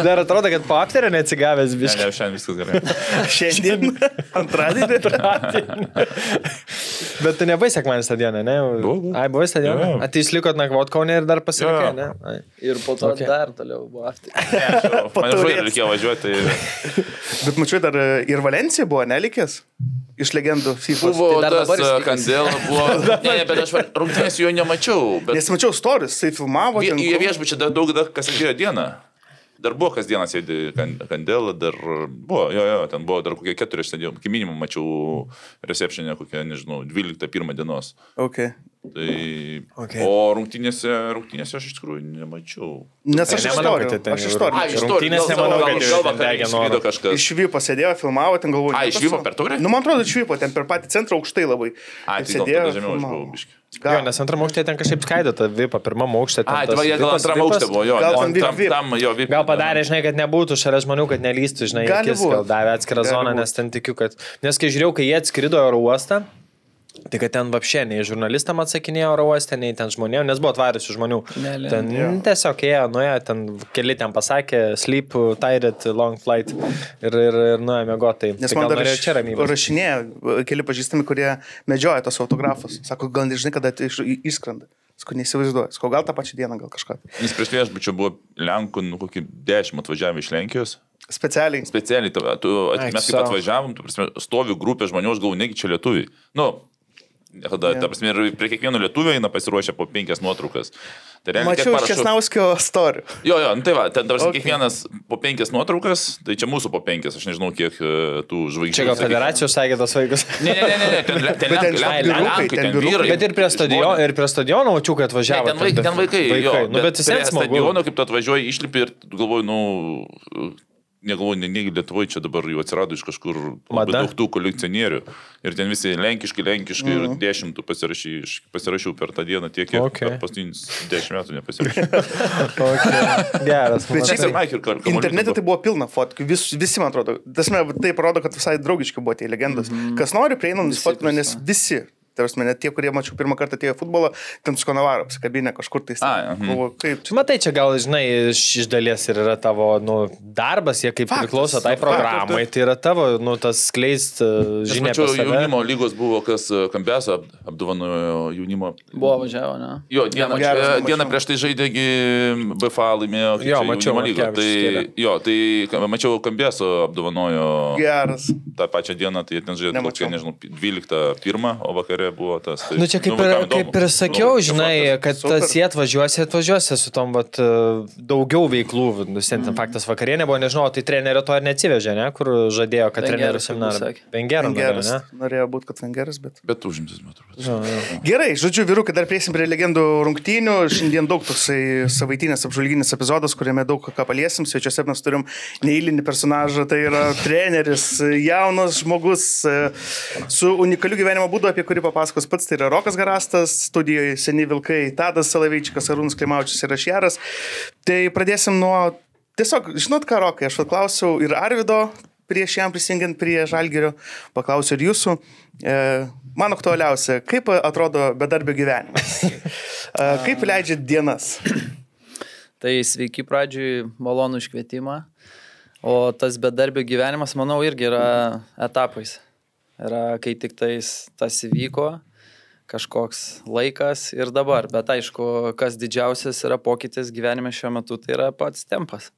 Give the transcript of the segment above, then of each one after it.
Dar atrodo, kad po aptarę neatsigavęs Ne, biškai. ne, šiandien viskas gerai. Šiandien, antradienį. Bet tu nebuvai sekmanį stadioną, ne? Buvau. Ai, buvai stadioną. Jo. A, tai likot nakvot kaunė ir dar pasilikai, Jo. ne? Ai. Ir po to Okay. dar toliau buvo after. Man žodžiu reikėjo važiuoti. Bet mačiau, dar e, ir Valencija buvo nelikęs. Iš legendų FIFA. Buvo Tai dar tas tikras. Kandela, buvo. Ne, ne, bet aš rungtynės jo nemačiau. Bet Nes mačiau stories, jisai filmavo. jie viešbučiai dar daug, dar kas atėjo dieną. Dar buvo kasdieną sėdi kan- Kandela, dar buvo, jo, jo, ten buvo dar kokie keturi, aš sėdėjau, iki minimum mačiau recepšinę kokią, nežinau, 12-1 dienos. Okay. Tai, Okay. O rungtynėse, rungtynėse aš iš tikrųjų nemačiau. Nes aš iš Nemanau, kad ten Aš jau- iš A, istorijų. iš Rungtynės nemanau, kad jau gal ten vakare degė noru. kažkas. Išvyko, sėdėjo, filmavo, ten galvoju. A, išvyko su- per taurę? Nu, man atrodo, išvyko, ten per patį centrą aukštai labai. A, tai sėdėjo, žemiau aš buvau biški. Jo, nes antram aukšte ten kažkaip skaido tą vipą, pirmam aukšte. ten A, tas tai va, jie gal vipas, antram vipas. aukšte buvo, jo. Gal ten tam, tam, jo, VIP. Gal padarė, žinai, kad nebūtų šalia žmonių, kad nelystų, žinai, būt. gal davė atskirą Gali zoną, būt. nes ten tikiu, kad... Nes kai žiūrėjau, kai jie atskrido į oro uostą, tai kad ten vapšė, nei žurnalistam atsakinėjo oro uostą, nei ten žmonėm, nes buvo atvariusių žmonių. Ne, ne. ten Jo. tiesiog ėjo, nuėjo, ten keli ten pasakė, sleep, tired, long flight ir, ir, ir nuėjo mėgoti. Nes tai man dar čia ramybės. rašinėjo keli pažįstami, kurie medžioja tos autografus. Sako, gal nežinai, kada tai išskrenda. Sakau, neįsivaizduoju. Sakau, gal tą pačią dieną, gal kažką. Nes prieš viešbučią buvo Lenkų, nu, kokį dešimt atvažiavę iš Lenkijos. Specialiai. Specialiai, tu, tu, Ai, mes kaip sau. atvažiavom, tu, prasme, stovi grupė žmonių, aš galvoju, negi čia lietuviai. Nu, Tada, ta prasme, ir prie kiekvieno lietuvio eina pasiruošę po penkias nuotraukas. Tai realiai, Mačiau iš parašų- Kesnauskio story. Jo, jo, nu tai va, ten dabar Okay. kiekvienas po penkias nuotraukas, tai čia mūsų po penkias, aš nežinau, kiek e, tų žvaigždžių. Čia gal federacijos sakė tas vaikas. Ne, ne, ne, ne, ne, ten, ten, ten, Bet ten Lenkai, vyrukai, Lenkai, ten ten vyrai. Bet ir prie stadiono, žmonės. ir prie stadiono mačiau, kad Ne, atvažiavo. ten, vaikai, ten vaikai. Jo, Nu, bet vis prie tiek smagu. stadiono, kaip tu atvažiuoji, išlipi ir galvoji, nu, negalvoju, ne, negi Lietuvoje čia dabar jau atsirado iš kažkur labai daug tų kolekcionierių. Ir ten visi lenkiški, lenkiški Mhm. ir dešimtų pasirašy, pasirašiau per tą dieną tiek, kiek Okay. paskutinius dešimt metų nepasirašiau. Okay. Geras. Bet Kar- kamuoliukas Internete tai buvo pilna fotkų, vis, visi, man atrodo. Tasme, tai parodo, kad visai draugiški buvo tie legendos. Mm -hmm. Kas nori, prieinam, nusifotkina, nes visi. Tarsi, net tie, kurie mačiau pirmą kartą atėjo futbolą, ten su Konavaro apsikabinę kažkur tai. Ai, mhm. Kaip čia. Matai, čia gal, žinai, iš dalies ir yra tavo nu, darbas, jie kaip Faktas, priklauso tai programai, tai yra tavo nu, tas skleist Aš žinia. mačiau, jaunimo lygos buvo, kas e, Kambeso ap- apdovanojo jaunimo. Buvo važiavo, ne? Jo, dieną, Geras, čia, mačiau. dieną prieš tai žaidėgi BFA laimėjo. Jo, čia, mačiau, lygą. Tai, kėlė. jo, tai mačiau, Kambeso apdovanojo Geras. tą pačią dieną, tai ten žaidė, nežinau, 12 pirmą, o vakare buvo tas. Tai, Nu čia kaip, nu, ir, kaip ir sakiau, Nu, žinai, kad Super. tas jie atvažiuosi, atvažiuosi su tom vat, e, daugiau veiklų. Nu, sen ten faktas vakarienė buvo, nežinau, tai trenerio to ir neatsivežė, ne, kur žadėjo, kad Vengeras, trenerio seminarą. Vengeras. ne? Norėjo būti, kad Vengeras, bet. Bet užimtas, man atrodo. Jo, jo. Gerai, žodžiu, vyrukai, dar priesim prie legendų rungtynių. Šiandien daug toksai savaitinės apžvalginis epizodas, kuriame daug ką paliesim. Svečiuose mes turim neįlinį personažą, tai yra treneris, jaunas žmogus e, su unikaliu gyvenimo būdu, apie kurį papasakos pats. Tai yra Rokas Garastas, studijoje seni vilkai, Tadas Salavičikas, Arūnas Klimaučius ir aš Jaras. Tai pradėsim nuo... Tiesiog, žinot ką, Rokai, aš paklausiau ir Arvido prieš jam prisijungiant prie Žalgerio, paklausiu ir jūsų. E, man aktualiausia, kaip atrodo bedarbio gyvenimas? E, kaip leidžiat dienas? Tai sveiki pradžiui, malonų iškvietimą. O tas bedarbio gyvenimas, manau, irgi yra etapais. Yra, kai tik tais tas įvyko, kažkoks laikas ir dabar. Bet aišku, kas didžiausias yra pokytis gyvenime šiuo metu, tai yra pats tempas.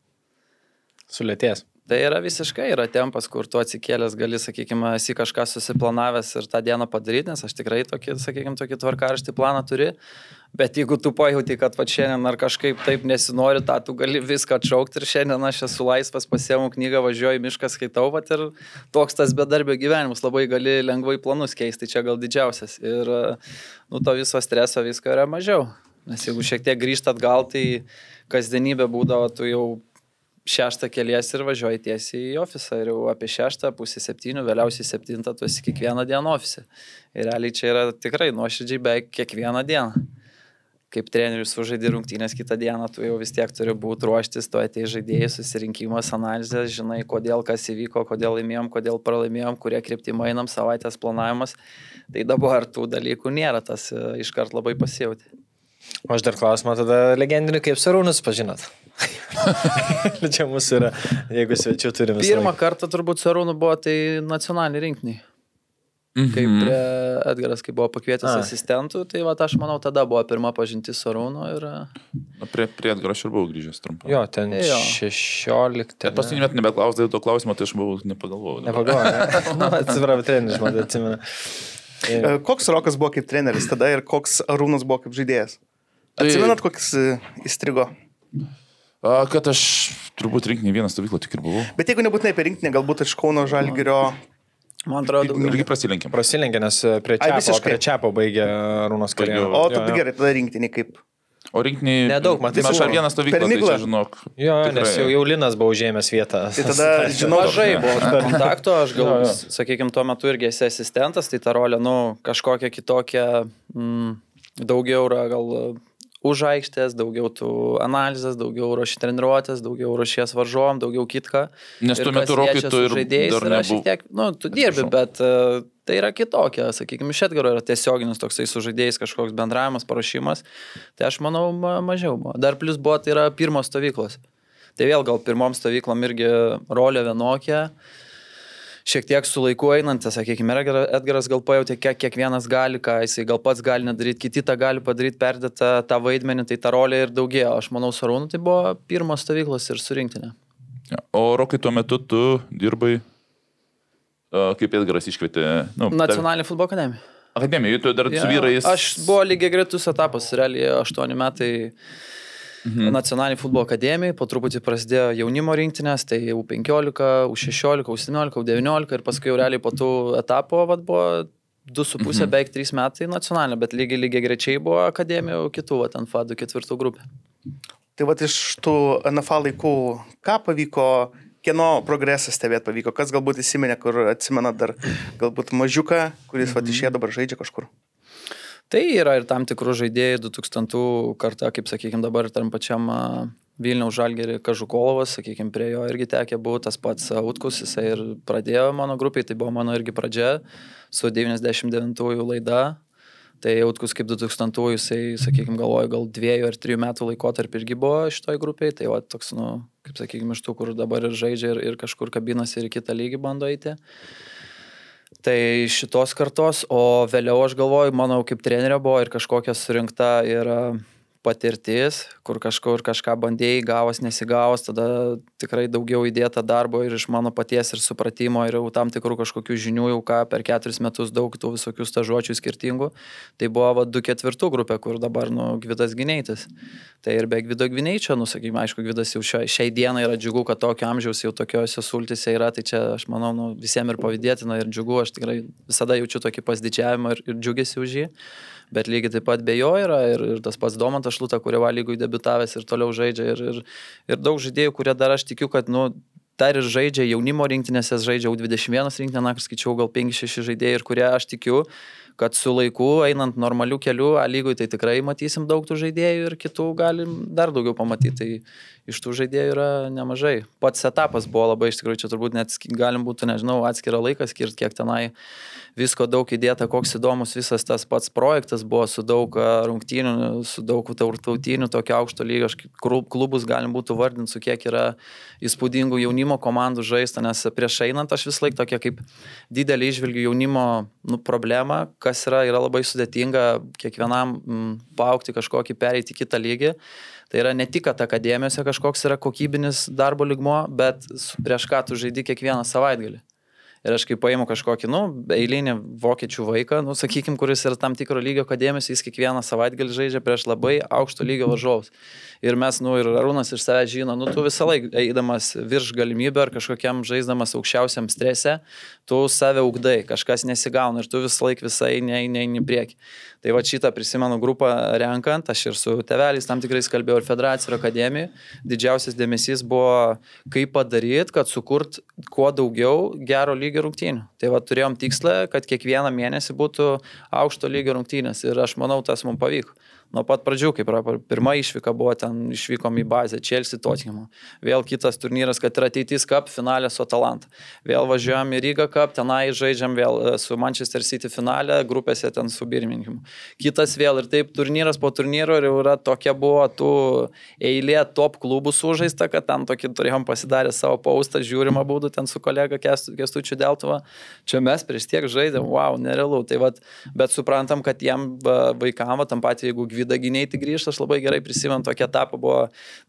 Sulėties. Tai yra visiškai yra tempas, kur tu atsikėlęs gali, sakykime, esi kažką susiplanavęs ir tą dieną padaryti, nes aš tikrai tokį, sakykime, tokį tvarkaraštį planą turi. Bet jeigu tu pajauti, kad va šiandien ar kažkaip taip nesinori, tą tu gali viską atšaukti ir šiandien aš esu laisvas, pasiemu knygą, važiuoju mišką, skaitau, va ir toks tas bedarbio gyvenimas, labai gali lengvai planus keisti, čia gal didžiausias. Ir, nu, to viso streso visko yra mažiau. Nes jeigu šiek tiek grįžtat gal, tai kasdienybė būdavo, tu jau šeštą keliesi ir važiuoji tiesiai į ofisą ir jau apie šeštą, pusę septynių, vėliausiai septintą tu esi kiekvieną dieną ofise. Ir realiai čia yra tikrai nuoširdžiai beveik kiekvieną dieną. Kaip trenerius sužaidži rungtynės kitą dieną, tu jau vis tiek turi būti ruoštis, tu atei žaidėjai, susirinkimas, analizė, žinai, kodėl kas įvyko, kodėl laimėjom, kodėl pralaimėjom, kurie kryptimai einam, savaitės planavimas. Tai dabar tų dalykų nėra, tas e, iškart labai pasijauti. O aš dar klausimą tada legendinį, kaip Sarūnus pažinot. Čia mūsų yra, jeigu svečių turime. Pirmą kartą turbūt Sarūnų buvo tai nacionaliniai rinkiniai. Kaip prie Edgaras, kai buvo pakvietęs A. asistentų, tai va, aš manau, tada buvo pirma pažintis Sarūno ir... Na, prie, prie Edgaro aš ir buvau grįžęs trumpą. Jo, ten Jo. 16. Bet paskutinį metą nebeklausdavau to klausimo, tai aš buvau nepagalvojau. Nepagalvoju. Nu, atsiprašau, treneris, man atsimenu. E, Koks Rokas buvo kaip treneris tada ir koks Arūnas buvo kaip žaidėjas? Tai- Atsimenat, koks e, įstrigo? A, kad aš turbūt rinkinį vieną stovyklą tik ir buvau. Bet jeigu nebūtinai apie rinkinį, galbūt iš Kauno Žalgirio. Man atrodo, Irgi prasilenkėm. Prasilenkė, nes prie Ai, Čiapo, visiškai. prie Čiapo baigė Rūnos karjerą. O, jo. gerai, tada rinkinį kaip. O rinkinį... Nedaug, matai, Tai aš ar vieną stovyklą, Per tai miglą. čia žinok. Jo, tikrai. nes jau, jau Linas buvo užėmęs vietą. Tai tada, žinau, mažai buvo kontakto, aš gal, Jo, jo. sakykime, tuo metu irgi esi asistentas, tai ta rolė, nu, kažkokia kitokia, mm, daugiau yra gal už aikštės, daugiau tų analizės, daugiau ruoši treniruotės, daugiau ruošies varžovom, daugiau kitką. Nes tuo metu Rokai tu ir žaidėjais dar yra šiek tiek, nu, tu dirbi, bet uh, tai yra kitokia, sakykime, iš Edgaro yra tiesioginis toksai su žaidėjais kažkoks bendravimas, parašymas. Tai aš manau, ma mažiau buvo. Dar plus buvo, tai yra pirmos stovyklos. Tai vėl gal pirmom stovyklom irgi rolė vienokia. Šiek tiek su laiku einantis, sakykime, Edgar- Edgaras gal pajutė, kiek kiekvienas gali, ką jisai gal pats gali nedaryti, kiti tą gali padaryti, perdėti tą, vaidmenį, tai ta rolė ir daugėjo. Aš manau, Sarūnų tai buvo pirmos stovyklos ir surinktinė. Ja. O Rokai tuo metu tu dirbai, kaip Edgaras iškvietė. Nu, Nacionalinė futbolo akademija. Akademija, tu dar su Jo, vyrais. Aš buvo lygiai greitus etapas, realiai 8 metai mhm. nacionaliniai futbolo akademijai, po truputį prasidėjo jaunimo rinktinės, tai jau 15, U16, U17, U19 ir paskui jau realiai po tų etapų vat, buvo 2,5, mhm. beveik 3 metai nacionalinė, bet lygiai lygiai greičiai buvo akademijų kitų, vat, ant FADų ketvirtų grupė. Tai va iš tų NFA laikų, ką pavyko, kieno progresą stebėti pavyko, kas galbūt įsiminė, kur atsimena dar galbūt mažiuką, kuris mm -hmm. va išėjo dabar žaidžia kažkur. Tai yra ir tam tikrų žaidėjų 2000 karta, kaip sakykime dabar tam pačiam Vilniaus Žalgerį Kažukolovas, sakykime, prie jo irgi tekė buvo tas pats Utkus, jisai ir pradėjo mano grupiai, tai buvo mano irgi pradžia su 99-ųjų laida. Tai Utkus kaip 2000-ųjų, jisai, sakykime, galvoju, gal dviejų ar trijų metų laikotarpį irgi buvo šitoj grupiai, tai va toks, nu, kaip sakykime, iš tų, kur dabar ir žaidžia ir, ir kažkur kabinasi ir kitą lygį bando eiti. Tai šitos kartos, o vėliau aš galvoju, manau, kaip trenerio buvo ir kažkokia surinkta ir a, patirtis, kur kažkur kažką bandėjai, gavos, nesigavos, tada tikrai daugiau įdėta darbo ir iš mano paties ir supratimo ir jau tam tikrų kažkokių žinių, jau ką per keturis metus daug tų visokių stažuočių skirtingų. Tai buvo va, 2-4 grupė, kur dabar, nu, Gvidas Gineitis. Tai ir be Gvido Gineičio, nu, sakykime, aišku, Gvidas jau šia, šiai dienai yra džiugu, kad tokio amžiaus jau tokiuose sultise yra, tai čia aš manau, nu, visiems ir pavydėtina ir džiugu, aš tikrai visada jaučiu tokį pasididžiavimą ir, ir džiugesi už jį. Bet lygiai taip pat be jo yra ir, ir tas pats Domantas Šluta, kurio valygui debitavęs ir toliau žaidžia. Ir, ir, ir daug žaidėjų, kurie dar aš tikiu, kad, nu, dar ir žaidžia jaunimo rinktinėse, žaidžia U21 rinktinę, naktį skaičiau gal 5-6 žaidėjai ir kurie aš tikiu, kad su laiku, einant normaliu keliu, A lygui, tai tikrai matysim daug tų žaidėjų ir kitų galim dar daugiau pamatyti. Tai iš tų žaidėjų yra nemažai. Pats etapas buvo labai, iš tikrųjų, čia turbūt net galim būtų, nežinau, atskirą laiką skirti, kiek tenai visko daug įdėta, koks įdomus visas tas pats projektas buvo su daug rungtynių, su daug tautinių, tokio aukšto lygio, klubus galim būtų vardinti, su kiek yra įspūdingų jaunimo komandų žaista, nes prieš einant aš vis laik tokia kaip didelį išvilgiu jaunimo nu, problemą, kas yra, yra labai sudėtinga kiekvienam m, paaukti kažkokį, pereiti kitą lygį. Tai yra ne tik, kad akademijose kažkoks yra kokybinis darbo ligmo, bet prieš ką tu žaidži kiekvieną savaitgalį. Ir aš kai paimu kažkokį, nu, eilinį vokiečių vaiką, nu, sakykime, kuris yra tam tikro lygio akademijos, jis kiekvieną savaitgalį žaidžia prieš labai aukšto lygio varžovus. Ir mes, nu, ir Arūnas iš savęs žino, nu, tu visą laiką eidamas virš galimybę ar kažkokiam žaisdamas aukščiausiam strese, tu save ugdai, kažkas nesigauna ir tu visą laiką visai neini į priekį. Tai va šitą prisimenu grupą renkant, aš ir su teveliais tam tikrais kalbėjau ir federacijų ir akademijų. Didžiausias dėmesys buvo, kaip padaryti, kad sukurt kuo daugiau gero lygio rungtynių. Tai va turėjom tikslą, kad kiekvieną mėnesį būtų aukšto lygio rungtynės ir aš manau, tas mums pavyko nuo pat pradžių, kaip pirma išvyka buvo ten, išvykom į bazę, Chelsea Tottenham. Vėl kitas turnyras, kad yra ateitis Cup finalė su Atalanta. Vėl važiuojam į Rygą Cup, tenai žaidžiam vėl e, su Manchester City finalė, grupėse ten su Birmingham. Kitas vėl ir taip turnyras po turnyro ir yra tokia buvo tų eilė top klubų sužaista, kad ten tokį turėjom pasidarę savo paustą, žiūrimą būdų ten su kolega Kestučiu Deltuva. Čia mes prieš tiek žaidėm, wow, nerealu. Tai vat, bet suprantam, kad jiem vaikam, tam pat jeigu gvi vidaginiai tik grįžta, aš labai gerai prisimenu tokį etapą, buvo,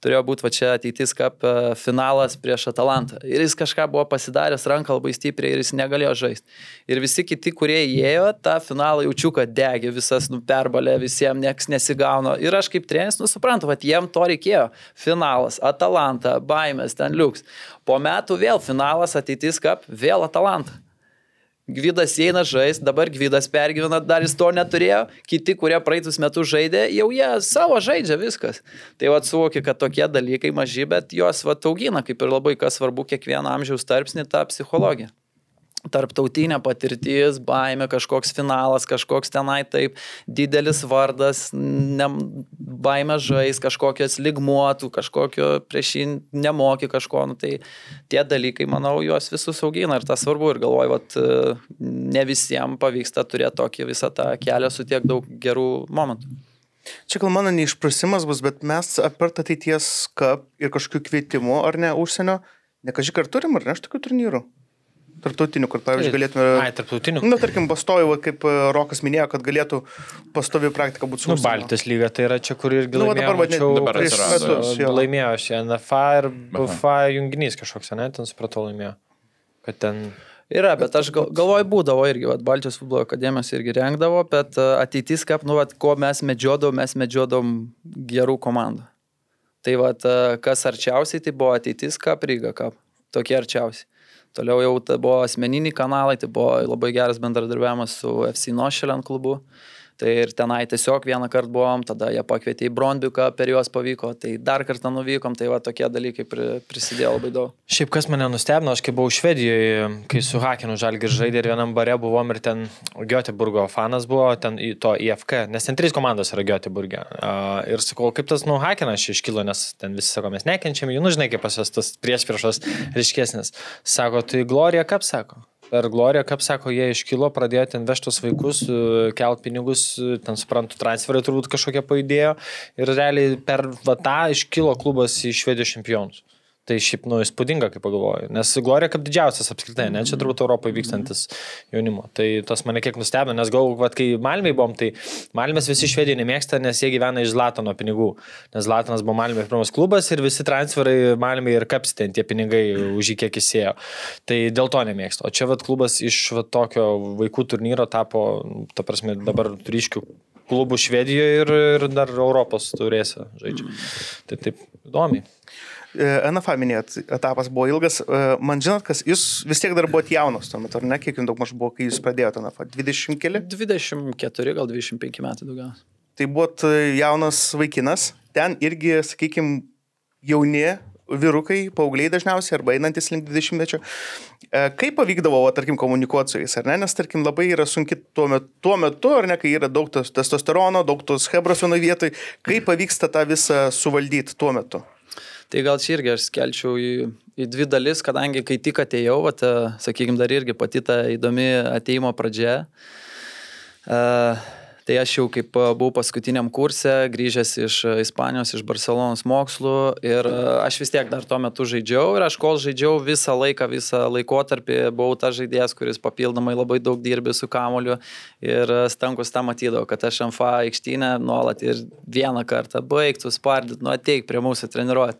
turėjo būti va čia ateitis kap e, finalas prieš Atalantą. Ir jis kažką buvo pasidaręs ranką labai stipriai ir jis negalėjo žaisti. Ir visi kiti, kurie įėjo, tą finalą jaučiu, kad degė visas, nu, perbalė, visiems nieks nesigauna. Ir aš kaip treneris, nu, suprantu, kad jiem to reikėjo. Finalas, Atalanta, baimės, ten liuks. Po metų vėl finalas, ateitis kap, vėl Atalanta. Gvidas eina žais, dabar Gvidas pergyvena, dar jis to neturėjo, kiti, kurie praeitus metus žaidė, jau jie savo žaidžia viskas. Tai vad suvoki, kad tokie dalykai maži, bet juos vad augina, kaip ir labai kas svarbu kiekvieno amžiaus tarpsnį tą psichologiją tarptautinė patirtis, baime, kažkoks finalas, kažkoks tenai taip, didelis vardas, ne, baime žais, kažkokios ligmuotų, kažkokio prieš jį nemoki kažko, nu, tai tie dalykai, manau, juos visus augina ir tas svarbu ir galvoju, kad ne visiems pavyksta turėti tokį visą tą kelią su tiek daug gerų momentų. Čia gal mano neišprusimas bus, bet mes apart ateities kap ir kažkokių kvietimų, ar ne, užsienio, nekažiai ar turim, ar ne, aš tokių turnyrų? Tarptautinių, kur, pavyzdžiui, galėtume... Ai, tarptautinių. Na, tarkim, Bastojų, kaip e, Rokas minėjo, kad galėtų pastovi praktika būti su... Nu, Baltijos lyga tai yra čia, kur irgi Nu, laimėjo. dabar, va, ne- dabar prieš metus. jo. Laimėjo šį NFA ir BFA junginys kažkoks, ne, ten supratau laimėjo. Kad ten... Yra, bet aš gal, galvoju, būdavo irgi, vat, Baltijos futbolo akademijos irgi rengdavo, bet uh, ateitis, kaip, nu, vat, ko mes medžiodavom, mes medžiodom gerų komandų. Tai vat, uh, kas arčiausiai, tai buvo ateitis, kaip Ryga, kaip. Tokie arčiausiai. Toliau jau tai buvo asmeniniai kanalai, tai buvo labai geras bendradarbiavimas su FC Nošeliant klubu. Tai ir tenai tiesiog vieną kartą buvom, tada jie pakvietė į Brondbiuką, per juos pavyko, tai dar kartą nuvykom, tai va tokie dalykai pri, prisidėjo labai daug. Šiaip kas mane nustebino, aš kai buvau Švedijoje, kai su Hakenu Žalgir žaidė ir vienam bare buvom ir ten Göteborgo fanas buvo, ten to IFK, nes ten trys komandos yra Göteborge. Uh, ir sakau, kaip tas nu Hakenas čia iškilo, nes ten visi sako, mes nekenčiam jų, nu žinai, kaip pas juos tas prieš priešas ryškesnis. Sako, tai Glorija kaip sako? Per Gloriją, kaip sako, jie iškilo, pradėjo ten vežtos vaikus, e, kelt pinigus, e, ten suprantu, transferai turbūt kažkokie pajudėjo ir realiai per va, tą iškilo klubas į švedijos čempionus. Tai šiaip, nu, įspūdinga, kaip pagalvoju. Nes Glorija kaip didžiausias apskritai, ne, čia turbūt Europoje vykstantis jaunimo. Tai tas mane kiek nustebino, nes gal, vad, kai Malmiai buvom, tai Malmės visi švediai nemėgsta, nes jie gyvena iš Zlatano pinigų. Nes Zlatanas buvo Malmės pirmas klubas ir visi transferai Malmiai ir kapstė tie pinigai už jį kiek įsėjo. Tai dėl to nemėgsta. O čia, vad, klubas iš va, tokio vaikų turnyro tapo, ta prasme, dabar ryškių klubų Švedijoje ir, ir dar Europos turėsi žaidžia. Tai taip įdomiai. E, NFA minėt, etapas buvo ilgas. E, Man žinot, kas jūs vis tiek dar buvote jaunas tuo metu, ar ne? Kiek jums daug maž buvo, kai jūs pradėjote NFA? 20 keli? 24, gal 25 metų daugiausiai. Tai buvot jaunas vaikinas. Ten irgi, sakykime, jauni vyrukai, paaugliai dažniausiai, arba einantis link 20-mečio. E, Kaip pavykdavo, va, tarkim, komunikuoti su jais, ar ne? Nes, tarkim, labai yra sunki tuo metu, tuo metu ar ne, kai yra daug tos testosterono, daug tos hebros vienoje vietoje. Kaip pavyksta tą visą suvaldyti tuo metu? Tai gal čia irgi aš skelčiau į, į dvi dalis, kadangi kai tik atėjau, vat, sakykime, dar irgi pati ta įdomi ateimo pradžia. Uh, Tai aš jau kaip buvau paskutiniam kurse, grįžęs iš Ispanijos, iš Barcelonos mokslų ir aš vis tiek dar tuo metu žaidžiau ir aš kol žaidžiau visą laiką, visą laikotarpį buvau tas žaidėjas, kuris papildomai labai daug dirbė su kamoliu ir stankus tą matydavo, kad aš MFA aikštynę nuolat ir vieną kartą baigtų spardyti, nu ateik prie mūsų treniruoti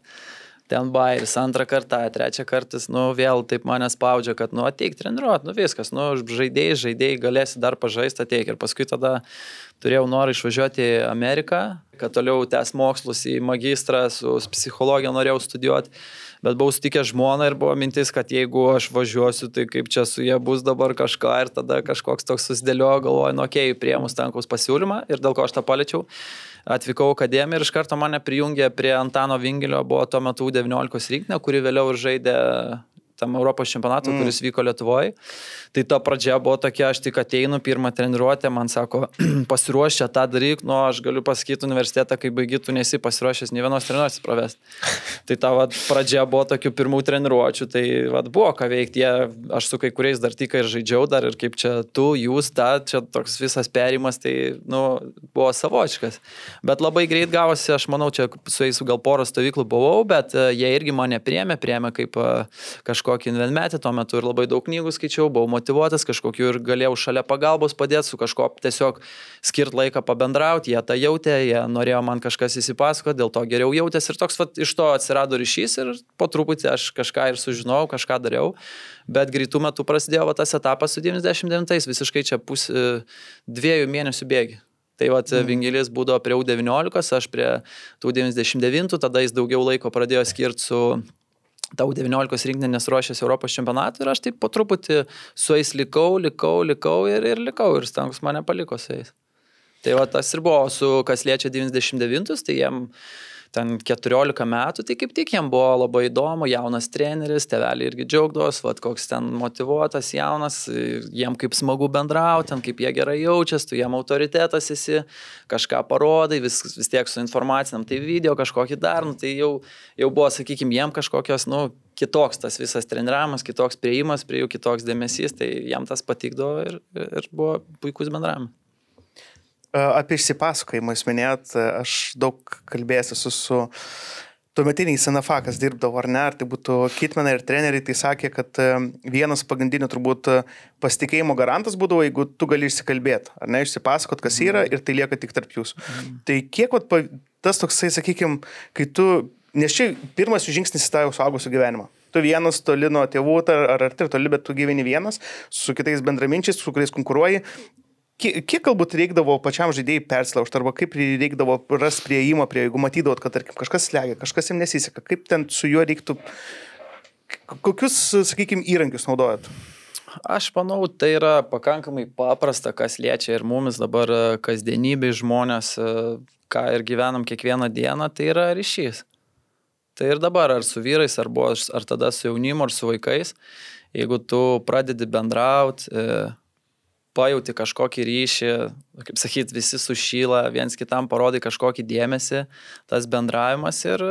ten bairis, antrą kartą, trečią kartą, nu vėl taip mane spaudžia, kad, nu ateik treniruot, nu viskas, nu žaidėjai, žaidėjai galėsi dar pažaisti, ateik. Ir paskui tada turėjau norą išvažiuoti į Ameriką, kad toliau tęs mokslus į magistrą, su psichologija norėjau studijuoti, bet buvau sutikęs žmoną ir buvo mintis, kad jeigu aš važiuosiu, tai kaip čia su jie bus dabar kažką ir tada kažkoks toks susidėliojo, galvoju, nu okei, okay, priemus tankaus pasiūlymą ir dėl ko aš tą paliečiau atvykau akademiją ir iš karto mane prijungė prie Antano Vingilio, buvo tuo metu 19 rinktinė, kuri vėliau ir žaidė tam Europos čempionatui, mm. kuris vyko Lietuvoje. Tai ta pradžia buvo tokia, aš tik ateinu, pirmą treniruotę, man sako, pasiruošę tą daryk, nu aš galiu pasakyti universitetą, kai baigytų nesi pasiruošęs ne vienos treniruotės pravesti. tai ta vat, pradžia buvo tokių pirmų treniruočių, tai vat, buvo ką veikti, jie, aš su kai kuriais dar tik ir žaidžiau, dar ir kaip čia tu, jūs, ta, čia toks visas perimas, tai nu, buvo savočiškas. Bet labai greit gavosi, aš manau, čia su jais gal porą stovyklų buvau, bet uh, jie irgi mane priemė, priemė kaip uh, kažkokį invenmetį, tuo metu ir labai daug knygų skaičiau, buvau motivuotas kažkokiu ir galėjau šalia pagalbos padėti su kažko tiesiog skirt laiką pabendrauti, jie tą jautė, jie norėjo man kažkas įsipasakoti, dėl to geriau jautėsi ir toks vat, iš to atsirado ryšys ir po truputį aš kažką ir sužinojau, kažką dariau, bet greitų metų prasidėjo va, tas etapas su 99, visiškai čia pusė dviejų mėnesių bėgi. Tai va, mm. Vingilis būdavo prie U19, aš prie tų 99, tada jis daugiau laiko pradėjo skirti su tau 19 rinktinės ruošėsi Europos čempionatui ir aš taip po truputį su jais likau, likau, likau ir, ir likau ir stangus mane paliko su jais. Tai va tas ir buvo, su kas liečia 99, tai jiem ten 14 metų, tai kaip tik jam buvo labai įdomu, jaunas treneris, teveliai irgi džiaugdavos, vad koks ten motivuotas jaunas, jiem kaip smagu bendrauti, ten kaip jie gerai jaučiasi, tu jiem autoritetas esi, kažką parodai, vis, vis tiek su informacijam, tai video kažkokį dar, nu, tai jau, jau buvo, sakykime, jiem kažkokios, nu, kitoks tas visas treniravimas, kitoks prieimas prie jų, kitoks dėmesys, tai jam tas patikdavo ir, ir buvo puikus bendravimas. Apie išsipasakojimą jūs minėjot, aš daug kalbėjęs su, su tuometiniai SNFA, kas dirbdavo ar ne, ar tai būtų kitmenai ir treneriai, tai sakė, kad vienas pagrindinių turbūt pasitikėjimo garantas būdavo, jeigu tu gali išsikalbėti, ar ne, išsipasakot, kas yra ir tai lieka tik tarp jūsų. Mm. Tai kiek vat, tas toksai, sakykime, kai tu, nes čia pirmas žingsnis į tą jau suaugusių gyvenimą tu vienas toli nuo tėvų ar, ar arti toli, bet tu gyveni vienas, su kitais bendraminčiais, su kuriais konkuruoji Kiek, galbūt reikdavo pačiam žaidėjai perslaužti, arba kaip reikdavo rasti prieimą prie, jeigu matydavot, kad, tarkim, kažkas slegia, kažkas jam nesiseka, kaip ten su juo reiktų, kokius, sakykime, įrankius naudojat? Aš manau, tai yra pakankamai paprasta, kas liečia ir mumis dabar e, kasdienybė žmonės, e, ką ir gyvenam kiekvieną dieną, tai yra ryšys. Tai ir dabar, ar su vyrais, ar, buvo, ar tada su jaunimu, ar su vaikais, jeigu tu pradedi bendrauti, e, pajauti kažkokį ryšį, kaip sakyt, visi sušyla, viens kitam parodai kažkokį dėmesį, tas bendravimas ir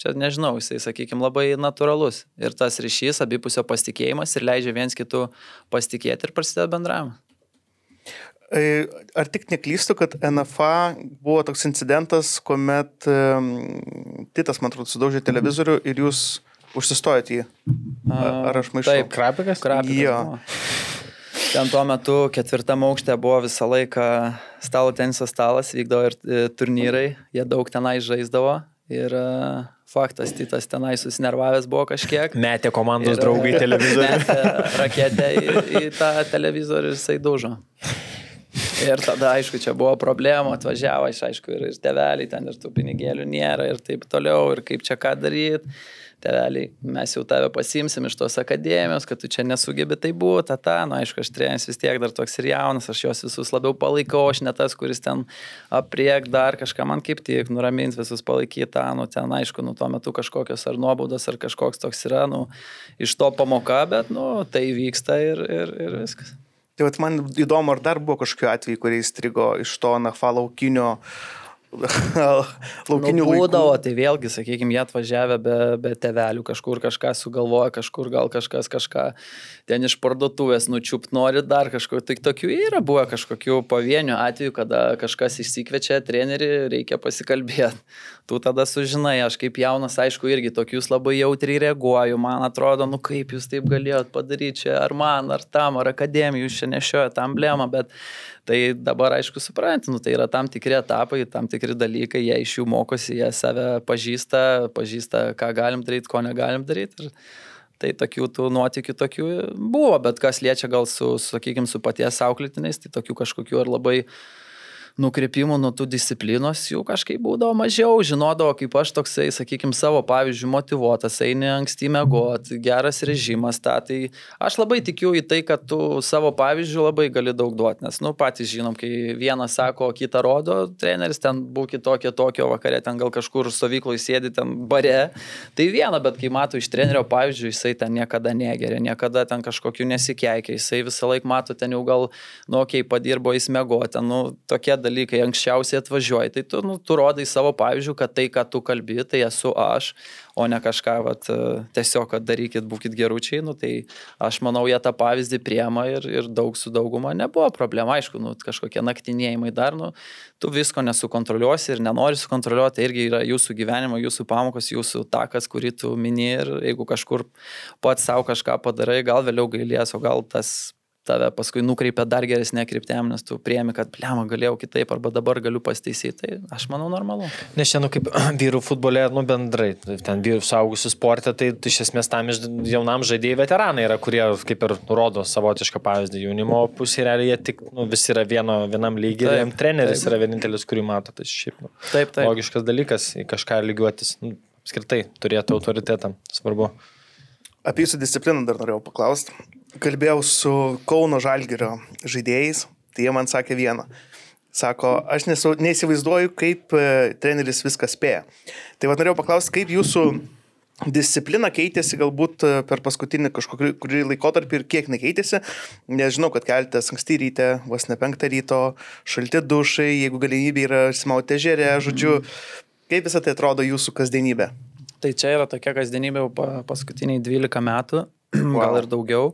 čia nežinau, jisai, sakykime, labai natūralus. Ir tas ryšys, abipusio pasitikėjimas ir leidžia viens kitų pasitikėti ir prasideda bendravimas. E, ar tik neklystu, kad NFA buvo toks incidentas, kuomet Titas, man atrodo, sudaužė televizorių ir jūs užsistojate jį? Ar aš maišau? Taip, krapikas. Krapikas. Jo. Ten tuo metu ketvirtam aukšte buvo visą laiką stalo teniso stalas, vykdavo ir e, turnyrai, jie daug tenai žaisdavo. Ir e, faktas, Titas tenai susinervavęs buvo kažkiek. Metė komandos ir, draugai televizorių. Raketę į, į tą televizorių ir jisai dužo. Ir tada, aišku, čia buvo problema, atvažiavo, aš aišku, ir, ir teveliai ten, ir tų pinigėlių nėra, ir taip toliau, ir kaip čia ką daryti teveliai, mes jau tave pasimsim iš tos akademijos, kad tu čia nesugebi tai būti, ta, ta, nu, aišku, aš trenis vis tiek dar toks ir jaunas, aš juos visus labiau palaikau, aš ne tas, kuris ten apriek dar kažką man kaip tik, nuramins visus palaikyti, ta, nu, ten, aišku, nu, tuo metu kažkokios ar nuobaudos, ar kažkoks toks yra, nu, iš to pamoka, bet, nu, tai vyksta ir, ir, ir viskas. Tai man įdomu, ar dar buvo kažkokiu atveju, kurie įstrigo iš to NFA laukinio laukinių nu, būdavo, tai vėlgi, sakykime, jie atvažiavę be, be tevelių, kažkur kažką sugalvoja, kažkur gal kažkas kažką ten iš parduotuvės nučiupt nori dar kažkur. Tai tokių yra buvo kažkokių pavienių atvejų, kada kažkas išsikviečia trenerį, reikia pasikalbėti. Tu tada sužinai, aš kaip jaunas, aišku, irgi tokius labai jautriai reaguoju, man atrodo, nu kaip jūs taip galėjot padaryti čia, ar man, ar tam, ar akademijų, jūs čia nešiojo tą emblemą, bet Tai dabar, aišku, suprantu, nu, tai yra tam tikri etapai, tam tikri dalykai, jie iš jų mokosi, jie save pažįsta, pažįsta, ką galim daryti, ko negalim daryti. Tai tokių tų nuotikių tokių buvo, bet kas liečia gal su, sakykime, su paties auklėtiniais, tai tokių kažkokių ar labai nukrypimų nuo tų disciplinos jų kažkaip būdavo mažiau, žinodavo, kaip aš toksai, sakykime, savo pavyzdžių motivuotas, eini anksti mėgot, geras režimas, ta, tai aš labai tikiu į tai, kad tu savo pavyzdžių labai gali daug duoti, nes, nu, patys žinom, kai vienas sako, kitą rodo, treneris ten būk kitokie, tokio vakarė, ten gal kažkur stovykloje sėdi, ten bare, tai viena, bet kai mato iš trenerio pavyzdžių, jisai ten niekada negeria, niekada ten kažkokiu nesikeikia, jisai visą laiką mato ten jau gal, nu, okei, okay, padirbo jis mėgoti, nu, tokie dalykai anksčiausiai atvažiuoji, tai tu, nu, tu rodai savo pavyzdžių, kad tai, ką tu kalbi, tai esu aš, o ne kažką, vat, tiesiog, kad darykit, būkit geručiai, nu, tai aš manau, jie tą pavyzdį priema ir, ir daug su dauguma nebuvo problema, aišku, nu, kažkokie naktinėjimai dar, nu, tu visko nesukontroliuosi ir nenori sukontroliuoti, tai irgi yra jūsų gyvenimo, jūsų pamokos, jūsų takas, kurį tu mini ir jeigu kažkur pats savo kažką padarai, gal vėliau gailės, o gal tas tave paskui nukreipia dar geresnė kryptėm, nes tu priemi, kad plema galėjau kitaip arba dabar galiu pasteisyti. Tai aš manau normalu. Nes šiandien kaip vyrų futbole, nu bendrai, ten vyrų saugusių sportė, tai iš esmės tam jaunam žaidėjai veteranai yra, kurie kaip ir rodo savotišką pavyzdį jaunimo pusė, realiai jie tik nu, visi yra vieno, vienam lygiai jam treneris taip. yra vienintelis, kurį mato. Tai šiaip nu, taip, taip. logiškas dalykas į kažką lygiuotis. Nu, skirtai turėtų autoritetą. Svarbu. Apie jūsų discipliną dar norėjau paklausti kalbėjau su Kauno Žalgirio žaidėjais, tai jie man sakė vieną. Sako, aš nesu, neįsivaizduoju, kaip e, treneris viską spėja. Tai vad norėjau paklausti, kaip jūsų disciplina keitėsi galbūt e, per paskutinį kažkokį laikotarpį ir kiek nekeitėsi. Nežinau, kad keltės anksti ryte, vos ne penktą ryto, šalti dušai, jeigu galimybė yra smauti ežerė, žodžiu, kaip visą tai atrodo jūsų kasdienybė. Tai čia yra tokia kasdienybė jau paskutiniai 12 metų, wow. gal ir daugiau.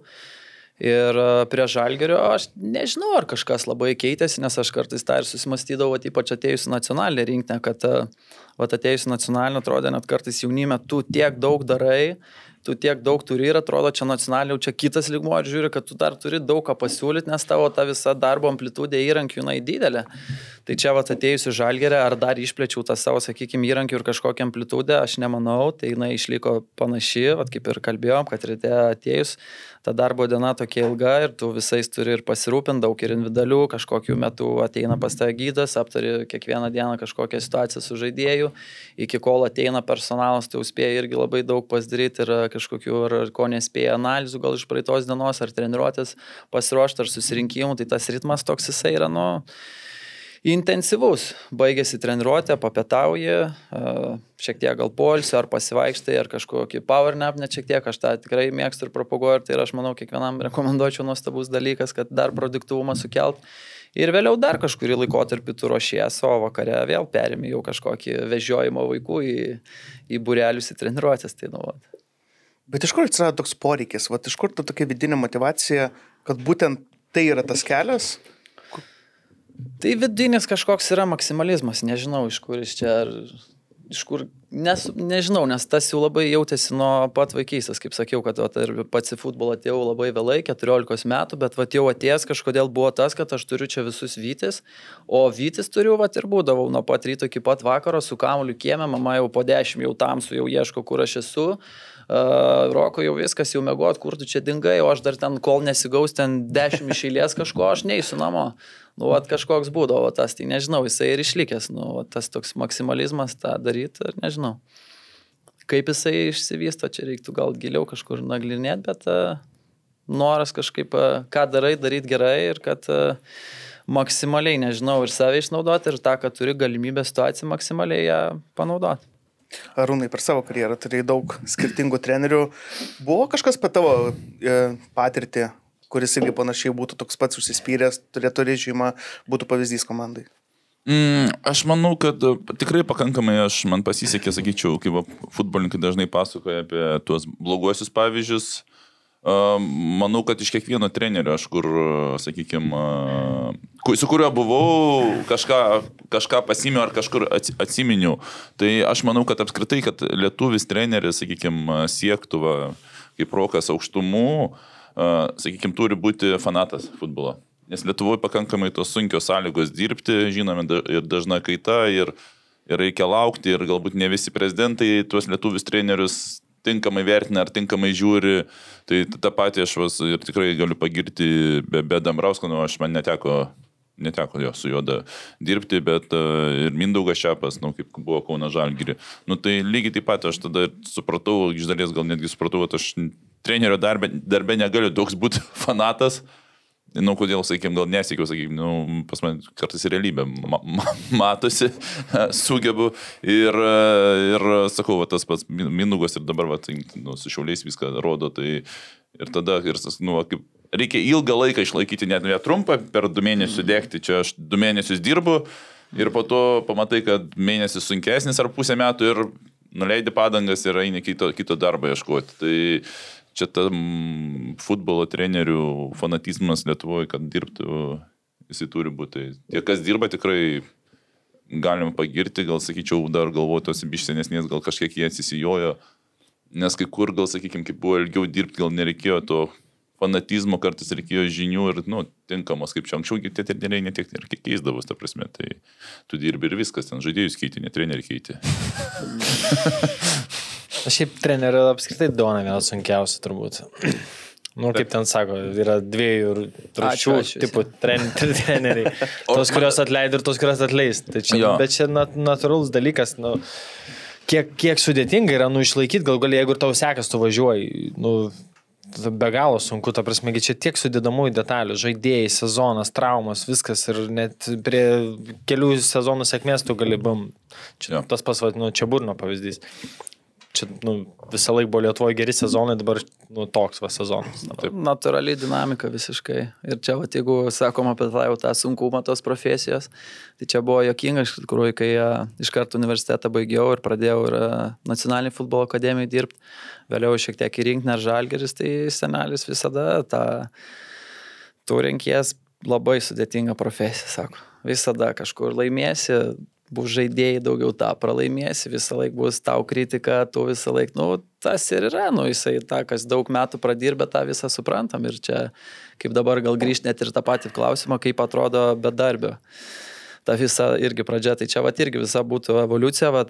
Ir e, prie žalgerio aš nežinau, ar kažkas labai keitėsi, nes aš kartais tą ir susimastydavau, ypač atėjus nacionalinį rinktinę, kad e, vat, atėjus nacionalinį atrodė net kartais jaunime, tu tiek daug darai, tu tiek daug turi ir atrodo, čia nacionaliau, čia kitas lygmuo ir žiūri, kad tu dar turi daug ką pasiūlyti, nes tavo ta visa darbo amplitudė įrankių, jinai didelė. Tai čia vat atėjusi žalgerė, ar dar išplėčiau tą savo, sakykime, įrankių ir kažkokią amplitudę, aš nemanau, tai jinai išliko panaši, vat kaip ir kalbėjom, kad ryte atėjus ta darbo diena tokia ilga ir tu visais turi ir pasirūpinti, daug ir individualių, kažkokiu metu ateina pas tave gydas, aptari kiekvieną dieną kažkokią situaciją su žaidėju, iki kol ateina personalas, tu spėjai irgi labai daug pasidaryti ir kažkokiu, ar, ko nespėjai analizų gal iš praeitos dienos, ar treniruotės pasiruošti, ar susirinkimų, tai tas ritmas toks jisai yra, nu, intensyvus. Baigėsi treniruotė, papietauji, šiek tiek gal polsio, ar pasivaikštai, ar kažkokį power nap, net šiek tiek, aš tą tikrai mėgstu ir propaguoju, ir tai aš manau kiekvienam rekomenduočiau nuostabus dalykas, kad dar produktivumą sukelt. Ir vėliau dar kažkurį laikotarpį tu ruošies, o vakare vėl perimi jau kažkokį vežiojimo vaikų į, į burelius, į treniruotės. Tai, nu, Bet iš kur atsirado toks poreikis, va, iš kur ta tokia vidinė motivacija, kad būtent tai yra tas kelias, Tai vidinis kažkoks yra maksimalizmas, nežinau iš kur iš čia, ar, iš kur, nes, nežinau, nes tas jau labai jautėsi nuo pat vaikystės, kaip sakiau, kad vat, ir pats į futbolą atėjau labai vėlai, 14 metų, bet vat, jau atėjęs kažkodėl buvo tas, kad aš turiu čia visus vytis, o vytis turiu, vat, ir būdavau nuo pat ryto iki pat vakaro su kamuliu kiemė, mama jau po 10 jau tamsu, jau ieško, kur aš esu. Uh, Roko jau viskas, jau mėgot, kur tu čia dingai, o aš dar ten, kol nesigaus ten 10 iš eilės kažko, aš neįsiu namo nu, vat, kažkoks būdavo tas, tai nežinau, jisai ir išlikęs, nu, vat, tas toks maksimalizmas tą daryti, ar nežinau. Kaip jisai išsivysto, čia reiktų gal giliau kažkur naglinėti, bet uh, noras kažkaip, uh, ką darai, daryti gerai ir kad uh, maksimaliai, nežinau, ir save išnaudoti, ir tą, kad turi galimybę situaciją maksimaliai ją panaudoti. Arūnai, per savo karjerą turėjai daug skirtingų trenerių. Buvo kažkas apie tavo e, patirtį kuris irgi panašiai būtų toks pats užsispyręs, turėtų režimą, būtų pavyzdys komandai? Mm, aš manau, kad e, tikrai pakankamai aš man pasisekė, sakyčiau, kaip futbolininkai dažnai pasakoja apie tuos bloguosius pavyzdžius. Manau, kad iš kiekvieno trenerio aš kur, sakykime, su kuriuo buvau, kažką, kažką pasimiau ar kažkur atsiminiau. Tai aš manau, kad apskritai, kad lietuvis treneris, sakykime, siektų, va, kaip rokas aukštumų, sakykime, turi būti fanatas futbolo. Nes Lietuvoje pakankamai tos sunkios sąlygos dirbti, žinome, ir dažna kaita, ir, ir reikia laukti, ir galbūt ne visi prezidentai tuos lietuvius trenerius tinkamai vertina ar tinkamai žiūri. Tai tą patį aš vas ir tikrai galiu pagirti be, be Dambrausko, nu aš man neteko, neteko jo su juo da- dirbti, bet uh, ir Mindaugas Šepas, nu kaip buvo Kauna Žalgiri. Nu tai lygiai taip pat aš tada supratau, iš dalies gal netgi supratau, kad aš trenerio darbė, darbė negaliu toks būti fanatas. Nu, kodėl, sakykime, gal nesiekiau, sakykime, nu, pas man kartais realybė ma ma matosi, sugebu ir, ir sakau, va, tas pats Min- Mindaugas ir dabar, va, tai, nu, su šiauliais viską rodo, tai ir tada, ir, nu, va, kaip, reikia ilgą laiką išlaikyti, net ne trumpą, per du mėnesius dėkti, čia aš du mėnesius dirbu ir po to pamatai, kad mėnesis sunkesnis ar pusę metų ir nuleidi padangas ir eini kito, kito darbo ieškoti. Tai čia ta mm, futbolo trenerių fanatizmas Lietuvoje, kad dirbtų, jisai turi būti. Tie, kas dirba, tikrai galim pagirti, gal sakyčiau, dar galvotos bišsenesnės, gal kažkiek jie atsisijojo, nes kai kur, gal sakykime, kaip buvo ilgiau dirbti, gal nereikėjo to fanatizmo, kartais reikėjo žinių ir, nu, tinkamos, kaip čia anksčiau, tie treneriai netiek ir keisdavus, ta prasme, tai tu dirbi ir viskas, ten žaidėjus keiti, ne treneriai keiti. Aš šiaip trenerio apskritai duona viena sunkiausia turbūt. Nu, kaip ten sako, yra dviejų rūšių tipų tren, treneriai. Tos, kurios atleidai ir tos, kurios atleis. Tai čia, Jo. bet čia nat, natūralus dalykas. Nu, kiek, kiek sudėtinga yra nu, išlaikyti, gal gali, jeigu ir tau sekas, tu važiuoji. Nu, be galo sunku, ta prasme, čia tiek sudėdamųjų detalių, žaidėjai, sezonas, traumas, viskas ir net prie kelių sezonų sėkmės tu gali bum. Čia Jo. tas pas, va, nu, čia burno pavyzdys. Čia nu, visą laiką buvo Lietuvoje geri sezonai, dabar nu, toks va sezonas. Taip. Natūraliai dinamika visiškai. Ir čia, va, jeigu sakom apie tą, jau tą sunkumą tos profesijos, tai čia buvo jokinga iš tikrųjų, kai a, iš karto universitetą baigiau ir pradėjau ir a, nacionalinį futbolo akademiją dirbti, vėliau šiek tiek į rinkinį ar žalgeris, tai senelis visada tą, tu renkies labai sudėtingą profesiją, sako. Visada kažkur laimėsi, bus žaidėjai daugiau tą pralaimėsi, visą laiką bus tau kritika, tu visą laiką, nu, tas ir yra, nu, jisai tą, kas daug metų pradirbė, tą visą suprantam. Ir čia, kaip dabar gal grįžti net ir tą patį klausimą, kaip atrodo bedarbio. Ta visa irgi pradžia, tai čia va irgi visa būtų evoliucija, va,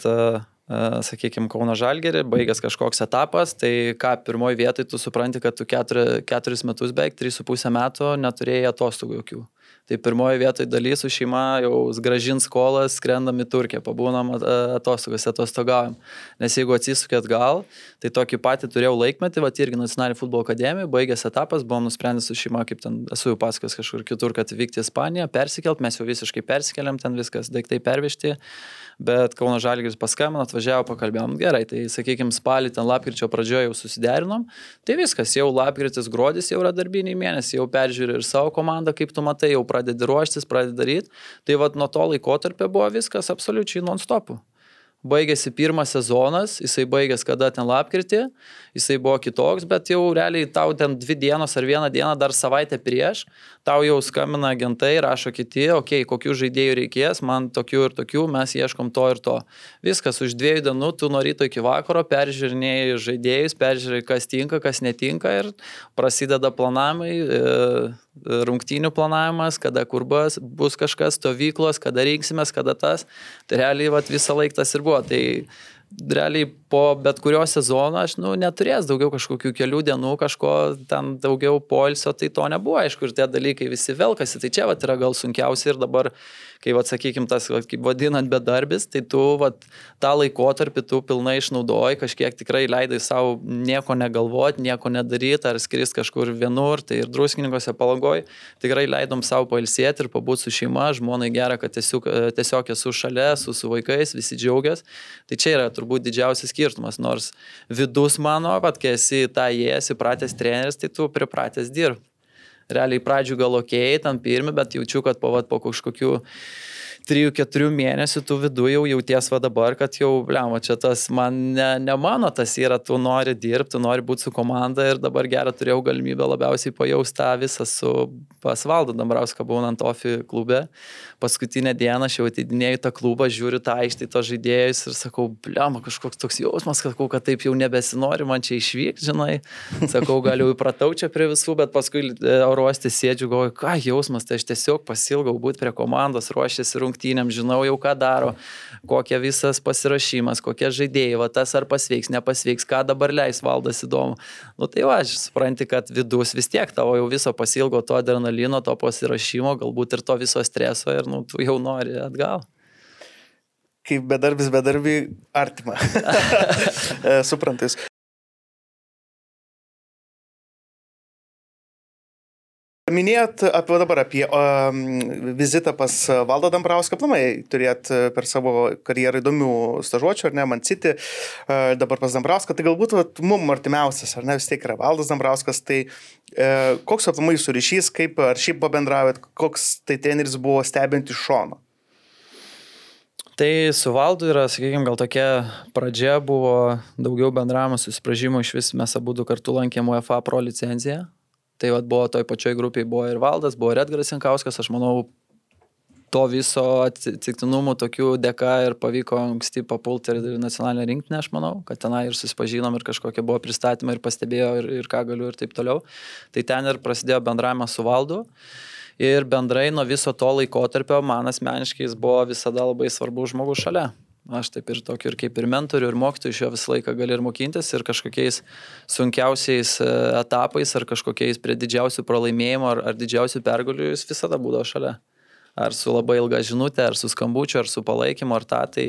sakykime, Kauno Žalgerį, baigęs kažkoks etapas, tai ką pirmoji vietoje tu supranti, kad tu keturi, keturis metus beveik, trys su pusę metų neturėjai atostogų jokių. Tai pirmoji vietoje daly su šeima jau gražins skolas, skrendam į Turkiją, pabūnam a, atostogas, atostogaujam. Nes jeigu atsisukėt gal, tai tokį patį turėjau laikmetį, va irgi nacionalinį futbolo akademiją, baigęs etapas, buvom nusprendę su šeima, kaip ten esu jau pasakojęs kažkur kitur, kad vykti į Ispaniją, persikelt, mes jau visiškai persikeliam, ten viskas, daiktai pervežti, bet Kauno Žalgiris paskambino, atvažiavo, pakalbėjom gerai, tai sakykime, spalį ten lapkričio pradžioje jau susiderinom, tai viskas, jau lapkritis, gruodis jau yra darbiniai mėnesiai, jau peržiūri ir savo komandą, kaip tu matai, jau pradedi ruoštis, pradedi daryti, tai vad nuo to laikotarpio buvo viskas absoliučiai non-stopų. Baigėsi pirmas sezonas, jisai baigėsi kada ten lapkritį, jisai buvo kitoks, bet jau realiai tau ten dvi dienos ar vieną dieną dar savaitę prieš, tau jau skambina agentai, rašo kiti, okei, okay, kokių žaidėjų reikės, man tokių ir tokių, mes ieškom to ir to. Viskas už dviejų dienų, tu nuo ryto iki vakaro peržiūrinėjai žaidėjus, peržiūrėjai, kas tinka, kas netinka ir prasideda planavimai. E, rungtynių planavimas, kada kur bus, bus kažkas, stovyklos, kada rinksimės, kada tas. Tai realiai vat, visą laiką tas ir buvo. Tai realiai po bet kurio sezono aš nu, neturėjęs daugiau kažkokių kelių dienų, kažko ten daugiau poilsio, tai to nebuvo, aišku, ir tie dalykai visi velkasi. Tai čia vat, yra gal sunkiausia ir dabar, kai, vat, sakykime, tas, vat, kaip vadinant, bedarbis, tai tu vat, tą laikotarpį tu pilnai išnaudoji, kažkiek tikrai leidai savo nieko negalvoti, nieko nedaryti, ar skristi kažkur vienur, tai ir druskininkose palangoj, tikrai leidom savo pailsėti ir pabūti su šeima, žmonai gera, kad tiesiog, tiesiog esu šalia, su, su vaikais, visi džiaugiasi. Tai čia yra turbūt didžiausias skirtumas, nors vidus mano, kad kai esi tą įėjęs, įpratęs treneris, tai tu pripratęs dirbti. Realiai pradžių gal ok, tam pirmi, bet jaučiu, kad po, vat, po kažkokių 3-4 mėnesių tu vidu jau jauties va dabar, kad jau, blemo, čia tas man ne, ne mano tas yra, tu nori dirbti, tu nori būti su komanda ir dabar gerą turėjau galimybę labiausiai pajausti tą visą su pasvaldu Dambrauską būnant Ofi klube. Paskutinę dieną aš jau atidinėjau tą klubą, žiūriu tą aikštį, to žaidėjus ir sakau, blemo, kažkoks toks jausmas, sakau, kad taip jau nebesinori man čia išvykti, žinai. Sakau, gal jau įpratau čia prie visų, bet paskui e, ruosti, sėdžiu, galvoju, ką jausmas, tai aš tiesiog pasilgau būti prie komandos, ruošiasi rungtynėm, žinau jau ką daro, kokia visas pasirašymas, kokie žaidėjai, va tas ar pasveiks, nepasveiks, ką dabar leis valdas įdomu. Nu tai va, aš supranti, kad vidus vis tiek tavo jau viso pasilgo to adrenalino, to pasirašymo, galbūt ir to viso streso ir nu, tu jau nori atgal kaip bedarbis bedarbį artima. Suprantais. Minėjot apie dabar apie um, vizitą pas Valdą Dambrauską, planai turėt per savo karjerą įdomių stažuočių, ar ne, Man City, uh, dabar pas Dambrauską, tai galbūt vat, mum artimiausias, ar ne, vis tiek yra Valdas Dambrauskas, tai uh, koks aplamai su ryšys, kaip ar šiaip pabendravėt, koks tai treneris buvo stebint iš šono? Tai su Valdu yra, sakykime, gal tokia pradžia buvo daugiau bendravimo susipražimo, iš vis mes abu kartu lankėm UEFA Pro licenciją, Tai vat, buvo toj pačioj grupiai, buvo ir Valdas, buvo ir Edgaras Jankauskas, aš manau, to viso atsitiktinumų tokių dėka ir pavyko anksti papulti ir nacionalinę rinktinę, aš manau, kad tenai ir susipažinom ir kažkokie buvo pristatymai ir pastebėjo ir, ir ką galiu ir taip toliau. Tai ten ir prasidėjo bendravimas su valdu. Ir bendrai nuo viso to laikotarpio man asmeniškai jis buvo visada labai svarbus žmogus šalia. Aš taip ir tokiu, ir kaip ir mentoriu, ir mokytoju iš jo visą laiką gali ir mokintis, ir kažkokiais sunkiausiais e, etapais, ar kažkokiais prie didžiausių pralaimėjimų, ar, ar didžiausių pergalių, jis visada būdavo šalia. Ar su labai ilga žinutė, ar su skambučiu, ar su palaikymu, ar tą. Tai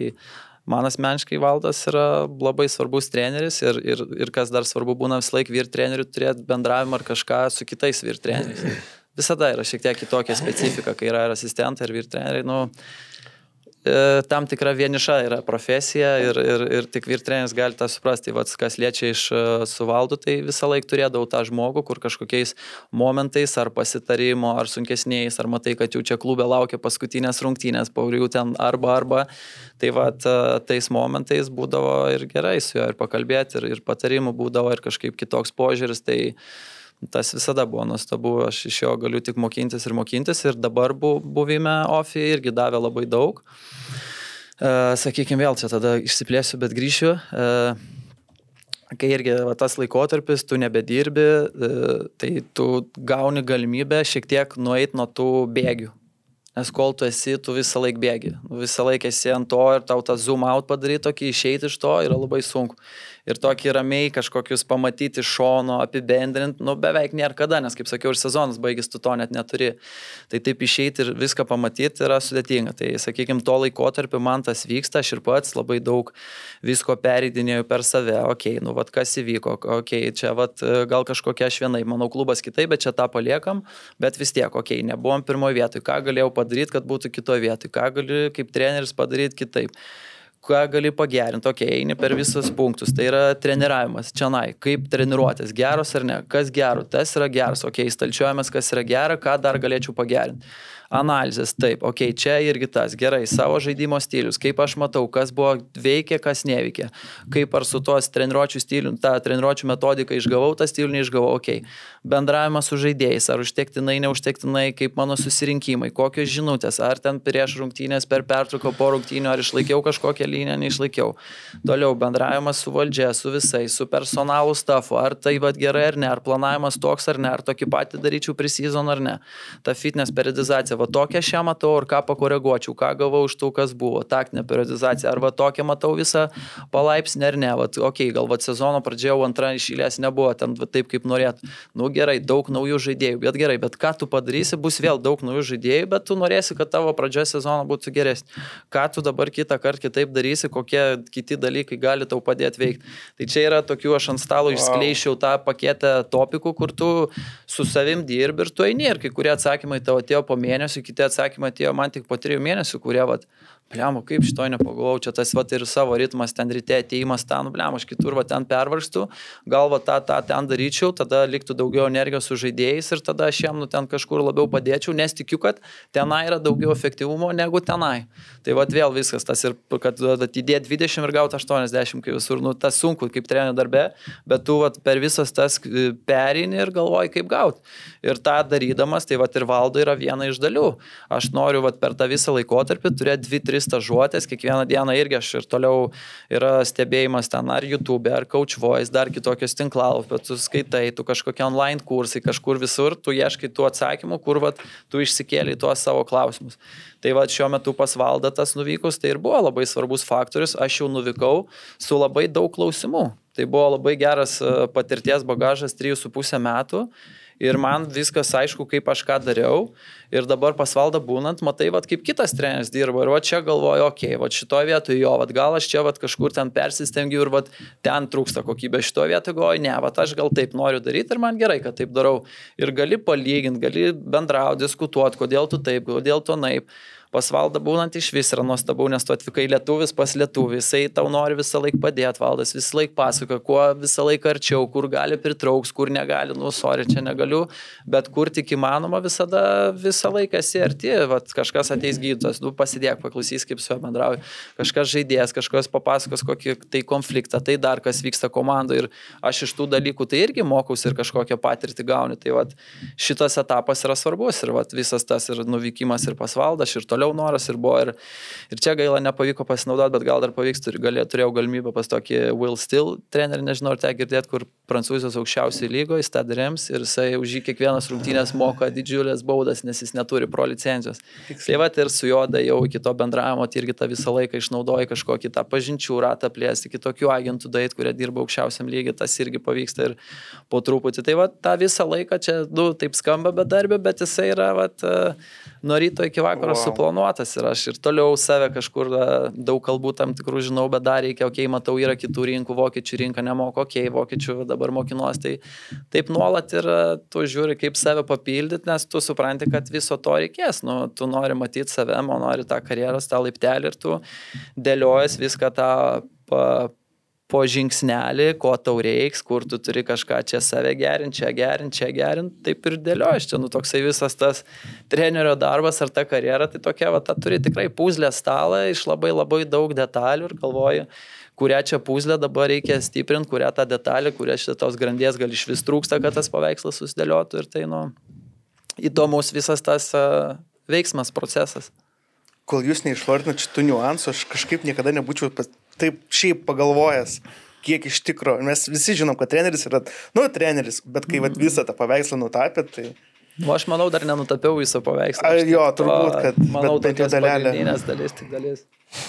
man asmeniškai valdas yra labai svarbus treneris ir, ir, ir kas dar svarbu būna visą laiką vyr trenerių turėti bendravimą ar kažką su kitais vyr treneriais. Visada yra šiek tiek kitokia specifika, kai yra ir asistentai, ir vyr treneriai. Nu, tam tikra vieniša yra profesija ir, ir, ir tik virtrenis gali tą suprasti. Vat, kas liečia iš e, suvaldo, tai visą laiką turėdavau tą žmogų, kur kažkokiais momentais ar pasitarimo, ar sunkesniais, ar matai, kad jau čia klube laukia paskutinės rungtynės, paurių ten arba arba. Tai vat, e, tais momentais būdavo ir gerai su juo ir pakalbėti, ir, ir patarimų būdavo, ir kažkaip kitoks požiūris. Tai, tas visada buvo nuostabu, aš iš jo galiu tik mokintis ir mokintis ir dabar bu, buvime Ofi irgi davė labai daug. Uh, sakykime, vėl čia tada išsiplėsiu, bet grįšiu. Uh, kai irgi va, tas laikotarpis, tu nebedirbi, uh, tai tu gauni galimybę šiek tiek nueiti nuo tų bėgių. Nes kol tu esi, tu visą laiką bėgi. Visą laiką esi ant to ir tau tą zoom out padaryti, tokį išeiti iš to yra labai sunku ir tokį ramiai kažkokius pamatyti šono, apibendrinti, nu beveik nėra kada, nes kaip sakiau, ir sezonas baigis, tu to net neturi. Tai taip išeiti ir viską pamatyti yra sudėtinga. Tai sakykime, to laikotarpiu man tas vyksta, aš ir pats labai daug visko pereidinėjau per save, okei, okay, nu vad kas įvyko, okei, okay, čia vad gal kažkokia aš vienai, manau klubas kitaip, bet čia tą paliekam, bet vis tiek, okei, okay, nebuvom pirmoje vietoje, ką galėjau padaryti, kad būtų kitoje vietoje, ką galiu kaip treneris padaryti kitaip ką gali pagerinti, okei, okay, eini per visus punktus, tai yra treniravimas, čia nai, kaip treniruotės, geros ar ne, kas gero, tas yra geras, okei, okay, stalčiuojamės, kas yra gera, ką dar galėčiau pagerinti analizės, taip, okei, okay, čia irgi tas, gerai, savo žaidimo stilius, kaip aš matau, kas buvo veikia, kas neveikia, kaip ar su tuos treniruočių stiliu, tą treniruočių metodiką išgavau, tą stilių neišgavau, okei, okay. bendravimas su žaidėjais, ar užtektinai, neužtektinai, kaip mano susirinkimai, kokios žinutės, ar ten prieš rungtynės, per pertrauką po rungtynių, ar išlaikiau kažkokią liniją, neišlaikiau. Toliau bendravimas su valdžia, su visais, su personalu stafu, ar tai vad gerai ar ne, ar planavimas toks ar ne, ar tokį patį daryčiau prisizon ar ne. Ta fitness periodizacija, va tokią šią matau ir ką pakoreguočiau, ką gavau iš tų, kas buvo, taktinė periodizacija, arba tokią matau visą palaipsnį ar ne, va, okei, okay, gal va sezono pradžioje antrą išėlės nebuvo ten va, taip, kaip norėt. Nu gerai, daug naujų žaidėjų, bet gerai, bet ką tu padarysi, bus vėl daug naujų žaidėjų, bet tu norėsi, kad tavo pradžioje sezono būtų geresnė. Ką tu dabar kitą kartą kitaip darysi, kokie kiti dalykai gali tau padėti veikti. Tai čia yra tokių, aš ant stalo wow. išskleičiau tą paketą topikų, kur tu su savim dirbi ir tu eini ir kai kurie atsakymai tavo atėjo po mėnesio mėnesių, kiti atsakymai atėjo man tik po trijų mėnesių, kurie, vat, blemo, kaip šito nepagalvojau, čia tas vat ir savo ritmas, ten ryte ateimas, ten, blemo, aš kitur, va ten pervarstu, galva tą, tą ten daryčiau, tada liktų daugiau energijos su žaidėjais ir tada aš jam nu ten kažkur labiau padėčiau, nes tikiu, kad tenai yra daugiau efektyvumo negu tenai. Tai va vėl viskas, tas ir, kad atidėti 20 ir gauti 80, kai visur, nu tas sunku kaip trenerių darbe, bet tu vat, per visas tas perini ir galvoji, kaip gauti. Ir tą darydamas, tai va ir valdo yra viena iš dalių. Aš noriu vat, per tą visą laikotarpį turėti 2-3 stažuotės, kiekvieną dieną irgi aš ir toliau yra stebėjimas ten ar YouTube, ar Coach Voice, dar kitokios tinklalapios, tu skaitai, tu kažkokie online kursai, kažkur visur, tu ieškai tų atsakymų, kur vat, tu išsikėlė tuos savo klausimus. Tai va šiuo metu pas valdatas nuvykus, tai ir buvo labai svarbus faktorius, aš jau nuvykau su labai daug klausimų. Tai buvo labai geras e, patirties bagažas 3,5 metų ir man viskas aišku, kaip aš ką dariau. Ir dabar pasvalda būnant, matai, vat, kaip kitas treneris dirba. Ir va čia galvoju, okei, okay, va šitoje vietoje jo, va gal aš čia va kažkur ten persistengiu ir va ten trūksta kokybė. Šitoje vietoje galvoju, ne, va aš gal taip noriu daryti ir man gerai, kad taip darau. Ir gali palyginti, gali bendrauti, diskutuoti, kodėl tu taip, kodėl tu naip pas valdą būnant iš vis yra nuostabu, nes tu atvykai lietuvis pas lietuvį, jisai tau nori visą laiką padėti, valdas visą laiką pasako, kuo visą laiką arčiau, kur gali pritrauks, kur negali, nu, sorry, čia negaliu, bet kur tik įmanoma visada visą laiką esi arti, Vat, kažkas ateis gydytojas, nu, pasidėk, paklausys, kaip su juo bendrauji, kažkas žaidėjas, kažkas papasakos kokį tai konfliktą, tai dar kas vyksta komandoje ir aš iš tų dalykų tai irgi mokausi ir kažkokią patirtį gauni. Tai vat, šitas etapas yra svarbus ir vat, visas tas ir nuvykimas ir pasvaldas ir toliau toliau noras ir buvo. Ir, ir čia gaila nepavyko pasinaudoti, bet gal dar pavyks, turi, galė, turėjau galimybę pas tokį Will Still trenerį, nežinau, ar te girdėt, kur prancūzijos aukščiausiai lygoje, Stade Rems, ir jisai už jį kiekvienas rungtynės moka didžiulės baudas, nes jis neturi pro licencijos. Tai va ir su juo jau iki to bendravimo, tai irgi tą visą laiką išnaudoja kažkokį tą pažinčių ratą plėsti, kitokių agentų dait, kurie dirba aukščiausiam lygiai, tas irgi pavyksta ir po truputį. Tai va tą visą laiką čia, nu, taip skamba bedarbė, bet jisai yra, va, nuo ryto iki vakaro wow. Suplanuotas ir aš ir toliau save kažkur daug kalbų tam tikrų žinau, bet dar reikia, okei, okay, matau, yra kitų rinkų, vokiečių rinka nemoko, okei, okay, vokiečių dabar mokinuos, tai taip nuolat ir tu žiūri, kaip save papildyti, nes tu supranti, kad viso to reikės, nu, tu nori matyti save, o nori tą karjeros, tą laiptelį ir tu dėliojas viską tą pa, po žingsnelį, ko tau reiks, kur tu turi kažką čia save gerinti, čia gerinti, čia gerinti, taip ir dėlioji. Čia, nu, toksai visas tas trenerio darbas ar ta karjera, tai tokia, va, ta turi tikrai puzlę stalą iš labai labai daug detalių ir galvoju, kurią čia puzlę dabar reikia stiprinti, kurią tą detalę, kurią šitos grandies gal iš vis trūksta, kad tas paveikslas susidėliotų ir tai, nu, įdomus visas tas uh, veiksmas, procesas kol jūs neišvardinat šitų niuansų, aš kažkaip niekada nebūčiau taip šiaip pagalvojęs, kiek iš tikro. Mes visi žinom, kad treneris yra, nu, treneris, bet kai vat, visą tą paveikslą nutapėt, tai... Nu, aš manau, dar nenutapiau visą paveikslą. Ar jo, turbūt, kad... Manau, tai jau dalelė. dalis, tik dalis.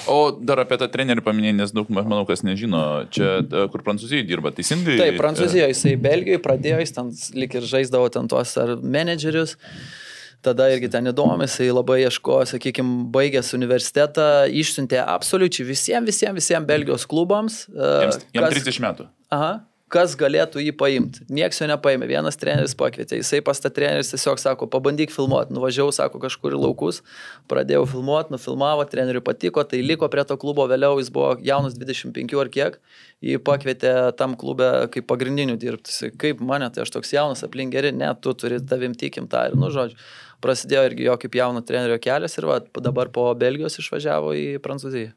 O dar apie tą trenerį paminėjai, nes daug, manau, kas nežino, čia kur Prancūzijoje dirba, teisingai? Taip, Prancūzijoje, jisai Belgijoje pradėjo, jis ten lik ir žaisdavo ten tuos ar menedžerius. Uh, tada irgi ten įdomu, jisai labai ieškojo, sakykime, baigęs universitetą, išsiuntė absoliučiai visiems, visiems, visiems Belgijos klubams. Jiems, jiems kas, 30 metų. Aha, kas galėtų jį paimti. Niekas jo nepaėmė, vienas treneris pakvietė, jisai pas tą treneris tiesiog sako, pabandyk filmuoti, nuvažiavau, sako, kažkur į laukus, pradėjau filmuoti, nufilmavo, treneriui patiko, tai liko prie to klubo, vėliau jis buvo jaunas 25 ar kiek, jį pakvietė tam klube kaip pagrindinių dirbti. Kaip mane, tai aš toks jaunas, aplink geri, ne, tu turi tavim tikim tą ir, nu, žodžiu prasidėjo irgi jo kaip jauno trenerio kelias ir va, dabar po Belgijos išvažiavo į Prancūziją.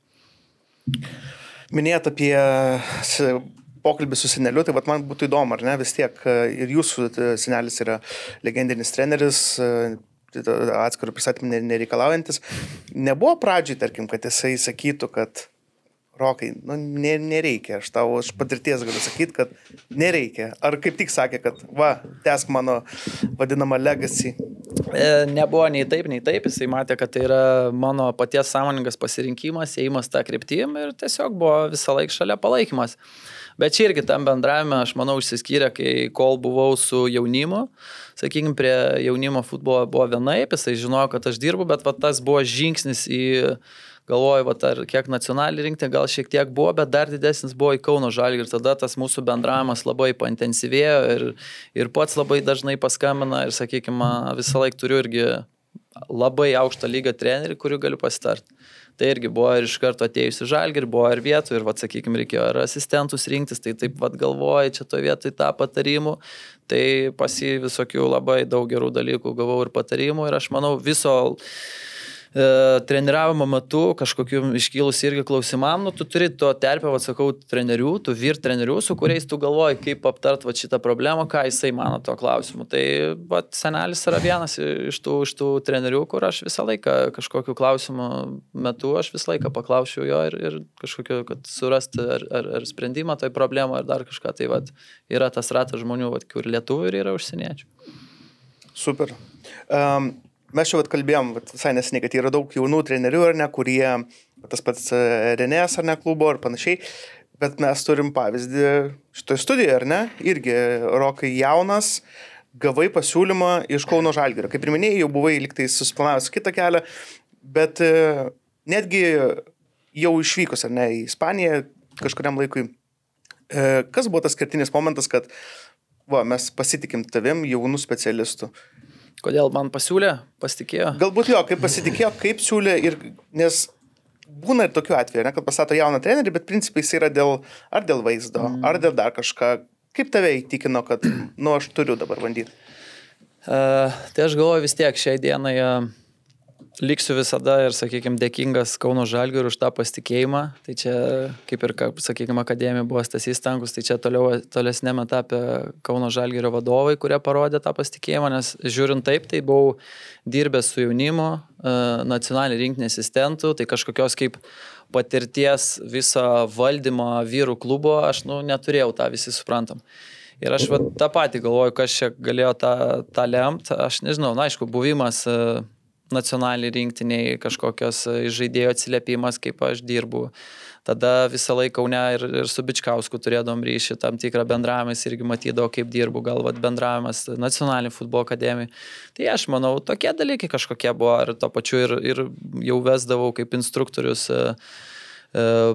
Minėjot apie pokalbį su seneliu, tai man būtų įdomu, ar ne, vis tiek ir jūsų senelis yra legendinis treneris, atskirų pristatymų nereikalaujantis. Nebuvo pradžiai, tarkim, kad jisai sakytų, kad Rokai, nu, nereikia, aš tau iš patirties galiu sakyti, kad nereikia. Ar kaip tik sakė, kad va, tesk mano vadinamą legacy. E, nebuvo nei taip, nei taip, jisai matė, kad tai yra mano paties sąmoningas pasirinkimas, ėjimas tą kryptim ir tiesiog buvo visą laiką šalia palaikymas. Bet čia irgi tam bendravime, aš manau, išsiskyrė, kai kol buvau su jaunimu, sakykime, prie jaunimo futbolo buvo vienaip, jisai žinojo, kad aš dirbu, bet va, tas buvo žingsnis į galvoju, va, ar kiek nacionalinį rinkti, gal šiek tiek buvo, bet dar didesnis buvo į Kauno žalgį ir tada tas mūsų bendravimas labai paintensyvėjo ir, ir pats labai dažnai paskambina ir, sakykime, visą laiką turiu irgi labai aukštą lygą trenerių, kuriuo galiu pasitarti. Tai irgi buvo ir iš karto atėjusi žalgi, ir buvo ir vietų, ir, vad, sakykime, reikėjo ir asistentus rinktis, tai taip, vad, galvoju, čia to vietoj tą patarimų, tai pasi visokių labai daug gerų dalykų gavau ir patarimų, ir aš manau, viso treniravimo metu kažkokiu iškilus irgi klausimam, nu, tu turi to terpę, atsakau, trenerių, tu vyr trenerių, su kuriais tu galvoji, kaip aptart va, šitą problemą, ką jisai mano to klausimu. Tai va, senelis yra vienas iš tų, iš tų trenerių, kur aš visą laiką kažkokiu klausimu metu, aš visą laiką paklausiu jo ir, ir kažkokio, kad surasti ar, ar, ar sprendimą toj problemą, ar dar kažką. Tai va, yra tas ratas žmonių, va, kur lietuvių ir yra užsieniečių. Super. Um, mes čia vat, kalbėjom vat, visai neseniai, kad yra daug jaunų trenerių, ar ne, kurie, tas pats e, Renės ar ne klubo ar panašiai, bet mes turim pavyzdį šitoje studijoje, ar ne, irgi Rokai jaunas, gavai pasiūlymą iš Kauno Žalgirio. Kaip ir minėjai, jau buvai liktai susiplanavęs kitą kelią, bet e, netgi jau išvykus, ar ne, į Ispaniją kažkuriam laikui, e, kas buvo tas kertinis momentas, kad va, mes pasitikim tavim, jaunų specialistų. Kodėl man pasiūlė, pasitikėjo? Galbūt jo, kaip pasitikėjo, kaip siūlė ir nes būna ir tokių atvejų, ne, kad pastato jauną trenerį, bet principai jis yra dėl, ar dėl vaizdo, mm. ar dėl dar kažką. Kaip tave įtikino, kad, nu, aš turiu dabar bandyti? Uh, tai aš galvoju vis tiek šiai dienai uh, liksiu visada ir, sakykime, dėkingas Kauno Žalgiui už tą pasitikėjimą. Tai čia, kaip ir, sakykime, akademija buvo Stasys Tankus, tai čia toliau, tolesnėme etape Kauno Žalgirio vadovai, kurie parodė tą pasitikėjimą, nes žiūrint taip, tai buvau dirbęs su jaunimu, e, nacionalinį rinkinį asistentų, tai kažkokios kaip patirties viso valdymo vyrų klubo aš nu, neturėjau, tą visi suprantam. Ir aš va, tą patį galvoju, kas čia galėjo tą, tą lemti. Aš nežinau, na aišku, buvimas uh, nacionaliniai rinktiniai kažkokios e, žaidėjo atsiliepimas, kaip aš dirbu. Tada visą laiką Kaune ir, ir su Bičkausku turėdom ryšį, tam tikrą bendravimą, jis irgi matydavo, kaip dirbu, galvat bendravimas nacionalinį futbolo akademiją. Tai aš manau, tokie dalykai kažkokie buvo, ir to pačiu ir, ir jau vesdavau kaip instruktorius. Uh,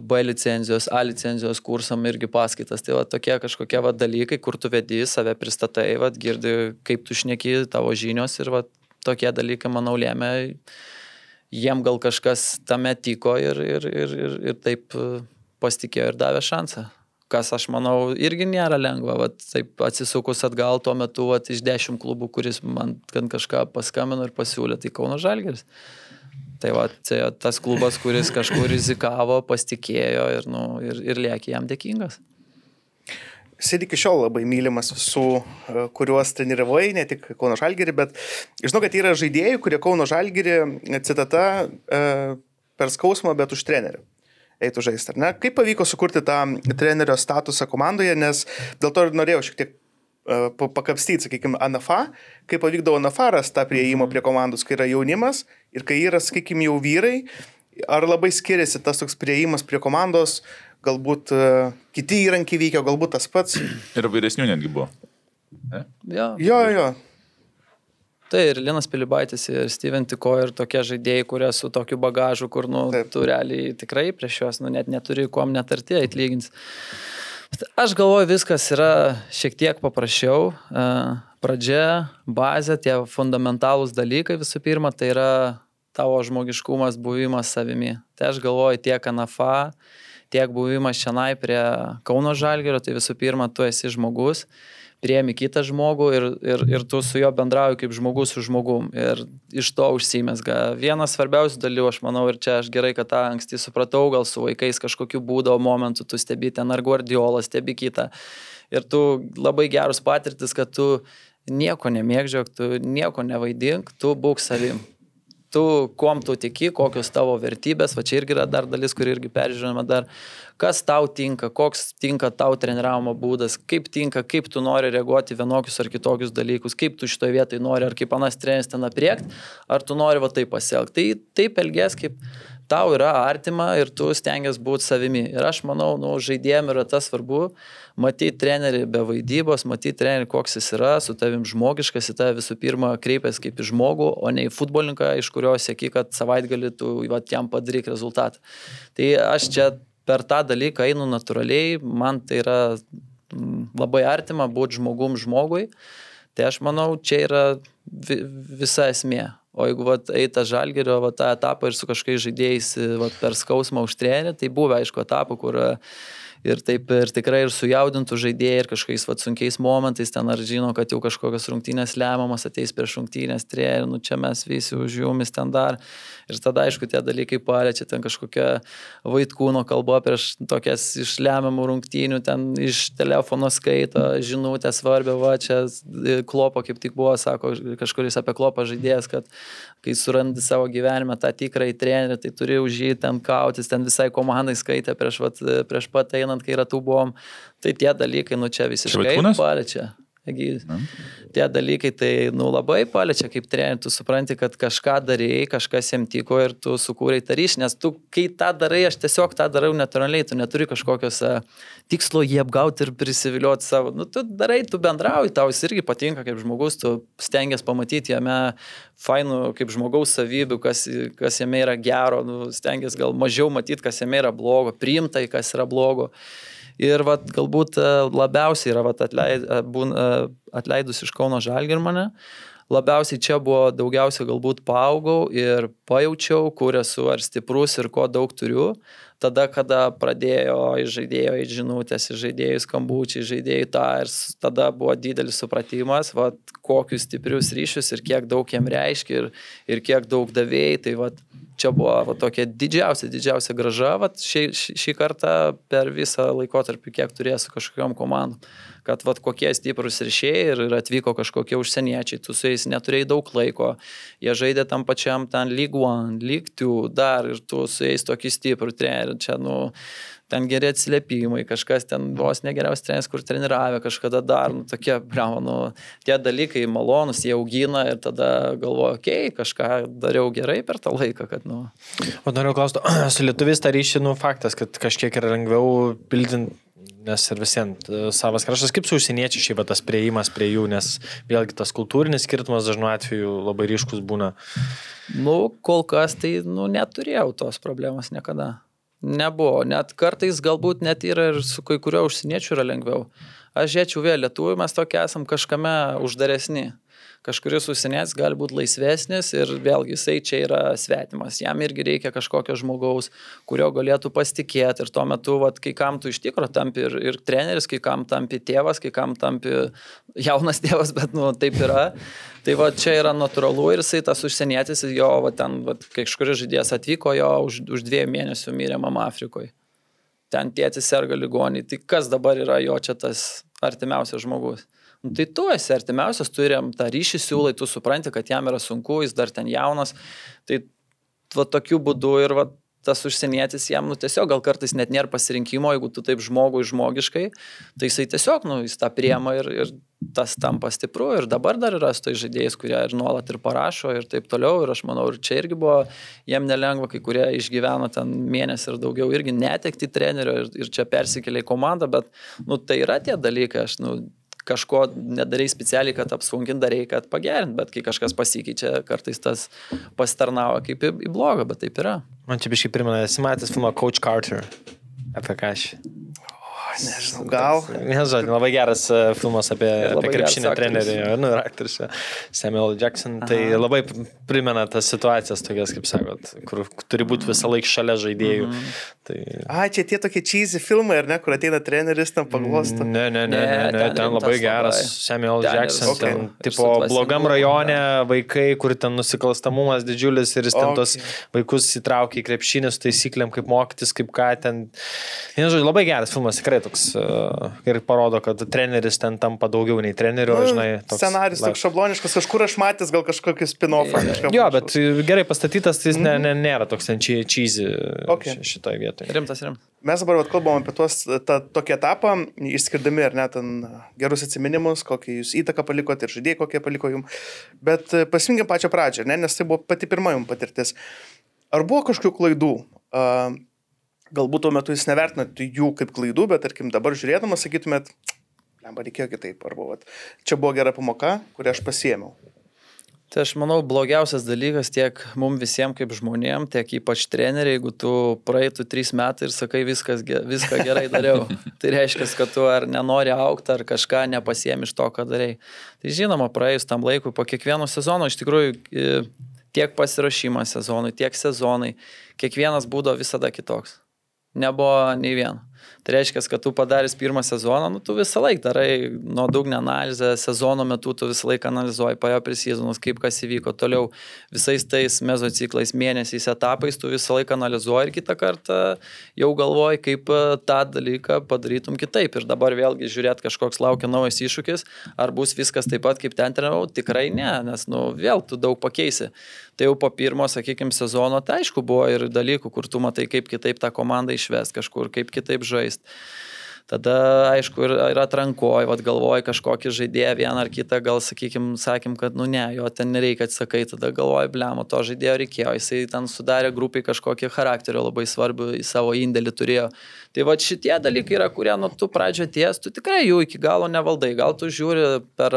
B licenzijos, A licenzijos kursam irgi paskaitas. Tai va tokie kažkokie va dalykai, kur tu vedi, save pristatai, va girdi, kaip tu šneki, tavo žinios ir va tokie dalykai, manau, lėmė, jiem gal kažkas tame tiko ir, ir, ir, ir, ir taip e, pasitikėjo ir davė šansą. Kas aš manau irgi nėra lengva, vat, taip atsisukus atgal tuo metu vat, iš dešimt klubų, kuris man kažką paskambino ir pasiūlė, tai Kauno Žalgeris. Tai va, tai tas klubas, kuris kažkur rizikavo, pasitikėjo ir, nu, ir, ir liekė jam dėkingas jis iki šiol labai mylimas visų, e, kuriuos treniravai, ne tik Kauno Žalgirį, bet žinau, kad yra žaidėjai, kurie Kauno Žalgirį, citata, e, per skausmą, bet už trenerių eitų žaisti, ar ne? Kaip pavyko sukurti tą trenerio statusą komandoje, nes dėl to ir norėjau šiek tiek uh, pakapstyti, sakykime, ANFA, kaip pavykdavo ANFA rasti tą prieimą prie komandos, kai yra jaunimas ir kai yra, sakykime, jau vyrai, ar labai skiriasi tas toks prieimas prie komandos, galbūt uh, kiti įrankiai veikia, galbūt tas pats. Ir vyresnių netgi buvo. Ne? Jo. jo, jo. Tai ir Linas Pilibaitis, ir Steven Tiko, ir tokie žaidėjai, kurie su tokiu bagažu, kur, nu, Taip. tu realiai tikrai prieš juos, nu, net neturi kuom netarti atlygins. Aš galvoju, viskas yra šiek tiek paprasčiau. E, pradžia, bazė, tie fundamentalūs dalykai visų pirma, tai yra tavo žmogiškumas, buvimas savimi. Tai aš galvoju tiek ANAFA, tiek buvimas šiandien prie Kauno Žalgerio, tai visų pirma, tu esi žmogus, priemi kitą žmogų ir, ir, ir tu su juo bendrauji kaip žmogus su žmogum. Ir iš to užsimesga. Vienas svarbiausių dalykų, aš manau, ir čia aš gerai, kad tą anksti supratau, gal su vaikais kažkokiu būdo momentu tu stebi ten ar guardiolą, stebi kitą. Ir tu labai gerus patirtis, kad tu nieko nemėgdžiok, tu nieko nevaidink, tu būk savim tu, kuom tu tiki, kokios tavo vertybės, va čia irgi yra dar dalis, kur irgi peržiūrime dar, kas tau tinka, koks tinka tau treniravimo būdas, kaip tinka, kaip tu nori reaguoti vienokius ar kitokius dalykus, kaip tu šitoje vietoje nori, ar kaip anas treneris ten apriekti, ar tu nori va taip pasielgti. Tai taip elgės, kaip tau yra artima ir tu stengiasi būti savimi. Ir aš manau, nu, žaidėjim yra tas svarbu, matyti trenerį be vaidybos, matyti trenerį, koks jis yra, su tavim žmogiškas, į tave visų pirma kreipiasi kaip į žmogų, o ne į futbolininką, iš kurio sėki, kad savaitgalį tu vat, jam padaryk rezultatą. Tai aš čia per tą dalyką einu natūraliai, man tai yra mm, labai artima būti žmogum žmogui. Tai aš manau, čia yra visa esmė. O jeigu vat, eita žalgerio vat, tą etapą ir su kažkokiais žaidėjais vat, per skausmą užtrėnė, tai buvo aišku etapų, kur ir taip ir tikrai ir sujaudintų žaidėjai ir kažkokiais vat, sunkiais momentais ten ar žino, kad jau kažkokios rungtynės lemiamas ateis prieš rungtynės, trėja, nu čia mes visi už jumis ten dar. Ir tada, aišku, tie dalykai paliečia, ten kažkokia vaikūno kalba prieš tokias iš lemiamų rungtynių, ten iš telefono skaito, žinutę svarbę, va čia klopo kaip tik buvo, sako kažkuris apie klopą žaidėjas, kad kai surandi savo gyvenime tą tikrąjį trenerį, tai turi už jį ten kautis, ten visai komandai skaitė prieš, vat, prieš pat einant, kai ratų buvom. Tai tie dalykai, nu čia visiškai paliečia. Tie dalykai tai nu, labai paliečia kaip trenerių, tu supranti, kad kažką darėjai, kažkas jam tiko ir tu sukūrei tą ryšį, nes tu, kai tą darai, aš tiesiog tą darau natūraliai, tu neturi kažkokios tikslo jį apgauti ir prisivilioti savo. Nu, tu darai, tu bendrauji, tau jis irgi patinka kaip žmogus, tu stengiasi pamatyti jame fainų kaip žmogaus savybių, kas, kas jame yra gero, nu, stengiasi gal mažiau matyti, kas jame yra blogo, priimtai, kas yra blogo. Ir vat, galbūt e, labiausiai yra vat, atleid, būn, e, atleidus iš Kauno Žalgir mane, labiausiai čia buvo daugiausia galbūt paaugau ir pajaučiau, kur esu, ar stiprus ir ko daug turiu. Tada, kada pradėjo iš žaidėjo į žinutės, iš žaidėjų skambučiai, žaidėjų tą ir tada buvo didelis supratimas, vat, kokius stiprius ryšius ir kiek daug jam reiškia ir, ir kiek daug davėjai. Tai vat, čia buvo va, tokia didžiausia, didžiausia graža va, šį, šį kartą per visą laikotarpį, kiek turėsiu kažkokiam komandom. Kad va, kokie stiprus ryšiai ir, ir atvyko kažkokie užsieniečiai, tu su jais neturėjai daug laiko, jie žaidė tam pačiam ten League One, League Two, dar ir tu su jais tokį stiprų trenerių. Čia, nu, ten geri atsiliepimai, kažkas ten vos negeriausias treneris, kur treniravė kažkada dar, nu, tokie, bravo, nu, tie dalykai malonus, jie augina ir tada galvoju, okei, okay, kažką dariau gerai per tą laiką, kad, nu. O noriu klausti, su lietuvis tą ryšį, nu, faktas, kad kažkiek yra lengviau pildinti nes ir visiems savas kraštas, kaip su užsieniečiai šį tas prieimas prie jų, nes vėlgi tas kultūrinis skirtumas dažnu atveju labai ryškus būna. Nu, kol kas tai, nu, neturėjau tos problemos niekada. Nebuvo. Net kartais galbūt net yra ir su kai kurio užsieniečiu yra lengviau. Aš žiūrėčiau vėl lietuvių, mes tokie esam kažkame uždaresni kažkuris užsienietis gali būti laisvesnis ir vėlgi jisai čia yra svetimas. Jam irgi reikia kažkokio žmogaus, kurio galėtų pasitikėti ir tuo metu, vat, kai kam tu iš tikrųjų tampi ir, ir treneris, kai kam tampi tėvas, kai kam tampi jaunas tėvas, bet nu, taip yra. Tai va čia yra natūralu ir jisai tas užsienietis, jo va, ten va, kažkuris žaidėjas atvyko, jo už, už dviejų mėnesių mirė mama Afrikoje. Ten tėtis serga ligonį. Tai kas dabar yra jo čia tas artimiausias žmogus? Nu, tai tu esi artimiausias, turim tą ryšį siūlai, tu supranti, kad jam yra sunku, jis dar ten jaunas. Tai va tokiu būdu ir va tas užsienietis jam, nu tiesiog gal kartais net nėra pasirinkimo, jeigu tu taip žmogui žmogiškai, tai jisai tiesiog, nu, jis tą priema ir, ir tas tampa stipru ir dabar dar yra su tai žaidėjais, kurie ir nuolat ir parašo ir taip toliau ir aš manau, ir čia irgi buvo jiem nelengva, kai kurie išgyveno ten mėnesį ir daugiau irgi netekti trenerio ir, ir čia persikėlė į komandą, bet, nu, tai yra tie dalykai, aš, nu, kažko nedarai specialiai, kad apsunkint, darai, kad pagerint, bet kai kažkas pasikeičia, kartais tas pasitarnauja kaip į, į blogą, bet taip yra. Man čia biškai primena, esi matęs filmą Coach Carter. Apie ką aš? Nežinau, gal. Nežinau, labai geras e, filmas apie, apie krepšinį trenerį, nu, ir aktorius Samuel Jackson. Tai Aha. Tai labai primena tas situacijas, tokias, kaip sakot, kur turi būti visą laiką šalia žaidėjų. -hmm. Tai... A, čia tie tokie cheesy filmai, ar ne, kur ateina treneris, tam paglosto. Ne, ne, ne, ne, ne, ten, ten labai geras labai. Samuel ten Jackson, okay. ten tipo blogam rajone vaikai, kur ten nusikalstamumas didžiulis ir jis ten okay. tos vaikus įtraukia į krepšinį su taisyklėm, kaip mokytis, kaip ką ten. Nežinau, labai geras filmas, tikrai toks uh, ir parodo, kad treneris ten tampa daugiau nei treneriu, nu, žinai. Toks, scenarijus toks šabloniškas, kažkur aš matęs gal kažkokį spin-offą. Jo, bet gerai pastatytas, tai jis mm -hmm. ne, ne, nėra toks ten cheesy okay. šitoje vietoje. Rimtas, rimtas. Mes dabar vat, kalbam apie tuos, tą tokį etapą, išskirdami ar net gerus atminimus, kokį jūs įtaką palikote ir žaidėjai, kokie paliko jums. Bet pasiminkim pačią pradžią, ne? nes tai buvo pati pirma jums patirtis. Ar buvo kažkokių klaidų? Uh, galbūt tuo metu jūs nevertinat jų kaip klaidų, bet tarkim dabar žiūrėdamas sakytumėt, lemba reikėjo kitaip, arba vat, čia buvo gera pamoka, kurią aš pasiemiau. Tai aš manau, blogiausias dalykas tiek mums visiems kaip žmonėm, tiek ypač treneriai, jeigu tu praeitų trys metai ir sakai viskas, viską gerai dariau. tai reiškia, kad tu ar nenori aukti, ar kažką nepasiemi iš to, ką darai. Tai žinoma, praėjus tam laikui, po kiekvieno sezono, iš tikrųjų, tiek pasirašymas sezonui, tiek sezonai, kiekvienas būdo visada kitoks. Nebuvo nei vieno. Tai reiškia, kad tu padaręs pirmą sezoną, nu, tu visą laiką darai nuodugnę analizę, sezono metu tu visą laiką analizuoji, pajo prisėdonus, kaip kas įvyko toliau, visais tais mezociklais, mėnesiais, etapais, tu visą laiką analizuoji ir kitą kartą jau galvoji, kaip e, tą dalyką padarytum kitaip. Ir dabar vėlgi žiūrėt, kažkoks laukia naujas iššūkis, ar bus viskas taip pat, kaip ten treniravau, tikrai ne, nes, nu, vėl tu daug pakeisi. Tai jau po pirmo, sakykime, sezono, tai aišku, buvo ir dalykų, kur tu matai, kaip kitaip tą komandą išves kažkur, kaip kitaip žaisti žaisti. Tada, aišku, ir, ir atrankoji, vad galvoji kažkokį žaidėją vieną ar kitą, gal sakykim, sakym, kad, nu ne, jo ten nereikia atsakai, tada galvoji, blemo, to žaidėjo reikėjo, jisai ten sudarė grupiai kažkokį charakterį labai svarbu, į savo indėlį turėjo. Tai va šitie dalykai yra, kurie nuo tu pradžio ties, tu tikrai jų iki galo nevaldai. Gal tu žiūri per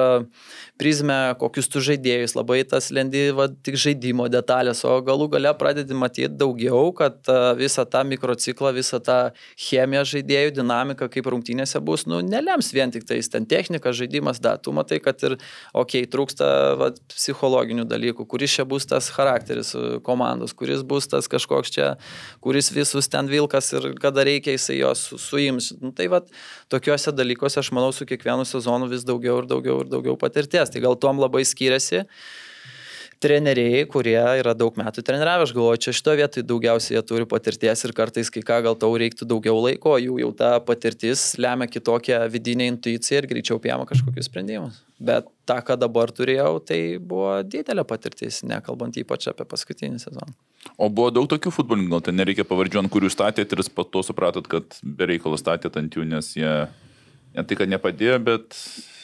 prizmę, kokius tu žaidėjus, labai tas lendi va, tik žaidimo detalės, o galų gale pradedi matyti daugiau, kad visą tą mikrociklą, visą tą chemiją žaidėjų, dinamiką, kaip rungtynėse bus, nu, nelems vien tik tais ten technika, žaidimas, da, tu matai, kad ir, okei, okay, trūksta va, psichologinių dalykų, kuris čia bus tas charakteris komandos, kuris bus tas kažkoks čia, kuris visus ten vilkas ir kada reikia jisai jos su, suims. Nu, tai va, tokiuose dalykuose aš manau su kiekvienu sezonu vis daugiau ir daugiau ir daugiau patirties. Tai gal tuom labai skiriasi treneriai, kurie yra daug metų treniravę, aš galvoju, čia šitoje vietoje daugiausiai jie turi patirties ir kartais kai ką gal tau reiktų daugiau laiko, jų jau ta patirtis lemia kitokią vidinę intuiciją ir greičiau priema kažkokius sprendimus. Bet tą, ką dabar turėjau, tai buvo didelė patirtis, nekalbant ypač apie paskutinį sezoną. O buvo daug tokių futbolininkų, ten nereikia pavardžių, ant kurių statėt ir po to supratot, kad bereikalo statėt ant jų, nes jie ne tai, kad nepadėjo, bet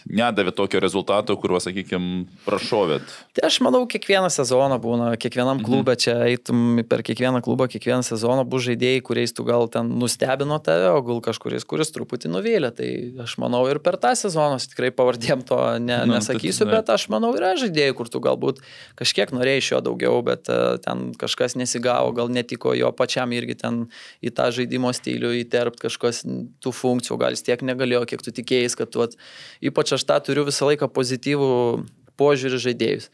nedavė tokio rezultato, kuriuo, sakykime, prašovėt? Tai aš manau, kiekvieną sezoną būna, kiekvienam mhm. klube čia eitum per kiekvieną klubą, kiekvieną sezoną bus žaidėjai, kuriais tu gal ten nustebino tave, o gal kažkuris, kuris truputį nuvylė. Tai aš manau ir per tą sezoną, tikrai pavardėm to ne, nu, nesakysiu, tai, bet aš manau yra žaidėjai, kur tu galbūt kažkiek norėjai iš jo daugiau, bet uh, ten kažkas nesigavo, gal netiko jo pačiam irgi ten į tą žaidimo stilių įterpt kažkas tų funkcijų, gal jis tiek negalėjo, kiek tu tikėjai, kad tu, at, ypač ypač aš tą turiu visą laiką pozityvų požiūrį žaidėjus.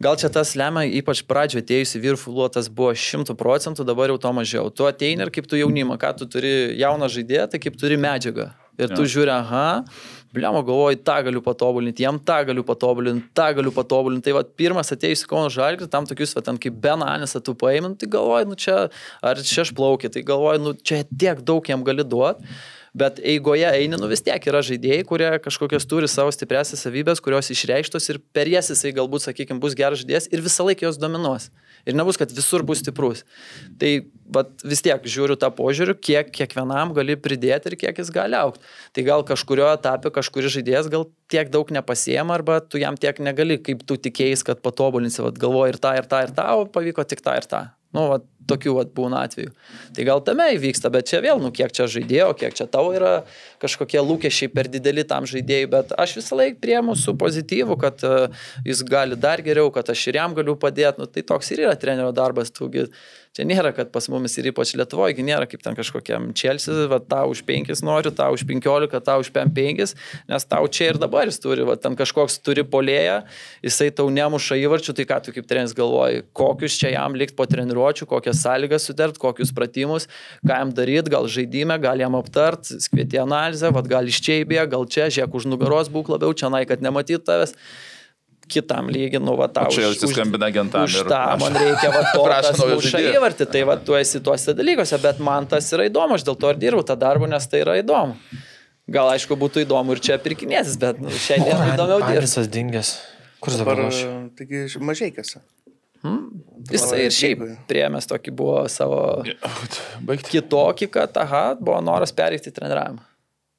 Gal čia tas lemia, ypač pradžio atėjusi virfuluotas buvo 100 procentų, dabar jau to mažiau. Tu ateini ir kaip tu jaunimą, ką tu turi jauną žaidėją, tai kaip turi medžiagą. Ir tu ja. žiūri, aha, bliamo galvoji, tą galiu patobulinti, jam tą galiu patobulinti, tą galiu patobulinti. Tai va, pirmas atėjus į Kauno Žalgirį, tam tokius, va, ten kaip Benanis, tu paėmint, tai galvoji, nu čia, ar čia aš plaukiu, tai galvoji, nu čia tiek daug jam gali duoti bet eigoje eini, nu vis tiek yra žaidėjai, kurie kažkokios turi savo stipresias savybės, kurios išreikštos ir per jas jisai galbūt, sakykime, bus geras žaidėjas ir visą laiką jos dominuos. Ir nebus, kad visur bus stiprus. Tai vis tiek žiūriu tą požiūrių, kiek kiekvienam gali pridėti ir kiek jis gali aukti. Tai gal kažkurio etape kažkuris žaidėjas gal tiek daug nepasiema arba tu jam tiek negali, kaip tu tikėjai, kad patobulinsi, vad galvoji ir tą, ir tą, ir tą, o pavyko tik tą ir tą. Nu, va, tokių vat, būna atvejų. Tai gal tame įvyksta, bet čia vėl, nu, kiek čia žaidėjo, kiek čia tavo yra kažkokie lūkesčiai per dideli tam žaidėjui, bet aš visą laiką priemu su pozityvu, kad uh, jis gali dar geriau, kad aš ir jam galiu padėti. Nu, tai toks ir yra trenerio darbas. Tugi, Čia nėra, kad pas mumis ir ypač Lietuvoje, nėra kaip ten kažkokiam Čelsis, va tau už 5 noriu, tau už 15, tau už 5, nes tau čia ir dabar jis turi, va ten kažkoks turi polėją, jisai tau nemuša įvarčių, tai ką tu kaip treneris galvoji, kokius čia jam likt po treniruočių, kokias sąlygas sudert, kokius pratimus, ką jam daryti, gal žaidime, gal jam aptart, skvieti analizę, va gal iš čia įbėga, gal čia, žiūrėk už nugaros būk labiau, čia nai, kad nematyt tavęs kitam lygiai, nu, va, tau. Čia jau įsiskambina agentam. Už tą man reikia, va, to, kas muša įvartį, tai va, tu esi tuose dalykuose, bet man tas yra įdomu, aš dėl to ir dirbu tą darbą, nes tai yra įdomu. Gal aišku būtų įdomu ir čia pirkinėsis, bet nu, šiandien įdomiau dirbti. Visas dingęs. Kur dabar? Taigi mažai kas. Hmm? Jisai ir šiaip priemęs tokį buvo savo Baigti. kitokį, kad, aha, buvo noras pereiti treniravimą.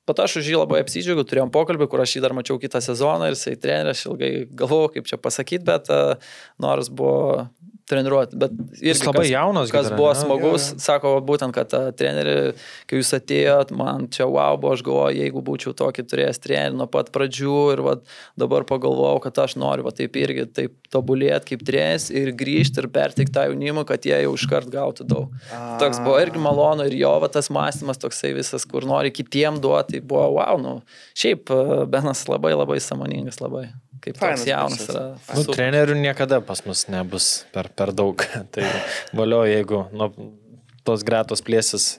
Po to aš už jį labai apsidžiaugiu, turėjom pokalbį, kur aš jį dar mačiau kitą sezoną ir jisai treneris, ilgai galvojau, kaip čia pasakyti, bet uh, noras buvo treniruoti. Bet jis labai kas, jaunas, kas buvo smagus, jo, jo. sako būtent, kad treneri, kai jūs atėjot, man čia wow, buvo, aš galvoju, jeigu būčiau tokį turėjęs trenerį nuo pat pradžių ir va, dabar pagalvojau, kad aš noriu va, taip irgi taip tobulėti kaip treneris ir grįžti ir perteikti tą jaunimą, kad jie jau iškart gautų daug. A. Toks buvo irgi malonu ir jo va, tas mąstymas toksai visas, kur nori kitiem duoti, tai buvo wow, nu, šiaip Benas labai labai samoningas, labai kaip toks jaunas yra. Nu, trenerių niekada pas mus nebus per, per daug. tai valio, jeigu nu, tos gretos plėsis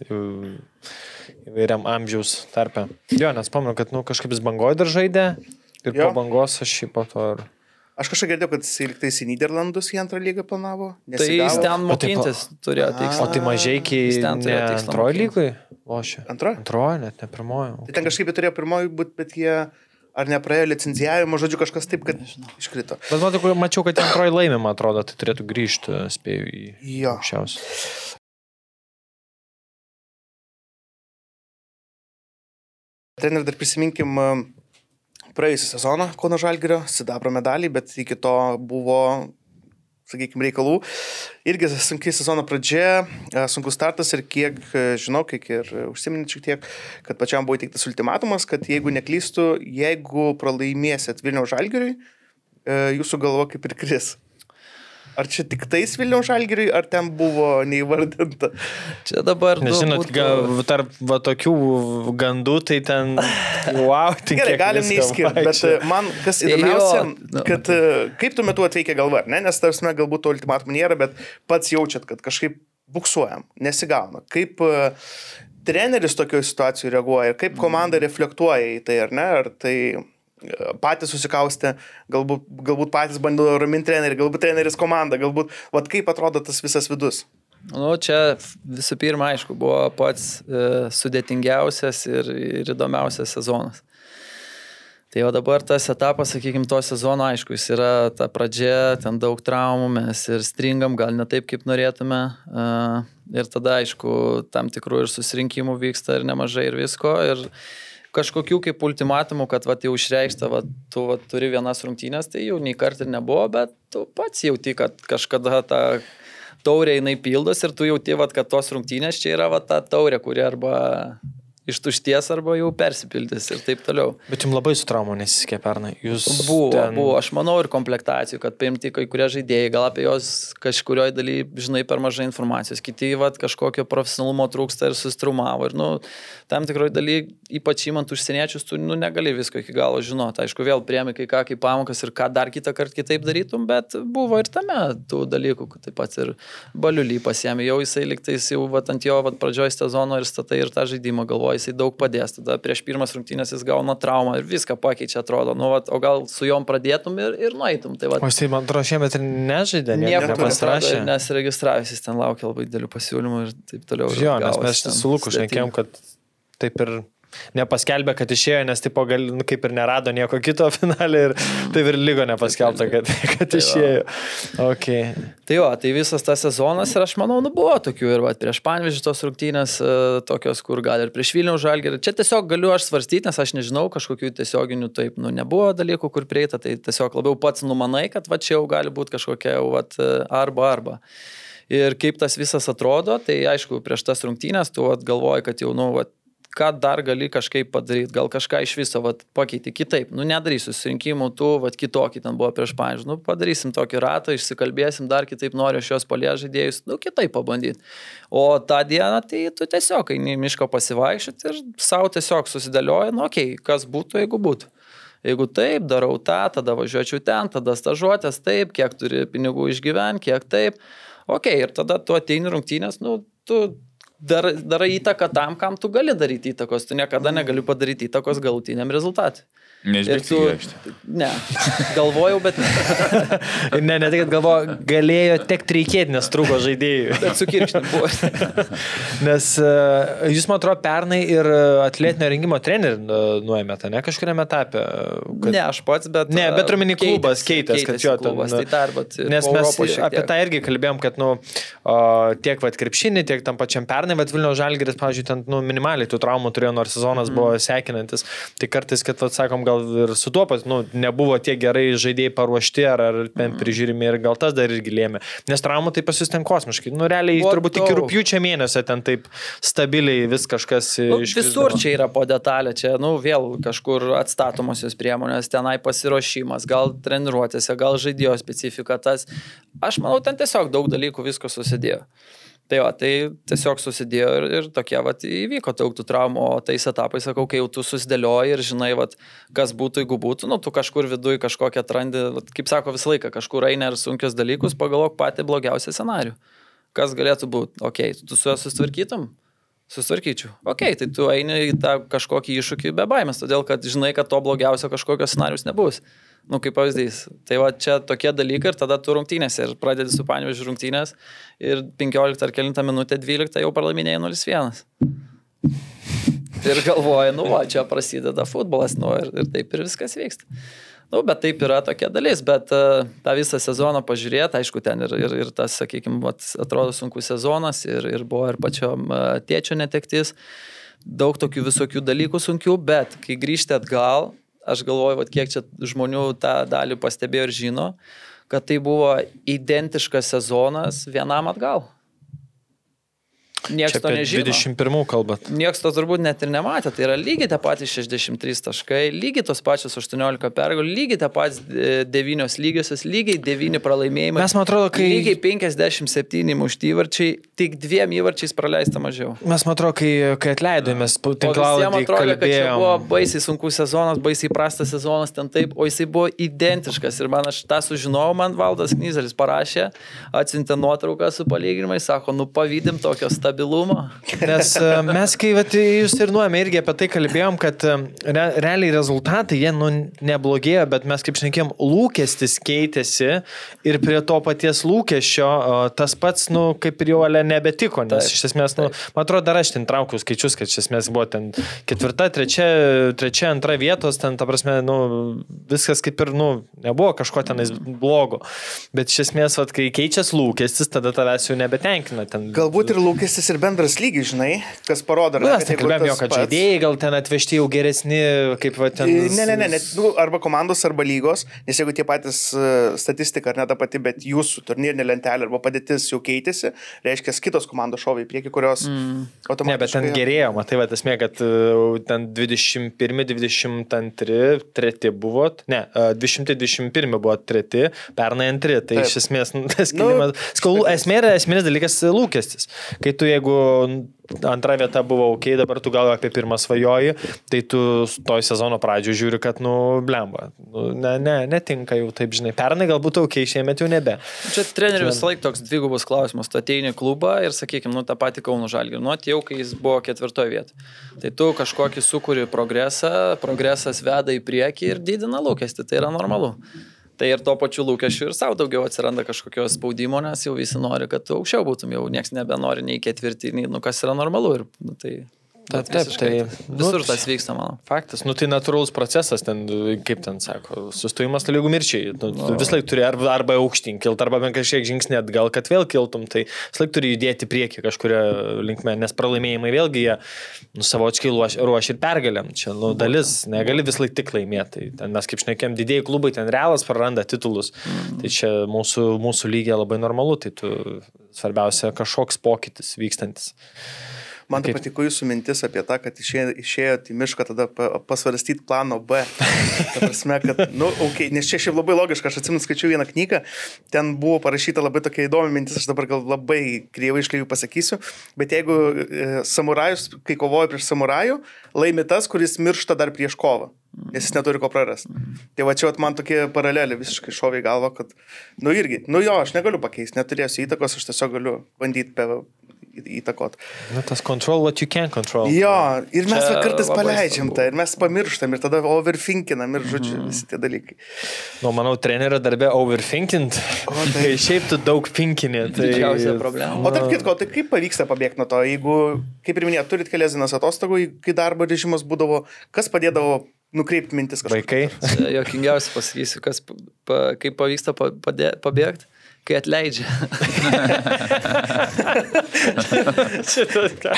įvairiam amžiaus tarpe. Jo, nes pamenu, kad nu, kažkaip jis bangoje dar žaidė ir Jo. po bangos aš jį po to ir... Aš kažkaip girdėjau, kad jis liktais į Niderlandus į antrą lygą planavo. Tai jis Nesigavo. ten O tai mokintis turėjo O tikslą. tai mažai iki turėjo antroji lygoj lošia. Antroji? Antroji, net ne pirmoji. Tai ten kažkaip jie turėjo pirmoji būti, bet jie ar nepraėjo licencijavimo, žodžiu, kažkas taip, kad iškrito. Bet matau, mačiau, kad antroji laimė, man atrodo, tai turėtų grįžti, spėjau, į Jo. aukščiausią. Treneri, dar prisiminkim e, praėjusią sezoną Kauno Žalgirio, Sidabro medalį, bet iki to buvo, sakykime, reikalų. Irgi sunki sezono pradžia, e, sunkus startas ir kiek, e, žinau, kiek ir užsiminė šiek tiek, kad pačiam buvo įteiktas ultimatumas, kad jeigu neklystų, jeigu pralaimėsit Vilniaus Žalgiriui, e, jūsų galva kaip ir kris. Ar čia tik tais Vilniaus Žalgiriui, ar ten buvo neįvardinta? Čia dabar. Nežinot, būtų- ga, tarp va, tokių gandų, tai ten, wow, tai Gerai, galim neišskirti, bet e, man kas Jo, įdomiausia, nu. kad e, kaip tuo metu atveikia galva, ne? nes tarsi galbūt to ultimatumų nėra, bet pats jaučiat, kad kažkaip buksuojam, nesigauna. Kaip e, treneris tokioje situacijoje reaguoja, kaip komanda reflektuoja į tai, ar ne? Ar tai patys susikaustė, galbūt, galbūt patys bando raminti trenerį, galbūt treneris komanda, galbūt, vad kaip atrodo tas visas vidus. Nu, čia visų pirma, aišku, buvo pats e, sudėtingiausias ir, ir įdomiausias sezonas. Tai o dabar tas etapas, sakykime, to sezono, aišku, jis yra ta pradžia, ten daug traumų, mes ir stringam, gal ne taip, kaip norėtume. e, Ir tada, aišku, tam tikrų ir susirinkimų vyksta ir nemažai ir visko. Ir kažkokių kaip ultimatumų, kad vat, jau išreikšta, vat, tu vat, turi vienas rungtynės, tai jau nei kart ir nebuvo, bet tu pats jauti, kad kažkada ta taurė jinai pildos ir tu jauti, vat, kad tos rungtynės čia yra vat, ta taurė, kuri arba ištušties arba jau persipildys ir taip toliau. Bet jums labai su traumu nesisekė pernai. Jūs Buvo, ten... buvo, aš manau, ir komplektacijų, kad paimti kai kurie žaidėjai, gal apie juos kažkurioje daly žinai per mažai informacijos, kiti vat, kažkokio profesionalumo trūksta ir sustrumavo. Ir, nu, tam tikroje daly, ypač įmant užsieniečius, tu nu, negali visko iki galo žinoti. Aišku, vėl priemi kai ką kaip pamokas ir ką dar kitą kartą kitaip darytum, bet buvo ir tame tų dalykų, taip pat ir baliulį pasiemi, jau jisai liktais jau vat, ant jo vat, pradžioj sezono ir statai ir tą žaidimą galvoja, jisai daug padės. Tada prieš pirmas rungtynės jis gauna traumą ir viską pakeičia, atrodo. Nu, vat, o gal su juom pradėtum ir, ir nueitum. Tai, vat, O jis, man atrodo, šiemet ir nežaidė, nieko nepasirašė. Nesiregistravęs, jis ten laukia labai didelių pasiūlymų ir taip toliau. Jo, nes mes ten su Luku šnekėjom, kad taip ir nepaskelbė, kad išėjo, nes tipo gal, nu, kaip ir nerado nieko kito finalė ir taip ir lygo nepaskelbta, kad, kad Tai išėjo. Okay. Tai jo, tai visas tas sezonas ir aš manau, nu buvo tokių ir va, prieš Panvežį tos rungtynės, e, tokios, kur gal ir prieš Vilnių žalgerį. Čia tiesiog galiu aš svarstyti, nes aš nežinau, kažkokių tiesioginių taip, nu nebuvo dalykų, kur prieita, tai tiesiog labiau pats numanai, kad va čia jau gali būti kažkokia va, arba arba. Ir kaip tas visas atrodo, tai aišku, prieš tas rungtynės tu vat, galvoji, kad jau, nu, vat, ką dar gali kažkaip padaryti, gal kažką iš viso vat, pakeiti kitaip. Nu, nedarysiu susirinkimų, tu, vat, kitokį ten buvo prieš pavyzdžiui. Nu, padarysim tokį ratą, išsikalbėsim, dar kitaip noriu šios palės žaidėjus, nu, kitaip pabandyti. O tą dieną, tai tu tiesiog eini į mišką pasivaikščioti ir savo tiesiog susidėlioji, nu, okei, okay, kas būtų, jeigu būtų. Jeigu taip, darau tą, tada važiuočiau ten, tada stažuotės taip, kiek turi pinigų išgyventi, kiek taip. Ok, ir tada tu ateini rungtynės, nu, tu dar, darai įtaką tam, kam tu gali daryti įtakos, tu niekada negali padaryti įtakos galutiniam rezultatui. Tu... tu... aikštę. Ne, galvojau, bet ne. Ne, ne tai, kad galvoju, galėjo tekti reikėti, nes trūko žaidėjų. Bet su kirkšniu buvo. Nes uh, jūs, man atrodo, pernai ir e, atletinio rengimo trenerių uh, nuėmėte, ne kažkuriame etape. Kad... Ne, aš pats, bet. Ne, bet omeny klubas keitės, kad jo ten, tai dar, bet. Nes mes apie tą irgi kalbėjom, kad nu, o, tiek vat, krepšinį, tiek tam pačiam pernai, bet Vilnių Žalgeris, pavyzdžiui, ten nu, minimaliai tų traumų turėjo, nors sezonas mm. buvo sekinantis. Tai kartais, kad, vat, sakom, gal ir su tuo pat, nu, nebuvo tiek gerai žaidėjai paruošti ar, ar mm. prižiūrimi ir gal tas dar irgi lėmė. Nes traumų tai pas jūs ten kosmiškai. Nu, realiai Buvo turbūt iki daug. rūpjūčio mėnesio ten taip stabiliai vis kažkas Nu, visur čia yra po detalę, čia, nu, vėl kažkur atstatomosios priemonės, tenai pasiruošimas, gal treniruotėse, gal žaidėjo specifika tas. Aš manau, ten tiesiog daug dalykų visko susidėjo. Tai jo, tai tiesiog susidėjo ir, ir tokie, va, įvyko daug tų traumų, o tais etapais, sakau, kai jau tu susidėlioji ir žinai, va, kas būtų, jeigu būtų, nu, tu kažkur viduje kažkokią atrandi, vat, kaip sako visą laiką, kažkur eina ir sunkius dalykus, pagalvok patį blogiausią scenarių. kas galėtų būti, okei, okay, tu su juo susitvarkytum, susitvarkyčiau. Ok, tai tu eini į tą kažkokį iššūkį be baimės, todėl kad žinai, kad to blogiausio kažkokio scenarius nebus. Nu, kaip pavyzdys. Tai va čia tokie dalykai ir tada tu rungtynės ir pradedi su panėžiu rungtynės ir 15 ar 9 minutę 12 jau pralaiminėjai 0-1. Ir galvoji, nu, va, čia prasideda futbolas, nu, ir, ir taip ir viskas vyksta. Nu, bet taip yra tokia dalis, bet uh, tą visą sezoną pažiūrėti, aišku, ten ir, ir, ir tas, sakykime, atrodo sunkus sezonas ir, ir buvo ir pačiom uh, tėčio netektis, daug tokių visokių dalykų sunkių, bet kai grįžti atgal, aš galvoju, vat, kiek čia žmonių tą dalį pastebėjo ir žino, kad tai buvo identiškas sezonas vienam atgal. Niekas to nežino. 21 kalbat. Niekas to turbūt net ir nematė. Tai yra lygiai tie patys 63 taškai, lygiai tos pačios 18 pergalių, lygiai tie patys 9 lygiosios, lygiai 9 pralaimėjimai. Mes, man atrodo, kai... Lygiai 57 mušti įvarčiai, tik dviem įvarčiais praleista mažiau. Mes, man atrodo, kai, kai atleidomės, tinklalaidį kalbėjome. Buvo baisiai sunkus sezonas, baisiai prastas sezonas ten taip, o jisai buvo identiškas. Ir man aš tą sužinojau, man valdas Knyzelis parašė, atsintė nuotrauką su palyginimais, sako, nu pavydim tokio stabilumo stabilumo. Nes e, mes, kai vat, jūs ir nuojame irgi apie tai kalbėjom, kad e, re, realiai rezultatai, jie nu, neblogėjo, bet mes, kaip šnekėjom, lūkestis keitėsi ir prie to paties lūkesčio tas pats, nu, kaip ir jau ale nebetiko, nes taip, iš esmės, nu, man atrodo, dar aš ten traukiu skaičius, kad iš esmės buvo ten ketvirta, trečia, trečia, antra vietos, ten, ta prasme, nu, viskas kaip ir, nu, nebuvo kažko tenais blogo. Bet iš esmės, vat, kai keičiasi lūkestis, tada tavęs jau nebetenkina. Ten... Galbūt ir lūkestis lūkestis ir bendras lygis, žinai, kas parodo, ar ne? Mes kalbėjome, kad pats... žaidėjai gal ten atvežti jau geresni, kaip va ten. Ne, ne, ne, ne nu, arba komandos, arba lygos, nes jeigu tie patys uh, statistika ar ne ta pati, bet jūsų turnyrinė lentelė arba padėtis jau keitėsi, reiškia, kitos komandos šovė į priekį, kurios mm. automatiškai. Ne, bet ten gerėjo, matai, va, esmė, kad uh, ten 21, 22, 3 buvot, ne, uh, 221 buvo treti, pernai antri, tai Taip. iš esmės, nu, tas kilimas. Nu, skolų esmė yra esminis dalykas lūkestis. Kai tu jeigu antra vieta buvo ok, dabar tu gal apie pirmą svajoji, tai tu toj sezono pradžioje žiūri, kad, nu, blemba, nu, ne, ne, netinka jau taip, žinai, pernai galbūt ok, šiemet jau nebe. Čia treneriui visą laiką toks dvigubas klausimas, tu ateini į klubą ir, sakykime, nu, tą patį Kauno Žalgį, nu, atėjau, kai jis buvo ketvirtoje vietoje. Tai tu kažkokį sukūri progresą, progresas veda į priekį ir didina lūkestį, tai yra normalu. Tai ir to pačiu lūkesčiu ir savo daugiau atsiranda kažkokio spaudimo, nes jau visi nori, kad tu aukščiau būtum, jau niekas nebenori nei ketvirtį, nei, nu, kas yra normalu. Ir, nu, tai Taip, taip, tai visur nu, tas vyksta, manau. Faktas, nu tai natūralus procesas, ten, kaip ten sako, sustojimas tai lygų mirčiai. Nu, no. Vis laik turi arba, arba aukštyn kilt, arba bent kažkiek žingsnį atgal, kad vėl kiltum, tai vis laik turi judėti prieki kažkuria linkme, nes pralaimėjimai vėlgi jie nu, savočiai ruošia ir pergalėm. Čia nu, dalis, negali vis laik tik laimėti. Tai ten mes kaip šnekėm, didėjai klubai, ten realas praranda titulus. Mm. Tai čia mūsų, mūsų lygiai labai normalu, tai tu svarbiausia kažkoks pokytis vykstantis. Man tai patiko jūsų mintis apie tą, kad išėjo, išėjote į mišką tada pasvarstyti plano B. Ta prasme, kad, nu, okay, nes čia šiaip labai logiška, aš atsimenu, skaičiau vieną knygą, ten buvo parašyta labai tokia įdomi mintis, aš dabar gal labai kreivai iškreivai pasakysiu, bet jeigu e, samurajus, kai kovoja prieš samurajų, laimi tas, kuris miršta dar prieš kovą nes jis neturi ko prarasti. Tai va čia vat, man tokie paraleliai visiškai šovė į galvą, kad, nu irgi, nu jo, aš negaliu pakeisti, neturėsiu įtakos, aš tiesiog galiu bandyti įtakot. Na, tas control what you can control. Jo, ir mes Čia kartais paleidžiam tą, ir mes pamirštam, ir tada overthinkinam, ir žodžiu, mm. visi tie dalykai. Nu, manau, trenerio darbė overthinkint. O tai šiaip tu daug finkinė. Tai... Didžiausia problema. O tarp kitko, tai kaip pavyksta pabėgti nuo to, jeigu, kaip ir minėjau, turit kelias dienas atostogų, kai darbo režimas būdavo, kas padėdavo nukreipti mintis kažkaip. Vaikai. Jokingiausia pasakysiu, kas, pa, kaip pavyksta pabėgti kai atleidžia.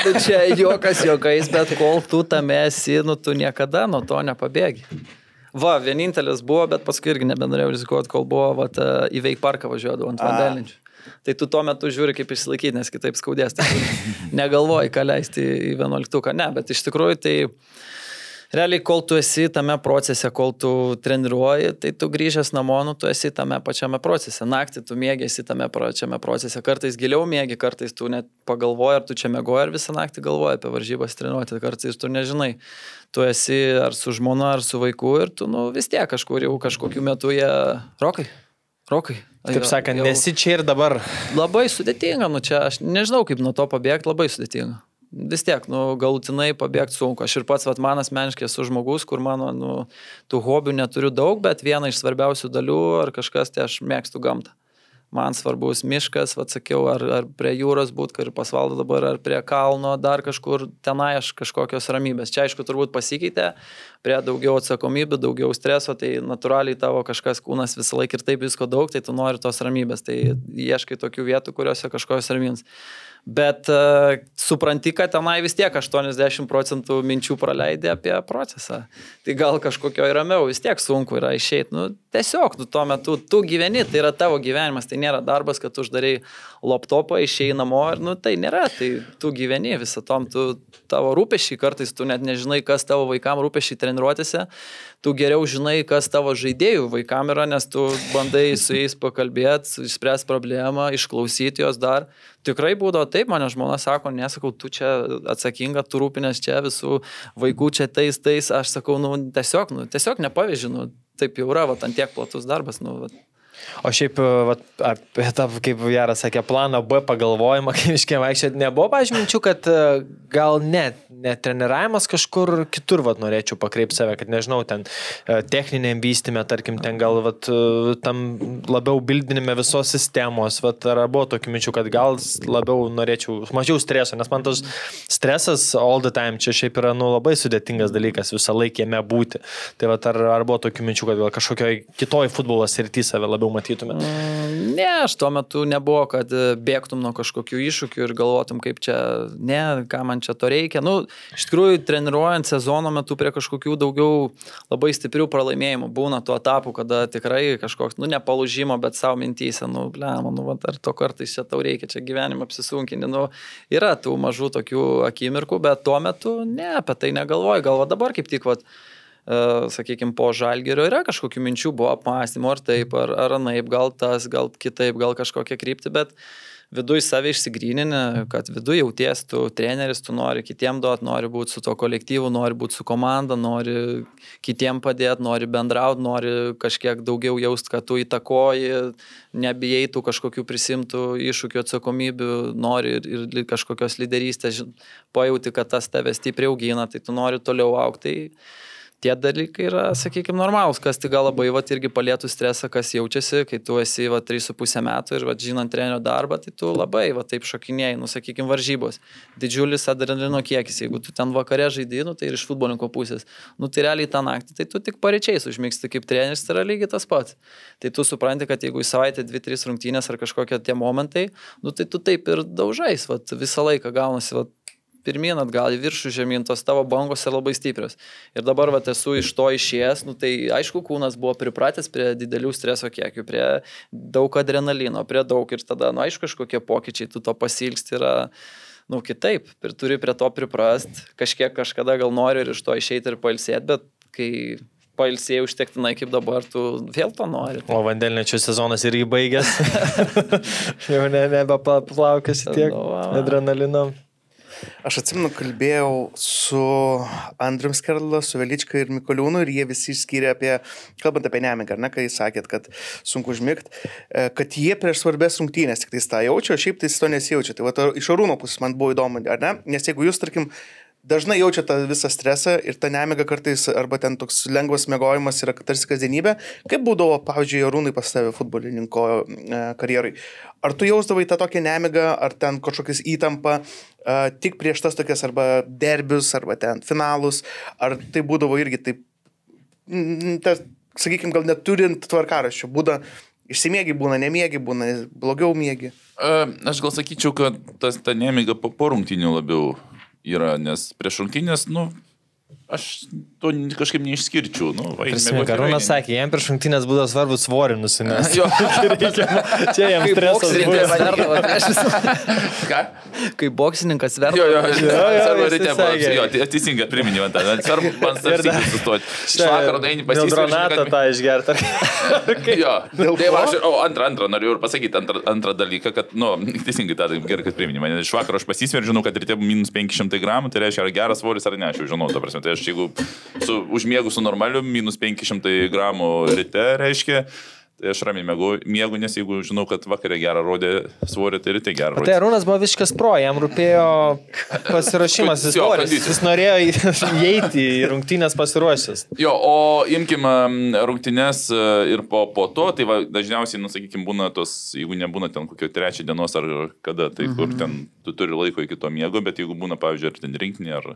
nu, čia juokas juokais, bet kol tu tame esi, nu tu niekada nuo to nepabėgi. Va, vienintelis buvo, bet paskui irgi nebenorėjau rizikuoti, kol buvo va, į Veik parką važiuodavau ant vandeninčių. Tai tu tuo metu žiūri, kaip išsilaikyti, nes kitaip skaudės. Tai negalvoji, ką leisti į vienuoliktuką. Ne, bet iš tikrųjų tai realiai, kol tu esi tame procese, kol tu treniruoji, tai tu grįžęs namo, nu, tu esi tame pačiame procese. Naktį tu mėgėsi tame pačiame procese. Kartais giliau mėgi, kartais tu net pagalvoji, ar tu čia mėgoji, ar visą naktį galvoji apie varžybas treniruoti. Kartais tu nežinai, tu esi ar su žmona, ar su vaiku ir tu nu, vis tiek kažkur jau kažkokiu metu jie rokai. Rokai. Taip sakant, nesi čia ir dabar. Labai sudėtinga, nu čia aš nežinau, kaip nuo to pabėgti, labai sudėtinga. Vis tiek, nu, galutinai pabėgti sunku. Aš ir pats, vat, man asmeniškai esu žmogus, kur mano, nu, tų hobių neturiu daug, bet viena iš svarbiausių dalių ar kažkas, tai aš mėgstu gamtą. Man svarbus miškas, vad sakiau, ar, ar prie jūros būt, kur pasvaldo dabar, ar prie kalno, dar kažkur tenai aš kažkokios ramybės. Čia aišku turbūt pasikeitė, prie daugiau atsakomybių, daugiau streso, tai natūraliai tavo kažkas kūnas visą laiką ir taip visko daug, tai tu nori tos ramybės, tai ieškai tokių vietų, kuriuose kažkokios ramybės. Bet uh, supranti, kad tenai vis tiek 80 procentų minčių praleidė apie procesą. Tai gal kažkokio ramiau, vis tiek sunku yra išeiti. Nu, tiesiog, nu, tuo metu tu gyveni, tai yra tavo gyvenimas, tai nėra darbas, kad tu uždarai laptopą, išėjai namo ir, nu, tai nėra, tai tu gyveni visą tom, tu tavo rūpešiai, kartais tu net nežinai, kas tavo vaikam rūpešiai treniruotėse, tu geriau žinai, kas tavo žaidėjų vaikam yra, nes tu bandai su jais pakalbėti, išspręsti problemą, išklausyti jos dar. Tikrai būdavo taip, mane žmona sako, nesakau, tu čia atsakinga, tu rūpinės čia visų vaikų čia tais, tais, aš sakau, nu, tiesiog, nu, tiesiog nepavyzdžiui, nu, taip jau yra, va, ant tiek platus darbas, nu, va, O šiaip vat, apie tą, kaip Jaras sakė, planą B pagalvojimą, kaip iškiai vaikščioti, nebuvo pažyminčių, kad e, gal net, net treniravimas kažkur kitur vat, norėčiau pakreipti save, kad nežinau, ten e, techniniam vystymė, tarkim, ten gal vat, e, tam labiau bildinime visos sistemos, vat, ar buvo tokių minčių, kad gal labiau norėčiau, mažiau streso, nes man tas stresas all the time čia šiaip yra nu, labai sudėtingas dalykas visą laiką jame būti. Tai vat, ar, ar buvo tokių minčių, kad gal kažkokioj kitoj futbolo srity save labiau matytumėt? Ne, aš tuo metu nebuvo, kad e, bėgtum nuo kažkokių iššūkių ir galvotum, kaip čia, ne, ką man čia to reikia. Nu, iš tikrųjų, treniruojant sezono metu prie kažkokių daugiau labai stiprių pralaimėjimų būna tuo etapu, kada tikrai kažkoks, nu, nepalūžimo, bet savo mintysė, nu, ble, nu, va, ar to kartais čia tau reikia, čia gyvenimą apsisunkinti. Nu, yra tų mažų tokių akimirkų, bet tuo metu ne, apie tai negalvoju. Galva dabar kaip tik, va, sakykime, po žalgerio yra kažkokių minčių, buvo apmąstymų, ar taip, ar, ar anaip, gal tas, gal kitaip, gal kažkokia krypti, bet viduje save išsigryninę, kad viduje jauties tu treneris, tu nori kitiem duoti, nori būti su to kolektyvu, nori būti su komanda, nori kitiem padėti, nori bendrauti, nori kažkiek daugiau jaust, kad tu įtakoji, nebijai tų kažkokių prisimtų iššūkių atsakomybių, nori ir, ir kažkokios lyderystės, pajauti, kad tas tave stipriai augina, tai tu nori toliau aukti. Tai tie dalykai yra, sakykime, normalūs, kas tik gal labai, va, irgi palėtų stresą, kas jaučiasi, kai tu esi, va, 3,5 metų ir, va, žinant trenio darbą, tai tu labai, va, taip šokinėjai, nu, sakykime, varžybos. Didžiulis adrenalino kiekis, jeigu tu ten vakare žaidži, nu, tai ir iš futbolininko pusės, nu, tai realiai tą naktį, tai tu tik pareičiais užmygsti kaip treneris, tai yra lygiai tas pats. Tai tu supranti, kad jeigu į savaitę 2-3 rungtynės ar kažkokie tie momentai, nu, tai tu taip ir daužais, va, visą laiką gaunasi, va, pirmin atgal į viršų žemyn, tos tavo bangos yra labai stiprios. Ir dabar va, esu iš to išėjęs, nu, tai aišku, kūnas buvo pripratęs prie didelių streso kiekių, prie daug adrenalino, prie daug ir tada, nu, aišku, kažkokie pokyčiai, tu to pasilgsti yra, nu, kitaip, ir turi prie to priprast, kažkiek kažkada gal nori ir iš to išeiti ir pailsėti, bet kai pailsėjai užtektinai kaip dabar, tu vėl to nori. O vandenlečio sezonas irgi baigęs. Jau ne, nebeplaukėsi tiek Nu, va. adrenalino. Aš atsimenu, kalbėjau su Andriu Skerla, su Velička ir Mikoliūnu ir jie visi išskyrė apie, kalbant apie nemigą, ne, kai sakėt, kad sunku užmigti, kad jie prieš svarbės rungtynės tik tai tą jaučia, o šiaip tai to nesijaučia. Tai va, to iš arūno pusės man buvo įdomu, ar ne? Nes jeigu jūs, tarkim, dažnai jaučia tą visą stresą ir ta nemiga kartais, arba ten toks lengvas mėgojimas yra tarsi kasdienybė, kaip būdavo, pavyzdžiui, Arūnai pas tave futbolininko e, karjerai. Ar tu jausdavai tą tokią nemigą, ar ten kažkokias įtampą e, tik prieš tas tokias arba derbius, arba ten finalus, ar tai būdavo irgi taip, tas, sakykime, gal neturint tvarkaraščių, būda išsimiegi būna, nemiegi būna, blogiau miegi. E, Aš gal sakyčiau, kad tas, ta nemiga po, po rungtinių labiau yra, nes prieš rungtinės, nu, aš to kažkaip neišskirčiau. Nu, Prisimenu, Karūnas sakė, jam prieš šimtinės būdavo svarbu svorį nusinešti. Jo, Čia jam stresas ką? Kai boksininkas Jo, verdavo. jo, Jo, jo, svarbu jisai ryte sakė. Jo, tai teisingai priminė man tą. Svarbu man Ir dar- starsiai sustoti. Iš vakaro eini Dronatą pasisakyti. tą išgerti. Jo, tai aš, o antrą, antrą noriu ir pasakyti, antrą, antrą dalyką, kad, nu, teisingai tą gerai, kad priminė mane. Iš vakaro aš pasisveriu, žinau, kad ryte minus 500 gramų, tai reiškia, ar geras svoris ar ne, aš jau žinau, ta prasme, tai aš jeigu su, užmiegu su normaliu, minus 500 gramų ryte, reiškia, Tai aš ramiai mėgau, mėgau, nes jeigu žinau, kad vakarė gerą rodė svorį, tai ryte gerą Tai. Arūnas buvo visiškas pro, jam rūpėjo pasirašymas, jis, Jo, nori, kondicija. jis norėjo įeiti į rungtynės pasiruošęs. Jo, o imkim rungtynes e, ir po, po to, tai va, dažniausiai, nu, sakykim, būna tos, jeigu nebūna ten kokio trečią dienos ar kada, tai kur ten tu turi laiko iki to miego, bet jeigu būna, pavyzdžiui, ar ten rinkinį, ar,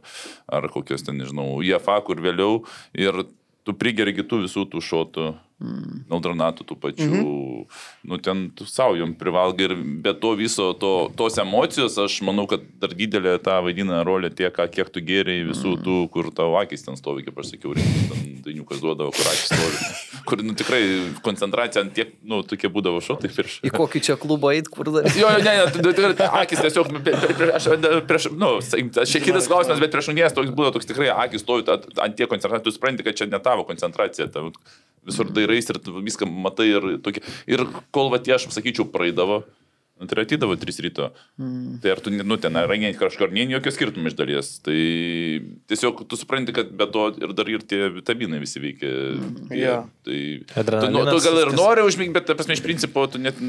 ar kokios ten, nežinau, IFA, kur vėliau ir tu prigeri kitų visų tų šotų, Naudranatų tų pačių, mm -hmm. nu ten tu savo jom privalgai ir be to viso, to, tos emocijos, aš manau, kad dar didelė tą vaidina rolė tiek, ką- kiek tu geriai visų tų, kur tavo akis ten stovi, kaip aš sakiau, rinktis, ten dainiukas duodavo, kur akis stovi. Kur, nu tikrai koncentracija ant tiek, nu, tokie būdavo šotai prieš. Į kokį čia klubą eit, kur dar. Jo, jo, ne, ne, akis tiesiog, prie- prie- prie- aš prieš, nu, tas šiek kitas klausimas, bet prieš rungtynės toks būdavo, toks tikrai akis stovi ant tiek koncentracijos, tu supranti, kad čia ne tavo koncentracija, tavo visur dairais ir viską matai ir tokie. Ir kol va tie, aš sakyčiau, praeidavo, nu, tai atydavo 3 ryto. Mm. Tai ar tu, nu, ten, ar rengiant kažką, ar nė jokio skirtumo iš dalies. Tai tiesiog tu supranti, kad be to ir dar ir tie vitaminai visi veikia. Mm. Jo. Tai tu, nu, tu gal ir nori užmigti, bet, ta prasme, iš principo, tu net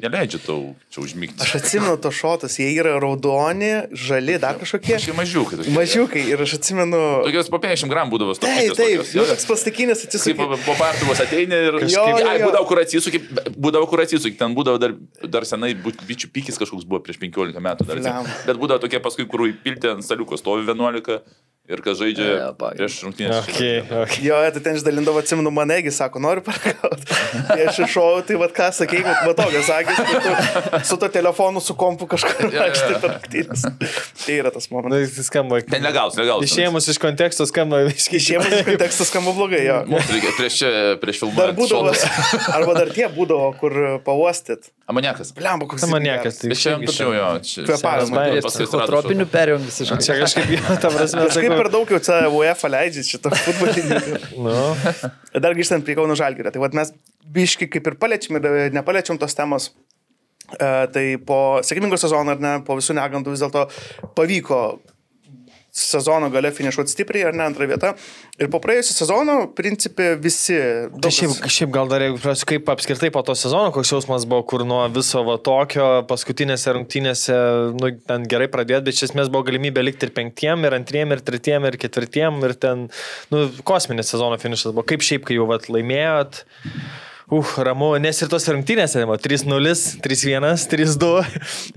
neleidžia tau čia užmigti. Aš atsimenu to šotus, jie yra raudoni, žali, dar kažkokie. Kažkaip mažiukai. tokie. Mažiukai ir aš atsimenu. Tokios po 50 gramų būdavo Taip, stopytės. taip, tokios, jo. toks plastikinis Kaip atsisukimas. po, po partuvos ateini ir Jo, kažkaip, jo, ai, jo. būdavo kur atsisuki, būdavo kur atsisuki, ten būdavo dar, dar senai bičių pikis kažkoks buvo prieš 15 metų dar. Atsimenu. Bet būdavo tokie paskui, kur įpilti ant staliuko stovi 11 ir kas žaidžia Jo, pagai. prieš rungtynės. Okay, okay. Jo, tai ten išdalindavo, atsimenu, manegi, sako, noriu paragauti. Tai aš iššau, tai vad ką sakei, kad matogas, sakė, tu su to telefonu, su kompu kažkur vaikštai per rungtynes. Tai yra tas momentas. jis skamba. Ten legalus, legalus. Išėmus iš konteksto skamba visiškai Išėmus kontekstas skamba blogai, jo. Mums reikia prieš, prieš filmą. Dar būdavo, arba dar tie būdavo, kur pauostyt. Amoniakas. Blemba, koks Maniakas, tai čia tačiau jo. Paskui atsirado Psichotropinių perėjom visiškai. Čia kažkaip, ta prasme, Kažkaip per daug jau čia UEFA leidžia šitą futbolinį. Nu, Dar grįžtant prie Kauno Žalgirio, tai vat mes biški kaip ir paliečiam ir nepaliečiam tos temos. E, tai po sėkmingo sezono, ar ne, po visų negandų vis dėlto pavyko sezono gale finišuoti stipriai, ar ne, antrą vietą. Ir po praėjusio sezono, principė, visi... Tai daug šiaip, šiaip gal dar, jeigu pras- kaip apskritai po to sezono, koks jausmas buvo, kur nuo viso va tokio paskutinėse rungtynėse, nu, ten gerai pradėti, bet iš esmės buvo galimybė likti ir penktiem, ir antriem, ir tretiem, ir ketvirtiem, ir ten, nu, kosminis sezono finišas buvo. Kaip šiaip, kai jau vat laimėjot. Uh, ramu, nes ir tos rungtynėse, va, 3-0, 3-1, 3-2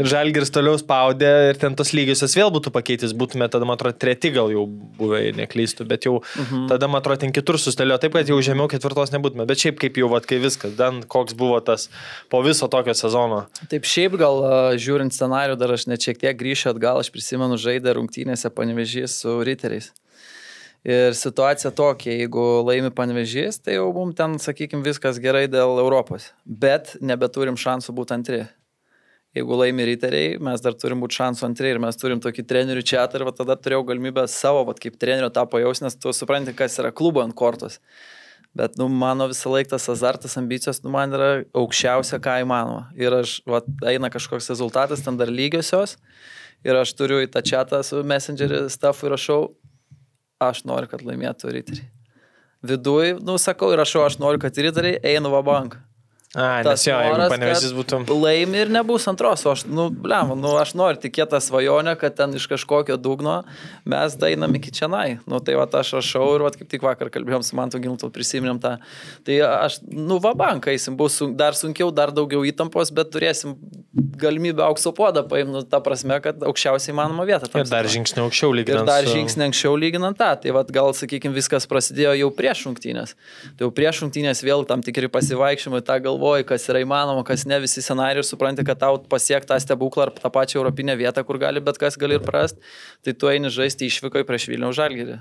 ir Žalgiris toliau spaudė ir ten tos lygiosios vėl būtų pakeitęs, būtume tada, man atrodo, treti gal jau buvę, jei neklystu, bet jau mhm. tada, man atrodo, ten kitur sustelio, taip, kad jau žemiau ketvirtos nebūtume, bet šiaip kaip jau, va, kai viskas, dan koks buvo tas po viso tokio sezono. Taip šiaip gal žiūrint scenarių, dar aš net šiek tiek grįšiu atgal, aš prisimenu žaidę rungtynėse panevežys su riteriais. Ir situacija tokia, jeigu laimi panevežys, tai jau mums ten, sakykime, viskas gerai dėl Europos. Bet nebeturim šansų būti antri. Jeigu laimi riteriai, mes dar turim būti šansų antri ir mes turim tokį trenerių čia ir va, tada turėjau galimybę savo, va, kaip trenerio tą pajaus, nes tu supranti, kas yra klubo ant kortos. Bet, nu, mano visą laiką tas azartas, ambicijos, nu, man yra aukščiausia, ką įmanoma. Ir aš, va, eina kažkoks rezultatas, ten dar lygiosios. Ir aš turiu į tą čatą su Messengerį staffui rašau, aš noriu, kad laimėtų riteriai. Viduj, nu, sakau, ir rašau, aš noriu, kad riteriai eina va banką. A, Tas nes jo, jeigu noras, panevežys kad būtum. Laimi ir nebus antros, o aš, nu, blem, nu, aš noriu tikėti tą svajonę, kad ten iš kažkokio dugno mes dainam iki čianai. Nu, tai va, aš rašau ir va, kaip tik vakar kalbėjom su Mantu Gimtu, prisiminėm tą. Tai aš, nu, va, banką eisim, bus sun, dar sunkiau, dar daugiau įtampos, bet turėsim galimybę aukso podą paimti, nu, ta prasme, kad aukščiausiai manoma vieta. Ir dar žingsnį aukščiau Ir lyginant. dar su- žingsnį anksčiau lyginant tą. Tai vad gal, sakykime, viskas prasidėjo jau prieš rungtynės. Tai jau prieš rungtynės vėl tam tikri pasivaikščiojimai, tą galvoji, kas yra įmanoma, kas ne visi scenarijai, supranti, kad tau pasiekti tą stebuklą ar tą pačią europinę vietą, kur gali bet kas gali ir prasti. Tai tu eini žaisti išvykai prieš Vilnių žalgyrį.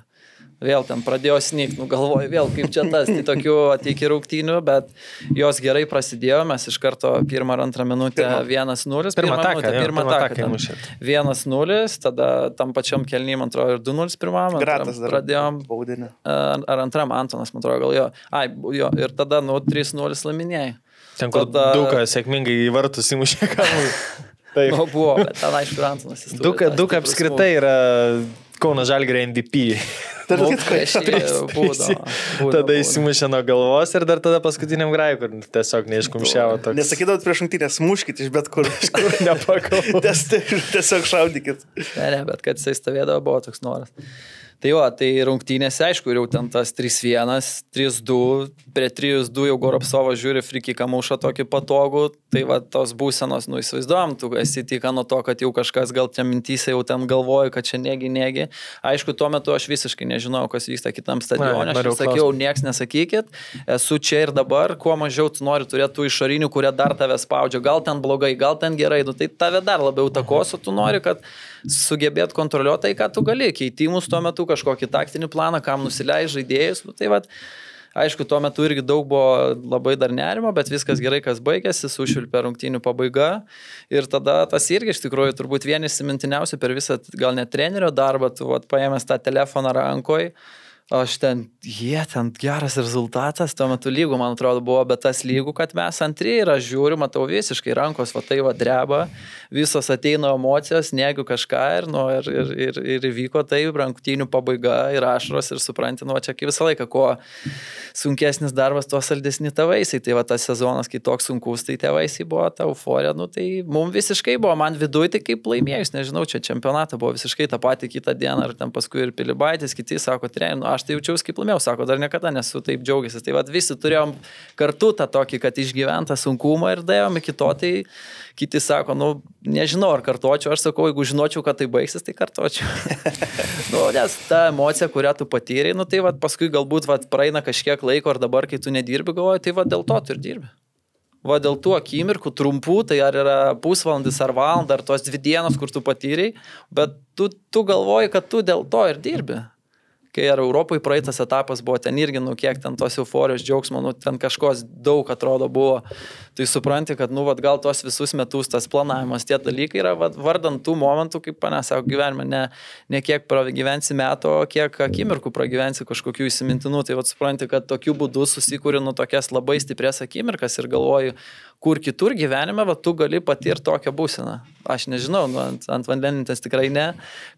Vėl ten pradėjo snygti, nu galvoju, vėl kaip čia tas, tai tokių ateiki rungtynių, bet jos gerai prasidėjo, mes iš karto pirmą ar antrą minutę 1-0. Pirmą taką, minutę, jo, pirmą pirmą taką. taką ten. įmušėt. 1-0, tada tam pačiam kelnym, man atrodo, ir 2-0 pirmam. Gratas dar. Pradėjom, Baudinė. ar, antram Antonas, man atrodo, gal jo. Ai, jo. Ir tada, nu, 3-0 laiminėjai. Ten, kur tada- Duka sėkmingai į vartus įmušė kamuolį. Taip. Nu, buvo, bet ten, aišku, ir Antonas. jis turi Duka, Duka apskritai yra Kauno Žalgirio MVP. Tarp kitko, Tada įsimušė nuo galvos ir dar tada paskutiniam grajui, kur tiesiog neiškumšiavo toks. Nesakydavot prieš rungtynės, muškit iš bet kur. Nepakau. Ties- Tiesiog šaudykit. Ne, ne, bet kad jisai stovėdavo, buvo toks noras. Tai jo, tai rungtynėse, aišku, jau ten tas 3-1, 3-2, prie 3-2 jau Goropsovas žiūri frikiką mušą tokį patogų, tai va tos būsenos, nu įsivaizduojam, tu esi tik nuo to, kad jau kažkas gal čia mintyse jau ten galvoja, kad čia negi, negi. Aišku, tuo metu aš visiškai nežinojau, kas vyksta kitam stadione, aš sakiau, nieks nesakykit, esu čia ir dabar, kuo mažiau tu nori turėti tų išorinių, kurie dar tave spaudžia, gal ten blogai, gal ten gerai, nu, tai tave dar labiau takos, o tu nori, kad sugebėt kontroliuoti tai, ką tu gali, keitimus tuo metu, kažkokį taktinį planą, kam nusileidai žaidėjus, nu, tai vad. Aišku, tuo metu irgi daug buvo labai dar nerimo, bet viskas gerai, kas baigėsi, sušvilpė rungtynių pabaiga. Ir tada tas irgi iš tikrųjų turbūt vienas įsimintiniausių per visą, gal net trenerio darbą, tu vat, paėmęs tą telefoną rankoje. Aš ten, jie ten geras rezultatas, tuo metu lygų, man atrodo, buvo, bet tas lygų, kad mes antri ir aš žiūriu, matau visiškai rankos, va tai va dreba, visos ateina emocijos, negu kažką ir, nu, ir, ir, ir, ir įvyko tai, ranktynių pabaiga ir ašaros ir supranti, nu, čia kaip visą laiką, kuo sunkesnis darbas, tuo saldesni tavaisiai. Tai va tas sezonas, kai toks sunkus, tai tėvaisiai buvo ta euforija, nu, tai mums visiškai buvo, man viduje tai kaip laimėjus, nežinau, čia čempionatą buvo visiškai tą patį kitą dieną, ar ten paskui ir Pilibaitis, kiti sako, trener, nu, aš tai jaučiausi kaip laimėjau, sako, dar niekada nesu taip džiaugiasi. Tai va visi turėjom kartu tą tokį, kad išgyventą sunkumą ir dėjom iki to, tai kiti sako, nu, nežinau, ar kartočiau, aš sakau, jeigu žinočiau, kad tai baigsis, tai kartočiau. nu, nes ta emocija, kurią tu patyrei, nu, tai va paskui galbūt va, praeina kažkiek laiko ar dabar, kai tu nedirbi, galvoji, tai va dėl to tu ir dirbi. Va dėl tų akimirkų trumpų, tai ar yra pusvalandis ar valanda, ar tos dvi dienos, kur tu patyrei, bet tu, tu galvoji, kad tu dėl to ir dirbi kai ar Europoje praeitas etapas buvo, ten irgi, nu, kiek ten tos euforijos džiaugsmo, nu, ten kažkos daug atrodo buvo, tai supranti, kad, nu, vat, gal tos visus metus tas planavimas, tie dalykai yra, vat, vardant tų momentų, kaip pane savo gyvenime, ne, ne kiek pragyvensi metų, o kiek akimirkų pragyvensi kažkokių įsimintinų, tai vat supranti, kad tokiu būdu susikūri, nu, tokias labai stiprias akimirkas ir galvoju, kur kitur gyvenime, va, tu gali patirti tokią būseną. Aš nežinau, nu, ant, ant vandenintas tikrai ne,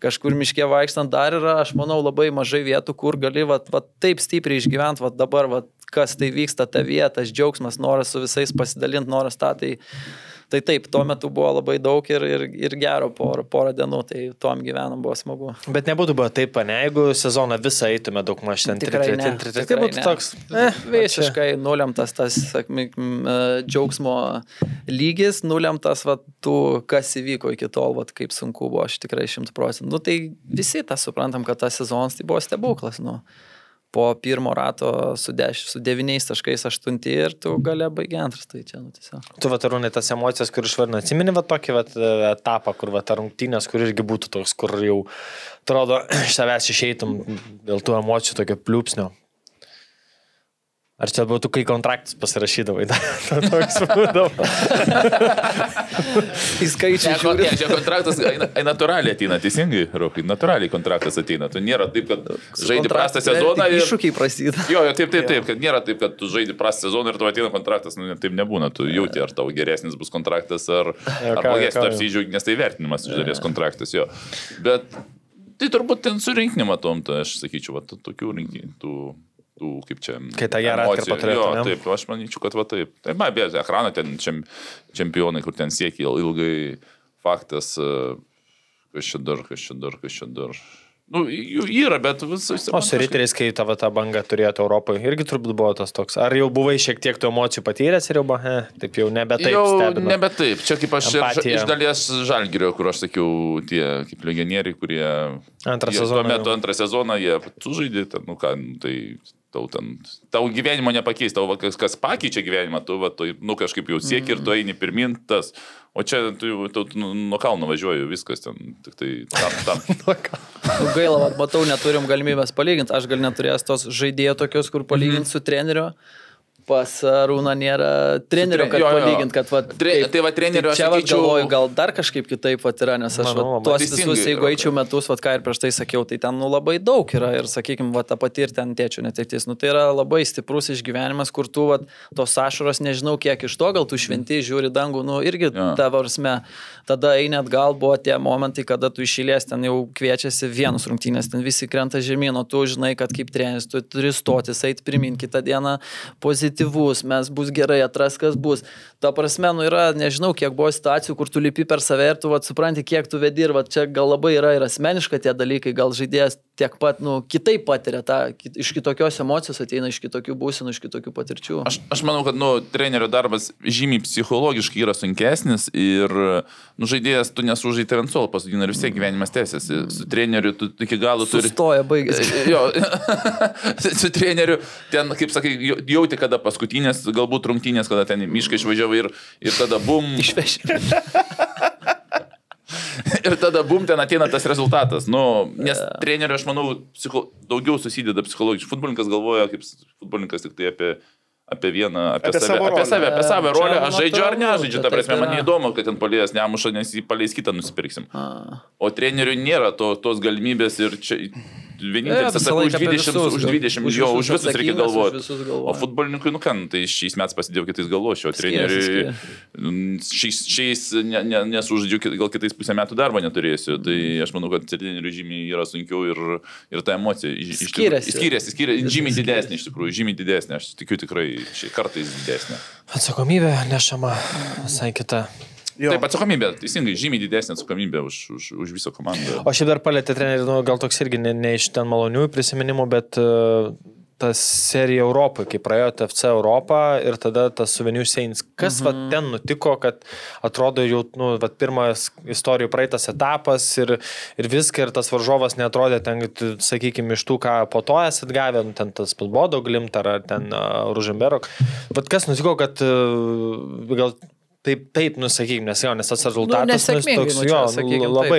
kažkur miške vaikštant dar yra, aš manau, labai mažai vietų, kur gali va, va, taip stipriai išgyventi, va dabar, va, kas tai vyksta, ta vieta, tas džiaugsmas, noras su visais pasidalinti, noras tą, tai, tai taip, tuo metu buvo labai daug ir, ir, ir gero porą, porą dienų, tai tuom gyvenam buvo smagu. Bet nebūtų buvo taip, ne, jeigu sezoną visą eitume daug maž ten Tikrai ne, Tai būtų ne. toks, eh, Visiškai nulemtas tas, sakykim, džiaugsmo lygis, nulemtas, va, tų, kas įvyko iki tol, va, kaip sunku buvo, aš tikrai šimtų procentų. Nu, tai visi tą suprantam, kad tas sezonas tai buvo stebuklas. Nu. Po pirmo rato su, deš, su 9.8 ir tu gale baigi antras, tai čia, nu, tiesiog. Tu vatarūnai tas emocijas, kur išvardino, atsimeni va tokį va, etapą, kur va ta rungtynės, kur irgi būtų toks, kur jau, atrodo, iš savęs išeitum dėl tų emocijų tokio pliūpsnio. Ar čia būtų, kai kontraktus pasirašydavai? Toks būdavo. Į skaičių Ne, čia kontraktas natūraliai ateina, teisingai, Rokai, natūraliai kontraktas ateina. Tu nėra taip, kad žaidži prastą sezoną ir... Iššūkiai prasideda. Jo, jo, taip, taip, taip, kad nėra taip, kad tu žaidži prastą sezoną ir tu ateina kontraktas, nu, taip nebūna, tu jauti, ar tau geresnis bus kontraktas, ar, ar blogesnis, tu apsidžiaugi, nes tai vertinimas iš dalies kontraktas, jo. Bet tai turbūt ten su rinkiniu matom, tai aš sakyčiau, va, tokių rinkinių, tų, kaip čia. Kai tą gerą atkarpą turėtum, Jo, taip, aš manyčiau, kad va taip. Tai man beje, ekraną ten čem, čempionai, kur ten siekia ilgai, faktas, e, kas čia dar, kas čia dar, kas čia dar. Nu, jų yra, bet visas. O su riteriais, kai tavo tą bangą turėjote Europoje, irgi turbūt buvo tas toks. Ar jau buvai šiek tiek tų emocijų patyręs ir jau, ba, he, taip jau nebe taip. jau stebina? nebe taip. Čia kaip aš ir, Empatija. iš dalies žalgirio, kur aš sakiau, tie kaip legionieriai, kurie... Antrą sezoną Tuo metu antrą sezoną jie sužaidė, nu ką, nu, tai tau ten, tau gyvenimo nepakeis, tau va, kas, kas pakeičia gyvenimą, tu, va, tu, nu kažkaip jau sieki ir tu Mhm. eini pirmin, tas. O čia tu, tu, tu nuo kalno važiuoji, viskas ten, tik tai tam. tam. Nu, gaila, vat, matau, neturim galimybės palyginti. Aš gal neturėjęs tos žaidėjo tokios, kur palyginti su treneriu. Pas Rūną nėra trenerio, kad palygint, kad va, Tre- tai va, trenerio tai čia va, sakyčiau- galvoju, gal dar kažkaip kitaip va, yra, nes aš Manau, va, tuos visus, jeigu eičiau metus, va, ką ir prieš tai sakiau, tai ten nu, labai daug yra ir, sakykime, va, ta pati ir ten tėčių netektis. Nu, tai yra labai stiprus išgyvenimas, kur tu va, tos ašaros, nežinau kiek iš to, gal tu šventi, žiūri dangų, nu irgi Jo. ta varsme. Tada eini atgal, buvo tie momentai, kada tu išėlės ten jau kviečiasi vienus rungtynės, ten visi krenta žemyn, o tu žinai, kad kaip treneris tu turi stotis, eiti pirmin kitą dieną pozityvus, mes bus gerai, atras kas bus. Ta prasme, nu yra, nežinau, kiek buvo situacijų, kur tu lipi per save ir tu vat, supranti, kiek tu vedi ir vat, čia gal labai yra ir asmeniška tie dalykai, gal žaidėjas tiek pat, nu, kitaip patiria tą, kit- iš kitokios emocijos ateina, iš kitokių būsenų, iš kitokių patirčių. Aš, aš manau, kad nu, trenerio darbas žymiai psichologiškai yra sunkesnis ir nu, žaidėjas tu nesužaidai ant suolo pasodina ir vis tiek gyvenimas tęsiasi. Su treneriu tu iki galo turi... Sustoja, baigėsi. Jo, su treneriu ten, kaip sakai, jau- jauti, kada paskutinės, galbūt rungtynės, kada ten į mišką išvažiavai ir, ir tada bum. Išveši. Ir tada bum ten ateina tas rezultatas. Nu, nes yeah. treneriu, aš manau, psicho, daugiau susideda psichologiškai. Futbolininkas galvoja, kaip futbolininkas tik tai apie, apie vieną, apie, Apie save, savo apie rolę. save, apie savo rolę. Aš žaidžiu ar nežaidžiu, čia ta prasme, man neįdomu, kad ten palėjas nemuša, nes jį paleis kitą nusipirksim. A. O treneriui nėra to, tos galimybės ir čia vienintelis tas visą už laiką apie 20, visus, už gal. 20, Už jo, už visus reikia galvoti. O futbolininkui, nu ką, tai šiais metais pasidėjau kitais Skiriasi, treneriui šiais, šiais ne, ne, nesužaidžiu, ki- gal kitais pusę metų darbo neturėsiu. Tai aš manau, kad treneriui žymiai yra sunkiau ir, ir ta emocija iš- Skiriasi. Skiriasi, skiriasi, žymiai didesnė iš tikrųjų, žymiai didesnė, aš tikiu tikrai, kartais didesnė. Atsakomybė nešama visai kita. Jo. Taip, atsakomybė, teisingai, žymiai didesnė atsakomybė už, už, už visą komandą. O šiaip dar palėtė trenerių, nu, gal toks irgi ne, ne iš ten malonių prisiminimų, bet uh, tas serija Europai, kai praėjo TFC Europą ir tada tas Suvenių Seins. Kas mhm. va, ten nutiko, kad atrodo jau, nu, va, pirmas istorijų praeitas etapas ir, ir viską, ir tas varžovas netrodė ten, sakykime, iš tų, ką po to esat gavę, nu, ten tas pats Bodo Glimtar ar ten uh, Ružemberok. Bet kas nutiko, kad uh, gal Taip, taip, nusakykime, nes jo, nes tas rezultatas nesėkmingai, toks, nu, čia jo, sakykim, nu, labai.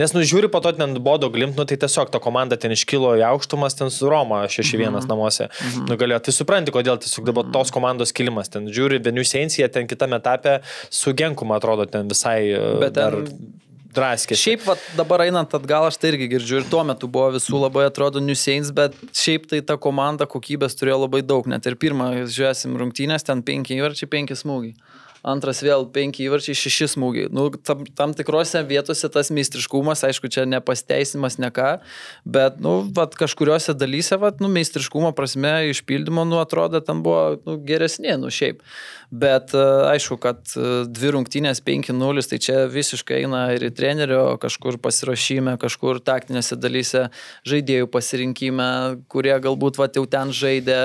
Nes nužiūri po to ten bodo glimt, nu tai tiesiog ta komanda ten iškilo į aukštumas, ten su Roma 6-1 Mhm. namuose. Nugalėjo. Tai supranti, kodėl tiesiog dabar tos komandos kilimas. Ten žiūri, Venių Sensija ten kitame etape su Genkuma atrodo ten visai Bet dar ten- draskė. Šiaip vat, dabar einant atgal, aš tai irgi girdžiu ir tuo metu buvo visų labai atrodo Nuseins, bet šiaip tai ta komanda kokybės turėjo labai daug. Net ir pirmą, žiūrėsim, rungtynės, ten penki įvarčiai, penki smūgiai. Antras vėl penki įvarčiai, šeši smūgiai. Nu, tam, tam tikrose vietose tas meistriškumas, aišku, čia nepasteisimas ne ką, bet nu, vat, kažkuriuose dalyse, vat, nu, meistriškumo prasme, išpildymo, nu, atrodo, ten buvo nu, geresnė, nu, šiaip. Bet e, aišku, kad e, dvi rungtynės 5-0, tai čia visiškai eina ir į trenerio kažkur pasirašyme, kažkur taktinėse dalyse, žaidėjų pasirinkime, kurie galbūt va, jau ten žaidė.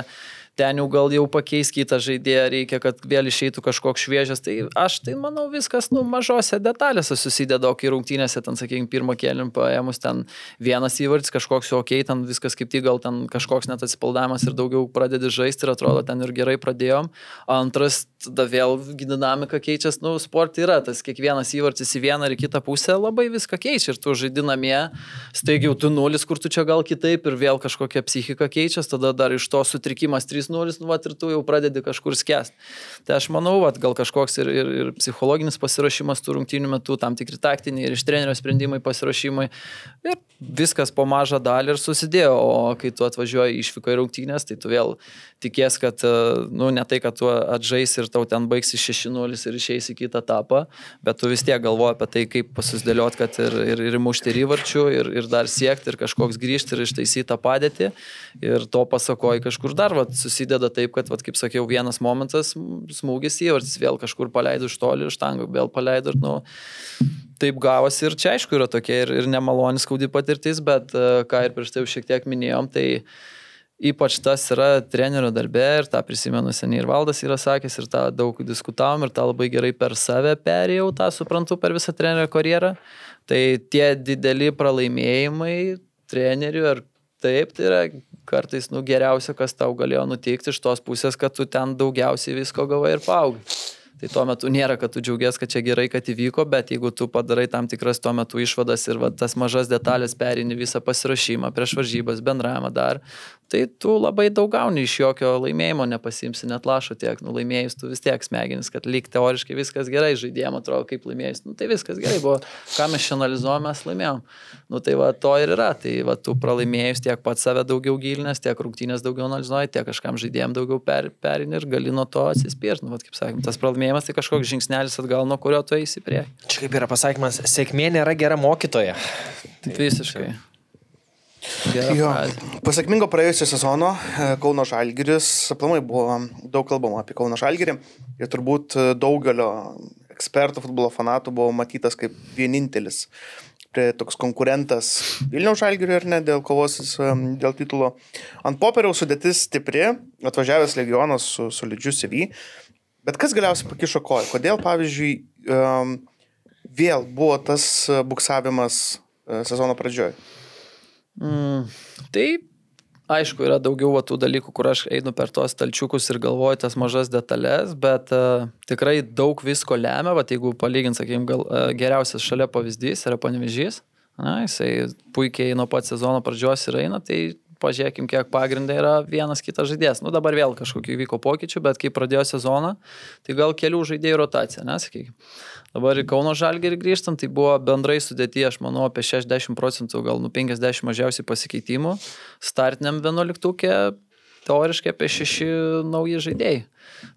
Ten jau gal jau pakeis kitą žaidėją, reikia, kad vėl išeitų kažkoks šviežias. Tai aš tai manau viskas, nu, mažose detalėse susideda, o kai rungtynėse, ten, sakykime, pirmą keliam paėmus, ten vienas įvartis, kažkoks jau ok, ten viskas kaip tik gal ten kažkoks net atsipaldavimas ir daugiau pradedi žaisti ir atrodo, ten ir gerai pradėjom. Antras, tada vėl dinamika keičiasi, nu, sport yra, tas kiekvienas įvartis į vieną ar į kitą pusę labai viską keičia ir tu žaidi namie, staigiai jau tu nulis, kur tu čia gal kitaip ir vėl kažkokia psichika keičiasi, tada dar iš to sutrikimas 3-0, nu, vat, ir tu jau pradedi kažkur skęsti. Tai aš manau, vat, gal kažkoks ir, ir, ir psichologinis pasirašymas tų rungtynių metu, tam tikri taktiniai ir iš trenerio sprendimai pasirašymai. Ir viskas po mažą dalį ir susidėjo, o kai tu atvažiuoji išvyko į rungtynės, tai tu vėl tikės, kad, e, nu, ne tai, kad tu atžais ir tau ten baigsi 6-0 ir išeisi į kitą etapą, bet tu vis tiek galvoji apie tai, kaip pasidėliot, kad ir, ir, ir mušti įvarčių, ir, ir dar siekti, ir kažkoks grįžti, ir ištaisyti tą padėtį. Ir to pasakoji kažkur dar, vat, susideda taip, kad, vat, kaip sakiau, vienas momentas, smūgis įvartis, vėl kažkur paleido iš toli, iš tango, vėl paleido ir, nu, taip gavosi ir čia aišku yra tokia ir, ir nemaloni skaudi patirtis, bet e, ką ir prieš tai jau šiek tiek minėjom, tai ypač tas yra trenerio darbe ir tą prisimenu seniai ir valdas yra sakęs ir tą daug diskutavom ir tą labai gerai per save perėjau, tą suprantu per visą trenerio karjerą. Tai tie dideli pralaimėjimai trenerių ar taip, tai yra kartais nu, geriausia, kas tau galėjo nutikti iš tos pusės, kad tu ten daugiausiai visko gavai ir paaugai. Tai tuo metu nėra, kad tu džiaugies, kad čia gerai, kad įvyko, bet jeigu tu padarai tam tikras tuo metu išvadas ir va, tas mažas detalės perini visą pasirašymą prieš varžybas, bendravimą dar, tai tu labai daug gauni iš jokio laimėjimo, nepasimsi net lašo tiek, nu laimėjus tu vis tiek smegenis, kad lyg teoriškai viskas gerai, žaidėjim atrodo kaip laimėjus, nu tai viskas gerai buvo, ką mes čia analizuojame, mes laimėjom. Nu tai va to ir yra, tai va tu pralaimėjus tiek pats save daugiau gilinės, tiek rungtynės daugiau analizuoji, tiek kažkam žaidėjim daugiau per, perini ir gali nuo to atsispirti. Nu, va, kaip sakėm, tas pralaimėjimas tai kažkoks žingsnelis atgal, nuo kurio tu eisi prie. Čia kaip yra pasakymas, sėkmė nėra gera mokytoja. Visiškai. Gera Jo, sėkmingo praėjusio sezono e, Kauno Žalgiris, aplamai buvo daug kalbama apie Kauno Žalgirį ir turbūt e, daugelio ekspertų, futbolo fanatų buvo matytas kaip vienintelis prie toks konkurentas Vilniaus Žalgiriui ar ne dėl kovos e, dėl titulo. Ant popieriaus sudėtis stipri, atvažiavęs legionas su solidžiu CV, bet kas galiausiai pakišo koją? Kodėl, pavyzdžiui, em, vėl buvo tas e, buksavimas e, sezono pradžioje? Mm, tai aišku, yra daugiau va, tų dalykų, kur aš einu per tuos talčiukus ir galvoju tas mažas detalės, bet uh, tikrai daug visko lemia, va, jeigu palygint, sakykime, gal uh, geriausias šalia pavyzdys yra panevežys. Na, jisai puikiai nuo pat sezono pradžios ir eina, tai pažiūrėkim, kiek pagrindai yra vienas kitas žaidėjas. Nu, dabar vėl kažkokiu įvyko pokyčių, bet kai pradėjo sezoną, tai gal kelių žaidėjų rotacija, nesakykime. Dabar į Kauno Žalgirį grįžtant, tai buvo bendrai sudėti, aš manau, apie 60 procentų, gal nu 50 mažiausiai pasikeitimų. Startiniam 11-ukė teoriškai apie 6 nauji žaidėjai.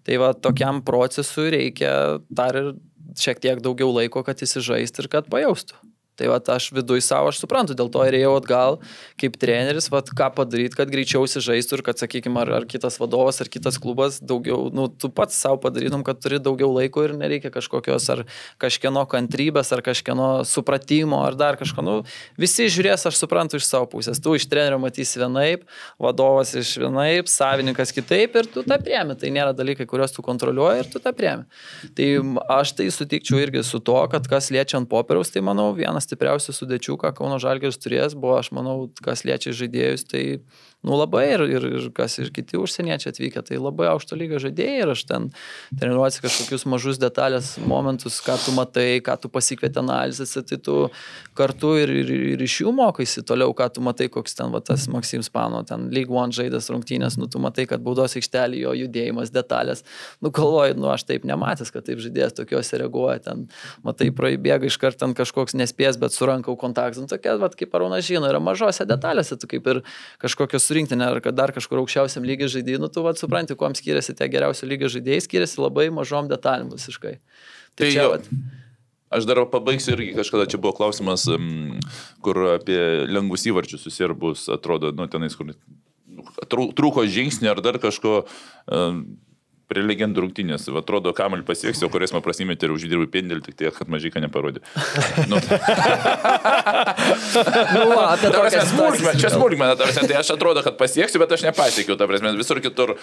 Tai va tokiam procesui reikia dar ir šiek tiek daugiau laiko, kad įsižaisti ir kad pajaustų. Tai va, aš viduje savo, aš suprantu, dėl to ir ėjau atgal kaip treneris, va, ką padaryti, kad greičiau įsižaistų ir kad, sakykime, ar, ar kitas vadovas, ar kitas klubas daugiau, nu, tu pats savo padarytum, kad turi daugiau laiko ir nereikia kažkokios ar kažkieno kantrybės, ar kažkieno supratimo, ar dar kažko. Nu, visi žiūrės, aš suprantu iš savo pusės. Tu iš trenerio matysi vienaip, vadovas iš vienaip, savininkas kitaip ir tu tą priemi. Tai nėra dalykai, kuriuos tu kontroliuoji ir tu tą priemi. Tai aš tai sutikčiau irgi su to, kad kas liečia ant popieriaus, tai manau vienas stipriausių sudėčių, ką Kauno Žalgiris turės, buvo, aš manau, kas liečia žaidėjus, tai nu labai ir, ir, ir kas ir kiti užsieniečiai atvykę, tai labai aukšto lygio žaidėjai ir aš ten treniruosi kažkokius mažus detalės momentus, ką tu matai, ką tu pasikvieti analizės, tai tu kartu ir, ir, ir iš jų mokaisi toliau, ką tu matai, koks ten va, tas Maksim Spano, ten League One žaidas rungtynės, nu tu matai, kad baudos aikštelė jo judėjimas, detalės, nu galvoji, nu aš taip nematęs, kad taip žaidėjas tokiuose reaguoja, ten matai, praibėga iš karto kažkoks nespės, bet surankau kontaktą, nu tokia, va, kaip Arūnas žino, yra mažose detalėse, tu kaip ir kažkokios surinkti, ne, ar kad dar kažkur aukščiausiam lygiai žaidėjai, nu tu vad supranti, kuo skiriasi tie geriausio lygio žaidėjai, skiriasi labai mažom detalėm visiškai. Tai, Tai čia, vat, Aš dar pabaigsiu irgi kažkada čia buvo klausimas, kur apie lengvus įvarčius susierbus atrodo, nu tenais, kur nu, trū- trūko žingsnį ar dar kažko. em, Prie legendų rungtynės, atrodo, kamelį pasieksiu, o kurias man prasimėtė ir uždirbu pendelį, tik tiek, kad mažai ką neparodė. Nu, nu, va, apie prasme, tokias smulkmena, čia smulkmena, tai aš atrodo, kad pasieksiu, bet aš nepasiekiau, ta prasme, visur kitur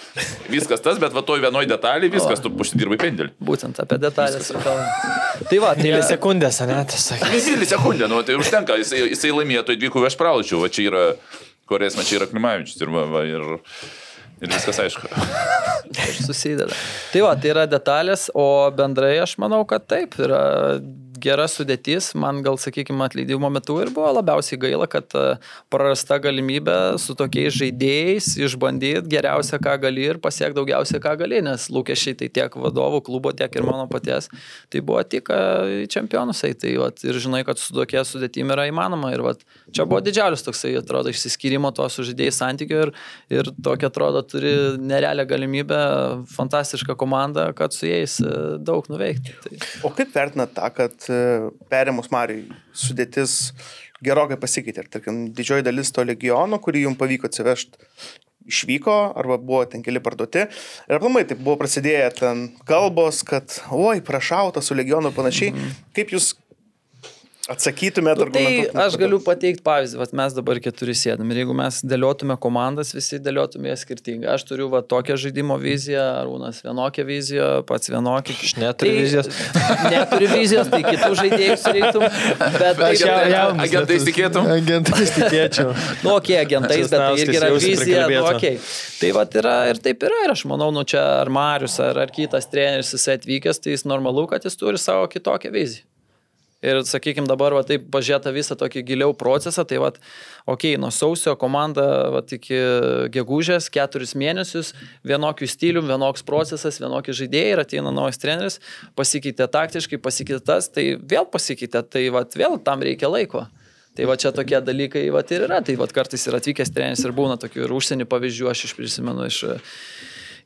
viskas tas, bet va toj vienoj detalį viskas, tu užsidirbai pendelį. Būtent apie detalės. Tai va, tai Milisekundės, ne, tas sakė. Vienintelį sekundę, nu, tai užtenka, jisai, jisai laimėtų į dvikų aš pralačiau, va čia yra, kurias man čia yra Klimavičius ir, va, va, ir, ir viskas aišku. susideda. Tai va, tai yra detalės, o bendrai aš manau, kad taip, yra gera sudėtis. Man gal, sakykime, atleidimo metu ir buvo labiausiai gaila, kad e, prarasta galimybė su tokiais žaidėjais išbandyti geriausią, ką gali ir pasiekti daugiausia, ką gali, nes lūkesčiai tai tiek vadovų klubo, tiek ir mano paties. Tai buvo tik e, į čempionus, eiti, tai vat, ir žinai, kad su tokia sudėtimi yra įmanoma. Ir vat, čia buvo didžiausias toksai, atrodo, išsiskyrimo to su žaidėjais santykiu ir, ir tokia, atrodo, turi nerealią galimybę, fantastišką komandą, kad su jais e, daug nuveikti. Tai... O kaip vertinat tą, kad perėmus Marijai sudėtis gerokai pasikeitė? Ir, tarkim, didžioji dalis to legiono, kurį jums pavyko atsivežti, išvyko arba buvo ten keli parduoti. Ir aplamai tai buvo prasidėję ten kalbos, kad, oi, prašauta su legionu panašiai. Kaip jūs Atsakytumėt Nu, ar tai aš galiu pateikti pavyzdį, vat mes dabar keturi sėdam ir jeigu mes dėliotume komandas, visi dėliotume jas skirtingai. Aš turiu va tokią žaidimo viziją, Arūnas vienokią viziją, pats vienokį. Aš neturiu vizijos. Neturi vizijos, tai kitų žaidėjų reiktų. Bet tai jau, jau, agentais tikėtum? Agentais tikėčiau. nu, okei, agentais, bet tai irgi yra vizija, nu, okei. Tai va yra ir taip yra. Ir aš manau, nu čia ar Marius, ar, ar kitas treneris jisai atvykęs, tai jis normalu, kad jis turi savo kitokią viziją. Ir, sakykime, dabar va, taip pažiūrėta visą tokį giliau procesą, tai va, okei, okay, nuo sausio komanda va, iki gegužės, keturis mėnesius, vienokių stilių, vienoks procesas, vienokie žaidėjai ir ateina naujas treneris, pasikeitė taktiškai, pasikeitė tas, tai vėl pasikeitė, tai va, vėl tam reikia laiko. Tai va čia tokie dalykai va, ir yra, tai va kartais yra atvykęs treneris ir būna tokių ir užsienį pavyzdžių, aš iš prisimenu iš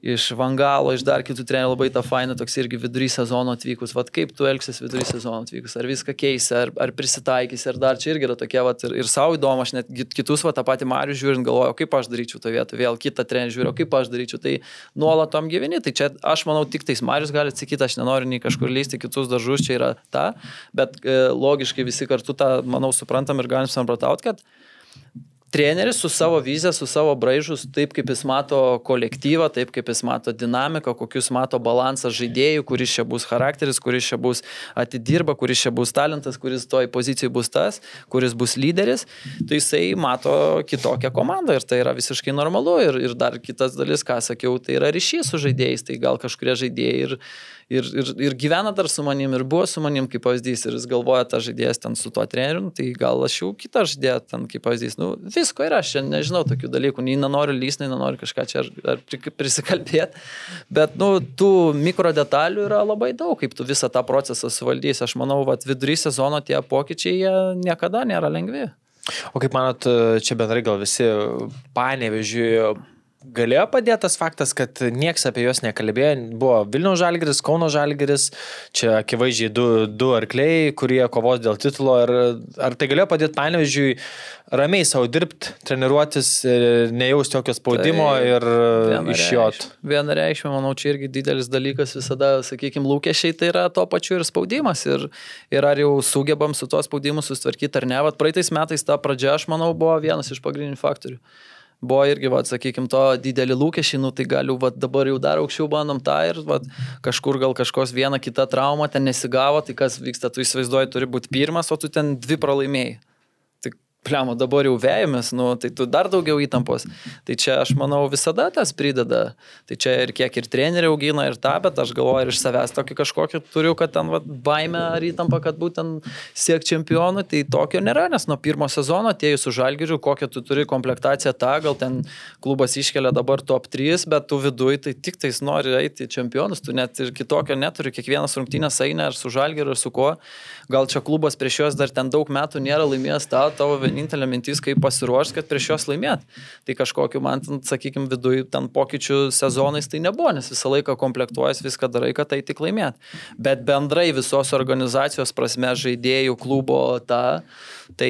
iš Vangalo, iš dar kitų trenerių labai tą fainą, toks irgi vidury sezono atvykus. Vat kaip tu elgsies vidury sezono atvykus, ar viską keisi, ar, ar prisitaikysi, ar dar čia irgi yra tokie, vat, ir, ir savo įdomu, aš net kit- kitus, va, tą patį Marių žiūrint, galvoju, kaip aš daryčiau to vietą, vėl kitą trenerį žiūriu, kaip aš daryčiau, tai nuolat tom gyveni. Tai čia aš manau, tik tais Marius gali atsakyti, aš nenoriu nei kažkur lysti kitus dažus, čia yra ta, bet e, logiškai visi kartu tą, manau, suprantam ir galim samprotauti, kad treneris su savo vizija, su savo braižus, taip kaip jis mato kolektyvą, taip kaip jis mato dinamiką, kokius mato balansą žaidėjų, kuris čia bus charakteris, kuris čia bus atidirba, kuris čia bus talentas, kuris toj pozicijai bus tas, kuris bus lyderis, tai jisai mato kitokią komandą ir tai yra visiškai normalu. Ir, ir dar kitas dalis, ką sakiau, tai yra ryšys su žaidėjais, tai gal kažkurie žaidėjai ir ir, ir, ir gyvena dar su manim, ir buvo su manim kaip pavyzdys, ir jis galvoja, ta žaidėjas ten su tuo treneriu, nu, tai gal aš jau kitą žaidėją ten kaip pavyzdys. Nu, visko yra, aš nežinau tokių dalykų, nei nenoriu lysnai, nenoriu kažką čia ar, ar pri- prisikalbėti, bet, nu, tų mikro detalių yra labai daug, kaip tu visą tą procesą suvaldysi. Aš manau, kad vidury sezono tie pokyčiai, jie niekada nėra lengvi. O kaip manot, čia bendrai gal visi panevežiui galėjo padėti tas faktas, kad nieks apie juos nekalbėjo. Buvo Vilniaus žalgeris, Kauno žalgeris, čia akivaizdžiai du, du arkliai, kurie kovos dėl titulo. Ar, ar tai galėjo padėti panevežiui ramiai savo dirbti, treniruotis, nejausti jokio spaudimo tai ir išjot? Vienareikšmė, manau, čia irgi didelis dalykas visada, sakykime, lūkesčiai tai yra to pačiu ir spaudimas. Ir, ir ar jau sugebam su tuo spaudimu susitvarkyti ar ne. Vat praeitais metais ta pradžia, aš manau, buvo vienas iš pagrindinių faktorių buvo irgi, va, sakykime, to didelį lūkesčiai, nu tai galiu, va, dabar jau dar aukščiau bandom tą ir va, kažkur gal kažkos viena kita trauma ten nesigavo, tai kas vyksta, tu įsivaizduoji, turi būti pirmas, o tu ten dvi pralaimėjai. Pliamo, dabar jau vėjomės, nu, tai tu dar daugiau įtampos. Tai čia aš manau visada tas prideda. Tai čia ir kiek ir treneriai augina ir tą, bet aš galvoju ir iš savęs tokį kažkokį turiu, kad ten va, baime ar įtampa, kad būtent siek čempionų, tai tokio nėra, nes nuo pirmo sezono atėjus su žalgiriu, kokią tu turi komplektaciją tą, gal ten klubas iškelia dabar top 3, bet tu viduj tai tik tais nori eiti čempionus, tu net ir kitokio neturi, kiekvienas rungtynės eina ar su žalgiriu, ar su kuo. Gal čia klubas prieš juos dar ten daug metų nėra laimėjęs tą, tavo vienintelė mintis, kaip pasiruošti, kad prieš juos laimėt. Tai kažkokiu man, sakykime, viduje ten pokyčių sezonais tai nebuvo, nes visą laiką komplektuojas, viską darai, kad tai tik laimėt. Bet bendrai visos organizacijos prasme žaidėjų klubo tą, tai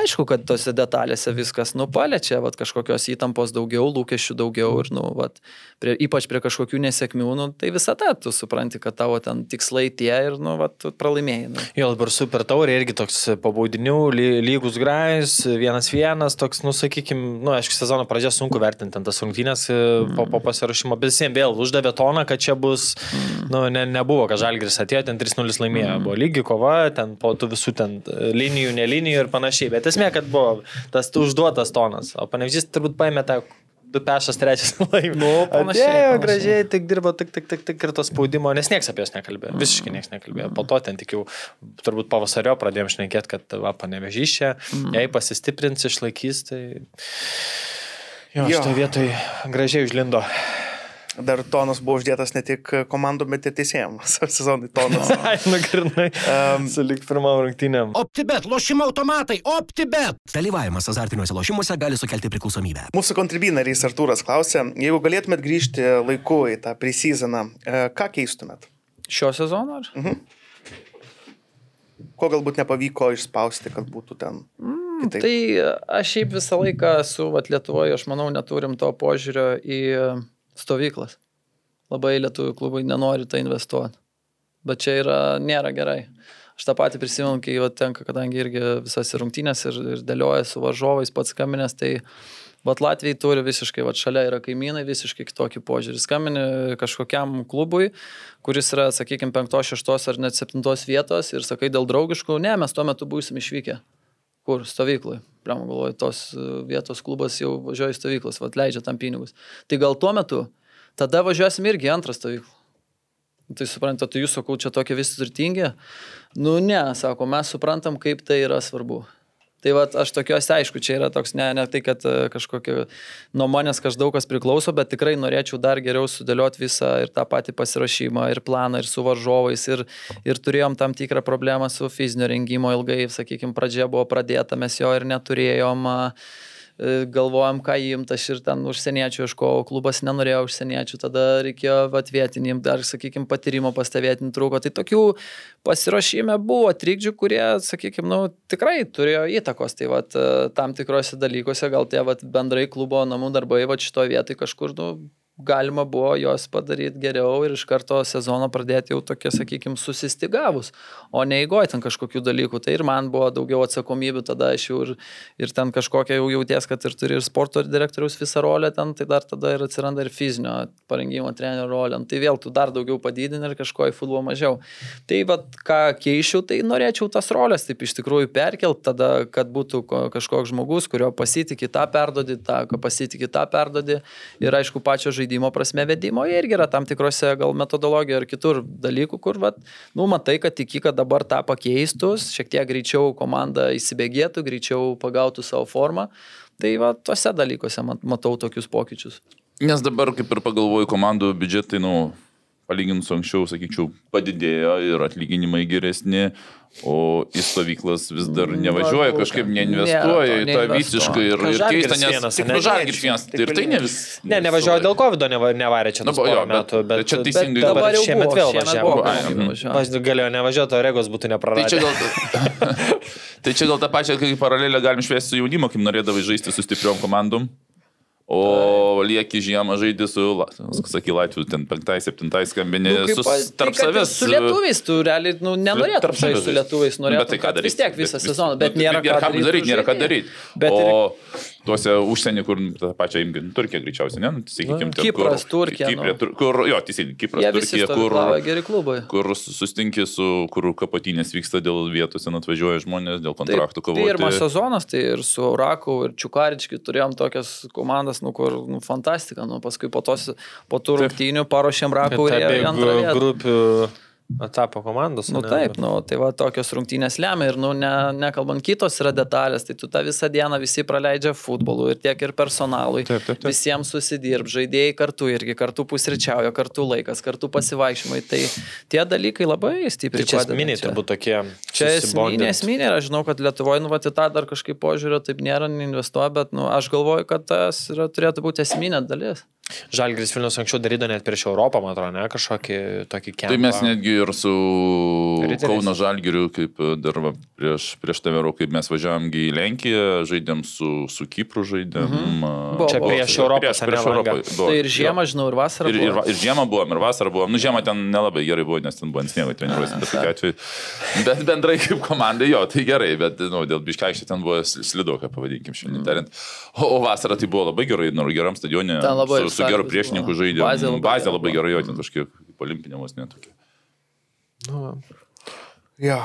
aišku, kad tose detalėse viskas nupalečia, vat, kažkokios įtampos daugiau, lūkesčių daugiau ir, nu, vat, prie, ypač prie kažkokių nesėkmių, nu, tai visada tu supranti, kad tavo ten tikslai tie ir, nu, tu pralaimėjai. Nu. Jo, dabar super taurė irgi toks pabaudinių, ly- lygus grajus, vienas vienas, toks, nu, sakykime, nu, aišku, sezono pradžia sunku vertinti ten tas rungtynės mm. po, po pasirašymo, bet visiems vėl uždavė toną, kad čia bus, nu, ne, nebuvo, kad Žalgris atėjo, ten 3-0 laimėjo, mm. buvo lygi kova, ten po tų visų ten linijų, nelinijų ir panašiai, bet esmė, kad buvo tas užduotas tonas, o panevižys turbūt paėmė tą du pešas, trečias laimė. Nu, panašiai, Atėjo, panašiai. gražiai, tik dirbo, tik, tik, tik, tik ir to spaudimo, nes niekas apie jas nekalbėjo, visiškai niekas nekalbėjo. Po to ten tik jau turbūt pavasario pradėjom šnekėti, kad va, panevežys čia, jei pasistiprins, išlaikys, tai... Jo, Jo. šitoje vietoje gražiai užlindo. Dar tonas buvo uždėtas ne tik komandom, bet ir teisėjams. Sezonai tonas. Ai, nugrinai. Um, Sulik pirmam rungtynėm. OptiBet, lošimo automatai, OptiBet. Dalyvavimas azartiniuose lošimuose gali sukelti priklausomybę. Mūsų kontribinarys Artūras klausė, jeigu galėtumėt grįžti laiku į tą preseasoną, e, ką keistumėt? Šio sezono ar? Ko galbūt nepavyko išspausti, kad būtų ten kitaip? Tai aš šiaip visą laiką su vat, Lietuvoje, aš manau, neturim to požiūrio į stovyklas. Labai lietuvių klubai nenori tą investuoti. Bet čia yra, nėra gerai. Aš tą patį prisimenu, kai va, tenka, kadangi irgi visas rungtynės ir, ir dėlioja su varžovais pats kaminės, tai Vat Latvijai turi visiškai, vat šalia yra kaimynai, visiškai kitokį požiūrį. Skambini kažkokiam klubui, kuris yra, sakykime, penktos, šeštos ar net septintos vietos ir sakai dėl draugiškų, ne, mes tuo metu būsim išvykę. Kur? Stovyklai. Priemonė galvoju, tos e, vietos klubas jau važiuoja į stovyklas, vat leidžia tam pinigus. Tai gal tuo metu, tada važiuosim irgi antrą stovyklą. Tai suprantate, tai jūs sakau, čia tokie visi turtingi. Nu ne, sako, mes suprantam, kaip tai yra svarbu. Tai va, aš tokiuose, aišku, čia yra toks, ne, ne tai, kad e, kažkokio nuo manęs každaug kas priklauso, bet tikrai norėčiau dar geriau sudėlioti visą ir tą patį pasirašymą, ir planą, ir su varžovais, ir, ir turėjom tam tikrą problemą su fizinio rengimo ilgai, sakykime, pradžia buvo pradėta, mes jo ir neturėjom. Uh, galvojom, ką įimt, aš ir ten užsieniečių ieškojau, klubas nenorėjo užsieniečių, tada reikėjo atvietinį, dar, sakykime, patyrimo pastebėtinį trūko. Tai tokių pasirašyme buvo trikdžių, kurie, sakykime, nu, tikrai turėjo įtakos. Tai vat, e, tam tikrose dalykuose gal tie vat, bendrai klubo namų darbai, va šitoje vietoje kažkur, nu, galima buvo juos padaryti geriau ir iš karto sezoną pradėti jau tokie, sakykime, susistigavus, o neįgoj ten kažkokių dalykų. Tai ir man buvo daugiau atsakomybių tada aš jau ir, ir ten kažkokia jau jauties, kad ir turi ir sporto direktoriaus visą rolę ten, tai dar tada ir atsiranda ir fizinio parengimo trenerio rolė. Nu, tai vėl tu dar daugiau padidini ir kažko į futbolą mažiau. Tai vad, ką keičiau, tai norėčiau tas rolės taip iš tikrųjų perkelt, tada, kad būtų kažkoks žmogus, kurio pasitikė tą perdodi, tą, pasitikė tą perdodi ir aišku pačio žaidimo žaidimo prasme vedimo irgi yra tam tikrose gal metodologijoje ar kitur dalykų, kur, vat, nu, matai, kad tiki, kad dabar tą pakeistus, šiek tiek greičiau komanda įsibėgėtų, greičiau pagautų savo formą. Tai va, tuose dalykuose matau tokius pokyčius. Nes dabar, kaip ir pagalvoju, komandų biudžetai, nu, palyginus su anksčiau, sakyčiau, padidėjo ir atlyginimai geresni, O į stovyklas vis dar nevažiuoja, kažkaip neinvestuoja į tą visiškai ir, ir keista, nes tik žalgis vienas. Ir tai ne vis. Ne, nevažiuoja dėl COVID, nevarė čia. Na, nu, jo, metų, bet, bet čia teisingai. Bet dabar šiemet vėl važiavo. Galėjo nevažiuoti, o regos būtų nepraradę. Tai čia gal, tai tą pačią kaip paralelę galim šviesti su jaunimu, kaip norėdavai žaisti su stipriom komandom. O lieki žiemą žaidži su, sakai, Latvijų, ten penktai, septintai skambinė, nu, su tai, tarp tai, savęs. Su lietuviais tu realiai nu, nenorėtum žaisti su lietuviais, norėtum. Bet tai ką daryti? Vis tiek visą sezoną, bet nėra ką daryti. daryti nėra ką daryti. Bet o ir... tuose užsienį, kur tą pačią imgi, Turkija greičiausiai, ne? Nu, sakykime, ten, Kipras, kur, Turkija. Kiprė, nu. tur, kur, jo, teisingai, Kipras, Turkija, kur, geri klubai. Kur sustinki su, kur kapatinės vyksta dėl vietos, ten atvažiuoja žmonės, dėl kontraktų kovoti. Pirmas sezonas, tai ir su Raku, ir Čiukarički turėjom tokias komandas, nu, kur nu, fantastika, nu, paskui po, tos, po tų rungtynių paruošėm rakų ir antrą. Grupių etapo komandos. Nu, ne? taip, nu, tai va tokios rungtynės lemia ir, nu, ne, nekalbant kitos yra detalės, tai tu tą visą dieną visi praleidžia futbolu ir tiek ir personalui. Taip, taip, taip. Visiems susidirb, žaidėjai kartu irgi, kartu pusryčiauja, kartu laikas, kartu pasivaikščiojimai. Tai tie dalykai labai stipriai. Tai čia esminiai turbūt tokie. Čia esminiai, esminiai, aš žinau, kad Lietuvoje, nu, va, tą dar kažkaip požiūrio taip nėra, neinvestuoja, bet, nu, aš galvoju, kad tas yra, turėtų būti esminė dalis. Žalgris Vilnius anksčiau darydavo net prieš Europą, man atrodo, ne, kažkokį tokį kelią. Tai mes netgi ir su Riteris. Kauno Žalgiriu, kaip dar va, prieš, prieš tavero, kaip mes važiavam į Lenkiją, žaidėm su, su Kipru, žaidėm. Mhm. Buvo, Čia prieš Europą. Prieš, prieš Europą. Tai ir žiemą, žinau, ir vasarą. Ir, ir, ir žiemą buvom, ir vasarą buvom. Nu, žiemą ten nelabai gerai buvo, nes ten buvo ant sniego treniruosi, bet tokiu atveju. Bet bendrai kaip komandai, jo, tai gerai, bet nu, dėl biškaiščiai ten buvo slidoka, pavadinkim šiandien mhm. tariant. O, o vasarą tai buvo labai gerai, nu, geram stadione. Ten labai. Su, su geru priešininku žaidė. Bazė labai, bazė labai gerai, jo, ten kažkiek olimpinėmos netokia. Nu. Jo.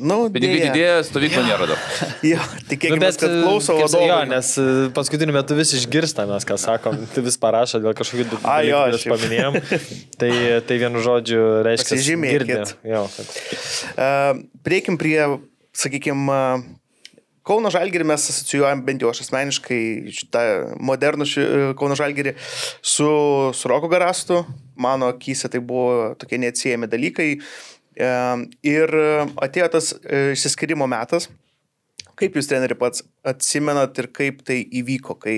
Nu, Pinigai didėja, stovykla ja. nėra dar. Jo, tikėkime, nu, kad klauso vadovai. Jo, nes e, paskutiniu metu vis išgirsta mes, ką sakom, tai vis parašo dėl kažkokių dalykų, kuriuos paminėjom. tai, tai vienu žodžiu reiškia. Pasižymėkit. Jo. Uh, prieikim prie, sakykime, Kauno Žalgirį mes asocijuojam, bent jau aš asmeniškai, šitą modernų ši, Kauno Žalgirį su, su Roko Garastu. Mano akise tai buvo tokie neatsiejami dalykai. Ir atėjo tas e, išsiskirimo metas. Kaip jūs, treneri, pats atsimenat ir kaip tai įvyko, kai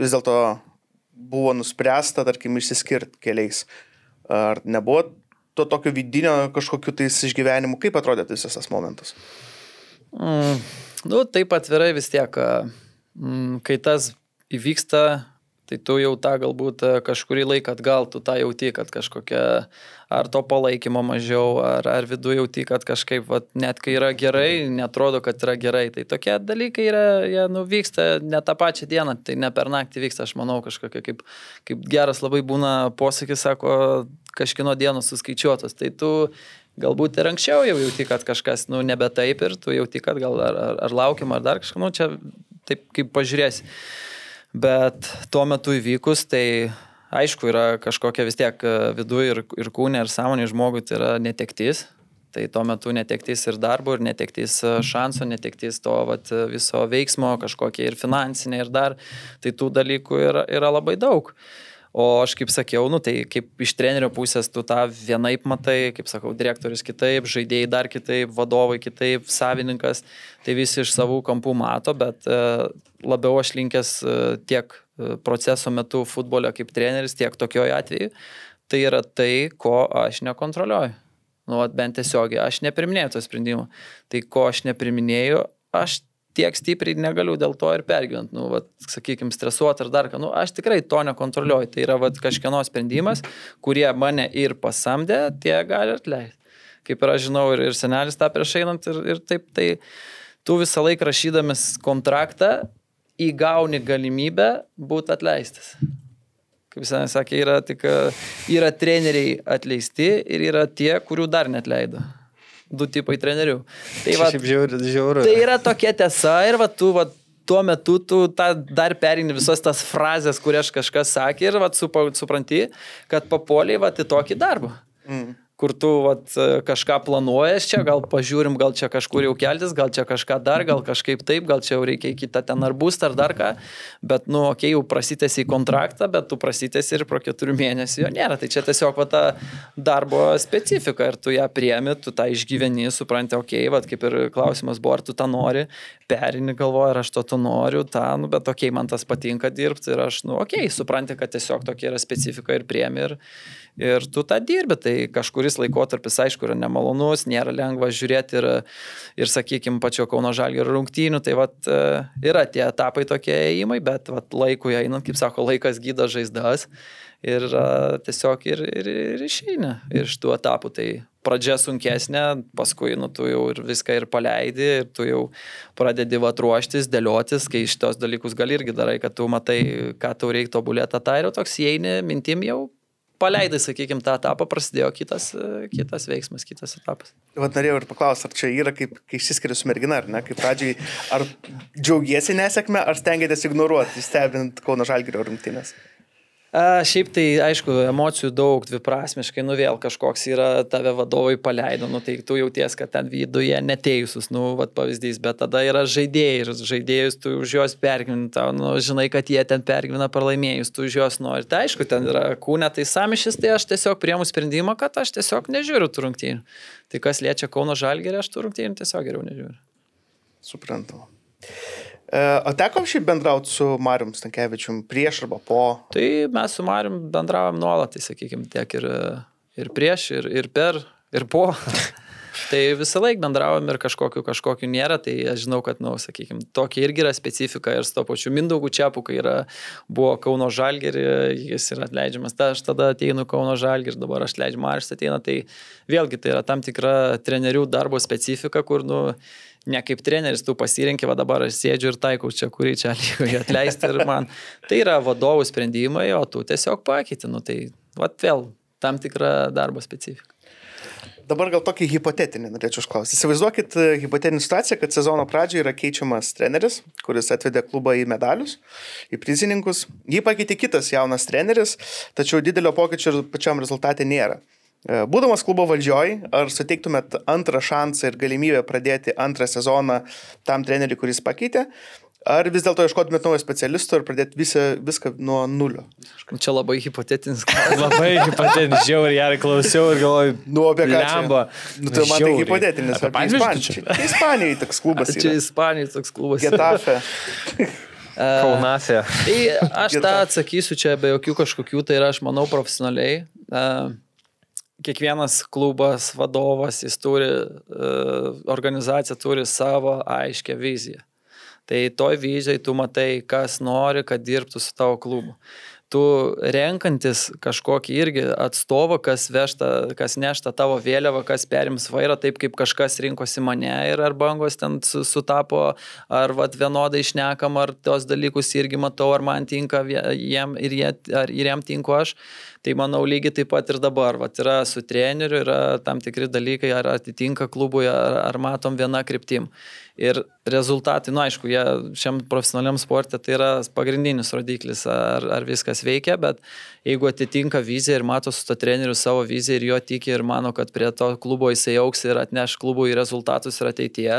vis dėlto buvo nuspręsta, tarkim, išsiskirti keliais? Ar nebuvo to tokio vidinio kažkokiu tais išgyvenimu? Kaip atrodė visas tas momentas? Mm. Nu, taip atvirai vis tiek, mm, kai tas įvyksta, Tai tu jau tą galbūt kažkurį laiką atgal, tu tą jauti, kad kažkokia ar to palaikymo mažiau, ar, ar viduje jauti, kad kažkaip, vat, net kai yra gerai, netrodo, kad yra gerai. Tai tokie dalykai yra, jie nuvyksta ne tą pačią dieną, tai ne per naktį vyksta, aš manau, kažkokia kaip, kaip geras labai būna posakis, sako, kažkino dienos suskaičiuotos. Tai tu galbūt ir anksčiau jau jauti, kad kažkas, nu, nebe taip ir tu jauti, kad gal ar, ar, ar laukiam, ar dar kažką, nu, čia taip kaip pažiūrėsi. Bet tuo metu įvykus, tai aišku, yra kažkokia vis tiek e, viduje ir, ir kūne, ir sąmonė žmogui tai yra netektis. Tai tuo metu netektis ir darbo, ir netektis e, šanso, netektis to vat, viso veiksmo, kažkokie ir finansiniai, ir dar. Tai tų dalykų yra, yra labai daug. O aš kaip sakiau, nu, tai kaip iš trenerio pusės tu tą vienaip matai, kaip sakau, direktorius kitaip, žaidėjai dar kitaip, vadovai kitaip, savininkas, tai visi iš savų kampų mato, bet e, labiau aš linkęs e, tiek e, proceso metu futbole kaip treneris, tiek tokioje atveju, tai yra tai, ko aš nekontroliuoju. Nu, bent tiesiogiai, aš nepriminėjau to sprendimo. Tai ko aš nepriminėjau, aš tiek stipriai negaliu dėl to ir pergyventi, nu, vat, sakykime, stresuoti ar dar ką, nu, aš tikrai to nekontroliuoju, tai yra vat, kažkieno sprendimas, kurie mane ir pasamdė, tie gali atleisti. Kaip ir aš žinau, ir, ir senelis tą prieš einant ir, ir taip, tai tu visą laiką rašydamas kontraktą įgauni galimybę būti atleistas. Kaip senelis sakė, yra tik yra treneriai atleisti ir yra tie, kurių dar net leido du tipai trenerių. Tai, va, Šiaip žiauru, žiauru. tai yra tokia tiesa ir va, tu va, tuo metu tu tą dar perini visas tas frazės, kurias kažkas sakė ir va, supranti, kad papoliai va, į tokį darbą. Mm kur tu vat, kažką planuojas čia, gal pažiūrim, gal čia kažkur jau keltis, gal čia kažką dar, gal kažkaip taip, gal čia jau reikia kitą ten ar būstą ar dar ką, bet, nu, okei, okay, jau prasitėsi į kontraktą, bet tu prasitėsi ir pro keturių mėnesių jo nėra. Tai čia tiesiog va, ta darbo specifika ir tu ją priemi, tu tą išgyveni, supranti, okei, okay, va, kaip ir klausimas buvo, ar tu tą nori, perini galvoju, ar aš to tu noriu, tą, nu, bet okei, okay, man tas patinka dirbti ir aš, nu, okei, okay, supranti, kad tiesiog tokia yra specifika ir priemi ir, ir tu tą dirbi, tai kažkuris laikotarpis, aišku, yra nemalonus, nėra lengva žiūrėti ir, ir sakykime, pačio Kauno Žalgio rungtynių, tai vat, e, yra tie etapai tokie įimai, bet vat, laikui einant, kaip sako, laikas gydo žaizdas ir uh, tiesiog ir, ir, ir išeina iš tų etapų. Tai pradžia sunkesnė, paskui nu, tu jau ir viską ir paleidi, ir tu jau pradedi va ruoštis, dėliotis, kai šitos dalykus gal irgi darai, kad tu matai, ką tau reikia tobulėti, tai ir toks įeini mintim jau paleidai, sakykime, tą etapą, prasidėjo kitas, kitas veiksmas, kitas etapas. Vat norėjau ir paklausti, ar čia yra, kaip, kai išsiskiria su mergina, ar ne, kaip pradžiai, ar džiaugiesi nesėkmę, ar stengiatės ignoruoti, stebint Kauno Žalgirio rungtynės? A, šiaip tai, aišku, emocijų daug, dviprasmiškai, nu vėl kažkoks yra tave vadovai paleido, nu tai tu jauties, kad ten viduje neteisus, nu, vad pavyzdys, bet tada yra žaidėjai ir žaidėjus tu už juos pergyveni, nu, žinai, kad jie ten pergyvena pralaimėjus, tu už juos nori. Tai aišku, ten yra kūne, tai samišis, tai aš tiesiog priemu sprendimą, kad aš tiesiog nežiūriu tų rungtynių. Tai kas liečia Kauno Žalgerį, aš tų rungtynių tiesiog geriau nežiūriu. Suprantu. E, o teko šiaip bendrauti su Marium Stankievičium prieš arba po? Tai mes su Marium bendravom nuolat, tai sakykime, tiek ir, ir prieš, ir, ir per, ir po. tai visą laiką bendravom ir kažkokiu, kažkokiu nėra, tai aš žinau, kad, na, nu, sakykime, tokia irgi yra specifika ir su to pačiu Mindaugu Čiapu, kai yra, buvo Kauno Žalgerį, jis yra atleidžiamas, ta aš tada ateinu Kauno Žalgerį, dabar aš leidžiu Maris ateina, tai vėlgi tai yra tam tikra trenerių darbo specifika, kur, nu, ne kaip treneris, tu pasirinkė, va dabar aš sėdžiu ir taikau čia, kurį čia lygoje atleisti ir man. Tai yra vadovų sprendimai, o tu tiesiog pakeiti, nu tai, va vėl, tam tikra darbo specifika. Dabar gal tokį hipotetinį norėčiau užklausti. Įsivaizduokit e, hipotetinį situaciją, kad sezono pradžioje yra keičiamas treneris, kuris atvedė klubą į medalius, į prizininkus. Jį pakeitė kitas jaunas treneris, tačiau didelio pokyčio pačiam rezultatė nėra. E, būdamas klubo valdžioj, ar suteiktumėt antrą šansą ir galimybę pradėti antrą sezoną tam treneriui, kuris pakeitė, Ar vis dėlto ieškotumėt naujo specialisto ir pradėti visą, viską nuo nulio? Čia labai hipotetinis klausimas. labai hipotetinis, žiauriai, gerai klausiau ir galvoju, nu, apie ką? Lemba. Nu, tai man tai hipotetinis. Apie, apie Ispaniją. Ispanijai toks klubas. Čia Ispanijai toks klubas. Getafe. Kaunasė. Tai aš tą atsakysiu čia be jokių kažkokių, tai yra, aš manau, profesionaliai. Uh, kiekvienas klubas, vadovas, jis turi, e, organizacija turi savo aiškę viziją. Tai toj vizijai tu matai, kas nori, kad dirbtų su tavo klubu tu renkantis kažkokį irgi atstovą, kas, vešta, kas nešta tavo vėliavą, kas perims vairą, taip kaip kažkas rinkosi mane ir ar bangos ten sutapo, ar vat, vienodai išnekam, ar tos dalykus irgi matau, ar man tinka jiem ir, jie, ar, ir jiem tinku aš. Tai manau lygiai taip pat ir dabar. Vat yra su treneriu, yra tam tikri dalykai, ar atitinka klubui, ar, ar matom vieną kryptim. Ir rezultatai, nu aišku, jie šiam profesionaliam sportė tai yra pagrindinis rodiklis, ar, ar viskas veikia, bet jeigu atitinka viziją ir mato su to treneriu savo viziją ir jo tiki ir mano, kad prie to klubo jisai auks ir atneš klubui rezultatus ir ateityje,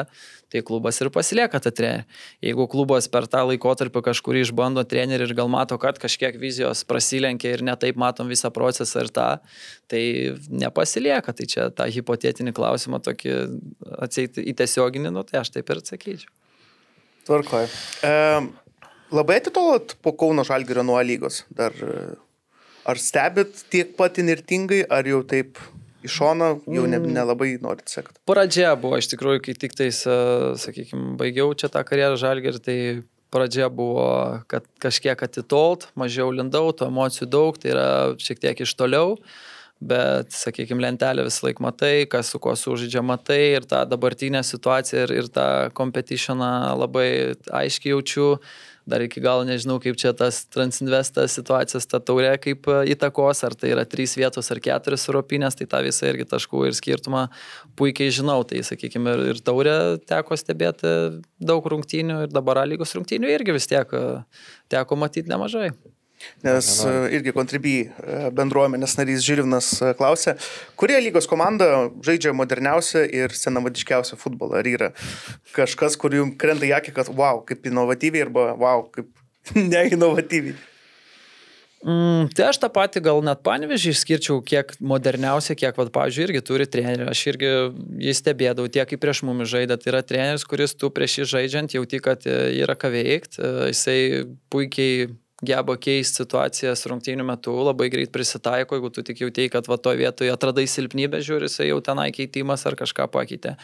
tai klubas ir pasilieka tą trenerį. Jeigu klubas per tą laikotarpį kažkurį išbando trenerį ir gal mato, kad kažkiek vizijos prasilenkia ir netaip matom visą procesą ir tą, tai nepasilieka. Tai čia tą hipotetinį klausimą tokį atseit į tiesioginį, nu, tai aš taip ir atsakyčiau. Tvarkoju. E, labai atitolot po Kauno Žalgirio nuo lygos. Dar, ar stebit tiek pat inirtingai, ar jau taip iš šono jau ne, mm. nelabai norit sekti. Pradžia buvo iš tikrųjų, kai tik tais, sakykime, baigiau čia tą karjerą žalgerį, tai pradžia buvo, kad kažkiek atitolt, mažiau lindau, tų emocijų daug, tai yra šiek tiek iš toliau, bet, sakykime, lentelę vis laik matai, kas su kuo sužaidžia matai ir tą dabartinę situaciją ir, ir tą competitioną labai aiškiai jaučiu dar iki galo nežinau, kaip čia tas Transinvestas situacijos, ta taurė kaip e, įtakos, ar tai yra trys vietos ar keturios europinės, tai tą visą irgi taškų ir skirtumą puikiai žinau. Tai, sakykime, ir, ir taurė teko stebėti daug rungtynių ir dabar lygos rungtynių irgi vis tiek e, teko matyti nemažai. Nes e, irgi kontribį e, bendruomenės narys Žilvinas e, klausė, kurie lygos komanda žaidžia moderniausią ir senavadiškiausią futbolą. Ar yra kažkas, kur jums krenta į akį, kad wow, kaip inovatyviai arba wow, kaip neinovatyviai. Mm, tai aš tą patį gal net panevežį išskirčiau, kiek moderniausia, kiek, vad, pavyzdžiui, irgi turi trenerių. Aš irgi jį stebėdavau tiek, kaip prieš mumis žaidė. Tai yra treneris, kuris tu prieš jį žaidžiant jauti, kad yra ką veikti. Jisai puikiai geba keisti situacijas rungtynių metu, labai greit prisitaiko, jeigu tu tik jautėjai, kad va toje vietoje atradai silpnybę, žiūri, jisai jau tenai keitimas ar kažką pakeitė.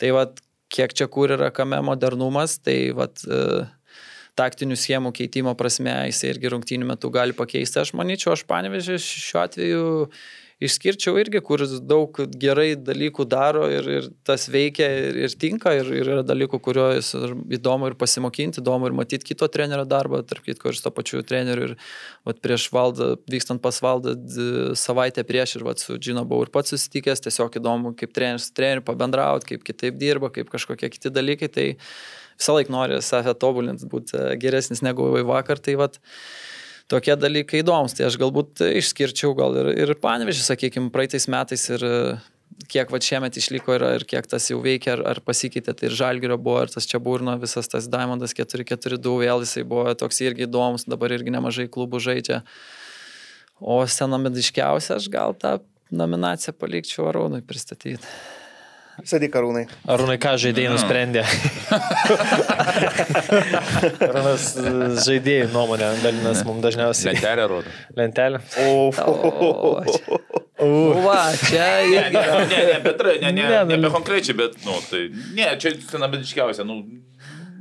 Tai va, kiek čia kur yra kame modernumas, tai va, e, taktinių schemų keitimo prasme jisai irgi rungtynių metu gali pakeisti. Aš manyčiau, aš panevežiu šiuo atveju išskirčiau irgi, kur daug gerai dalykų daro ir, ir tas veikia ir, ir tinka ir, ir yra dalykų, kuriuos įdomu ir pasimokinti, įdomu ir matyti kito trenerio darbą, tarp kitko ir su to pačiu treneriu. Ir vat, prieš valdą, vykstant pas valdą savaitę prieš ir vat, su Džino buvau ir pats susitikęs, tiesiog įdomu, kaip treneris su treneriu pabendrauti, kaip kitaip dirba, kaip kažkokie kiti dalykai. Tai visą laiką nori save tobulinti, būti geresnis negu vakar. Tai vat, tokie dalykai įdomus. Tai aš galbūt išskirčiau gal ir, ir panevežį, sakykime, praeitais metais ir kiek va šiemet išliko ir, ir kiek tas jau veikia, ar, ar pasikeitė, tai ir Žalgirio buvo, ir tas čia burno, visas tas Diamondas 4-4-2, vėl jisai buvo toks irgi įdomus, dabar irgi nemažai klubų žaidžia. O senamediškiausia aš gal tą nominaciją palikčiau Arūnui pristatyti. Sėdi karūnai. Arūnai, ką žaidėjai nusprendė? Arūnas žaidėjų nuomonę dalinas mums dažniausiai. Lentelė rodo. Lentelė. O. Va, čia Ne, irgi. ne, ne, ne, bet, ne, ne, Ne, ne, nu- konkrečiai, bet, nu, tai, ne, čia senamediškiausia, nu,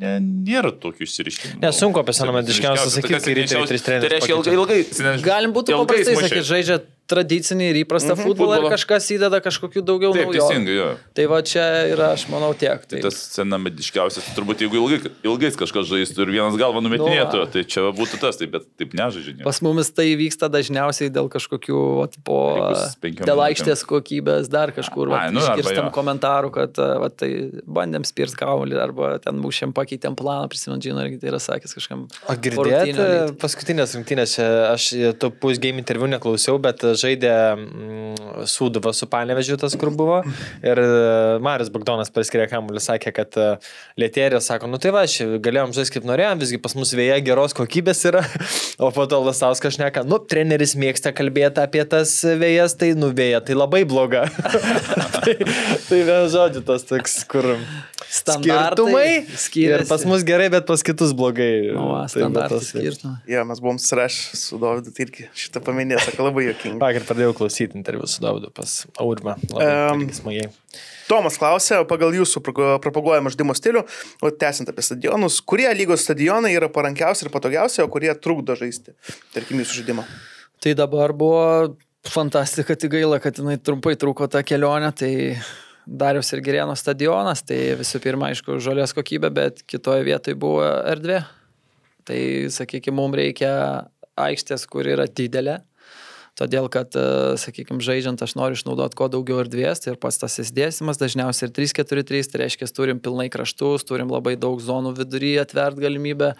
ne, nėra tokių išsiriškimų. Ne, sunku apie senamediškiausią sakyti, kai ryte seniausias- tris trenerius Tai reiškia ilgai, ilgai. Galim būtų paprastai sakyti, žaidžia tradicinį ir įprastą mhm, futbolą ir Futbolą. kažkas įdeda kažkokių daugiau Taip, naujovių. teisingai, jo. Tai va čia yra, aš manau, tiek. Tai Tai tas senamediškiausias, turbūt jeigu ilgai, ilgais kažkas žaistų ir vienas galva numetinėtų, Nu, va. tai čia būtų tas, tai, bet taip nežaidžia. nieko. pas mumis tai vyksta dažniausiai dėl kažkokių, vat, po, Likus penkiom dėl aikštės kokybės, dar kažkur, Ai, nu, arba išgirstam komentarų, kad vat, tai bandėm spirt kaulį arba ten mušėm pakeitėm planą, prisimint, žinai, irgi tai yra sakęs kažkam. O girdėjote paskutinės rungtynės, aš to pusgame interviu neklausiau, bet žaidė mm, Sūduva su Panevežiu tas, kur buvo. Ir e, Marius Bagdonas paskirė kamuolį, sakė, kad e, Lietėrė sako, nu tai va, galėjom žaisti kaip norėjom, visgi pas mus vėja geros kokybės yra. O po to Lasauskas šneka, nu, treneris mėgsta kalbėti apie tas vėjas, tai nu vėja, tai labai bloga. tai, tai vėl žodžiu tas toks, kur Ir skiriasi. pas mus gerai, bet pas kitus blogai. Nu, va, Tai va standartai tas- skirtumai. Ja, mes buvom surašę su Dovydu, tai irgi šitą sakė labai jokinga. Vakar pradėjau klausyti interviu su Daudu pas Labai irgi smagiai. Tomas klausė, pagal jūsų propaguojamą žaidimo stilių, o tęsiant apie stadionus, kurie lygos stadionai yra parankiausi ir patogiausi, o kurie trukdo žaisti, tarkim, jūsų žaidimą. Tai dabar buvo fantastika, tik gaila, kad jinai trumpai truko tą kelionę, tai Darius ir Gerėno stadionas, tai visų pirma, aišku, žolės kokybė, bet kitoje vietoje buvo erdvė. Tai, sakykime, mums reikia aikštės, kur yra didelė. Todėl, kad, sakykime, žaidžiant aš noriu išnaudoti kuo daugiau erdvės tai ir pats tas įsidėsimas dažniausiai ir 3-4-3, tai reiškia, turim pilnai kraštus, turim labai daug zonų vidury atvert galimybę,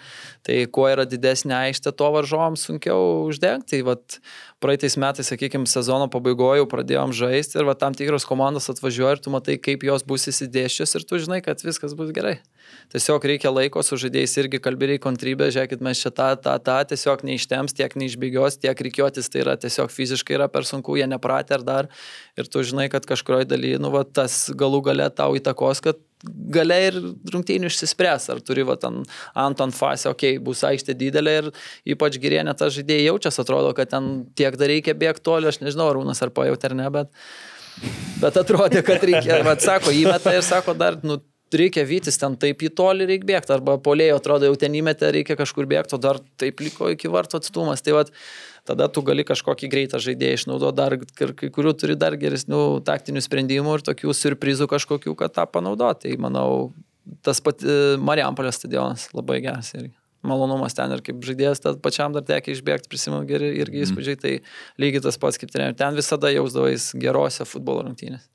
tai kuo yra didesnė aikštė, to varžovams sunkiau uždengti. Tai vat, praeitais metais, sakykime, sezono pabaigoje pradėjom žaisti ir va, tam tikros komandos atvažiuoja ir tu matai, kaip jos bus įsidėščios ir tu žinai, kad viskas bus gerai. Tiesiog reikia laiko su žaidėjais irgi kalbėriai kontrybė, žiūrėkit, mes čia tą, tą, tą, tiesiog neištems, tiek neišbėgios, tiek reikiotis, tai yra tiesiog fiziškai yra per sunku, jie nepratę ar dar. Ir tu žinai, kad kažkurioje dalyje, nu, va, tas galų gale tau įtakos, kad gale ir rungtynių išsispręs, ar turi va ten Anton fazę, okei, okay, bus aikštė didelė ir ypač gerienė ta žaidėjai jaučiasi, atrodo, kad ten tiek dar reikia bėgti toli, aš nežinau, Rūnas ar pajauti ar ne, bet, bet atrodė, kad reikia, va, sako, įmeta ir sako dar, nu, reikia vytis ten taip į tolį reikia bėgti, arba polėjo atrodo jau ten įmetė, reikia kažkur bėgti, o dar taip liko iki varto atstumas. Tai vat, tada tu gali kažkokį greitą žaidėją išnaudoti, dar kai kurių turi dar geresnių taktinių sprendimų ir tokių surprizų kažkokių, kad tą panaudoti. Tai manau, tas pat Marijampolės stadionas labai geras irgi. Malonumas ten ir kaip žaidėjas, tad pačiam dar tekia išbėgti, prisimenu geri irgi įspūdžiai, tai lygiai tas pats kaip trenerių. Ten visada jausdavais gerose futbolo rungtynės.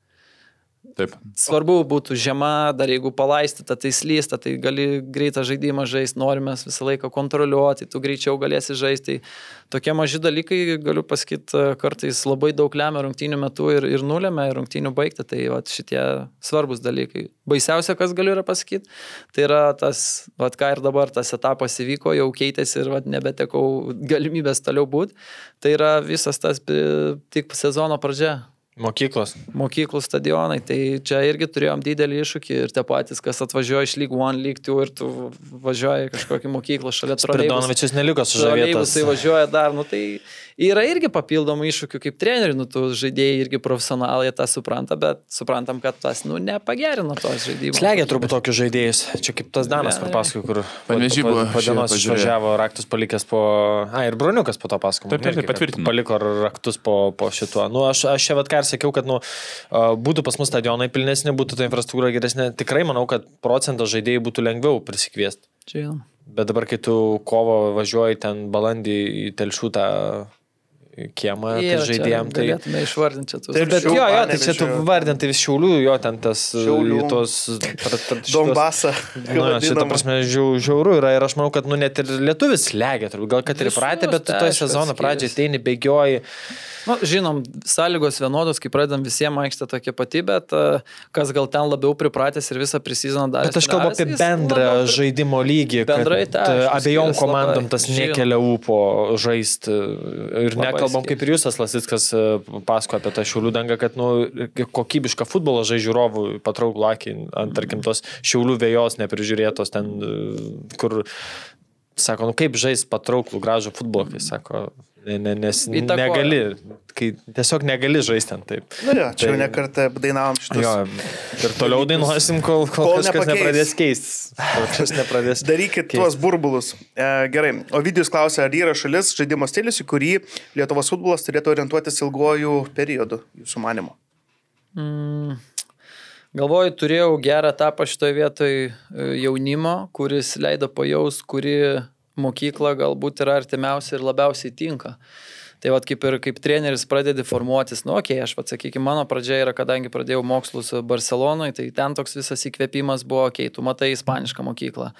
Taip. Svarbu būtų žiema, dar jeigu palaistyta, tai slysta, tai gali greitą žaidimą žaisti, norime visą laiką kontroliuoti, tu greičiau galėsi žaisti. Tai tokie maži dalykai, galiu pasakyti, kartais labai daug lemia rungtynių metu ir, ir nulėmė rungtynių baigti, tai vat, šitie svarbus dalykai. Baisiausia, kas galiu yra pasakyti, tai yra tas, vat, ką ir dabar tas etapas įvyko, jau keitėsi ir vat, nebetekau galimybės toliau būti, tai yra visas tas tik sezono pradžia. Mokyklos. Mokyklų stadionai, tai čia irgi turėjom didelį iššūkį ir tie patys, kas atvažiuoja iš lyg 1, lyg 2 ir tu važiuoji kažkokį mokyklą šalia troleibusų. Pridonovičius neliko sužavėtas. Tai važiuoja dar, nu tai yra irgi papildomų iššūkių kaip trenerių, nu tu žaidėjai irgi profesionalai tą supranta, bet suprantam, kad tas, nu, nepagerino tos žaidimų. Slegia turbūt tokius žaidėjus. Čia kaip tas Danas, kur paskui, kur Panevėžy buvo, po dienos pažiūrėjau. išvažiavo raktus palikęs po... A, ir Bruniukas po to pasakojo. Taip, taip, taip, patvirtino. Paliko raktus po, po šituo. Nu, aš, aš čia vad ką ir sakiau, kad nu, a, būtų pas mus stadionai pilnesni, būtų ta infrastruktūra geresnė. Tikrai manau, kad procentas žaidėjų būtų lengviau prisikviesti. Čia jau. Bet dabar, kai tu kovo važiuoji ten balandį į telšutą kiemą, tai žaidėjim, tai... Galėtume išvardinti čia tus. Taip, Bet jo, jo, tai čia tu vardinti vis šiaulių, jo, ten tas... Šiaulių. Tos... Donbasą. Nu, šitą prasme žiau, žiauru yra ir aš manau, kad nu, net ir lietuvis legia, turbūt gal kad ir Visus, pratę, bet tu tai aišku, sezono pradžiai ateini, bėgioji. Nu, žinom, sąlygos vienodos, kai pradedam visiems aikštė tokia pati, bet uh, kas gal ten labiau pripratęs ir visą prisizoną darė. Bet aš kalbu apie bendrą žaidimo lygį. Bendrai e, Abiejom skiriasi komandom labai. tas nekelia ūpo žaisti. Ir Labai nekalbam skiriasi. kaip ir jūs, Lasickas, pasako apie tą šiaulių dangą, kad nu, kokybišką futbolą žai žiūrovų patrauklų akį ant, tarkim, tos šiaulių vėjos neprižiūrėtos ten, e, kur, sako, nu kaip žais patrauklų gražų futbolą, kai sako, ne, ne, nes Įtakoja. negali, kai tiesiog negali žaisti ten taip. Na, jo, čia jau Tai- nekartą dainavom šitus. Jo, ir toliau dainuosim, kol, kol, Kol kažkas nepakeis. nepradės keistis. Kol kažkas nepradės. Darykit keistis. tuos burbulus. E, gerai. O vidijus klausia, ar yra šalis žaidimo stilius, į kurį Lietuvos futbolas turėtų orientuotis ilgojų periodų, jūsų manimo? Mm, galvoju, turėjau gerą etapą šitoje vietoje jaunimo, kuris leido pajaus, kuri mokykla galbūt yra artimiausia ir labiausiai tinka. Tai vad kaip ir kaip treneris pradedi formuotis, nu, okei, okay, aš pats, sakykime, mano pradžia yra, kadangi pradėjau mokslus Barcelonoje, tai ten toks visas įkvėpimas buvo, okei, okay, tu matai ispanišką mokyklą,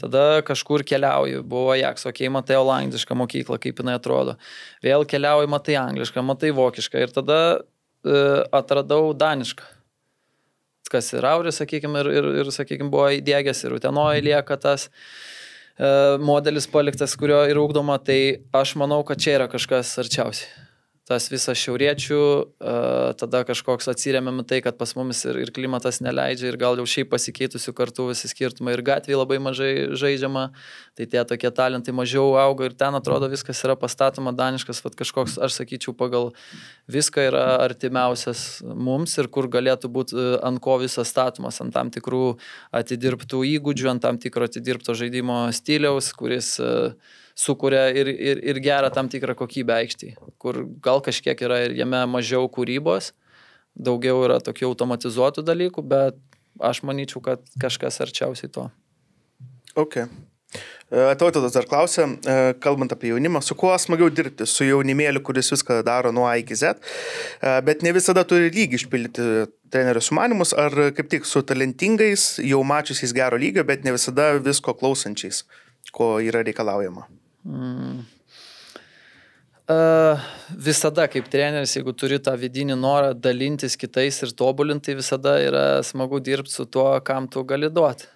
tada kažkur keliauji, buvo Jaks, okei, okay, matai olandišką mokyklą, kaip jinai atrodo, vėl keliauji, matai anglišką, matai vokišką ir tada e, atradau danišką. Kas ir Auris, sakykime, ir, ir, ir sakykime, buvo įdėgęs ir Utenoje lieka tas e, modelis paliktas, kurio ir ūkdoma, tai aš manau, kad čia yra kažkas arčiausiai. Tas visas šiauriečių, e, tada kažkoks atsiriamėm tai, kad pas mumis ir, ir klimatas neleidžia, ir gal jau šiaip pasikeitusių kartų visi skirtumai, ir gatvėje labai mažai žaidžiama, tai tie tokie talentai mažiau auga ir ten atrodo viskas yra pastatoma daniškas, vad kažkoks, aš sakyčiau, pagal viską yra artimiausias mums ir kur galėtų būti e, ant ko visas statomas, ant tam tikrų atidirbtų įgūdžių, ant tam tikro atidirbto žaidimo stiliaus, kuris uh, sukuria ir, ir, ir gerą tam tikrą kokybę aikštį, kur gal kažkiek yra ir jame mažiau kūrybos, daugiau yra tokių automatizuotų dalykų, bet aš manyčiau, kad kažkas arčiausiai to. Ok. Tautotas dar klausia, e, kalbant apie jaunimą, su kuo smagiau dirbti? Su jaunimėliu, kuris viską daro nuo A iki Z, e, bet ne visada turi lygį išpildyti trenerio sumanimus, ar kaip tik su talentingais, jau mačiusiais gero lygio, bet ne visada visko klausančiais, ko yra reikalaujama. Mm. Uh, visada kaip treneris, jeigu turi tą vidinį norą dalintis kitais ir tobulinti, visada yra smagu dirbti su tuo, kam tu gali duoti.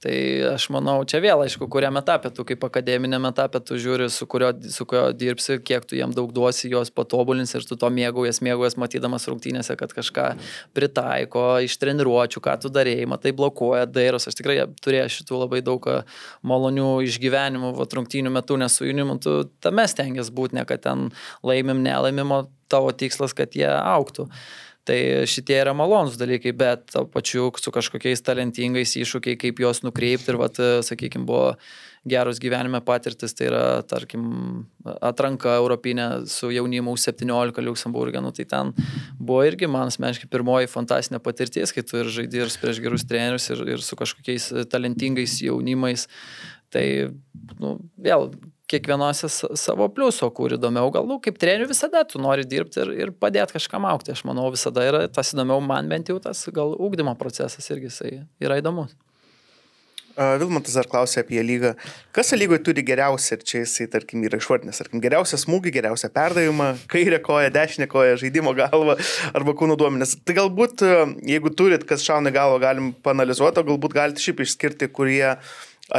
Tai aš manau, čia vėl, aišku, kuriam etapė, tu kaip akademinėme etapė, tu žiūri, su kurio, su kurio dirbsi, kiek tu jam daug duosi, jos patobulins ir tu to mėgaujas, mėgaujas matydamas rungtynėse, kad kažką pritaiko, iš treniruočių, ką tu darėjai, matai, blokuoja, dairos. Aš tikrai turėjau šitų labai daug malonių išgyvenimų, va, rungtynių metu, nes su jaunimu tu tame stengiasi būti, ne kad ten laimim, nelaimimo, tavo tikslas, kad jie auktų. Tai šitie yra malonus dalykai, bet pačiu su kažkokiais talentingais iššūkiai, kaip juos nukreipti ir, vat, sakykime, buvo geros gyvenime patirtis, tai yra, tarkim, atranka europinė su jaunimu 17 Luxemburgė, nu, tai ten buvo irgi man asmeniškai pirmoji fantastiška patirtis, kai tu ir žaidži ir prieš gerus trenerius ir, ir su kažkokiais talentingais jaunimais. Tai, nu, vėl, kiekvienose savo pliuso, kur įdomiau, gal, nu, kaip trenerių visada tu nori dirbti ir, ir padėti kažkam aukti. Aš manau, visada yra tas įdomiau, man bent jau tas gal ūkdymo procesas irgi yra įdomus. Vilmantas dar klausė apie lygą. Kas lygoje turi geriausią, ir čia jisai, tarkim, yra išvardinęs, tarkim, geriausią smūgį, geriausią perdavimą, kairę koją, dešinę koją, žaidimo galvą arba kūno duomenės. Tai galbūt, jeigu turit, kas šauna galvą, galim panalizuoti, o galbūt galite šiaip išskirti, kurie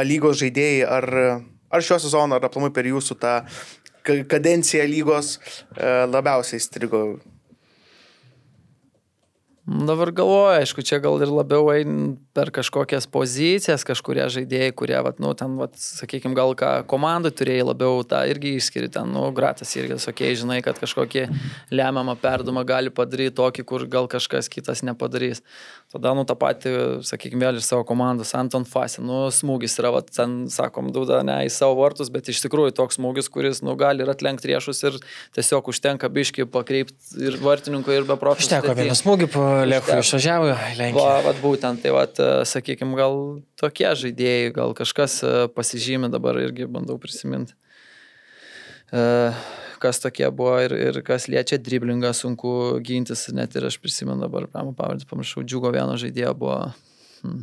lygos žaidėjai ar Ar šio sezono, ar aplamai per jūsų tą kadenciją lygos e, labiausiai įstrigo? Dabar galvoju, aišku, čia gal ir labiau ein per kažkokias pozicijas, kažkurie žaidėjai, kurie, vat, nu, ten, vat, sakykime, gal ką komandai turėjai labiau tą irgi išskiri, ten, nu, gratas irgi, sakė, žinai, kad kažkokį lemiamą perdumą gali padaryti tokį, kur gal kažkas kitas nepadarys. Tada, nu, tą patį, sakykime, vėl iš savo komandos, Anton Fasi, nu, smūgis yra, va, ten, sakom, duda ne į savo vartus, bet iš tikrųjų toks smūgis, kuris, nu, gali ir atlenkti riešus ir tiesiog užtenka biški pakreipti ir vartininko, ir be profilio. Užteko vieną smūgį, palieku išvažiavo, Lenkija. Va, va, būtent, tai, va, sakykime, gal tokie žaidėjai, gal kažkas e, pasižymė dabar irgi bandau prisiminti. Uh, kas tokie buvo ir, ir kas liečia driblingą, sunku gintis, net ir aš prisimenu dabar, pavardį pamiršau, džiugo vieno žaidėjo buvo, hmm,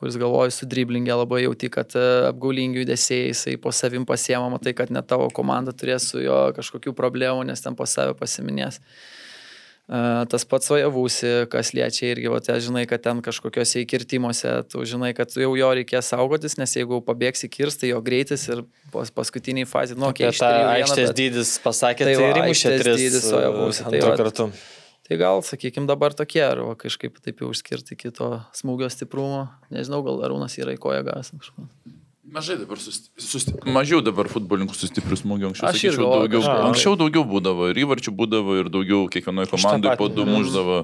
kuris galvoja su driblingė labai jauti, kad e, apgaulingi judesiai, jisai po savim pasiema, matai, kad net tavo komanda turės su jo kažkokių problemų, nes ten po save pasiminės. Uh, Tas pats vajavusi, kas liečia irgi, va, tai žinai, kad ten kažkokiuose įkirtimuose, tu žinai, kad jau jo reikės saugotis, nes jeigu pabėgsi kirstai, jo greitis ir pas, paskutiniai fazė, nu, okay, tą aikštės dydis pasakė, tai, tai ir įmušė tris dydis vajavusi. Tai, kartu. Tai gal, sakykime, dabar tokie, ar va, kažkaip taip jau užskirti kito smūgio stiprumo, nežinau, gal Arūnas yra į koją gas. Kažko. Mažai dabar, susti, susti, mažiau dabar futbolininkų sustiprių smūgių. Anksčiau, Aš sakyčiau, daugiau, anksčiau daugiau būdavo ir įvarčių būdavo ir daugiau kiekvienoje komandoje po du muždavo.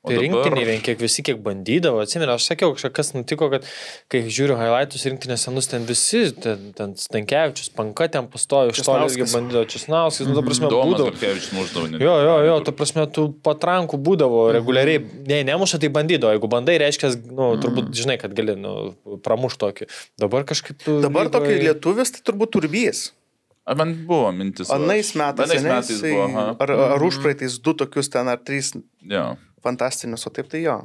Tai dabar... rinktiniai vien kiek visi kiek bandydavo, atsimenu, aš sakiau, kas nutiko, kad kai žiūriu highlightus rinktinės senus, ten visi, ten, ten Stankievičius, Panka ten pastojo, iš to irgi bandydavo Česnauskas, nu, ta prasme, Domas būdavo. Stankievičius muždavo. Jo, jo, jo, ta prasme, tų patrankų būdavo reguliariai, ne, nemuša tai bandydavo, jeigu bandai, reiškia, nu, turbūt žinai, kad gali, nu, pramušti tokį. Dabar kažkaip tu... Dabar lygoje... tokį lietuvis, tai turbūt turbijas. Ar man buvo mintis? Anais metais, Anais metais buvo. Aha. Ar, ar užpraeitais du tokius ten, ar trys. Jo fantastinius, o taip tai jo.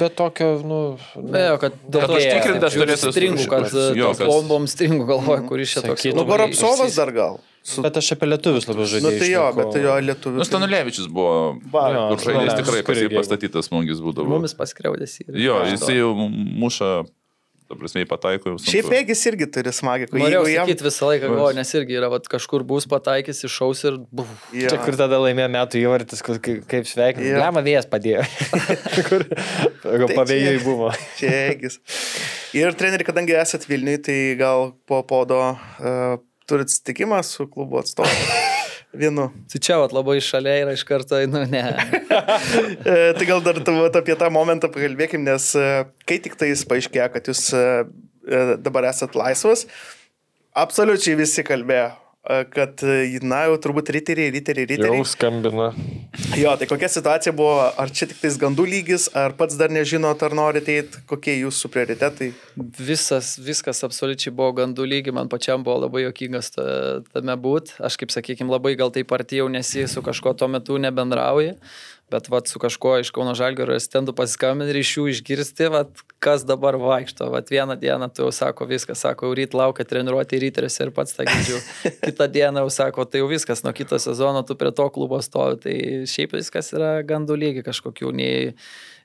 Bet tokio, nu... Be jo, kad dėl to užtikrintas turėtų stringų, kad bombom stringų galvoja, kuris čia toks. Nu, Goropsovas dar gal. Su... Bet aš apie lietuvius labiau žaidžiu. Nu, tai jo, bet tai jo lietuvius. Nu, Stanulevičius buvo. Va, kur žaidėjas tikrai pas jį pastatytas smūgis būdavo. Mumis paskriaudės į. Jo, jis jau muša ta prasme, pataiko jau. Šiaip Egis irgi turi smagį. Norėjau sakyti visą laiką, galvoju, nes irgi yra, vat, kažkur bus pataikys, iššaus ir. Jo. Čia kur tada laimėjo metų įvartis, kaip, kaip sveikinti. Jo. Lema vėjas padėjo. kur Tai pavėjai buvo. Čia Egis. Ir treneri, kadangi esat Vilniui, tai gal po podo uh, turit sutikimą su klubo atstovu. Vienu. Tai čia vat, labai šalia yra iš karto, nu ne. E, tai gal dar vat, apie tą momentą pakalbėkim, nes e, kai tik tai jis paaiškėjo, kad jūs e, dabar esat laisvas, absoliučiai visi kalbėjo, kad, e, na, jau turbūt riteriai, riteriai, riteriai. skambina. Jo, tai kokia situacija buvo, ar čia tik tais gandų lygis, ar pats dar nežinot, ar norite eiti, kokie jūsų prioritetai. Visas, viskas absoliučiai buvo gandų lygi, man pačiam buvo labai jokingas ta, tame būt. Aš kaip sakykime, labai gal taip artėjau, nes jis su kažko tuo metu nebendrauja. Bet vat, su kažkuo iš Kauno Žalgėrio stendų pasiskambinti ir iš jų išgirsti, vat, kas dabar vaikšto. Vat, vieną dieną tu jau sako viskas, sako, jau ryt laukia treniruoti ryteriuose ir pats tą girdžiu. Kitą dieną jau sako, tai jau viskas, nuo kito sezono tu prie to klubo stovi. Tai šiaip viskas yra gandų lygi kažkokių, nei,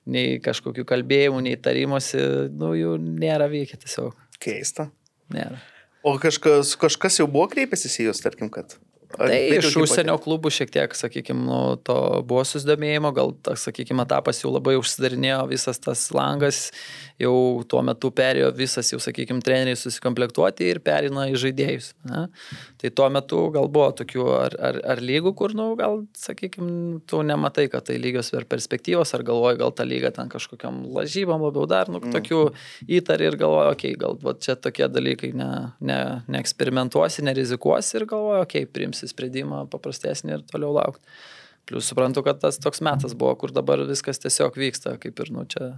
nei kažkokių kalbėjimų, nei tarimosi, nu jų nėra vykę tiesiog. Keista. Nėra. O kažkas, kažkas jau buvo kreipęsis į jūs, tarkim, kad... Tai iš užsienio klubų šiek tiek, sakykime, nu, to buvo susidomėjimo, gal, sakykime, etapas jau labai užsidarinėjo, visas tas langas jau tuo metu perėjo visas, jau, sakykime, treneriai susikomplektuoti ir perina į žaidėjus. Ne? Tai tuo metu gal buvo tokių ar, ar, ar lygų, kur, nu, gal, sakykime, tu nematai, kad tai lygios per perspektyvos, ar galvoji, gal ta lyga ten kažkokiam lažybam labiau dar, nu, tokių įtari ir galvoji, okei, okay, gal va, čia tokie dalykai ne, ne, neeksperimentuosi, nerizikuosi ir galvoji, okei, okay, priimsi sprendimą paprastesnį ir toliau laukti. Plus suprantu, kad tas toks metas buvo, kur dabar viskas tiesiog vyksta, kaip ir, nu, čia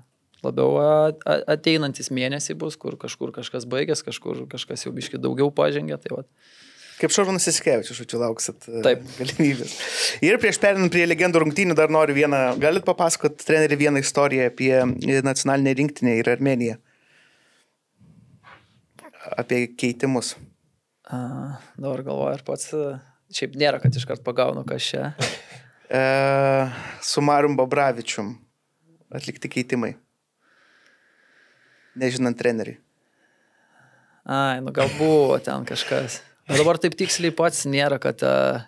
labiau ateinantis mėnesiai bus, kur kažkur kažkas baigės, kažkur kažkas jau biški daugiau pažengė. Tai va. Kaip Šarūnas Įsikevičius, žodžiu, lauksit e, Taip. galimybės. Ir prieš perinant prie legendų rungtynių dar noriu vieną, galit papasakot, treneri, vieną istoriją apie e, nacionalinę rinktinę ir Armeniją. Apie keitimus. A, dabar galvoju, ar pats, a, šiaip nėra, kad iškart pagaunu, čia. E, su Marium Babravičium atlikti keitimai. Nežinant treneriui. Ai, nu gal buvo ten kažkas. Bet dabar taip tiksliai pats nėra, kad uh,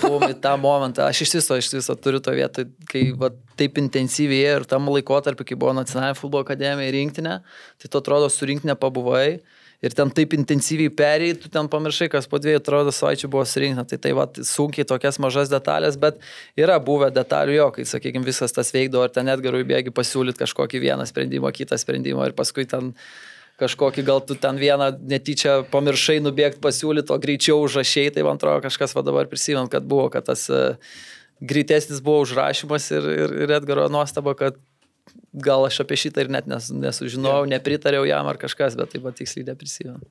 buvom į tą momentą. Aš iš viso, iš viso turiu to vietą, kai va, taip intensyviai ir tam laikotarpiu, kai buvo nacionalinė futbolo akademija rinktinė, tai tu atrodo su rinktinė pabuvai. Ir ten taip intensyviai perėjai, tu ten pamiršai, kas po dviejų, atrodo, savaičių buvo surinkta. Tai tai va, sunkiai tokias mažas detalės, bet yra buvę detalių jo, kai, sakykime, visas tas veikdavo, ar ten net gerų bėgi pasiūlyti kažkokį vieną sprendimą, kitą sprendimą ir paskui ten kažkokį, gal tu ten vieną netyčia pamiršai nubėgti pasiūlyti, o greičiau užrašiai, tai man atrodo kažkas va dabar prisimint, kad buvo, kad tas uh, greitesnis buvo užrašymas ir, ir, ir Edgaro nuostaba, kad gal aš apie šitą ir net nes, nesužinojau, nepritariau jam ar kažkas, bet taip pat tiksliai neprisimenu.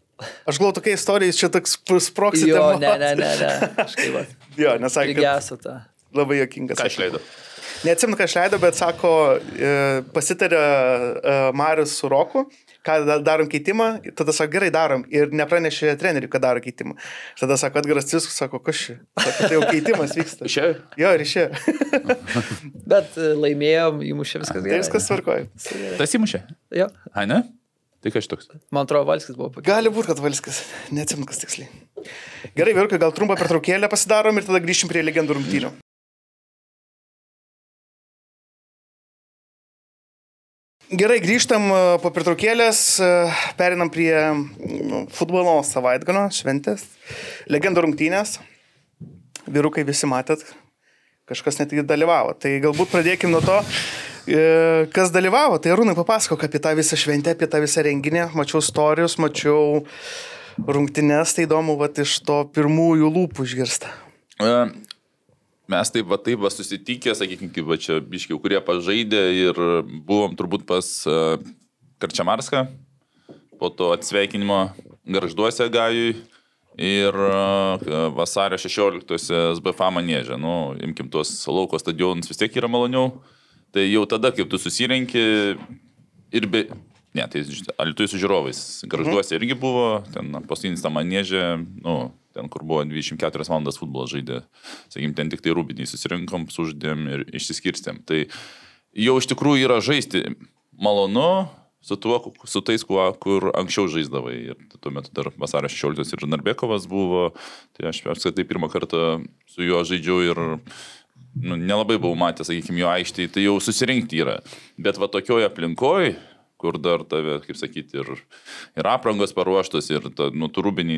Aš galvoju, tokia istorija, čia toks sproksite. Jo, ne, ne, ne, ne. Kažkaip, Jo, nesakė, lygiasu tą. labai jokingas. Ką išleido? Neatsimenu, ką išleido, bet sako, e, pasitarė e, Marius su Roku, ką da- darom keitimą, tada sako, gerai darom ir nepranešė treneriui, kad daro keitimą. Tada sako, Edgaras Ciskus, sako, kas čia? Tai jau keitimas vyksta. Išėjo? Jo, ir išėjo. Bet e, laimėjom, įmušė viskas Tai gerai. viskas tvarkoja. Tas įmušė. Jo, Ai, ne? Tai kas toks? man atrodo, Valskis buvo pakeisti. Gali būti, kad Valskas. Neatsimenu, kas tiksliai. Gerai, Virka, gal trumpą pertraukėlę pasidarom ir tada grįšim prie legendų rungtynių. Gerai, grįžtam e, po pertraukėlės, e, perinam prie nu, futbolo savaitgalio šventės, legendų rungtynės. Vyrukai visi matėt, kažkas net dalyvavo. Tai galbūt pradėkim nuo to, e, kas dalyvavo. Tai Rūnai papasakok apie tą visą šventę, apie tą visą renginį. Mačiau istorijus, mačiau rungtynės, tai įdomu, va iš to pirmųjų lūpų išgirsta. Mes taip va taip va susitikę, sakykime, kaip va čia biškiau, kurie pažaidė ir buvom turbūt pas e, Karčiamarską, po to atsveikinimo garžduose Gajui ir e, vasario 16 SBFA manėžė. Nu, imkim tuos lauko stadionus, vis tiek yra maloniau. Tai jau tada, kaip tu susirenki ir be... Ne, tai Alitui su žiūrovais. Garžduose irgi buvo, ten paskutinis tą manėžę, nu, ten, kur buvo 24 valandas futbolas žaidė, sakykim, ten tik tai rūbiniai susirinkom, suždėm ir išsiskirstėm. Tai jau iš tikrųjų yra žaisti malonu, su tuo, su tais, kuo, kur anksčiau žaisdavai. Ir tuo metu dar vasario 16 ir Narbekovas buvo, tai aš apskritai pirmą kartą su juo žaidžiau ir nu, nelabai buvau matęs, sakykime, jo aikštėje, tai jau susirinkti yra. Bet va tokioje aplinkoje, kur dar tave, kaip sakyti, ir, ir aprangos paruoštos, ir, ta, nu, tu rūbinį,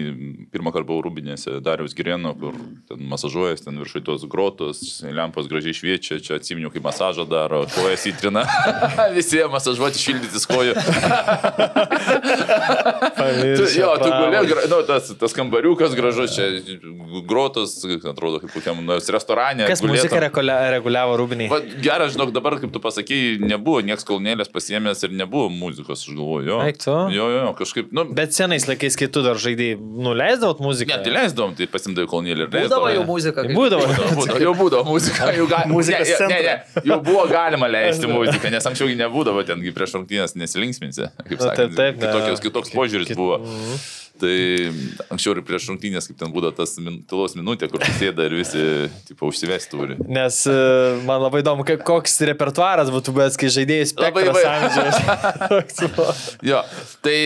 pirmą kartą buvau rūbinėse Dariaus Gireno, kur ten masažuojas, ten viršui tos grotos, lempos gražiai šviečia, čia atsiminiau, kaip masažą daro, kojas įtrina, visi jie masažuoti, šildytis kojų. tu, jo, tu gulė, nu, tas, tas kambariukas gražus, čia grotos, atrodo, kaip kokiam nors restorane. Kas muziką reguliavo rūbiniai? Va, geras, žinok, dabar, kaip tu pasakėjai, nebuvo nieks kolnėlės pasiemęs ir nebuvo muzikos, aš galvoju, jo. Eik tu? Jo, jo, jo, kažkaip, nu. Bet senais laikais, kai tu dar žaidėjai, nuleisdavot muziką? Ne, tai leisdavom, tai pasimdavai kolnėlį ir Būdavo leisdavom. jau muzika. kaip- Būdavo. Būdavo, būdavo, jau būdavo muzika, jau galima. Muzikos ne, ne, ne, jau buvo galima leisti muziką, nes anksčiau gi nebūdavo tengi prieš rungtynės nesilinksminsi. Kaip taip, ne. kitokios, kitoks požiūris Kit- buvo. Tai anksčiau ir prieš rungtynės, kaip ten būdavo tas min, tylos minutė, kur sėda ir visi, tipo, užsivesti turi. Nes e, man labai įdomu, ka- koks repertuaras būtų buvęs, kai žaidėjai spektras amžiaus. Jo, tai,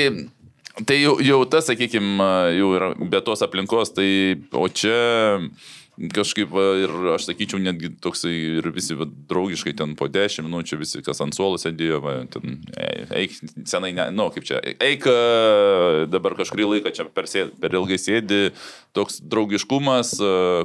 tai jau, jau tas, sakykime, jau yra be tos aplinkos, tai o čia kažkaip va, ir aš sakyčiau, netgi toksai ir visi va, draugiškai ten po 10 minučių, visi kas ant suolo sėdėjo, va, ten, eik, senai, ne, nu, kaip čia, eik dabar kažkurį laiką čia per, sėd, per ilgai sėdi, toks draugiškumas,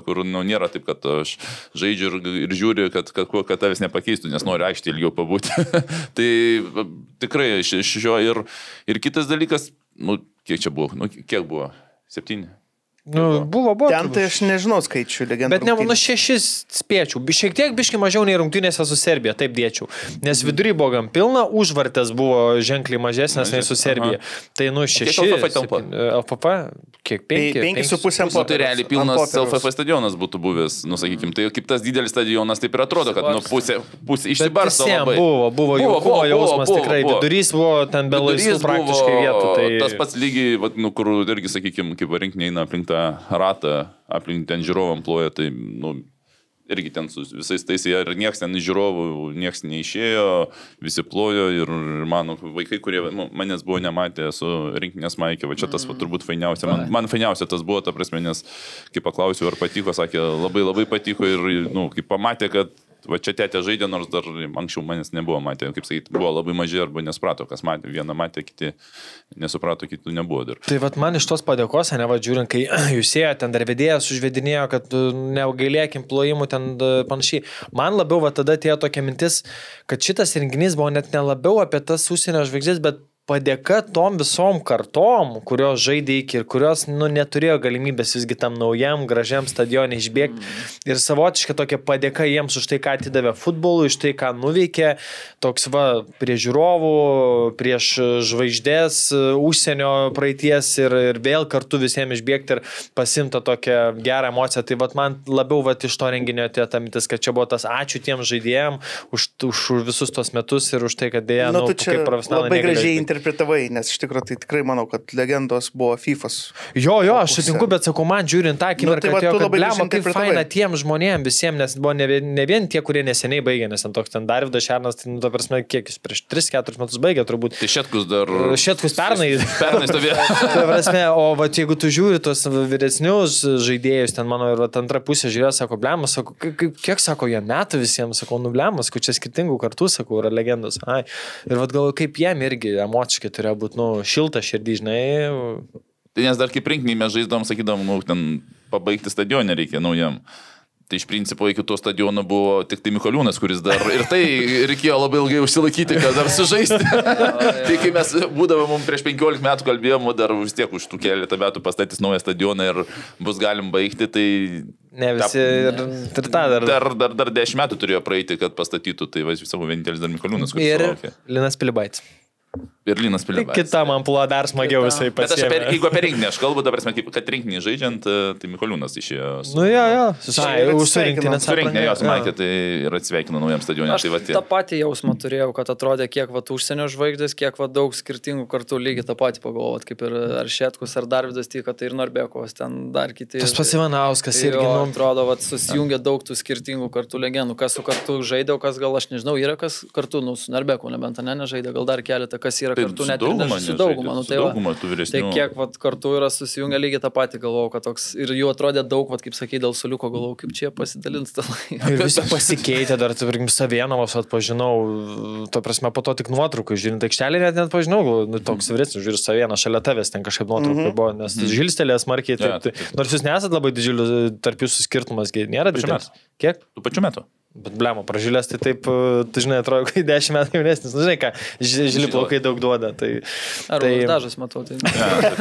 kur, nu, nėra taip, kad aš žaidžiu ir, ir žiūriu, kad, kad, kuo- kad tavęs nepakeistų, nes noriu aikštį ilgiau pabūti. tai va, tikrai iš šio ir, ir kitas dalykas, nu, kiek čia buvo, nu, kiek buvo, septyni. Nu, buvo, buvo. Ten tai aš nežinau skaičių legendų. Bet ne, nu šešis spėčiau. Bi- Šiek tiek biški mažiau nei rungtynėse su Serbija, taip dėčiau. Nes vidury buvo gan pilna, užvartės buvo ženkliai mažesnės nei su Serbija. Tai nu šeši. LFF talpa? septyni- LFF, kiek penki? Penki su pusė Nu, tai realiai pilnas. LFF stadionas būtų buvęs, nu sakykim, tai kaip tas didelis stadionas taip ir atrodo, kad nu pusė, pusė išsibarsto. Buvo, buvo, Buvo, buvo, buvo, jausmas buvo, tikrai. Vidurys buvo ten be laisvų praktiškai vietų. Tai... Tas pats lygiai, vat, nu, kur irgi, sakykime, kaip rinkiniai eina aplink tą ratą, aplink ten žiūrovam ploja, tai, nu, irgi ten su visais tais, ir nieks ten žiūrovų, nieks neišėjo, visi plojo ir, mano vaikai, kurie nu, manęs buvo nematę su rinkinės maikė, va čia tas va, turbūt fainiausia. Man, man fainiausia tas buvo, ta prasme, nes kai paklausiau, ar patiko, sakė, labai labai patiko ir, nu, kai pamatė, kad Va čia tėtė žaidė, nors dar anksčiau manęs nebuvo matę, kaip sakyti, buvo labai maži arba nesuprato, kas matė, vieną matė, kiti nesuprato, kitų nebuvo dar. Tai vad man iš tos padėkos, ne va žiūrint, kai jūs ėjo, ten dar vedėjas užvedinėjo, kad e, neugailėkim plojimų ten e, panašiai. Man labiau va tada atėjo tokia mintis, kad šitas renginys buvo net nelabiau apie tas užsienio žvaigždės, bet padėka tom visom kartom, kurios žaidė iki ir kurios nu, neturėjo galimybės visgi tam naujam, gražiam stadionė išbėgti. Ir savotiška tokia padėka jiems už tai, ką atidavė futbolui, už tai, ką nuveikė. Toks va, prie žiūrovų, prieš žvaigždės, užsienio praeities ir, ir vėl kartu visiems išbėgti ir pasimta tokią gerą emociją. Tai va, man labiau va, iš to renginio atėjo ta mintis, kad čia buvo tas ačiū tiem žaidėjim už, už visus tos metus ir už tai, kad dėja, Nu, nu, kaip profesionalai. labai gražiai išbėgt. Interpretavai, nes iš tikrųjų tai tikrai manau, kad legendos buvo FIFAs. Jo, jo, aš sutinku, bet sakau, man žiūrint tą akimirką, tai nu, tai tu kad gražiai kaip faina tiem žmonėms visiems, nes buvo ne vien, ne vien tie, kurie neseniai baigė, nes ten toks ten Darvidas Šernas, tai, nu, ta prasme, kiek jis prieš 3-4 metus baigė, turbūt. Tai Šetkus dar. Šetkus pernai. Pernai stovėjo. Prasme, o va, jeigu tu žiūri tos vyresnius žaidėjus, ten mano ir va, antra pusė žiūrėjo, sako, blemas, sako, "Kaip- kaip- kiek sako jie metų visiems, sako, nu blemas, kur čia skirtingų kartų, sako, yra legendos. Ai. Ir vad galvoju, kaip jiem irgi emociškai turėjo būti, nu, šilta širdį, žinai. Tai nes dar kaip rinkiniai mes žaisdavom, sakydom, nu, ten pabaigti stadionę reikia naujam. Tai iš principo iki to stadiono buvo tik tai Mikoliūnas, kuris dar ir tai reikėjo labai ilgai užsilaikyti, kad dar sužaisti. tai kai mes būdavom prieš 15 metų kalbėjom, dar vis tiek už tų keletą metų pastatys naują stadioną ir bus galim baigti, tai Ne visi ir, ir tą dar. dar, dar, dar 10 metų turėjo praeiti, kad pastatytų, tai va, savo vienintelis dar Mikoliūnas, kuris Ir sulaukė. Linas Pilibaits. Berlynas Tai Pilibas. kita man pula dar smagiau visai Bet aš apie, pasiekti. jeigu apie rinkinį, aš kalbu dabar, kaip, kad rinkinį žaidžiant, e, tai Mikoliūnas išėjo. su- Nu jo, jo, ir Ai, už atsisveikinom. surinktinės Su rinkinį jos matė, tai ir atsveikino naujam stadionui. Aš Tai va, tie- tą patį jausmą turėjau, kad atrodė, kiek va užsienio žvaigždės, kiek va daug skirtingų kartų lygiai tą patį pagalvot, kaip ir ar Šetkus, ar Darvidas Tyka, tai ir Norbekovas, ten dar kiti. Tas pats Ivanauskas irgi, Jo, nu, atrodo, va, susijungia daug tų skirtingų kartų legendų. Kas su kartu žaidė, kas gal aš nežinau, yra kas kartu, nu, su Narbeku, nebent ne, nežaidė, gal dar keletą, kas yra yra Tai kartu net ir dauguma než- su dauguma. Nu, tai, dauguma tų tai vyresnių. kiek vat, kartu yra susijungę lygiai tą patį, galvojau, kad toks ir jų atrodė daug, vat, kaip sakai, dėl suliuko, galvojau, kaip čia pasidalins tą laiką. Ir visi pasikeitė, dar, tarkim, Savienovas atpažinau, to prasme, po to tik nuotrauką, žiūrint, aikštelį net net pažinau, nu, toks vyresnis, žiūri Savieną, šalia tavęs ten kažkaip nuotrauka mm -hmm. buvo, nes žilstelės smarkiai, Jo, taip, taip, tai, nors jūs nesat labai didžiulis, tarp jūsų skirtumas, nėra didelis. Kiek? Tų pačių metų. Bet blemo, pražylės, tai taip, e, tu žinai, atrodo, kai 10 metų jaunesnis, nu, žinai ką, ži- žili plaukai daug duoda, tai Ar Tai- tai... dažas matau, tai...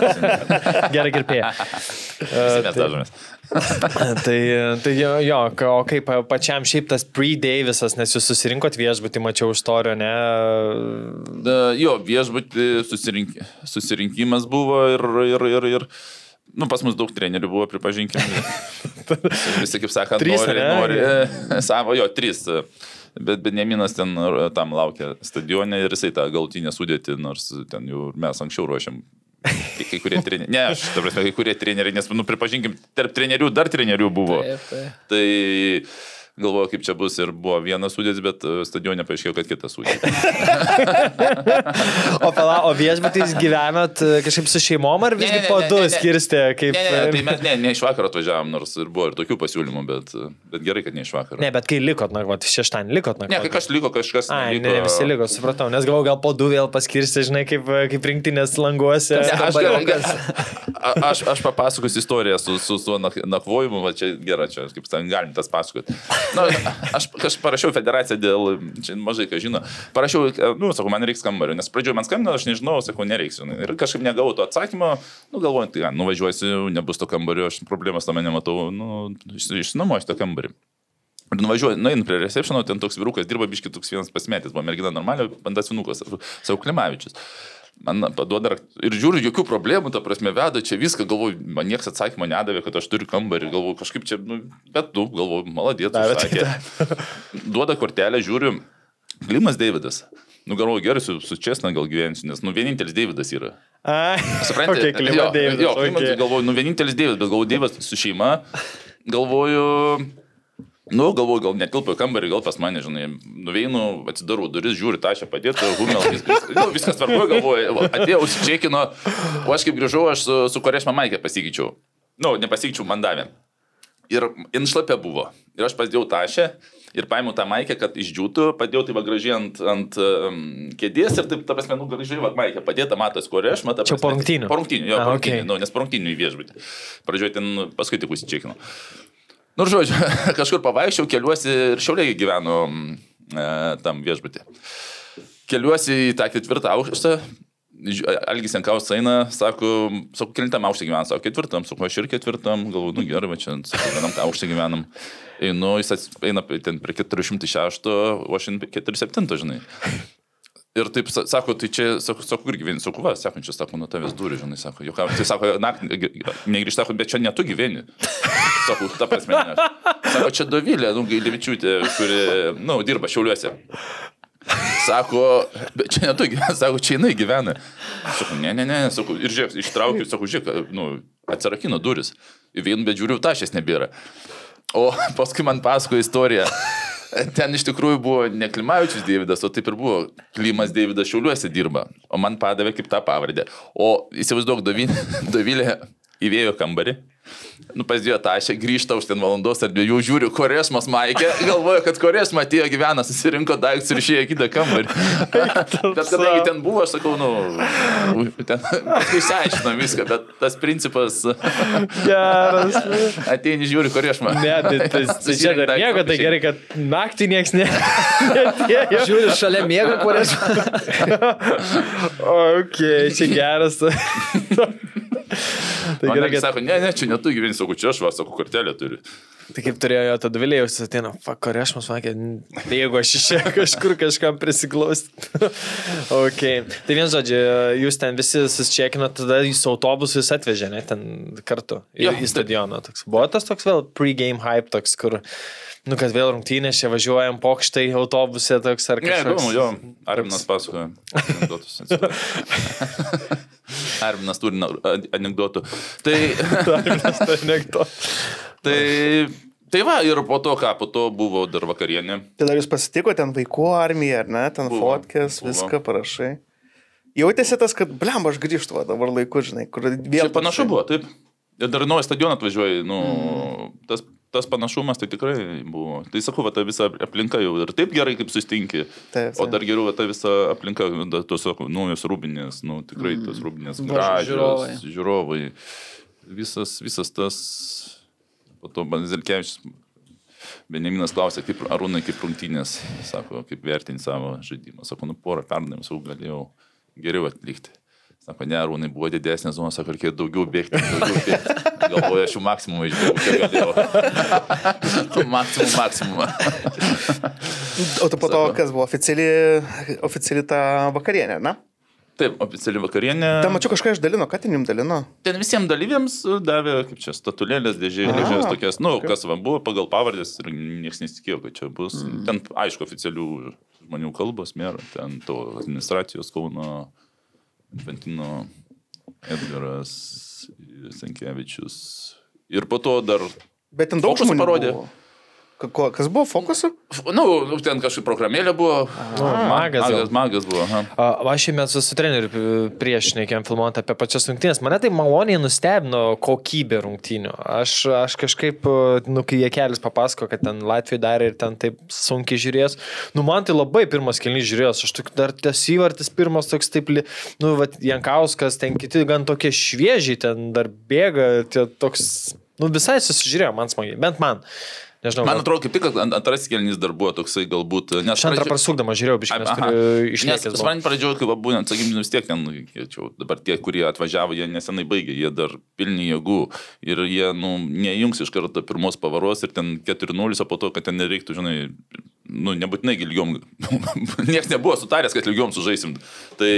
gerai kirpėja. Mes dažomės. tai, tai jo, jo, o kaip pa- pačiam šiaip tas pre-Davisas, nes jūs susirinkot viešbutį, mačiau istoriją, ne? Da, jo, viešbutį susirink, susirinkimas buvo ir, ir, ir, ir nu, pas mus daug trenerių buvo, pripažinkime. Visi, kaip sakant, Trys, nori, ane? nori savo, jo, trys. Bet Benjaminas ten tam laukia stadione ir jisai tą galtinę sudėti, nors ten jau mes anksčiau ruošiam. Kai, kai kurie treneriai, ne, aš, ta prasme, kai kurie treneriai, nes, nu, pripažinkim, tarp trenerių dar trenerių buvo. Taip, taip. Tai galvoju, kaip čia bus ir buvo vienas sudėtis, bet e, stadione paaiškėjo, kad kitas sudėtis. O, pala, o viešbutį jūs gyvenat e, kažkaip su šeimom ar visgi Ne, ne, po ne, du ne, ne. skirstė? Kaip... Ne, ne, tai mes ne, ne iš vakaro atvažiavam, nors ir buvo ir tokių pasiūlymų, bet, bet gerai, kad ne iš vakaro. Ne, bet kai likot, na, va, šeštąjį likot, na. ne kai kažkas liko, kažkas Ai, ne, neliko. ne, visi liko, supratau, nes galvoju, gal po du vėl paskirsti, žinai, kaip, kaip rinktinės languose. Ne, aš, Kambariukas. a- aš, aš papasakosiu istoriją su, su, su nak- nakvojimu, va čia gerai, čia kaip ten galim tas pasakoti. Na, aš kažkaip parašiau federaciją dėl, čia mažai ką žino, parašiau, nu, sakau, man reiks kambario, nes pradžioje man skambino, aš nežinau, sakau, nereiks. Ir kažkaip negavau to atsakymo, nu, galvoju, tai nuvažiuosiu, nebus to kambario, aš problemas tame nematau, nu, iš- išsinuomosiu to kambarį. Ir nuvažiuoju, nueinu prie receptiono, ten toks vyrukas dirba, biški toks vienas pasimetęs, buvo mergina normaliai, bandas vinukas, savo Klimavičius. Man paduoda ir žiūriu, jokių problemų, ta prasme, veda čia viską, galvoju, man niekas atsakymo nedavė, kad aš turiu kambarį, galvoju, kažkaip čia, nu, bet tu, galvoju, maladėt, Davė, tai užsakė. Duoda kortelę, žiūriu, Klimas Davidas. Nu, galvoju, gerai, su, su Česna gal gyvensiu, nes, nu, vienintelis Davidas yra. Suprantate? okay, klima, jo, Davidas, jo, klimas, okay. galvoju, nu, vienintelis Davidas, bet galvoju, Davidas su šeima, galvoju, Nu, galvoju, gal netilpo į kambarį, gal pas mane, žinai, nuveinu, atsidarau duris, žiūriu, tą čia padėtų, humel, viskas, nu, viskas tvarkoju, galvoju, atėjau, užsičiekino, o aš kaip grįžau, aš su, su Korešma Maikė pasikeičiau. Nu, nepasikeičiau, man davė. Ir inšlapė buvo. Ir aš pasidėjau tašę ir paėmiau tą maikę, kad išdžiūtų, padėjau tai gražiai ant, ant um, kėdės ir taip, ta prasme, nu gražiai va maikę padėta, matos, kur aš matau. Čia po rungtynių? Po rungtynių, jo, A, po rungtynių, okei. nu, nes po rungtynių į viešbutį. Pradžioje ten, paskui tik užsičiekinu. Nu, žodžiu, kažkur pavaiščiau, keliuosi ir šiauliai gyvenu mm, e, tam viešbutį. Keliuosi į tą ketvirtą aukštą. Algis Jankaus eina, sako, sako, kelintam aukštą gyvenam, sako, ketvirtam, sako, aš ir ketvirtam, galvoju, nu gerai, čia, sako, vienam tą aukštą gyvenam. Einu, jis eina ten prie 406, o aš einu prie 47, žinai. Ir taip sa- sako, tai čia, sako, sako irgi gyveni, sako, va, sako, čia, sako, nuo tavęs durų, žinai, sako, jau ką, tai sako, naktį negrįžta, sako, bet čia netu gyveni. Sako, ta prasme, ne. Sako, čia Dovilė, nu, Gailivičiūtė, kuri, na, nu, dirba šiauliuose. Sako, bet čia netu gyveni, sako, čia jinai gyvena. Sako, ne, ne, ne, sako, ir žiūrėk, ištraukiu, sako, žiūrėk, nu, atsirakino duris. Vien, bet žiūriu, tašės nebėra. O paskui man pasako istoriją. Ten iš tikrųjų buvo ne Klimavičius Davidas, o taip ir buvo. Klimas Davidas Šiauliuose dirba, o man padavė kaip tą pavardę. O įsivaizduok, Dovilė įvėjo kambarį. Nu, pasidėjo tašę, grįžta už ten valandos ar dviejų, žiūriu, Koresmas Maikė, galvoja, kad Koresma atėjo gyvena, susirinko daiktus ir išėjo į kitą kambarį. bet kadangi ten buvo, aš sakau, nu, ten išsiaiškinom viską, bet tas principas, Geras. ateini žiūri, Koresma. Ne, tai, tai, tai čia dar nieko, tai gerai, kad naktį nieks ne. Žiūri, šalia mėga, kurias. ok, čia geras. Tai gerai, kad... sako, ne, ne, čia netu gyveni, sakau, čia aš, va, sakau, kortelę turiu. Tai kaip turėjo tada vilėjus, ateina, fakorešmas, sakė, "Tai jeigu aš iš čia kažkur kažkam prisiglausti. ok. Tai vien žodžiu, jūs ten visi susičekinot, tada jūs autobusais atvežė, ne, ten kartu į, Jo, į stadioną. Toks. Buvo tas toks vėl pre-game hype, toks, kur, nu, kad vėl rungtynės, čia važiuojam pokštai autobuse, toks ar Ne, kažkas. įdomu, jo, Arminas pasakoja anegdotus. Arminas turi anegdotų. Tai, Tas anekdotas. tai, tai va, ir po to, ką, po to buvo dar vakarienė. Tai dar jūs pasitiko ten vaikų armiją, ar ne? Ten Buvo, fotkės, buvo. viską parašai. Jautėsi tas, kad, blem, aš grįžtu va, dabar laiku, žinai, kur vėl... Čia panašu buvo, taip. Ir dar naują stadioną atvažiuoji, nu, mm. tas, tas panašumas tai tikrai buvo. Tai sakau, va, ta visa aplinka jau ir taip gerai, kaip sustinki. Taip, O taip. dar geriau va, ta visa aplinka, tos sakau, naujos rūbinės, nu, tikrai tos rūbinės gražios, žiūrovai. žiūrovai. Visas, visas tas, po to Banzelkevičius, Benjaminas klausė, kaip Arūnai, kaip rungtynės, sako, kaip vertinti savo žaidimą. Sako, nu, porą perdavimų sau galėjau geriau atlikti. Sako, ne, Arūnai buvo didesnė zona, sako, reikėjo daugiau bėgti, daugiau bėgti. Galvoju, aš jau maksimumą išbėgau, kiek galėjau. maksimum, maksimumą. O tu po to, kas buvo oficiali, oficiali ta vakarienė, na? Taip, oficiali vakarienė. Ten mačiau kažką išdalino, ką ten jums dalino? Ten visiems dalyviams davė, kaip čia, statulėlės, dėžės tokias, nu, okay. kas va, buvo pagal pavardės ir niekas nesitikėjo, kad čia bus. Mm. Ten, aišku, oficialių žmonių kalbos mėra, ten to administracijos Kauno, Ventino, Edgaras, Senkievičius. Ir po to dar, Bet ten daug žmonių parodė. buvo. Kas buvo fokusu? na, nu, ten kažkaip programėlė buvo. Nu, magas gal. magas, magas buvo. Aha. A, Aš šiame su, su treneriu p- prieš nekėm filmuoti apie pačias rungtynės. Mane tai maloniai nustebino kokybė rungtynių. Aš, aš kažkaip, nu, kai jie kelias papasako, kad ten Latvijai darė ir ten taip sunkiai žiūrės. Nu, man tai labai pirmas kelnys žiūrės. Aš tik dar tas įvartis pirmas toks taip, nu, va, Jankauskas, ten kiti gan tokie šviežiai, ten dar bėga, tie toks, nu, visai susižiūrėjo, man smagiai, bent man. Nežinau, Man atrodo, kaip tik ant- antrasis kelnys dar buvo toksai galbūt. Nes aš antrą pradžio- prasukdama žiūrėjau, biškai, turiu Nes man pradžioje, kai būtent, sakykime, vis tiek ten, čia dabar tie, kurie atvažiavo, jie nesenai baigė, jie dar pilni jėgų ir jie, nu, neįjungs iš karto pirmos pavaros ir ten 4-0, o po to, kad ten nereiktų, žinai, nu, nebūtinai ilgiom, niekas nebuvo sutaręs, kad ilgiom sužaisim. Tai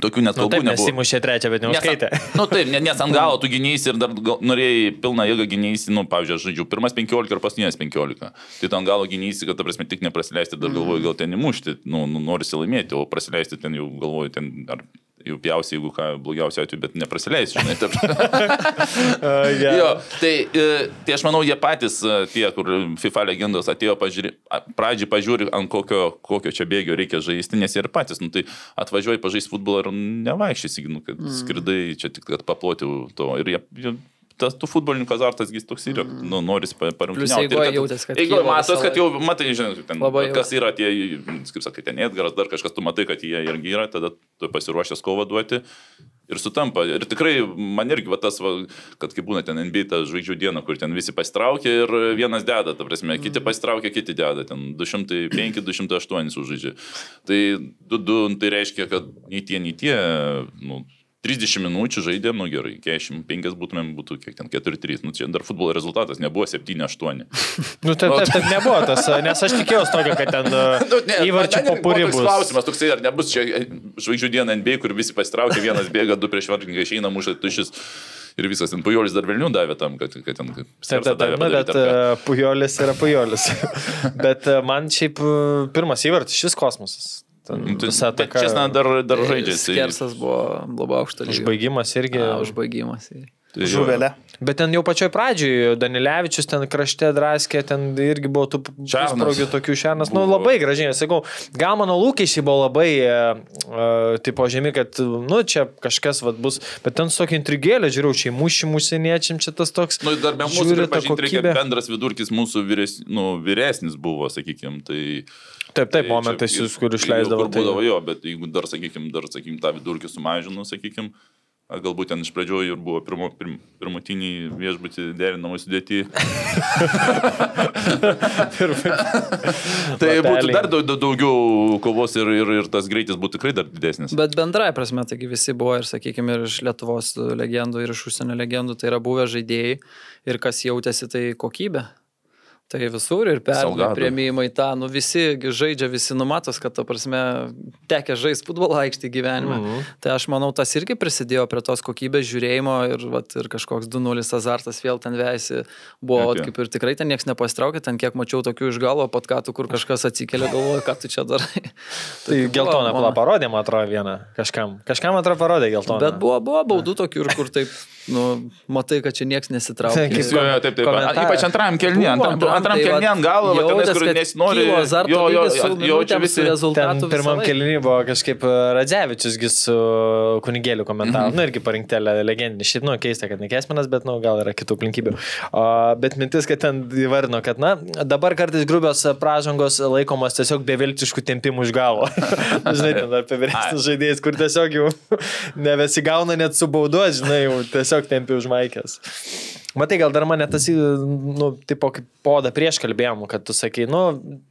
tokių net Nu, kalbų taip, nes nebuvo. įmušė trečią, bet Nes- neužskaitė. Nu taip, ne- nes ant galo tu gynėjai ir dar gal, norėjai pilną jėgą gynėjai, nu, pavyzdžiui, aš žaidžiu pirmas 15 ir paskutinės 15. Tai tu ant galo gynėjai, kad, ta prasme, tik neprasileisti, dar galvoju, gal ten įmušti, nu, nu norisi laimėti, o prasileisti ten jau galvoju, ten ar jau pjausi, jeigu ką, blogiausiu atveju, bet neprasileisi, žinai. Ta prasme. Jo, tai, e, tai aš manau, jie patys, e, tie, kur FIFA legendos atėjo pažiūrė, pradžiai pažiūri, ant kokio, kokio čia bėgio reikia žaisti, nes jie ir patys, nu, tai atvažiuoji pažaisti futbolą ir nevaikščiasi, nu, kad skridai čia tik, kad paploti to. Ir jie, jie tas tų futbolininkų azartas gis toks yra, mm. nu, noris. Plius eigoje jautės, kad Eigoje matos, kad jau, matai, žinai, ten, kas yra tie, kaip sakai, ten Edgaras, dar kažkas, tu matai, kad jie irgi yra, tada tu pasiruošęs kovą duoti. Ir sutampa. Ir tikrai man irgi va, tas, va, kad kaip būna ten NBA ta žvaigždžių diena, kur ten visi pasitraukia ir vienas deda, ta prasme, kiti pasitraukia, kiti deda, ten 205, 208 sužaidžia. Tai 2-2, tai reiškia, kad nei tie, nei tie, nu, 30 minučių žaidėm, nu gerai, 45 būtumėm, būtų kiek ten 4-3. Nu, čia dar futbolo rezultatas nebuvo 7-8. Nu, taip, taip, taip nebuvo tas, nes aš tikėjausi tokio, kad ten nu, įvarčių popuri bus. Klausimas toksai, ar nebus čia e, žvaigždžių diena NBA, kur visi pasitraukia, vienas bėga, du prieš vartininką išeina, muša tušis. Ir viskas, ten pujolis dar vėliau davė tam, kad, kad ten Taip, taip, taip, davė nu, bet uh, pujolis yra pujolis. bet man šiaip pirmas įvartis šis kosmosas. Nu, tai- Visa ta Bet Česna dar, dar žaidžia. tai- Skersas buvo labai lygio. Užbaigimas irgi. A, Užbaigimas. tai- tai. Žuvelė. Bet ten jau pačioj pradžioj Danilevičius ten krašte draskė, ten irgi buvo tų sprogių tokių šernas. Nu, Buvo. labai gražiai, sakau, gal mano lūkesčiai buvo labai, uh, tipo, žemi, kad, nu, čia kažkas vat, bus, bet ten su tokia intrigėlė, žiūrėjau, čia mūšį mūsieniečiam, čia tas toks. Nu, dar be mūsų reikia, bendras vidurkis mūsų vyres, nu, vyresnis buvo, sakykime. Tai, Taip, taip, tai momentais, jūs, kur jo, išleisdavo. Kur būdavo jo, bet jeigu dar, sakykime, dar, sakykime, tą vidurkį sumažinu, sakykime. Galbūt ten iš pradžių ir buvo pirmo, pirm, pirmutiniai viešbutį derinamai sudėti. tai būtų dar daug, daugiau kovos ir, ir, ir tas greitis būtų tikrai dar didesnis. Bet bendrai prasme, taigi visi buvo ir, sakykime, ir iš Lietuvos legendų, ir iš užsienio legendų, tai yra buvę žaidėjai ir kas jautėsi, tai kokybė. Tai visur ir perdavimai, prieimimai tą, nu visi gi žaidžia, visi numatos, kad, ta prasme, tekia žaisti futbolo aikštį gyvenime. Mm -hmm. Tai aš manau, tas irgi prisidėjo prie tos kokybės žiūrėjimo ir, vat, ir kažkoks 2-0 azartas vėl ten veisi. Buvo, vat, kaip ir tikrai ten niekas nepasitraukė, ten kiek mačiau tokių iš galo patkatų, kur kažkas atsikėlė, galvoja, ką tu čia darai. Tai geltoną buvo, parodė, man atrodo, vieną. Kažkam. Kažkam atrodo parodė geltoną. Bet buvo, buvo baudų tokių ir kur taip, nu, matai, kad čia niekas jo, taip, taip. Komentarą. Ypač antrajam kelniui. Antram Tai kelniui ant galo, va, tenais, kur nesinori. Jo, jo, jo, čia visi. visą pirmam kelniui buvo kažkaip e, Radzevičiusgi su kunigėliu komentavo. Mhm. Nu, irgi parinktelė legendinį. Šiaip, nu, keista, kad ne Kesminas, bet, nu, gal yra kitų aplinkybių. O, bet mintis, kad ten įvardino, kad, na, dabar kartais grubios pražangos laikomos tiesiog beviltiškų tempimų iš galo. žinai, ten apie vyresnius žaidėjus, kur tiesiog jau nebesigauna net su baudu, žinai, jau tiesiog tempi už maikės. Matai, gal dar mane tas, nu, tipo, kaip poda prieš kalbėjom, kad tu sakai, nu,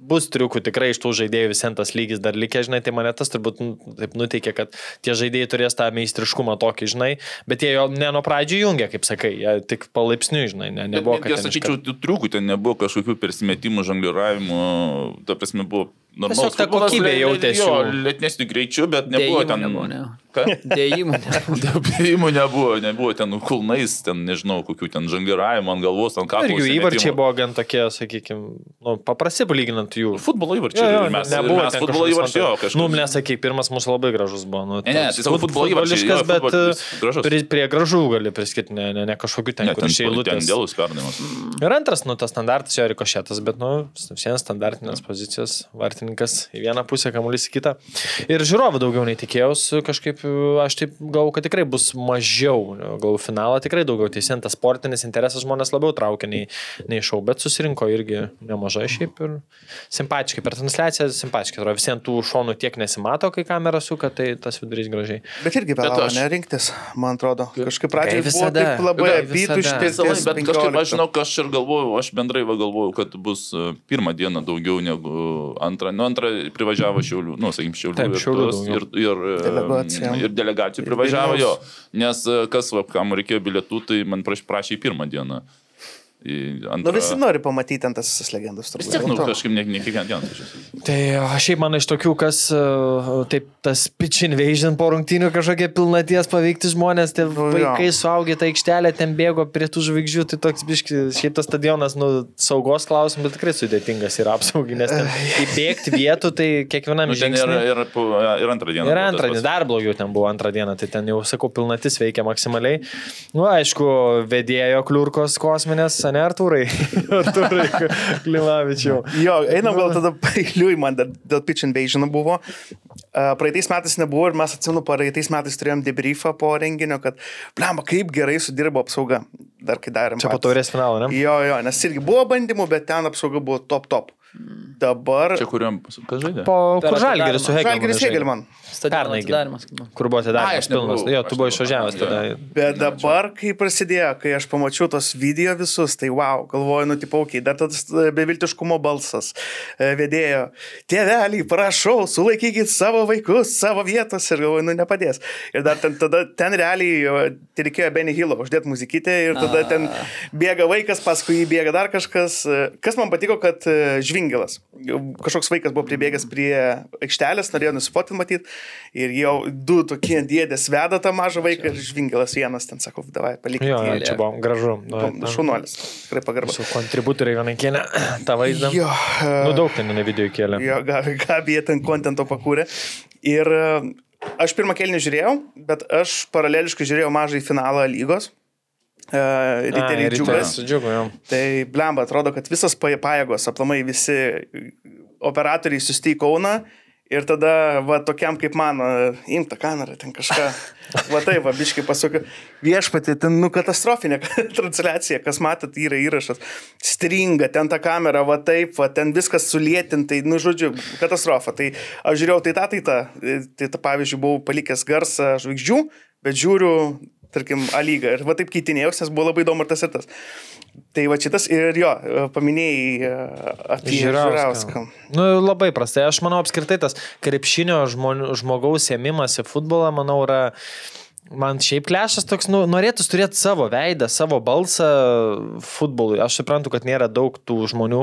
bus triukų tikrai iš tų žaidėjų visiems tas lygis dar likė, žinai, tai mane tas turbūt nu, taip nuteikė, kad tie žaidėjai turės tą meistriškumą tokį, žinai, bet jie jo ne nuo pradžių jungia, kaip sakai, jie tik palaipsniui, žinai, ne, nebuvo, kad... Aš ten sakyčiau, tų triukų ten nebuvo kažkokių persimetimų, žongliravimų, ta prasme buvo. Tiesiog ta kokybė jautėsi Jo, lėtnesnių greičių, bet nebuvo Dėjimų ten... nebuvo, ne. Dėjimų. nebuvo. Dėbėjimų nebuvo, nebuvo ten kulnais, ten nežinau, kokių ten žongliravimų ant galvos, ant kaklo. Ir jų įvarčiai buvo gan tokie, sakykime, nu, paprasti palyginant jų. Futbolo įvarčiai. Jo, jo, ir mes, nebuvo mes ten futbolo įvarčiai, jo, kažkas. Nu, nesakyk, pirmas mūsų labai gražus buvo. Nu, Ne, ne, tai fut- futbolo įvarčiai, bet e, gražus. prie, prie gražų gali priskirti, ne, ne, ne kažkokių ten, Ne, kur ten, iš ten eilutės. dėlus perdavimas. Ir antras, nu, tas standartas jo rikošėtas, bet, nu, šiandien standartinės pozicijos, vartininkas į vieną pusę, kamuolys į kitą. Ir žiūrovų daugiau nei tikėjausi, kažkaip aš taip galvoju, kad tikrai bus mažiau, gal finalą tikrai daugiau teisint, tas sportinis interesas žmonės labiau traukia nei, nei šau, bet susirinko irgi nemažai šiaip ir simpatiškai, per transliaciją simpatiškai, atrodo, visiems tų šonų tiek nesimato, kai kamera suka, tai tas vidurys gražiai. Bet irgi vėlavo, aš- ne rinktis, man atrodo. Kažkaip Kaip pradžioje buvo visada. labai apytuštis. Bet kažkaip aš 15. žinau, aš ir galvoju, aš bendrai va galvoju, kad bus e, pirmą dieną daugiau negu antrą. Nu, antrą privažiavo Šiaulių, nu, sakykim, Šiaulių. Taip, ir Šiaulių daugiau. ir, ir, e, Delegacija. ir delegacijų privažiavo jo. Nes e, kas, va, kam reikėjo bilietų, tai man praš- prašė į pirmą dieną. Į antrą. Nu visi nori pamatyti ten tas visas legendas. Vis tiek, nu, kažkaip ne, ne kiekvieną dieną. važiuosiu. Tai šiaip man iš tokių, kas e, taip tas pitch invasion po rungtynių kažkokie pilnaties paveikti žmonės, tie Nu, jo. vaikai suaugę tą aikštelę, ten bėgo prie tų žvaigždžių, tai toks biški, šiaip tas stadionas, nu, saugos klausimas, bet tikrai sudėtingas nes ten įbėgti vietų, tai kiekvienam Nu, ten ir, žingsniui. ir, po- ir antrą dieną. Ir antrą, dieną, dar blogiau ten buvo antrą dieną, tai ten jau, sakau, pilnatis veikia maksimaliai. Na, nu, aišku, vedėjo kliurkos kosminės, ne Artūrai. Artūrai Klimavičiau. Jo, einam gal tada pailiui, man dar dėl pitch invasion buvo. Uh, praeitais metais nebuvo ir mes atsimenu, praeitais metais turėjom debriefą po renginio, kad, blemba, kaip gerai sudirbo apsauga. Dar kai darėm. Čia po taurės finalo, ne? Jo, jo, nes irgi buvo bandymų, bet ten apsauga buvo top top. Dabar... Čia kuriam, kas žaidė? Po Per kur Žalgeris su. Hegelmanu Žalgiris žaidė? Pernai atidarimas. buvo. Kur buvo Ai, aš nebuvau, pilnas. Jo, tu buvai išvažiavęs tada. Bet dabar, kai prasidėjo, kai aš pamačiau tos video visus, tai wow, galvoju, nu, tipo, okay, dar tas e, beviltiškumo balsas e, vedėjo. Tėveliai, prašau, sulaikykit savo vaikus, savo vietos ir galvoju, nu, nepadės. Ir dar ten, tada, ten realiai tai reikėjo Benny Hillo uždėti muzikytę ir tada ten bėga vaikas, paskui jį bėga dar kažkas. E, Kas man patiko, kad žvingelas. Kažkoks vaikas buvo pribėgęs prie aikštelės, norėjo nusifotinti matyti ir jau du tokie dėdės veda tą mažą vaiką ir žvingelas vienas ten sako, davai, palikite. Jo, jo, jį." čia buvo gražu. Nu, nu, Šunuolis, tikrai pagarba. Su kontributoriai vienai kėlė tą vaizdą. Jo, Nu, daug ten ne video kėlė. jo Ga- Gabi jie ten kontento pakūrė. Ir e, aš pirmą kelnį žiūrėjau, bet aš paraleliškai žiūrėjau mažai finalą lygos. Uh, Riteriai džiugas. Džiugu. Tai blemba, atrodo, kad visas pajėgos, aplamai visi operatoriai susti į Kauną ir tada, va, tokiam kaip man, imta kamerą, ten kažką, va taip, va, biškai pasakė, viešpatį, ten, nu, katastrofinė transliacija, kas matėt, yra įrašas, stringa, ten ta kamera, va taip, va, ten viskas sulėtintai, nu, žodžiu, katastrofa. Tai aš žiūrėjau, tai tą, tai tą, tai tą, pavyzdžiui, buvau palikęs garsą žvaigždžių, bet žiūriu, tarkim, A lygą. Ir va taip keitinėjausi, nes buvo labai įdomu ir tas ir tas. Tai va šitas ir jo, paminėjai e, apie Žirauską. Nu, labai prastai. Aš manau, apskritai tas krepšinio žmonių, žmogaus ėmimas į futbolą, manau, yra... Man šiaip klešas toks, nu, norėtų turėti savo veidą, savo balsą futbolui. Aš suprantu, kad nėra daug tų žmonių,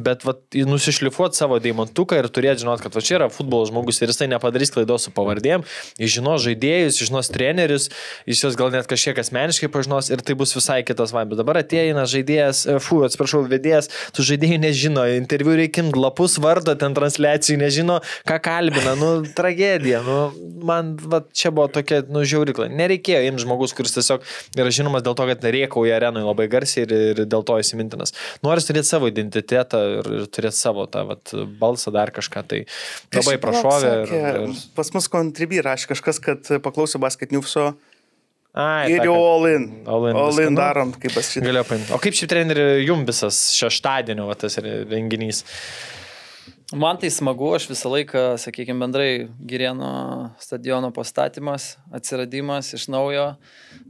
bet vat, nusišlifuoti savo deimantuką ir turėti žinot, kad va, čia yra futbolo žmogus ir jisai nepadarys klaidos su pavardėm, jis žinos žaidėjus, jis žinos trenerius, jis juos gal net kažkiek asmeniškai pažinos ir tai bus visai kitas vaibas. Dabar ateina žaidėjas, e, fu, atsiprašau, vedėjas, tų žaidėjų nežino, interviu reikim lapus vardo, ten transliacijų nežino, ką kalbina, nu, tragedija, nu, man va, čia buvo tokia, nu, žiauri klaida. stovyklą. Nereikėjo imti žmogus, kuris tiesiog yra žinomas dėl to, kad riekauja arenoje labai garsiai ir, ir dėl to įsimintinas. Nori turėti savo identitetą ir, ir turėti savo tą vat, balsą, dar kažką. Tai labai Kažkaip prašovė. Ir, ir... Pas mus kontribį rašė kažkas, kad paklausė basket newso Ai, ir jau kad- all in. all in All viską, in nu. darom, kaip pasakyti. Galėjo paimti. O kaip šį trenerių jum visas šeštadienio va, tas renginys? Man tai smagu, aš visą laiką, sakykime, bendrai Girieno stadiono pastatymas, atsiradimas iš naujo.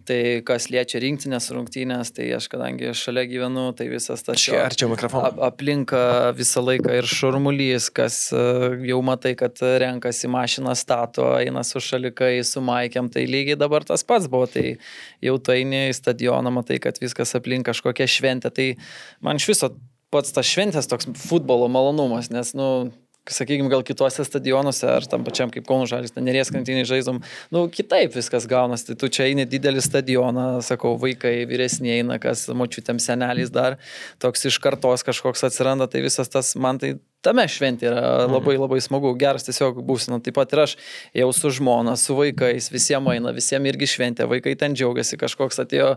Tai kas liečia rinktinės rungtynės, tai aš kadangi šalia gyvenu, tai visas tas Čia arčiau mikrofoną. ap- aplinka visą laiką ir šurmulys, kas e, jau matai, kad renkasi mašiną stato, eina su šalikai, su maikiam, tai lygiai dabar tas pats buvo, tai jau tu eini į stadioną, matai, kad viskas aplink kažkokia šventė, tai man iš viso pats tas šventės toks futbolo malonumas, nes, nu, sakykime, gal kituose stadionuose ar tam pačiam kaip Kauno Žalis, neries krantiniai žaidom, nu, kitaip viskas gaunasi. Tai tu čia eini didelį stadioną, sakau, vaikai vyresniai eina, kas močiutėm seneliais dar, toks iš kartos kažkoks atsiranda, tai visas tas man tai tame šventė yra labai labai smagu, geras tiesiog būsina. Taip pat ir aš jau su žmona, su vaikais, visiems eina, visiems irgi šventė, vaikai ten džiaugiasi, kažkoks atėjo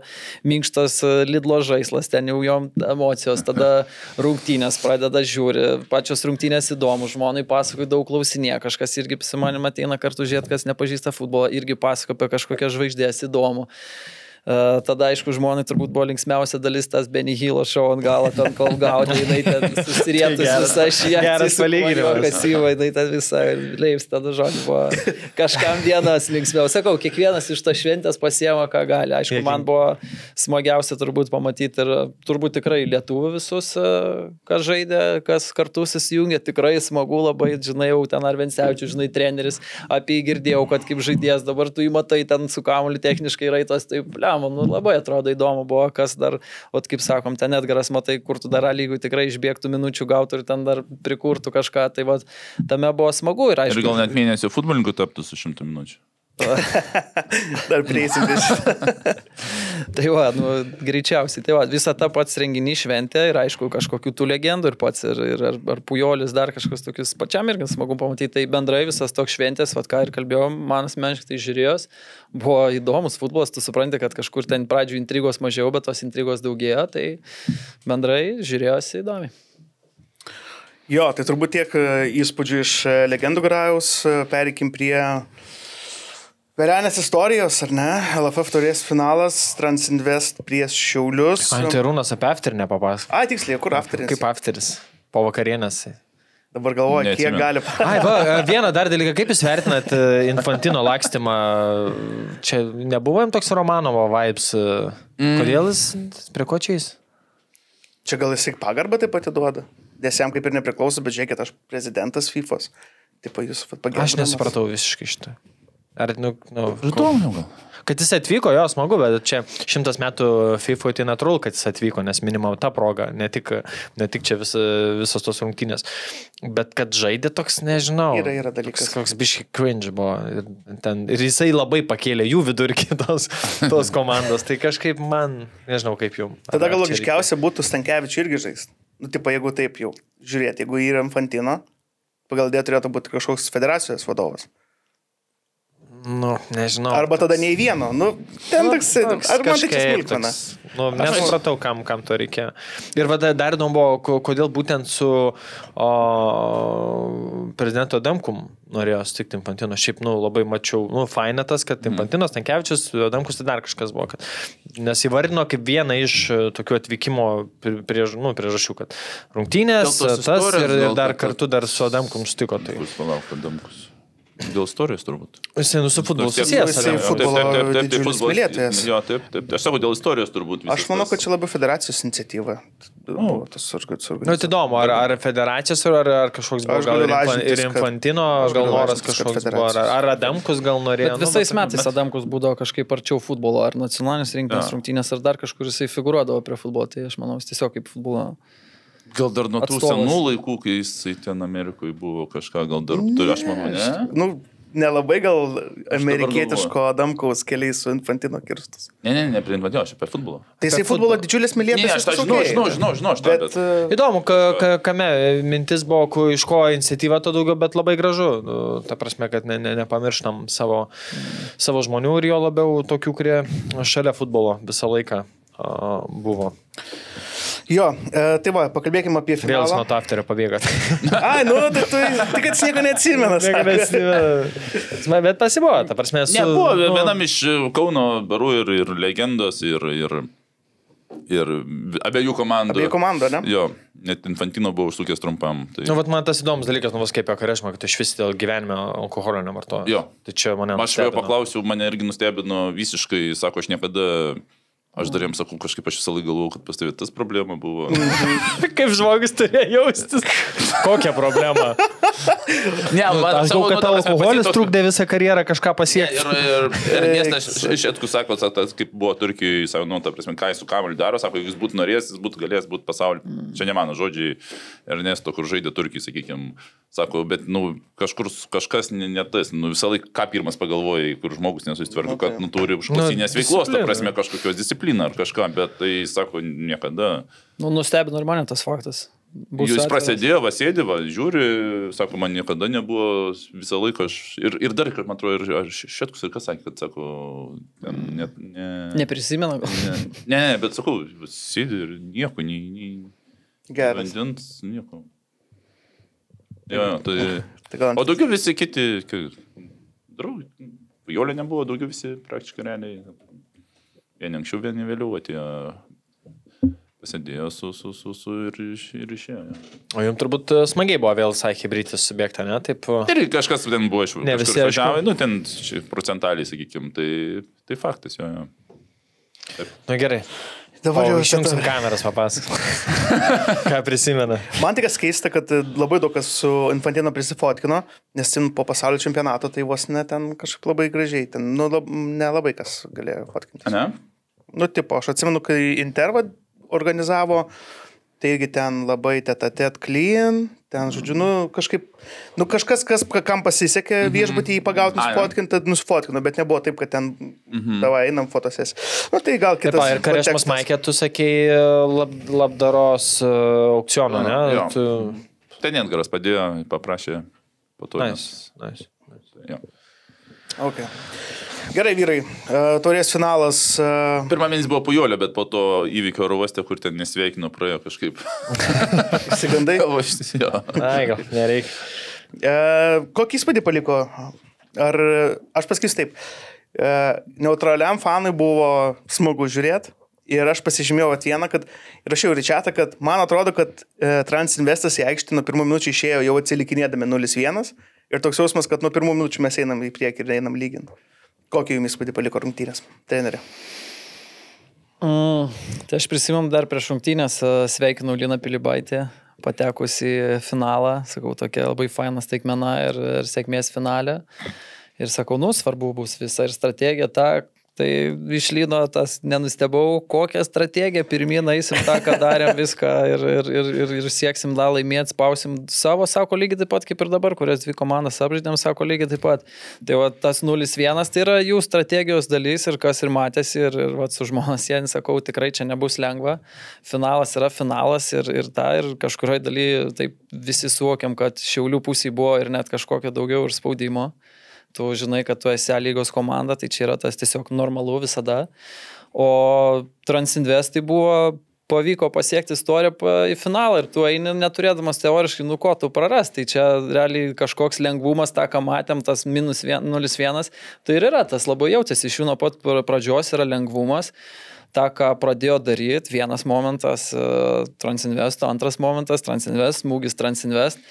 minkštas e, Lidlo žaislas, ten jau jom emocijos, tada rungtynės pradeda žiūri, pačios rungtynės įdomu, žmonai pasakoja daug klausinė, kažkas irgi su manim ateina kartu žiūrėti, kas nepažįsta futbolo, irgi pasakoja apie kažkokias žvaigždės įdomu. Uh, tada, aišku, žmonai turbūt buvo linksmiausia dalis tas Benny Hillo šou ant galo, ten kol gaudė, jinai ten susirietus visą šį geras palyginimas. Kas įva, jinai ten visą leips, tada žodžiu buvo kažkam dienas linksmiau. Sakau, kiekvienas iš to šventės pasiema, ką gali. Aišku, man buvo smagiausia turbūt pamatyti ir turbūt tikrai lietuvių visus, uh, kas žaidė, kas kartu susijungė, tikrai smagu labai, žinai, jau ten Arvensevičius, žinai, treneris, apie jį girdėjau, kad kaip žaidėjas dabar tu jį matai ten su kamuoliu techniškai raitas, tai blem, nu, labai atrodo įdomu buvo, kas dar, o kaip sakom, ten Edgaras matai, kur tu dar lygų tikrai išbėgtų minučių gautų ir ten dar prikurtų kažką, tai va, tame buvo smagu ir aišku. Ir gal net mėnesio futbolininkų taptų su šimtų minučių. Dar prieisim prie šito. Tai va, nu, greičiausiai, tai va, visa ta pats renginys šventė ir aišku, kažkokių tų legendų ir pats, ir, ir ar, ar pujolis, dar kažkas tokius pačiam irgi smagu pamatyti. Tai bendrai visas toks šventės, va, ką ir kalbėjom, man asmeniškai tai žiūrėjos, buvo įdomus futbolas, tu supranti, kad kažkur ten pradžių intrigos mažiau, bet tos intrigos daugėjo, tai bendrai žiūrėjosi įdomiai. Jo, tai turbūt tiek e, įspūdžių iš e, legendų grajaus. E, Pereikim prie Verenės istorijos, ar ne? LFF turės finalas, Transinvest prieš Šiaulius. Man tai Rūnas apie afterį nepapasako. A, tiksliai, kur afteris? Kaip afteris? Po vakarienės. Dabar galvoju, kiek Neatsimenu. gali. Ai, va, vieną dar dalyką, kaip jūs vertinat e, Infantino lakstymą? Čia nebuvo jam toks Romanovo vibes. e, Kodėl jis prie ko čia jis? Čia gal jisai pagarbą taip pat duoda. Nes jam kaip ir nepriklauso, bet žiūrėkit, aš prezidentas FIFOS. Taip, jūs pagarbą. Aš nesupratau visiškai šitą. Ar, nu, nu, Įdomu gal. Kad jis atvyko, jo, smagu, bet čia šimtas metų FIFA tai natūralu, kad jis atvyko, nes minima ta proga, ne tik, ne tik čia vis, visos tos rungtynės. Bet kad žaidė toks, nežinau. Yra- yra dalykas. Koks, koks biški cringe buvo. Ir, ten, ir jisai labai pakėlė jų vidurkį tos, tos komandos. Tai kažkaip man, nežinau kaip jums. Tada gal logiškiausia būtų Stankevičių irgi žaisti. Nu, tipo, jeigu taip jau žiūrėti, jeigu yra Infantino, pagal dėją turėtų būti kažkoks federacijos vadovas. Nu, nežinau. Arba tada nei vieno. Nu, ten toks, ar man tai čia smulkmena. Nu, nesupratau, kam, kam to reikia. Ir vada dar įdomu buvo, ko- kodėl būtent su o, prezidento Damkum norėjo sutikti Infantino. Šiaip, nu, labai mačiau, nu, fainetas, kad Infantinas, Tankievičius, Damkus tai dar kažkas buvo. Kad, nes įvardino kaip vieną iš e, tokių atvykimo pri- priež, nu, priežasčių, kad rungtynės, tas ir, ir dar kad- kartu dar su Adamkum sutiko. Tai. Bus palauk, Adamkus. Dėl istorijos turbūt. Jisai nu su futbolu susijęs. Adamkus. futbolo didžiulis mylėtojas. Jo, taip, taip. Aš sakau, dėl istorijos turbūt. Aš manau, kad čia labiau federacijos iniciatyva. Buvo tas suorganizuotas. Nu, tai įdomu, ar, ar federacijos, ar, ar kažkoks buvo, gal lažintis, ir kad- Infantino, aš gal noras kad kažkoks buvo, ar, ar Adamkus gal norėjo. Bet nu, visais bet- metais Adamkus būdavo kažkaip arčiau futbolo, ar nacionalinės rinktinės rungtynės, ar dar kažkur jisai figuruodavo prie futbolo, tai aš manau, jis tiesiog kaip futbolo. Gal dar nuo tų atstovas. senų laikų, kai jisai ten Amerikoje buvo kažką, gal dar turi, aš manau, ne? Nu, nelabai gal amerikietiško Adamkaus keliai su Infantino kirstus. Ne, ne, ne, prie Infantino, aš apie futbolą. Tai jisai futbolo futbolą. didžiulis mylėtojas. ne, aš tą žinau, okei. žinau, žinau, žinau, aš tą, Bet, bet... e, Įdomu, ka, ka, kame mintis buvo, ku, iš ko iniciatyva to daugiau, bet labai gražu. Nu, Ta prasme, kad ne, ne, nepamirštam savo, savo žmonių ir jo labiau tokių, kurie šalia futbolo visą laiką a, buvo. Jo, e, tai va, pakalbėkime apie Vėl nuo finalą. to afterio pabėgat. Ai, nu, tai tu tik kad nieko neatsimena. sako. Bet pasibuvo, ta prasme, su... Ne, buvo nu, vienam iš e, Kauno barų ir, ir legendos, ir, ir, ir abiejų komandų. Abiejų komandų, ne? Jo, net Infantino buvo užsukęs trumpam. Tai... Nu, vat man tas įdomus dalykas, nu, vas kaip apie karešmą, kad iš vis dėl gyvenime alkoholio nevartoju. Jo. Tai čia mane... Aš jo paklausiau, mane irgi nustebino visiškai, sako, aš niekada, aš dar jiems sakau, kažkaip aš visą laiką galvojau, kad pas tavai tas problema buvo. Kaip žmogus turėjo jaustis. Kokią problemą? Ne, Nu, aš galvoju, kad tavo alkoholis trukdė visą karjerą kažką pasiekti. Ir, ir, ir Ernestas iš Etku sako, sa- tas, kaip buvo Turkijoje, sako, nu, ta prasme, ką jis su kamoliu daro, sako, jeigu jis būtų norėjęs, jis būtų galėjęs būti pasaulyje. Mm. Čia ne mano žodžiai Ernesto, kur žaidė Turkijai, sakykime, sako, bet, nu, kažkur kažkas ne, ne tas, nu, visą laiką, ką pirmas pagalvojai, kur žmogus nesusitvarko, kad, nu, turi užklasinės Nu, veiklos, ta prasme, kažkokios discipliną ar kažką, bet tai, sako, niekada. Nu, nustebino ir mane tas faktas. Būsiu Jūs prasidėjo, va, sėdi, va, žiūri, sako, man niekada nebuvo visą laiką, aš, ir, ir dar, kad man atrodo, ir aš šitkus ir kas sakė, kad, sako, ten net, ne... Neprisimenu. gal. Ne, ne, ne, bet sakau, sėdi ir nieko, nei, nei Geras. vandens, nieko. Jo, tai... Tai O daugiau visi kiti, draugai, Jolė nebuvo, daugiau visi praktiškai realiai. Vieni anksčiau, vieni vėliau atėjo, pasėdėjo su, su, su, su ir, iš- ir išėjo. jo. O jums turbūt e, smagiai buvo vėl visai hybridas subjektą, ne? Taip. e, Ir kažkas ten buvo iš Ne, visi, važiavo, nu ten procentaliai, sakykime, tai, tai faktas jo. jo. Nu gerai. Dabar jau išjungsim šitą- kameras papasakot. Ką prisimena? Man tik keista, kad e, labai daug kas su Infantino prisifotkino, nes ten po pasaulio čempionato tai vos ne ten kažkaip labai gražiai, ten, nu, lab, nelabai kas galėjo fotkinti. Ne? Nu, tipo, aš atsimenu, kai Interva organizavo, tai irgi ten labai tetatet clean, ten, žodžiu, nu, kažkaip, nu, kažkas, kas, kam pasisekė viešbutį jį pagauti, tad nusfotkino, bet nebuvo taip, kad ten, davai, einam fotosės. Nu, tai gal Taip, kitas. ir Karešmas kontekstas. Maikė, tu sakei lab, labdaros uh, aukcioną, ne? Jo. Tu... Ten Edgaras padėjo, paprašė po to. Nice, nice. Jo. Okay. Gerai, vyrai, e, taurės finalas. e, Pirmą mėnesį buvo pujolė, bet po to įvykio oro uoste, kur ten nesveikino, praėjo kažkaip. Sigandai. O, šis- jo. Ai, gal nereikia. E, kokį įspūdį paliko? Ar aš pasakysiu taip, neutraliam fanui buvo smagu žiūrėti. Ir aš pasižymėjau at vieną, kad rašiau į čiatą, kad man atrodo, kad e, Transinvestas į aikštę nuo pirmų minučių išėjo jau atsilikinėdami 0-1. Ir toks jausmas, kad nuo pirmų minučių mes einam į priekį ir einam lyginti. Kokį jums įspūdį paliko rungtynės, trenerė? Mm, tai aš prisimam dar prieš rungtynės, e, sveikinau Liną Pilibaitį, patekus į finalą, sakau, tokia labai faina staigmena ir, ir sėkmės finale. Ir sakau, nu, svarbu bus visa ir strategija ta, tai išlyno tas, nenustebau, kokią strategiją, pirmyn eisim tą, ką darėm viską ir, ir, ir, ir, ir sieksim dar laimėti, spausim savo, sako lygiai taip pat kaip ir dabar, kurias dvi komandas apžaidėm, sako lygiai taip pat. Tai va, tas 0-1 tai yra jų strategijos dalis ir kas ir matėsi ir, ir va, su žmonas jie, sakau, tikrai čia nebus lengva. Finalas yra finalas ir, ir tą ir kažkurioje daly taip visi suvokiam, kad šiaulių pusėje buvo ir net kažkokio daugiau ir spaudimo tu žinai, kad tu esi A lygos komanda, tai čia yra tas tiesiog normalu visada. O Transinvestai buvo, pavyko pasiekti istoriją į finalą ir tu eini neturėdamas teoriškai, nu ko tu praras. Tai čia realiai kažkoks lengvumas, tą ką matėm, tas minus vien- 0-1, tai ir yra tas labai jautėsi iš jų nuo pat pra- pradžios yra lengvumas. Ta, ką pradėjo daryti, vienas momentas e, Transinvesto, antras momentas Transinvest, smūgis Transinvest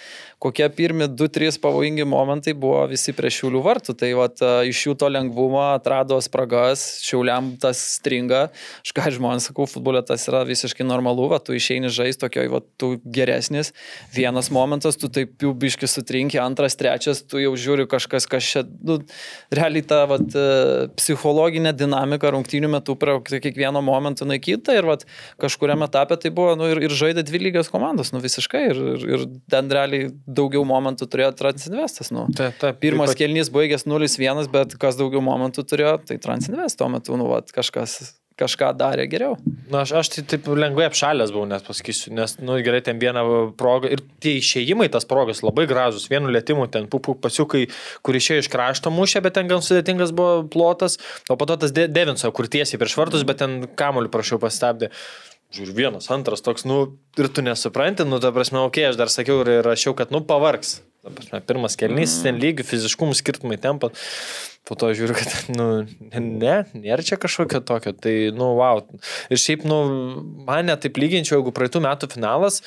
kokie pirmi 2-3 pavojingi momentai buvo visi prie šiulių vartų. Tai vat, e, iš jų to lengvumo atrado spragas, šiuliam tas stringa. Aš ką žmonės sakau, futbolė tas yra visiškai normalu, va, tu išeini žaisti tokioj, va, tu geresnis. Vienas momentas, tu taip jau biški sutrinki, antras, trečias, tu jau žiūri kažkas, kas čia, nu, realiai ta vat, e, psichologinė dinamika rungtynių metu prie kiekvieno vieno momento naikyta ir vat, kažkuriame etape tai buvo, nu, ir, ir žaidė dvi lygios komandos, nu visiškai, ir, ir, ir ten realiai daugiau momentų turėjo Transinvestas. Nu. Taip, taip. Pirmas Ypač- kelnys baigęs 0-1, bet kas daugiau momentų turėjo, tai Transinvest tuo metu, nu, vat, kažkas kažką darė geriau. Na, aš, aš tai taip lengvai apšalęs buvau, net pasakysiu, nes, nu, gerai, ten vieną progą ir tie išėjimai, tas progas labai gražus, vienu lėtimu, ten pupų pasiukai, kur išėjo iš krašto mušė, bet ten gan sudėtingas buvo plotas, o po to tas De- Devinso, kur tiesiai prieš vartus, bet ten kamuolį prašiau pastabdė. Žiūriu, vienas, antras toks, nu, ir tu nesupranti, nu, ta prasme, okei, okay, aš dar sakiau ir rašiau, kad, nu, pavargs. Prasme, pirmas kelnys, ten lygių, fiziškumų skirtumai tempa. Po to žiūriu, kad, nu, ne, nėra čia kažkokio tokio. Tai, nu, wow. Ir šiaip, nu, mane taip lyginčiau, jeigu praeitų metų finalas,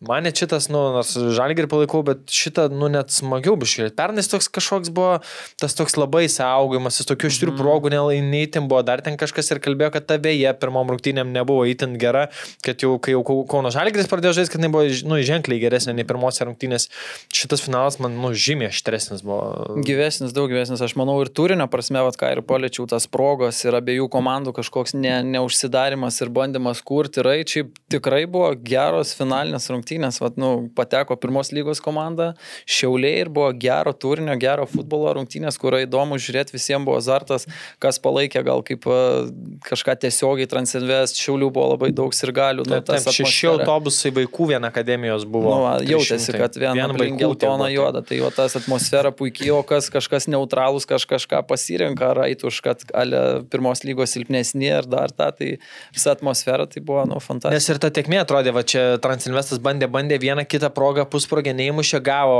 mane šitas, nu, nors žalgirį palaikau, bet šitą, nu, net smagiau biškai. Pernais toks kažkoks buvo, tas toks labai saugojimas, jis tokių štrių progų neįtin buvo, dar ten kažkas ir kalbėjo, kad ta beje pirmom rungtynėm nebuvo įtin gera, kad jau, kai jau Kau- Kauno žalgiris pradėjo žaisti, kad jinai buvo, nu, ženkliai geresnė nei pirmose rungtynės. Šitas finalas man, nu, žymiai aštresnis buvo. Gyvesnis, daug gyvesnis, aš manau, ir turinio prasme, vat, ką ir paliečiau, tas progos ir abiejų komandų kažkoks ne, neužsidarimas ir bandymas kurti raičiai tikrai buvo geros finalinės rungtynės, vat, nu, pateko pirmos lygos komanda, šiauliai ir buvo gero turinio, gero futbolo rungtynės, kur įdomu žiūrėti, visiems buvo azartas, kas palaikė gal kaip a, kažką tiesiogiai transinvest, šiaulių buvo labai daug ir galių. Nu, Taip, taip, šeši autobusai vaikų vien akademijos buvo. Nu, jautėsi, 300. kad vien buvo, taip. juodą. Tai jo tas atmosfera puikiai, o kas kažkas neutralus, kaž, kažką pasirenka, ar eitų už, kad ale, pirmos lygos silpnesnė ar dar tą, tai visa atmosfera tai buvo, nu, Nes fantastiška. ir ta tekmė atrodė, va čia Transinvestas bandė, bandė vieną kitą progą, pusprogę neįmušė, gavo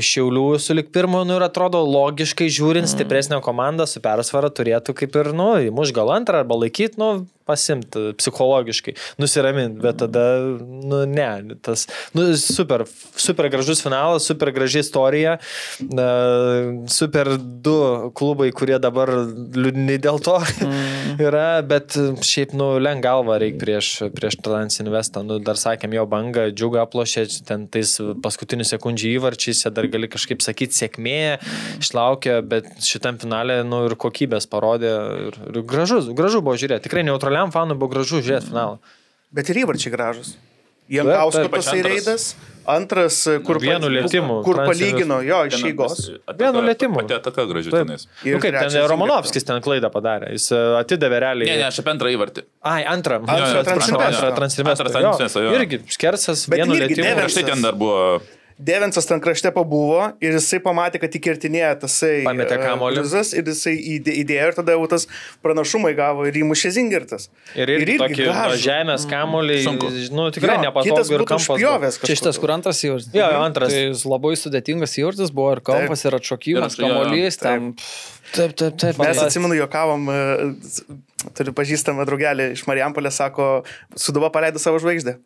iš Šiaulių sulik pirmo, nu ir atrodo logiškai žiūrint, stipresnė komanda su persvara turėtų kaip ir, nu, įmuš gal antrą arba laikyti, nu, pasimti psichologiškai, nusiraminti, bet tada, nu, ne, tas, nu, super, super gražus finalas, super graži istorija, super du klubai, kurie dabar liūdni dėl to mm. yra, bet šiaip, nu, leng galva reikia prieš, prieš Transinvestą, nu, dar sakėm, jo banga, džiuga aplošė, ten tais paskutinių sekundžių įvarčiais, dar gali kažkaip sakyti sėkmė, išlaukė, bet šitam finale, nu, ir kokybės parodė, ir, ir gražus, gražu buvo žiūrėti, tikrai neutraliam fanui buvo gražu žiūrėti finalą. Bet ir įvarčiai gražus. Jankausko tasai antras. reidas, antras, kur, Vienu lietimu, kur palygino jo iš eigos. Vienu lietimu. Pati ataka graži Taip. tenais. Ir Nu, kaip ten Romanovskis ten klaidą padarė, jis e, atidavė realiai. Ne, ne, aš apie antrą įvartį. Ai, antrą. Antrą Transinvestą. Antrą jo. Irgi skersas, Bet vienu irgi lietimu. Devensas. Prieš tai ten dar buvo Devensas ten krašte pabuvo ir jisai pamatė, kad įkirtinėja tasai Pametė e, kamuolį. Lizas ir jisai įdė- įdėjo ir tada jau tas pranašumai gavo ir įmušė Zingirtas. Ir irgi tokį gražų. žemės kamuolį, Sunku. nu tikrai Jo, nepatogu kitas ir kampas. Čia šitas, kur antras įvartis. Jo, jo, antras. Tai jis labai sudėtingas įvartis buvo ir kampas, ir atšokimas, Ir atš- jo, jo, kamuolys, ten. Taip, taip, taip. Mes atsimenu, juokavom, e, turiu pažįstamą draugelį iš Marijampolės, sako, Suduva paleido savo žvaigždę.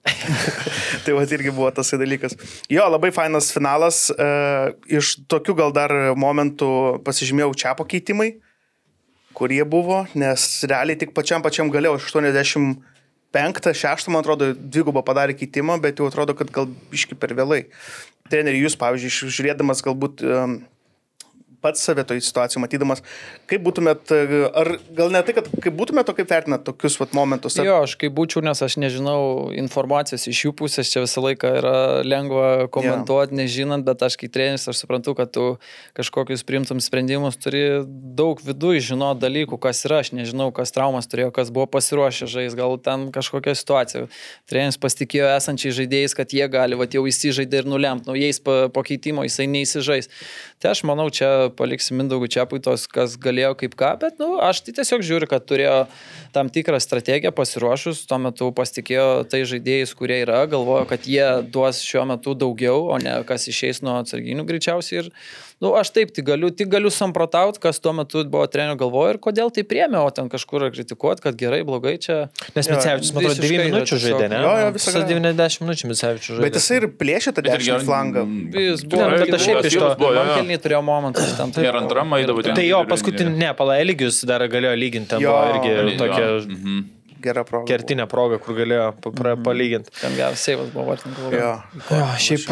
tai va irgi buvo tas dalykas. Jo, labai fainas finalas. e, Iš tokių gal dar momentų pasižymėjau čia pakeitimai, kurie buvo, nes realiai tik pačiam pačiam galėjau 85, 6, man atrodo, dvigubą padarė keitimą, bet jau atrodo, kad gal iški per vėlai. Treneri, jūs, pavyzdžiui, žiūrėdamas galbūt em, pats save toj situacijai matydamas, kaip būtumėt, e, ar gal ne tai, kad kaip būtumėt, o kaip vertinat tokius vat, momentus? Ar- Jo, aš kaip būčiau, nes aš nežinau informacijos iš jų pusės, čia visą laiką yra lengva komentuoti, nežinant, bet aš kaip treneris, aš suprantu, kad tu kažkokius priimtum sprendimus turi daug viduje žinoti dalykų, kas yra, aš nežinau, kas traumas turėjo, kas buvo pasiruošę žais, gal ten kažkokia situacija. Treneris pasitikėjo esančiai žaidėjais, kad jie gali, va jau įsižaidė ir nulemt, naujais pa- pakeitimo jisai neįsižais. Tai aš manau, čia paliksim Mindaugų Čiapui tos, kas galėjo kaip ką, bet, nu, aš tai tiesiog žiūriu, kad turėjo tam tikrą strategiją pasiruošus, tuo metu pasitikėjo tai žaidėjais, kurie yra, galvojo, kad jie duos šiuo metu daugiau, o ne kas išeis nuo atsarginių greičiausiai. Ir, nu, aš taip tik galiu, tik galiu samprotauti, kas tuo metu buvo trenio galvoje ir kodėl tai priemė, o ten kažkur kritikuoti, kad gerai, blogai čia. Nes Micevičius, man atrodo, visiškai 9 yra minučių žaidė, ne? Jo, jo, visą Visą galą. 90 minučių Micevičius žaidė. Bet jisai ir plėšė tą dešinį flangą. Jis Ne, buvo, bet aš šiaip iš to- jo. Kelniai turėjo momentus ten. Ir antram eidavo ten. Tai jo, paskutinį, ne, pala Eligius dar galėjo lyginti, buvo irgi tokia Mhm. Gera proga. kertinė proga, kur galėjo pra- palyginti. Ten geras seivas buvo vartininkas. Jo. Jo, šiaip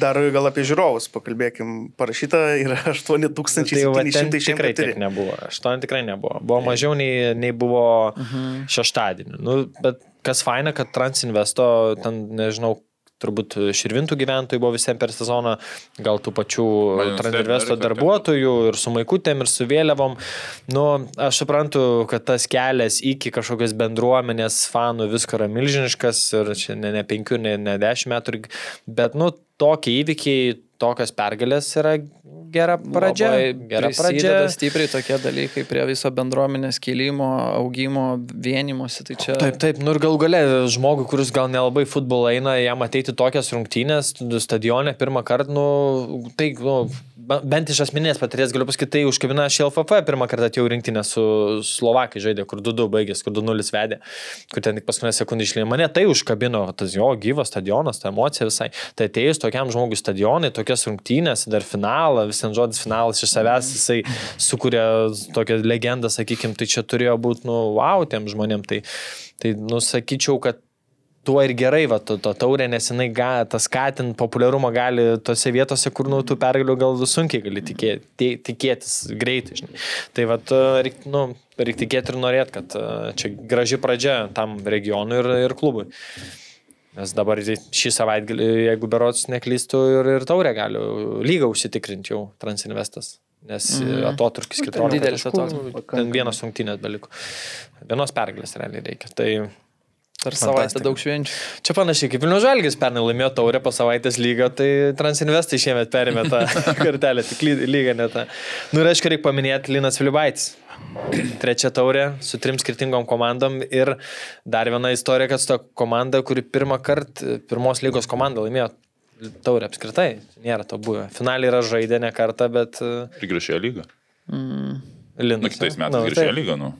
Dar gal apie žiūrovus pakalbėkim. Parašyta yra tai jau va, ten tikrai tiek 8704. nebuvo. Aštuoni tikrai nebuvo. Buvo mažiau nei, nei buvo šeštadienį. Nu, bet kas faina, kad Transinvesto, ten nežinau, turbūt širvintų gyventojų buvo visiems per sezoną, gal tų pačių kad- darbuotojų ir su maikutėm, ir su vėliavom. Nu, aš suprantu, kad tas kelias iki kažkokios bendruomenės fanų visko yra milžiniškas ir čia ne, ne penkių, ne, ne dešimt metų, bet, nu, tokie įvykiai, tokios pergalės yra gera pradžia. Gera pradžia. Stipriai tokie dalykai prie viso bendruomenės kilimo, augimo, vienimuose. Tai čia... Taip, taip, nu ir gal galė žmogui, kuris gal nelabai futbolą eina, jam ateiti tokias rungtynės stadione pirmą kartą, nu, tai, nu, bent iš asmeninės patirties galiu pasakyti, tai užkabina aš LFF pirmą kartą atėjau rinktinę su Slovakai žaidė, kur 2-2 baigės, kur 2-0 vedė, kur ten tik paskutinę sekundę išlėjo. Mane tai užkabino, tas jo gyvas stadionas, ta emocija visai. Tai atėjus tokiam žmogui stadionai, tokias rungtynės, dar finalą, vis ten žodis finalas iš savęs, jisai sukuria tokią legendą, sakykime, tai čia turėjo būti, nu, wow, tiem žmonėm. Tai, tai nusakyčiau, kad tuo ir gerai, va, to, to taurė, nes jinai ga, tas skatin populiarumą gali tose vietose, kur nu, tų pergalių gal sunkiai gali tikėti, ti- tikėtis greitai. Žinai. Tai va, reikia nu, reik tikėti ir norėti, kad e, čia graži pradžia tam regionui ir, ir klubui. Nes dabar šį savaitgalį, jeigu berots neklystų, ir, ir taurė gali lygą užsitikrinti jau Transinvestas. Nes mm. atotrukis 14. didelis atotrukis. Ten vienas rungtynės beliko. Vienos pergalės realiai reikia. Tai Per savaitę Fantastika. daug švenčių. Čia panašiai kaip Vilnių Žalgis pernai laimėjo taurę po savaitės lygą, tai Transinvestai šiemet perėmė tą kartelę, tik ly- lygą ne tą. Nu ir aišku, reikia paminėti Linas Filibaitis. Trečia taurė su trim skirtingom komandom ir dar viena istorija, kad su ta komanda, kuri pirmą kartą, pirmos lygos komanda laimėjo taurę apskritai, nėra to buvę. Finaliai yra žaidę ne kartą, bet uh, Ir grįžėjo lygą. Linas. Na, kitais metais Nu, grįžėjo lygą, nu.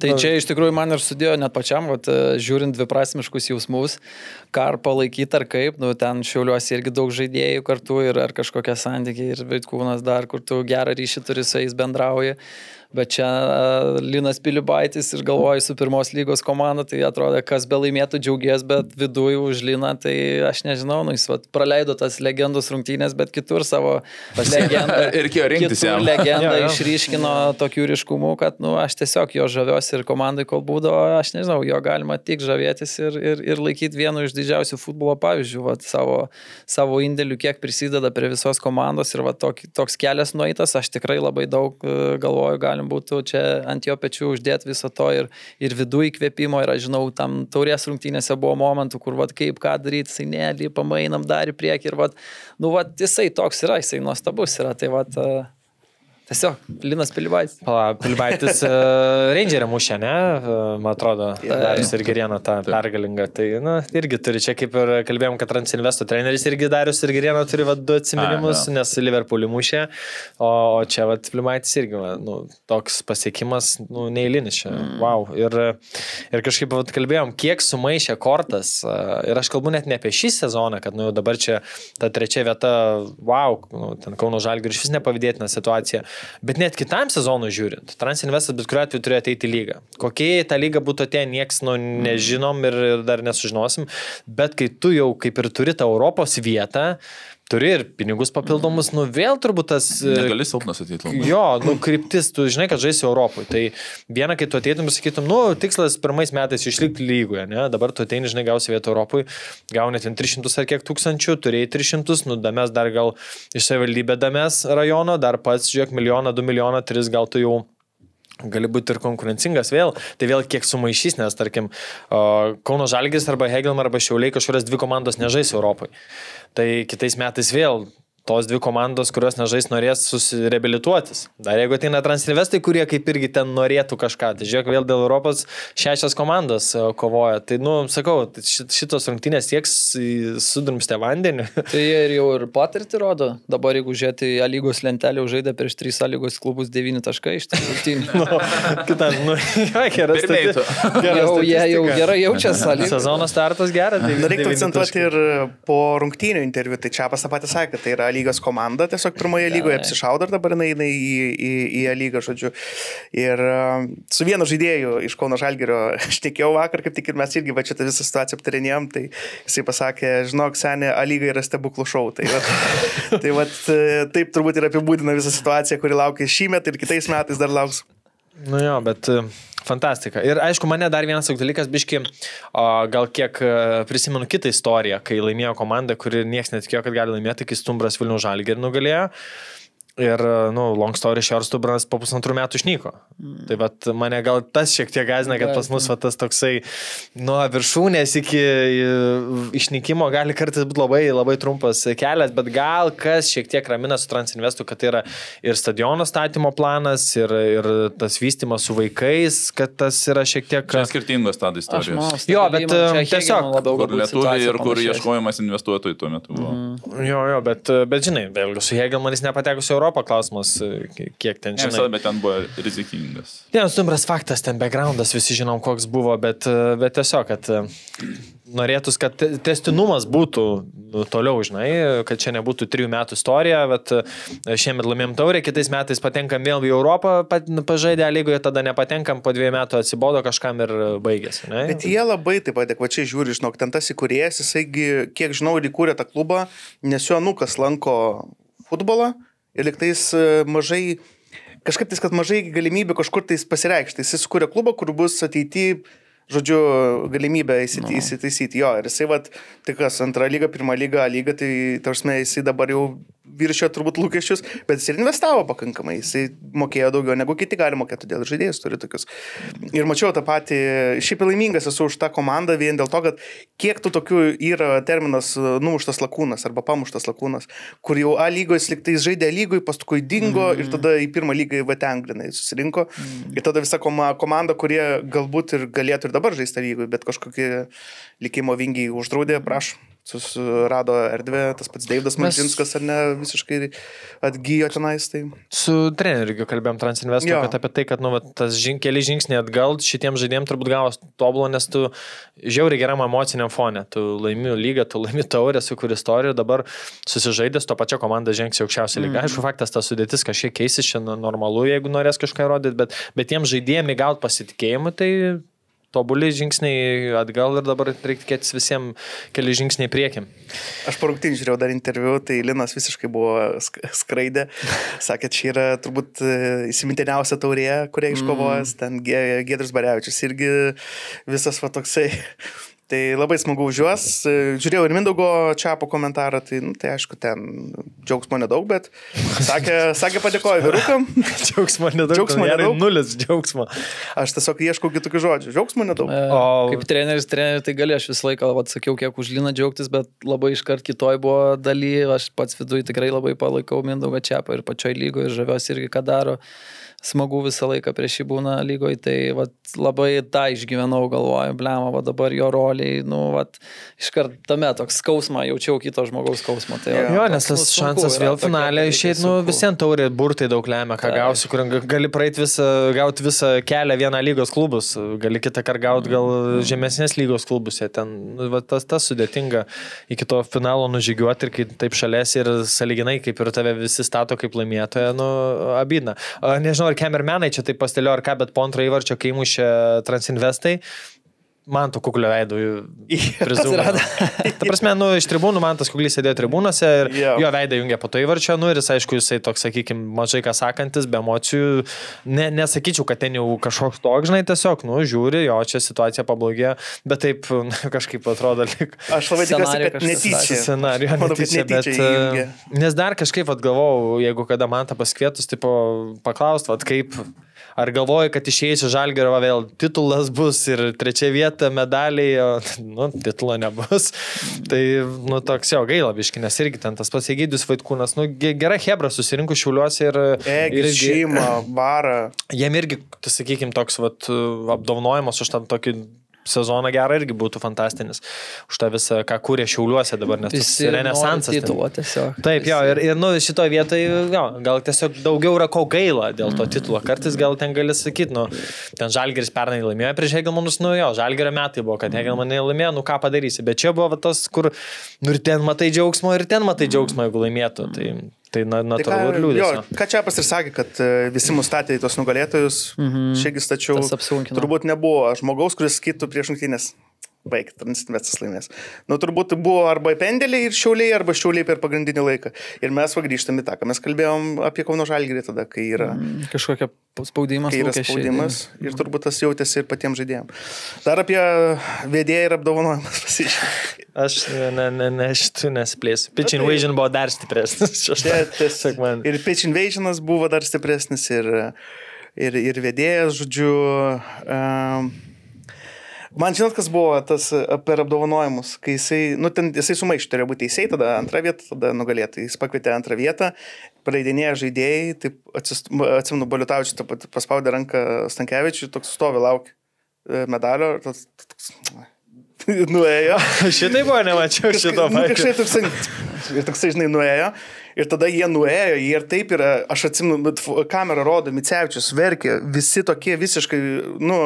Tai čia iš tikrųjų man ir sudėjo net pačiam, vat, e, žiūrint dviprasmiškus jausmus, ką ar palaikyti ar kaip, nu, ten šiauliuosi irgi daug žaidėjų kartu ir ar kažkokie santykiai ir Vaitkūnas dar, kur tu gerą ryšį turi su jais bendrauji. Bet čia Linas Pilibaitis ir galvoju su pirmos lygos komanda, tai atrodo, kas be laimėtų džiaugies, bet viduje už Liną, tai aš nežinau, nu, jis vat, praleido tas legendos rungtynės, bet kitur savo legendą. Ir reikėjo rinktis kitur jam. legendą Jo, jo. išryškino tokių ryškumų, kad, nu, aš tiesiog jo žaviuosi ir komandai, kol būdavo, aš nežinau, jo galima tik žavėtis ir, ir, ir laikyti vienu iš didžiausių futbolo pavyzdžių, vat, savo, savo indėlių, kiek prisideda prie visos komandos ir vat, tok, toks kelias nueitas, aš tikrai labai daug e, galvoju, galim būtų čia ant jo pečių uždėti viso to ir, ir vidų įkvėpimo ir aš žinau, tam taurės rungtynėse buvo momentų, kur, vat, kaip ką daryti, jisai nelį, pamainam dar į priekį ir, vat, nu, vat, jisai toks yra, jisai nuostabus yra, tai, vat, tiesiog Linas Pilibaitis. Pala, Pilibaitis uh, Rangerį mušė, ne? Uh, man atrodo, Darius ir Geriena tą pergalingą. Tai, na, irgi turi čia, kaip ir kalbėjom, kad Transinvesto treneris irgi Darius ir Geriena turi va, du atsiminimus, A, nes Liverpoolį mušė, o, o čia va, Pilibaitis irgi, va, nu, toks pasiekimas, nu, neįlinis čia. Mm. Wow. Ir, ir kažkaip va, kalbėjom, kiek sumaišė kortas. Uh, ir aš kalbu net ne apie šį sezoną, kad, nu, jau dabar čia ta trečia vieta, wow, nu, ten Kauno Žalgiris iš vis nepavydėtina situacija. Bet net kitam sezonui žiūrint, Transinvestas bet kuriuo atveju turėjo ateiti į lygą. Kokie ta lyga būtų atėję, nieks nu, nežinom ir, ir dar nesužinosim. Bet kai tu jau kaip ir turi tą Europos vietą, turi ir pinigus papildomus, nu vėl turbūt tas... e, Negali silpnas ateiti labai. Jo, nu, kryptis, tu žinai, kad žaisi Europoje. Tai viena, kai tu ateitum ir sakytum, nu, tikslas pirmais metais išlikti lygoje, ne? dabar tu ateini, žinai, gausi vietą Europoje, gauni ten 300 ar kiek tūkstančių, turėjai 300, nu, dames dar gal iš savivaldybė dames rajono, dar pats, žiūrėk, milijoną, 2 milijoną, 3 gal tu jau gali būti ir konkurencingas vėl, tai vėl kiek sumaišys, nes tarkim Kauno Žalgis arba Hegelm arba Šiauliai kažkurias dvi komandos nežais Europoje. Tai kitais metais vėl tos dvi komandos, kurios nežais, norės susireabilituotis. Dar jeigu ateina Transilvestai, kurie kaip irgi ten norėtų kažką, tai žiūrėk, vėl dėl Europos šešios komandos e, kovoja. Tai, nu, sakau, tai šit- šitos rungtynės sieks sudrumstę vandenį. Tai jie ir jau ir patirtį rodo. Dabar jeigu žiūrėti į A lygos lentelę, žaidė prieš 3 A lygos klubus 9 taškai iš tų rungtynių. nu, kitam, nu, jo, geras. Pirmieji tu. Jau jie jau gerai jaučiasi. Sezono startas geras. tai reiktų akcentuoti ir po rungtynių interviu, tai čia pas tą patį sakė, tai yra lygos komanda, tiesiog pirmoje lygoje apsišaudo ir dabar jinai eina į, į, į A lygą, žodžiu. Ir e, su vienu žaidėju iš Kauno Žalgerio aš tikėjau vakar, kaip tik ir mes irgi va čia tą visą situaciją aptarinėjom, tai jisai pasakė, žinok, senė, A lyga yra stebuklų šau. Tai, va, tai va, taip turbūt ir apibūdina visą situaciją, kuri laukia šį metą ir kitais metais dar lauks. Nu jo, bet e, fantastika. Ir aišku, mane dar vienas toks dalykas, biški, o, gal kiek prisimenu kitą istoriją, kai laimėjo komanda, kuri niekas netikėjo, kad gali laimėti, kai Stumbras Vilnių Žalgirį nugalėjo. Ir, nu, long story short, Stubras po pusantrų metų išnyko. Mm. Tai vat, mane gal tas šiek tiek gazina, kad pas mus va, tas toksai nuo viršūnės iki išnykimo gali kartais būti labai, labai trumpas kelias, bet gal kas šiek tiek ramina su Transinvestu, kad tai yra ir stadiono statymo planas, ir, ir tas vystimas su vaikais, kad tas yra šiek tiek... Čia skirtingos tada istorijos. Jo, bet tiesiog... Kur lietuviai ir kur ieškojimas investuotojų tuo metu buvo. Mm. Jo, jo, bet, bet žinai, vėlgi su Hegelmanis nepatekusi Europą klausimas, kiek ten žinai. Visada, bet ten buvo rizikingas. Ne, stumbras faktas, ten backgroundas, visi žinom, koks buvo, bet, bet tiesiog, kad norėtus, kad testinumas būtų nu, toliau, žinai, kad čia nebūtų trijų metų istorija, bet šiemet laimėjom taurę, kitais metais patenkam vėl į Europą, pažaidė lygoje, tada nepatenkam, po dviejų metų atsibodo kažkam ir baigėsi. Ne? Bet jie labai taip adekvačiai žiūri, žinok, ten tas įkūrėjas, jisaigi, kiek žinau, ir įkūrė tą klubą, nes jo nukas lanko futbolą ir liktais mažai, kažkaip tais, kad mažai galimybių kažkur tais pasireikšti. Jis sukūrė klubą, kur bus ateityje žodžiu, galimybę įsitaisyti no. jo. Ir jisai, vat, tai kas, antra lyga, pirma lyga, lyga, tai tarsi jisai dabar jau viršio turbūt lūkesčius, bet jis ir investavo pakankamai, jisai mokėjo daugiau negu kiti gali mokėti, todėl žaidėjus turi tokius. Ir mačiau tą patį, šiaip laimingas esu už tą komandą vien dėl to, kad kiek tų tokių yra terminas numuštas lakūnas arba pamuštas lakūnas, kur jau A lygos liktai žaidė lygoj, paskui dingo mm. ir tada į pirmą lygą į Vatengrinai susirinko. Mm. Ir tada visa komanda, kurie galbūt ir galėtų ir dabar žaisti lygoj, bet kažkokie likimo vingiai uždraudė, prašau susirado erdvę, tas pats Deividas Marčinskas ar ne visiškai atgyjo tenais. Tai... Su treneriu kalbėjom Transinvesto, kad apie tai, kad nu, va, tas žin, keli žingsniai atgal šitiem žaidėjim turbūt gavos tobulo, nes tu žiauriai geram emociniam fone, tu laimi lygą, tu laimi taurę, su kur istorijų, dabar susižaidęs to pačią komandą žengsi aukščiausią lygą. Mm. Aišku, faktas, ta sudėtis kažkiek keisis, šiandien normalu, jeigu norės kažką įrodyti, bet, bet tiem žaidėjim įgauti pasitikėjimą, tai tobuli žingsniai atgal ir dabar reikia tikėtis visiems keli žingsniai priekim. Aš parūktinį žiūrėjau dar interviu, tai Linas visiškai buvo skraidė. Sakė, čia yra turbūt e, įsimintiniausia taurė, kurią iškovojęs, mm. ten Gedris Barevičius irgi visas va toksai Tai labai smagu už juos. Žiūrėjau ir Mindaugo Čiapo komentarą, tai, nu, tai aišku, ten džiaugsmo nedaug, bet sakė, sakė padėkoju vyrukam. džiaugsmo nedaug. Džiaugsmo nedaug. Nulis džiaugsmo. Aš tiesiog ieškau kitokių žodžių. Džiaugsmo nedaug. E, o kaip treneris, treneris, tai gali aš visą laiką, atsakiau, kiek už Liną džiaugtis, bet labai iškart kitoj buvo daly, aš pats viduje tikrai labai palaikau Mindaugą Čiapą ir pačioj lygoje ir žaviuosi irgi, ką daro smagu visą laiką prieš jį būna lygoje, tai vat, labai tą išgyvenau, galvoju, blema, va dabar jo roliai, nu, vat, iškart tame toks skausmą, jaučiau kito žmogaus skausmą. Tai, jo, jo, nes tas šansas vėl finalė išėjti, nu, visiems taurė burtai daug lemia, ką tai. gausi, kur gali praeiti visą, gauti visą kelią vieną lygos klubus, gali kitą kartą gauti gal mm. žemesnės lygos klubus, ten, nu, va, tas, tas sudėtinga iki to finalo nužygiuoti ir kai taip šalies ir saliginai, kaip ir tave visi stato kaip laimėtoja, nu, abina. Nežinau, ar kamermenai čia taip pastelio ar ką, bet po antro įvarčio, kai mušė Transinvestai, man to kuklio veidų prizūmė. Ta prasme, nu, iš tribūnų man tas kuklis sėdėjo tribūnose ir yeah. jo veidą jungia po to įvarčio, nu ir jis, aišku, jisai toks, sakykime, mažai ką sakantis, be emocijų. Ne, nesakyčiau, kad ten jau kažkoks toks, žinai, tiesiog, nu, žiūri, jo, čia situacija pablogėjo, bet taip nu, kažkaip atrodo lik. Aš labai tikiuosi, kad netyčia. Scenarijų, netyčia, bet, įjungia. nes dar kažkaip atgalvojau, jeigu kada man tą paskvietus, tipo, paklaust, vad kaip Ar galvoji, kad išėjus iš Žalgerio vėl titulas bus ir trečia vieta medaliai, o nu, titulo nebus. Tai, nu, toks jau gaila biški, nes irgi ten tas pats Egidijus Vaitkūnas, nu, gera Hebra susirinko šiuliuose ir... Egi, ir šeima, varą. Jiem irgi, tai sakykime, toks vat, apdovanojimas už tam tokį sezoną gerą irgi būtų fantastinis. Už tą visą, ką kūrė Šiauliuose dabar, nes tas Visi renesansas. ten. Titulo tiesiog. Taip, jo, ir, ir nu, šitoje vietoje, jo, gal tiesiog daugiau yra ko gaila dėl to titulo. Kartais gal ten gali sakyti, nu, ten Žalgeris pernai laimėjo prieš Hegelmanus, nu jo, Žalgerio metai buvo, kad Hegelmanai laimėjo, nu ką padarysi. Bet čia buvo tas, kur, nu ir ten matai džiaugsmo, ir ten matai džiaugsmo, jeigu laimėtų. Tai, tai na, Tai natūralu ir jo, liūdės. ką čia pas ir sakė, kad e, visi mus statė į tos nugalėtojus, mhm. šiagi stačiau. Tas apsunkino. Turbūt nebuvo žmogaus, kuris skaitų prieš rungtynės. Baig, transvesas laimės. Nu, turbūt buvo arba pendeliai ir šiauliai, arba šiauliai per pagrindinį laiką. Ir mes grįžtam į tą, ką mes kalbėjom apie Kauno Žalgirį tada, kai yra, mm. Kažkokia spaudimas. kai yra spaudimas. Ir turbūt tas jautėsi ir patiems žaidėjams. Dar apie vėdėją ir apdovanojimus pasižiūrėjau. Aš ne, ne, ne, šitų nesplėsiu. Pitch tai- invasion buvo dar stipresnis. Čia tiesiog man. Ir pitch invasionas buvo dar stipresnis ir, ir, ir vedėjas, žodžiu. Um, man žinot, kas buvo tas e, per apdovanojimus, kai jisai, nu, ten jisai sumaišė, turėjo būti teisėjai, tada antrą vietą, tada nugalėtai. Jis pakvietė antrą vietą, praleidinėja žaidėjai, taip atsimenu, Boliutavičius taip pat paspaudė ranką Stankievičiui, toks stovi laukia e, medalio tas toks, nuėjo. Šitai buvo, nemačiau šito Nu, kažkaip toksai, ir toksai, žinai, nuėjo. Ir tada jie nuėjo, jie ir taip yra, aš atsimenu, kamera rodo, Micevičius verkė, visi tokie visiškai, nu,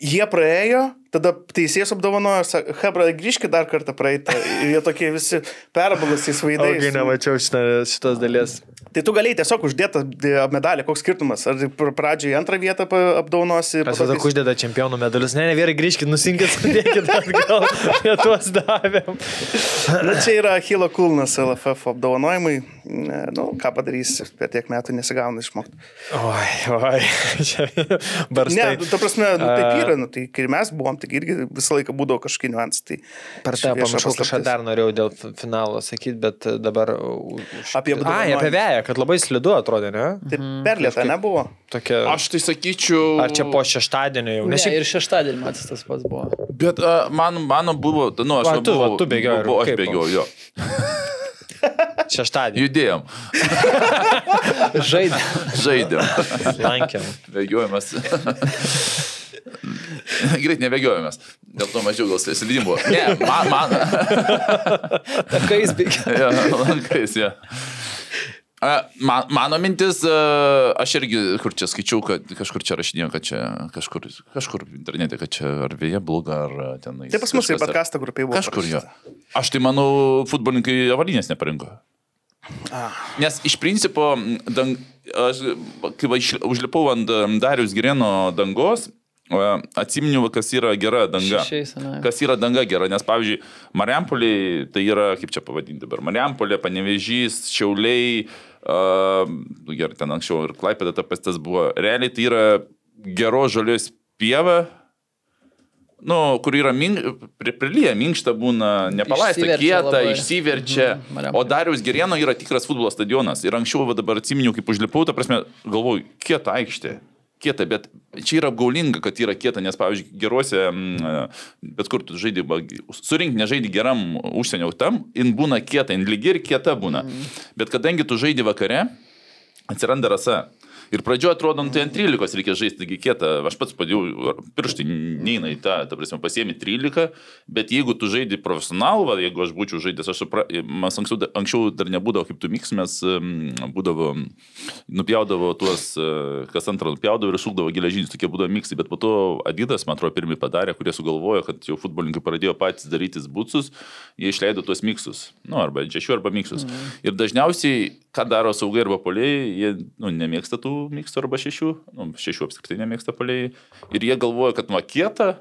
jie praėjo, tada teisėjas apdovanojo, sako, Hebra, grįžkit dar kartą praeitą. Ir jie tokie visi perbalusiais vaidais. nemačiau šitą, šitos dalies. Tai tu galėjai tiesiog uždėti medalį, koks skirtumas. Ar pr- pradžioje antrą vietą apdovanosi. Aš tada teis- uždeda čempionų medalius. Ne, ne, vyrai, grįžkit, nusinkit, sudėkit atgal. Jie tuos davėm. Na, čia yra Hilo Kulnas LFF apdovanojimai. Ne, Nu, ką padarysi, per tiek metų nesigauna išmokti. Oi, oi. Čia Ne, barstai. nu, ta prasme, nu, taip yra, nu, tai kai mes buvom, tai irgi visą laiką būdavo kažkokie niuansai. Tai Per tą pamiršau, kažką dar norėjau dėl fi- finalo sakyti, bet dabar... u- Už... Apie apdovanojimus. apie veją, kad labai slidu atrodė, ne? Tai perlėta nebuvo. Tokia... Aš tai sakyčiau. Ar čia po šeštadienio jau? Ne, šiaip ir šeštadienį matys tas pats buvo. Bet uh, man, mano buvo, nu, aš Va, va, tu- va, buvau, tu bėgiojai, buvau, aš kaip? bėgiojau, jo. šeštadienį. Judėjom, Žaidė. žaidėm, Lankėm. bėgiojimas. Greit nebėgiojomės, dėl to mažiau gal slidimų. Ne, man, man, Takais bėgė. ja, lankais, ja. Man, mano mintis, a, aš irgi, kur čia skaičiau, kad kažkur čia rašinėjau, kad čia kažkur, kažkur internete, kad čia ar vėja bloga, ar ten. Tai pas mus ir podcast'o grupėje buvo. Kažkur jo. Aš tai manau, futbolininkai avalynės neparinko. Nes iš principo, dang, aš, kai va užlipau ant Darius Gireno dangos, atsiminiau, kas yra gera danga. Šešiais. Kas yra danga gera, nes pavyzdžiui, Mariampolė, tai yra, kaip čia pavadinti dabar, Mariampolė, Panevežys, Šiauliai, uh, gerai, ten anksčiau ir Klaipėda ta pastas buvo, realiai tai yra geros žalios pieva, nu, kur yra mink, pri, prilyja, minkšta būna, nepalaista, kieta, labai. išsiverčia. Mhm, Marijampolė. O Darius Gerieno yra tikras futbolo stadionas. Ir anksčiau, dabar atsiminiau, kaip užlipau, ta prasme, galvoju, kieta aikštė. Kieta, bet čia yra apgaulinga, kad yra kieta, nes, pavyzdžiui, geruose, mm, bet kur tu žaidži, surink nežaidži geram užsienio tam, in būna kieta, in lygi ir kieta būna. Mm. Bet kadangi tu žaidži vakare, atsiranda rasa. Ir pradžioje atrodo, nu, tai ant 13 reikia žaisti, kieta, aš pats padėjau, pirštai neina į tą, ta prasme, pasiemi 13, bet jeigu tu žaidži profesionalų, va, jeigu aš būčiau žaidęs, aš supra, mes anksčiau, dar- anksčiau dar nebūdavo kaip tu miks, mes būdavo, nupjaudavo tuos, uh, kas antrą nupjaudavo ir šūkdavo geležinius, tokie būdavo miksai, bet po to Adidas, man atrodo, pirmie padarė, kurie sugalvojo, kad jau futbolininkai pradėjo patys darytis būtus, jie išleido tuos miksus, nu, arba šešių, arba miksus. Mhm. Ir dažniausiai, ką daro saugai arba poliai, jie nu, nemėgsta tų miksų arba šešių, nu, šešių apskritai nemėgsta poliai. Ir jie galvoja, kad makieta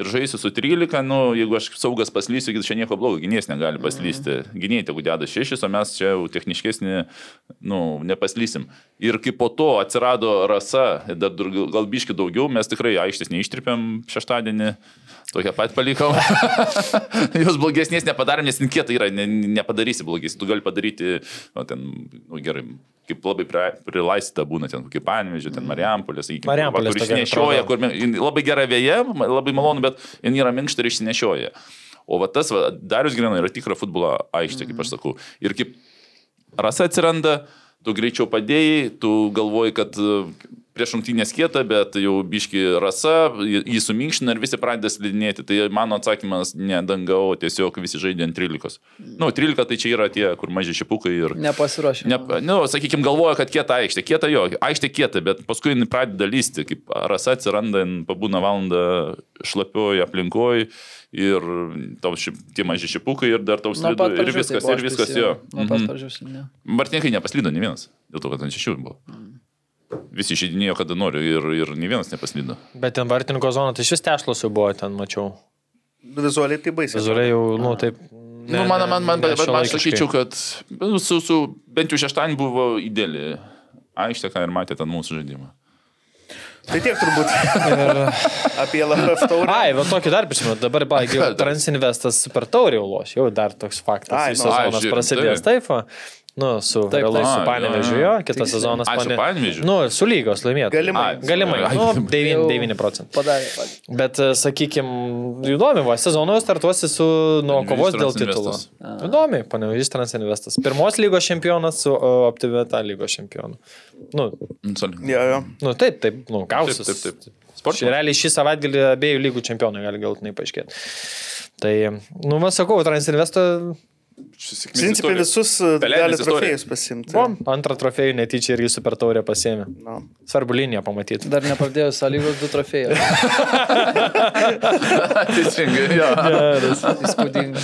ir žaisiu su 13, nu, jeigu aš saugas paslysiu, čia nieko blogo, gynėjas negali paslysti. Gynėjai tegu deda 6, o mes čia jau techniškesni, nu, nepaslysim. Ir kai po to atsirado rasa, dar gal biški daugiau, mes tikrai aikštės neištripėm šeštadienį, tokią pat palikom. Jos blogesnės nepadarėm, nes kieta yra, ne, nepadarysi blogesnės. Tu gali padaryti, nu, ten, nu, gerai, kaip labai pri- prilaistyta būna ten, kaip Panevežė, ten Mariampolė, sakykime, Marijampolės kur išnešioja, kur labai gera vėja, labai malonu, bet jin yra minkšta ir išsinešioja. O va tas, va, Darius Grino yra tikra futbolo aikštė, kaip aš sakau. Ir kaip rasa atsiranda, tu greičiau padėjai, tu galvoji, kad e, prieš rungtynės kieta, bet jau biški rasa, jį suminkština ir visi pradeda slidinėti. Tai mano atsakymas ne danga, o tiesiog visi žaidė ant 13. Nu, 13 tai čia yra tie, kur maži šipukai ir... Nepasiruošė. Ne, nu, sakykime, galvoja, kad kieta aikštė. Kieta jo, aikštė kieta, bet paskui jis pradeda lysti, kaip rasa atsiranda, pabūna valandą šlapioje aplinkoje ir tau ši, tie maži šipukai ir dar tau slidu ir tai viskas, buvo, ir viskas jo. Nuo pat Mhm. pradžių slidinėjau. Martininkai nepaslydo ne vienas, dėl to, kad ant šešių buvo. Visi išeidinėjo, kada nori ir, ir ne vienas nepaslydo. Bet ten vartininko zona, tai šis tešlos jau buvo ten, mačiau. Vizualiai tai baisiai. Vizualiai jau, nu, taip. Ne, nu, man, man, man, ne bet aš šiuolaikiškai. sakyčiau, kad nu, su, su, bent jau šeštadienį buvo ideali aikštė, ką ir matėte ant mūsų žaidimą. Tai tiek turbūt apie LFF taurę. Ai, va tokį dar prisimenu, dabar baigiau? Transinvestas super taurį jau loš, jau dar toks faktas. Ai, nu, sezonas ai, žiūrim, prasidės taip, va. Nu, su, Taip, taip, taip. su Panevežiu, jo, kitas sezonas Ai, su Pane- Panevėžiu? Nu, su lygos laimėtų. Galimai. Ai, Galimai, ai, nu, ai, 9, jau 9 procentų. Padarė. Bet, sakykime, įdomi, va, sezono startuosi su nuo kovos dėl titulo. Transinvestas. Įdomi, panevežys Transinvestas. Pirmos lygos čempionas su Optimeta lygos čempionu. Nu, Nu. Jo, jo. nu taip, taip, nu, gausis. Taip, taip, taip. Sportas. realiai šį savaitgalį abiejų lygų čempionai gali galutinai paaiškėti. Tai, nu, va, sakau, Transinvesto Principai visus Pelenės gali trofėjus pasimti. buvo antrą trofėjų netyčia ir jį super taurę pasėmė. No. Svarbu liniją pamatyti. Dar nepradėjau sąlygos du trofėjai. Teisingai, jo. Įspūdinga.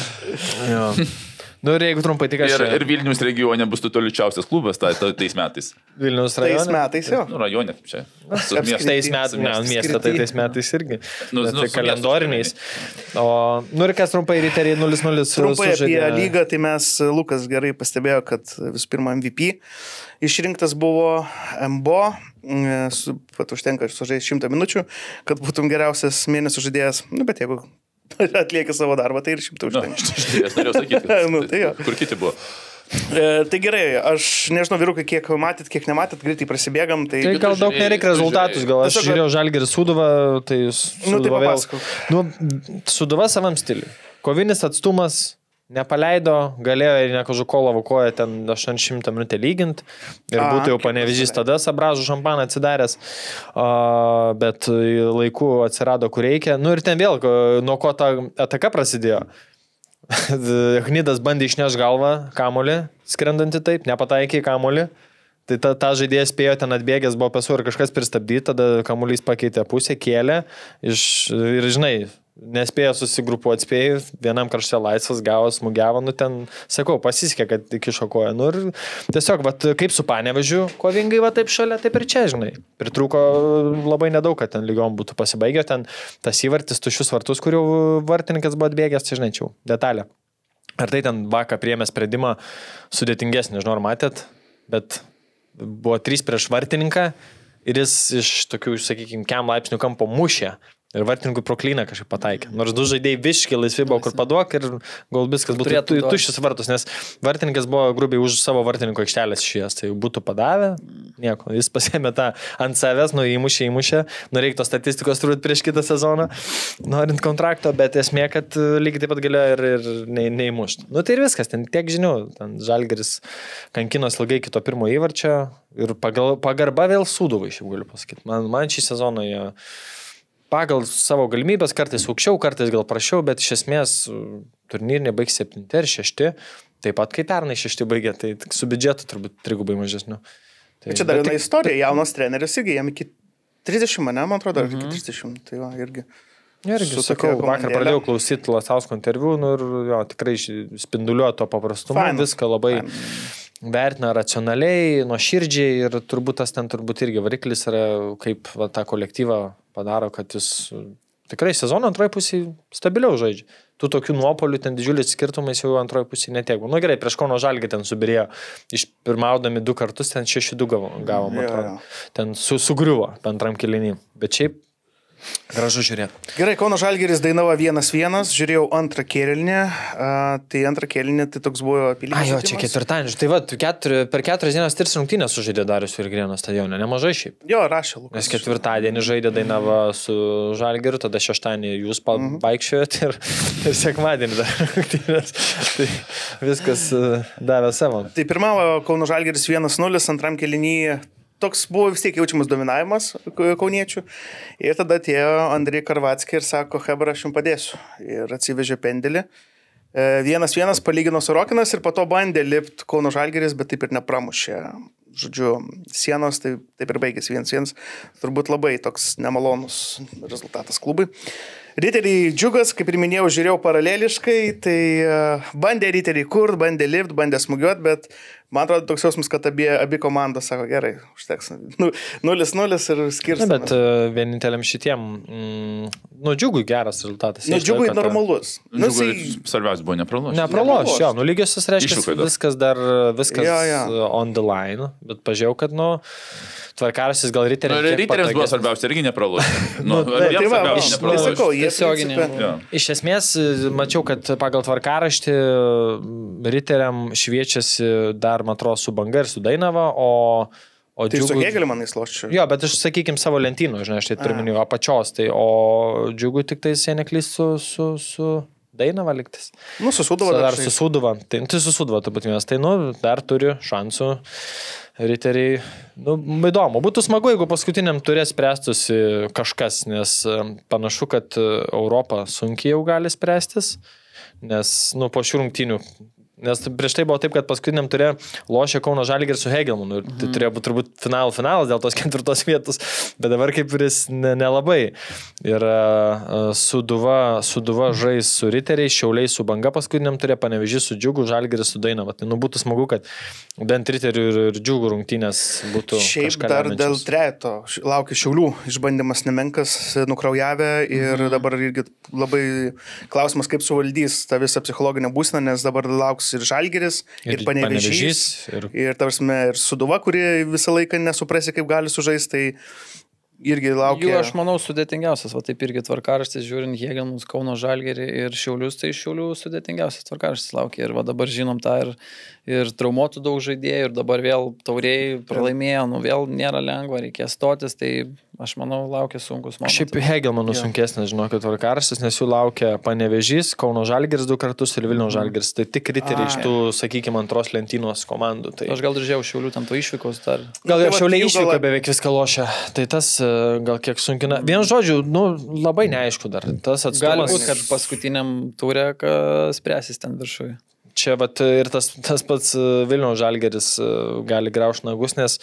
Nu ir jeigu trumpai tik aš. Ir, ir Vilnius regione bus tu toličiausias klubas ta, ta, tais metais. Vilnius Tais rajone. metais jo. Nu, rajone čia. Su miestu. Tais metais, ne, miestą, tai tais metais irgi. Nu, Bet nu, tai kalendoriniais. O, nu ir kas trumpai riteriai 0-0 Trumpai apie sužaidė. lygą, tai mes, Lukas gerai pastebėjo, kad visų pirma MVP išrinktas buvo MBO, su, pat užtenka sužaisti 100 minučių, kad būtum geriausias mėnesio žaidėjas, nu, bet jeigu atlieki savo darbą, tai ir 100 Nu, užtenka. aš norėjau sakyti. Nu, tai jo. Kur kiti buvo? E, tai gerai, aš nežinau, vyrukai, kiek matėt, kiek nematėt, greitai prasibėgam, tai... Tai gal daug nereikia tu rezultatus, gal aš Tiesiog- žiūrėjau Žalgeris Suduvą, tai Nu, tai papasakok. Nu, Suduva savam stiliui. Kovinis atstumas nepaleido, galėjo ir nekožukolovo koją ten 800 minutę lygint ir A, būtų jau panevežys tada sabražų šampaną atsidaręs, a, bet laiku atsirado kur reikia. Nu ir ten vėl, nuo ko ta ataka prasidėjo. Hnidas bandė išneš galvą kamolį, skrendantį taip, nepataikė į kamolį. Tai ta, ta žaidėjas spėjo ten atbėgęs, buvo pasu ir kažkas pristabdyti, tada kamuolys pakeitė pusę, kėlė iš, ir žinai, nespėjo susigrupuoti, spėjo, vienam krašte laisvas gavo, smūgiavo, nu ten, sakau, pasisekė, kad iki šokoja. Nu ir tiesiog, vat, kaip su panevežiu, kovingai va taip šalia, taip ir čia, žinai. Pritruko labai nedaug, kad ten lygiom būtų pasibaigę, ten tas įvartis, tušius vartus, kurių vartininkas buvo atbėgęs, tai žinai, čia detalė. Ar tai ten vakar priemė sprendimą sudėtingesnį, nežinau, ar matėt, bet buvo trys prieš vartininką ir jis iš tokių, sakykime, kem laipsnių kampo mušė. Ir vartininkui proklyną kažkaip pataikė. Nors du žaidėjai viški laisvi buvo, kur paduok ir gal viskas būtų tu- tuščias vartus, nes vartininkas buvo grubiai už savo vartininko aikštelės šies, tai būtų padavę, nieko. Jis pasėmė tą ant savęs, nu įmušė, įmušė, nu reiktų statistikos turbūt prieš kitą sezoną, norint kontrakto, bet esmė, kad e, lygiai taip pat galėjo ir, ir ne, neįmušti. Nu tai ir viskas, ten tiek žinių, ten Žalgeris kankinos ilgai kito pirmo įvarčio ir pagal, pagarba vėl suduvai, šiaip galiu pasakyti. Man, man šį sezoną jie pagal savo galimybės, kartais aukščiau, kartais gal prašiau, bet iš esmės uh, turnyrinė baigs 7 ir 6, taip pat kaip pernai 6 baigė, tai tik su biudžetu turbūt trigubai mažesniu. Tai, Čia dar viena tai- istorija, jaunas treneris, irgi jam iki 30, ne, man atrodo, ar Mhm. iki 30, tai va, irgi. Irgi, sakau, vakar pradėjau klausyti Lasausko interviu nu, ir jo, tikrai spinduliuoja to paprastumo, Faina. viską labai Faina. vertina racionaliai, nuoširdžiai ir turbūt tas ten turbūt irgi variklis yra, kaip va, tą kolektyvą padaro, kad jis uh, tikrai sezono antroji pusė stabiliau žaidžia. Tų tokių nuopolių ten didžiulis skirtumais jau antroji pusė netiek. buvo. Nu gerai, prieš Kauno Žalgį ten subirėjo, iš pirmaudami du kartus ten šeši du gavom, gavom atrodo. jo. Ten su, sugriuvo antram kilinį. Bet šiaip gražu žiūrėti. Gerai, Kauno Žalgeris dainavo 1-1, žiūrėjau antrą kėlinį, tai antrą kėlinį tai toks buvo apylygiai. A, jo, čia ketvirtadienis. Tai va, tu keturi, per keturias dienas tris rungtynės sužaidė Darius ir Grėno stadione, nemažai šiaip. Jo, rašė Lukas. Nes ketvirtadienį žaidė Dainava su Žalgiriu, tada šeštadienį jūs Mhm. vaikščiojate ir, ir sekmadienį dar rungtynės. Tai viskas e, davė savo. Tai pirmavo Kauno Žalgeris 1-0, antram kėlinį toks buvo vis tiek jaučiamas dominavimas kauniečių. Ir tada atėjo Andrei Karvatskis ir sako, Hebra, aš jums padėsiu. Ir atsivežė pendelį. E, Vienas vienas palygino su Rokinas ir po to bandė lipti Kauno Žalgeris, bet taip ir nepramušė. Žodžiu, sienos tai taip ir baigėsi vienas vienas. Turbūt labai toks nemalonus rezultatas klubui. Riteriai džiugas, kaip ir minėjau, žiūrėjau paraleliškai, tai e, bandė riteriai kur, bandė lift, bandė smūgiuoti, bet man atrodo toks jausmas, kad abi, abi komandos sako, gerai, užteks. Nu, 0-0 ir skirs. Na, bet uh, vieninteliam šitiem, mm, nu, džiugui geras rezultatas. Nu, džiugui tą- normalus. Nu, Nu, jisai- Svarbiausia buvo nepralošti. Nepraloš, Nepraloš. jo, nu lygiosios reiškia, Iššūkiai dar. viskas dar, viskas Jo, jo. on the line, bet pažiūrėjau, kad, nu, tvarkarasis gal Nu, riteriams. kiek Riteriams buvo svarbiausia irgi nepralošti. Nu, Nu, abiem Tai va, svarbiausia aš tai nepralošti. sakau, jie Tiesioginė. Iš esmės, mačiau, kad pagal tvarkaraštį riteriam šviečiasi dar, man atrodo, su banga ir su Dainava, o, o Tai su Džiugui- Hegeliu manai sloščiu. Jo, bet aš, sakykime, savo lentynų, žinai, aš tai turiu minėjau apačios, tai o džiugu tik tai jie neklys su, su, su Dainava liktis. Nu, susudavo Dar dar. su Suduva, tai, tai su Suduva turbūt vienas, tai, nu, dar turi šansų. Riteriai, nu, įdomu, būtų smagu, jeigu paskutiniam turės spręstusi kažkas, nes panašu, kad e, Europa sunkiai jau gali spręstis, nes, nu, po šių rungtynių Nes prieš tai buvo taip, kad paskutiniam turė lošė Kauno Žalgir su Hegelmanu. Ir tai turėjo būti turbūt final finalas dėl tos ketvirtos vietos, bet dabar kaip ir jis ne- nelabai. Ir uh, Suduva, Suduva žais su Riteriais, Šiauliai su Banga paskutiniam turė, Panevežys su Džiugu, Žalgiris su Dainava. Tai nu būtų smagu, kad bent Riterių ir, ir Džiugų rungtynės būtų. Šiaip dar dėl š- laukia šiaulių išbandymas nemenkas, nukraujavę ir Mhm. dabar irgi labai klausimas, kaip suvaldys tą visą psichologinę būseną, nes dabar lauks ir Žalgeris, ir, Ir ir Panevežys, ir- ir, ir tarsi, ir Suduva, kuri visą laiką nesuprasi, kaip gali sužaisti, tai irgi Jų, laukia. aš manau, sudėtingiausias, o taip irgi tvarkaraštis, žiūrint Hegelmus, Kauno Žalgerį ir Šiaulius, tai Šiaulių sudėtingiausias tvarkaraštis laukia. Ir va dabar žinom tą ir, ir traumuotų daug žaidėjų, ir dabar vėl tauriai pralaimėjo, nu vėl nėra lengva, reikės stotis, tai aš manau, laukia sunkus momentas. Šiaip Hegelmanų sunkesnis, žinokit, tvarkaraštis, nes jų laukia Panevežys, Kauno Žalgiris du kartus ir Vilniaus Žalgiris. Tai tik riteriai iš tų, sakykime, antros lentynos komandų. Tai... Aš gal ir žiūrėjau Šiaulių ten to išvykos dar. Gal tai jau šiauliai išvyko gal- beveik viską lošia. Tai tas e, gal kiek sunkina. Vien žodžiu, nu, labai neaišku dar. Tas atstumas. būti, kad paskutiniam turė spręsis ten viršuje. Čia vat, ir tas, tas pats e, Vilniaus Žalgeris e, gali graužti nagus, nes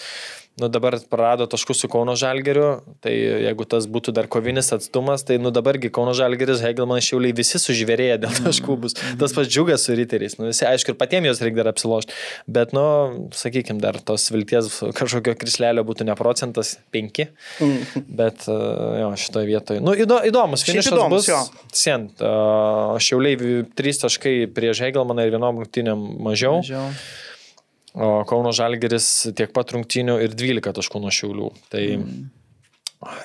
nu, dabar prarado taškus su Kauno Žalgeriu, tai jeigu tas būtų dar kovinis atstumas, tai nu dabargi Kauno Žalgeris, Hegelman šiauliai visi sužvėrėję dėl taškų bus. Tas pats džiugas su ryteriais, nu, visi aišku ir patiems jos reikia dar apsilošti, bet, nu, sakykime, dar tos vilties kažkokio krislelio būtų ne procentas, penki, bet e, jo, šitoje vietoje. Nu, įdo, įdomus, finišas įdomus, bus. jo. Sent, uh, šiauliai trys taškai prieš Hegelmaną ir vienom rungtynėm mažiau. Mažiau. O Kauno Žalgeris tiek pat rungtynių ir 12 taškų nuo Šiaulių. Tai mm.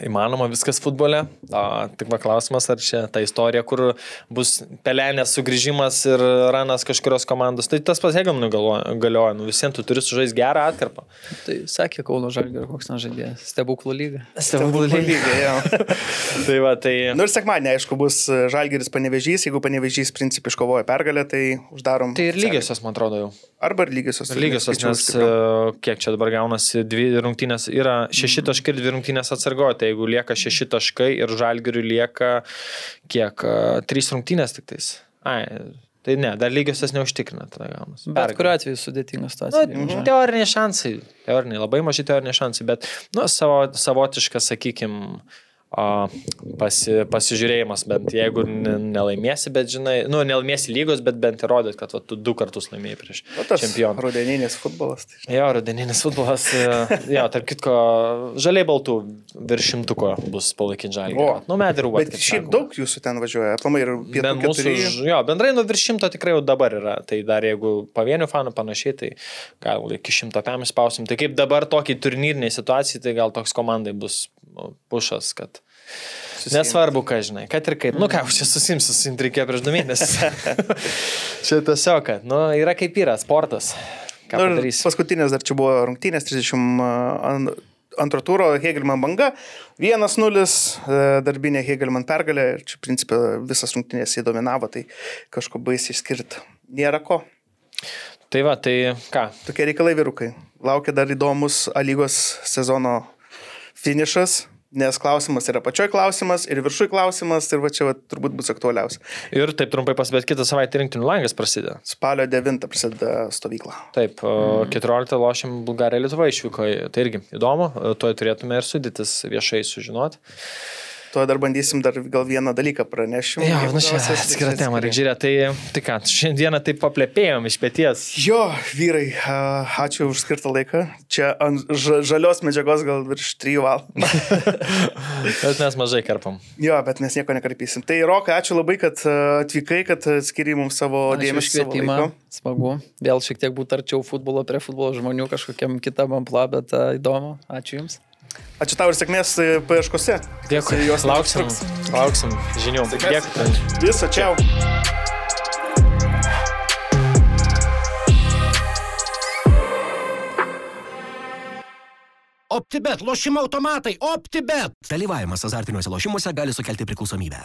Įmanoma viskas futbole. A, tik va klausimas, ar čia ta istorija, kur bus pelenės sugrįžimas ir ranas kažkurios komandos. Tai tas pasiegamnų galioja. Nu, visiems tu turi sužaisti gerą atkarpą. Tai sakė Kauno Žalgerio koks nežaidėjas. Stebuklų lyga. Stebuklų lygiai, jo. tai va, tai... Nu ir sekmadienį, aišku, bus Žalgeris panevežys, jeigu panevežys principai iškovoja pergalę, tai uždarom. Tai ir lygiosios, man atrodo, jau. Arba ir lygiosios. Lygiosios, neskaičiau nes stipriau. e, kiek čia dabar gaunasi, dvi rungtynės yra šeši taškai ir dvi rungtynės atsargoja. Tai jeigu lieka šeši taškai ir žalgiriui lieka kiek, trys rungtynės tik tais. Ai, tai ne, dar lygiosios neužtikrina tada gaunasi. Bet kuriuo atveju sudėtinga situacija. Nu, teoriniai šansai, teoriniai, labai maži teoriniai šansai, bet, nu, savo, savotiškas, sakykime, pasi, pasižiūrėjimas, bent jeigu ne- nelaimėsi, bet žinai, nu, nelaimėsi lygos, bet bent įrodyt, kad va, tu du kartus laimėjai prieš tas čempioną. rudeninis futbolas. Tai... Jo, rudeninis futbolas. e, Jo, tarp kitko, žaliai baltų virš šimtuko bus palaikyti žalį. O. Nu, met ir Bet šiaip daug jūsų ten važiuoja, aplamai ir pietų Ben mūsų, keturi. jo, bendrai nu virš šimto tikrai jau dabar yra. Tai dar jeigu pavienių fanų panašiai, tai gal iki šimto pėm spausim. Tai kaip dabar tokiai turnyriniai situacijai, tai gal toks komandai bus nu, pušas, kad... Nesvarbu, ką žinai, kad ir kaip. Nu ką, aš čia susimsiu, susimti reikėjo prieš du mėnesius. čia tiesiog, kad, nu, yra kaip yra, sportas. Ką Nu, paskutinės dar čia buvo rungtynės 30 an- antro turo Hegelman banga, 1-0 e, darbinė Hegelman pergalė ir čia principė visas rungtynės jį dominavo, tai kažko baisiai išskirti nėra ko. Tai va, tai ką, Tokie reikalai vyrukai. Laukia dar įdomus A lygos sezono finišas, nes klausimas yra pačioj klausimas ir viršui klausimas ir va čia va, turbūt bus aktualiausia. ir taip trumpai pasibėt, kitą savaitę rinktinių langas prasideda. Spalio 9 prasideda stovykla. Taip, mm. 14 lošim Bulgarija Lietuva išvyko, tai irgi įdomu, tuoj turėtume ir sudėtis viešai sužinoti. Tuo dar bandysim dar gal vieną dalyką pranešim. Jo, nu čia atskira tema, žiūrėti. Tai, tai ką, šiandieną taip paplėpėjom iš pėties. Jo, vyrai, ačiū už skirtą laiką. Čia ant ža- žalios medžiagos gal virš 3 valandų. Bet mes mažai karpam. Jo, bet mes nieko nekarpysim. Tai Rokai, ačiū labai, kad atvykai, kad skiriai mums savo Ačiū dėmesį. savo kvietimą. Smagu. Vėl šiek tiek būtų arčiau futbolo prie futbolo žmonių kažkokiam kitam ampla, bet įdomu. Ačiū Jums. Ačiū tau ir sėkmės e, paieškose. Dėkui, Jos lauksim, neužtruks. lauksim žinių. Dėkui. Viso, čia. OptiBet, lošimo automatai, OptiBet. Dalyvavimas azartiniuose lošimuose gali sukelti priklausomybę.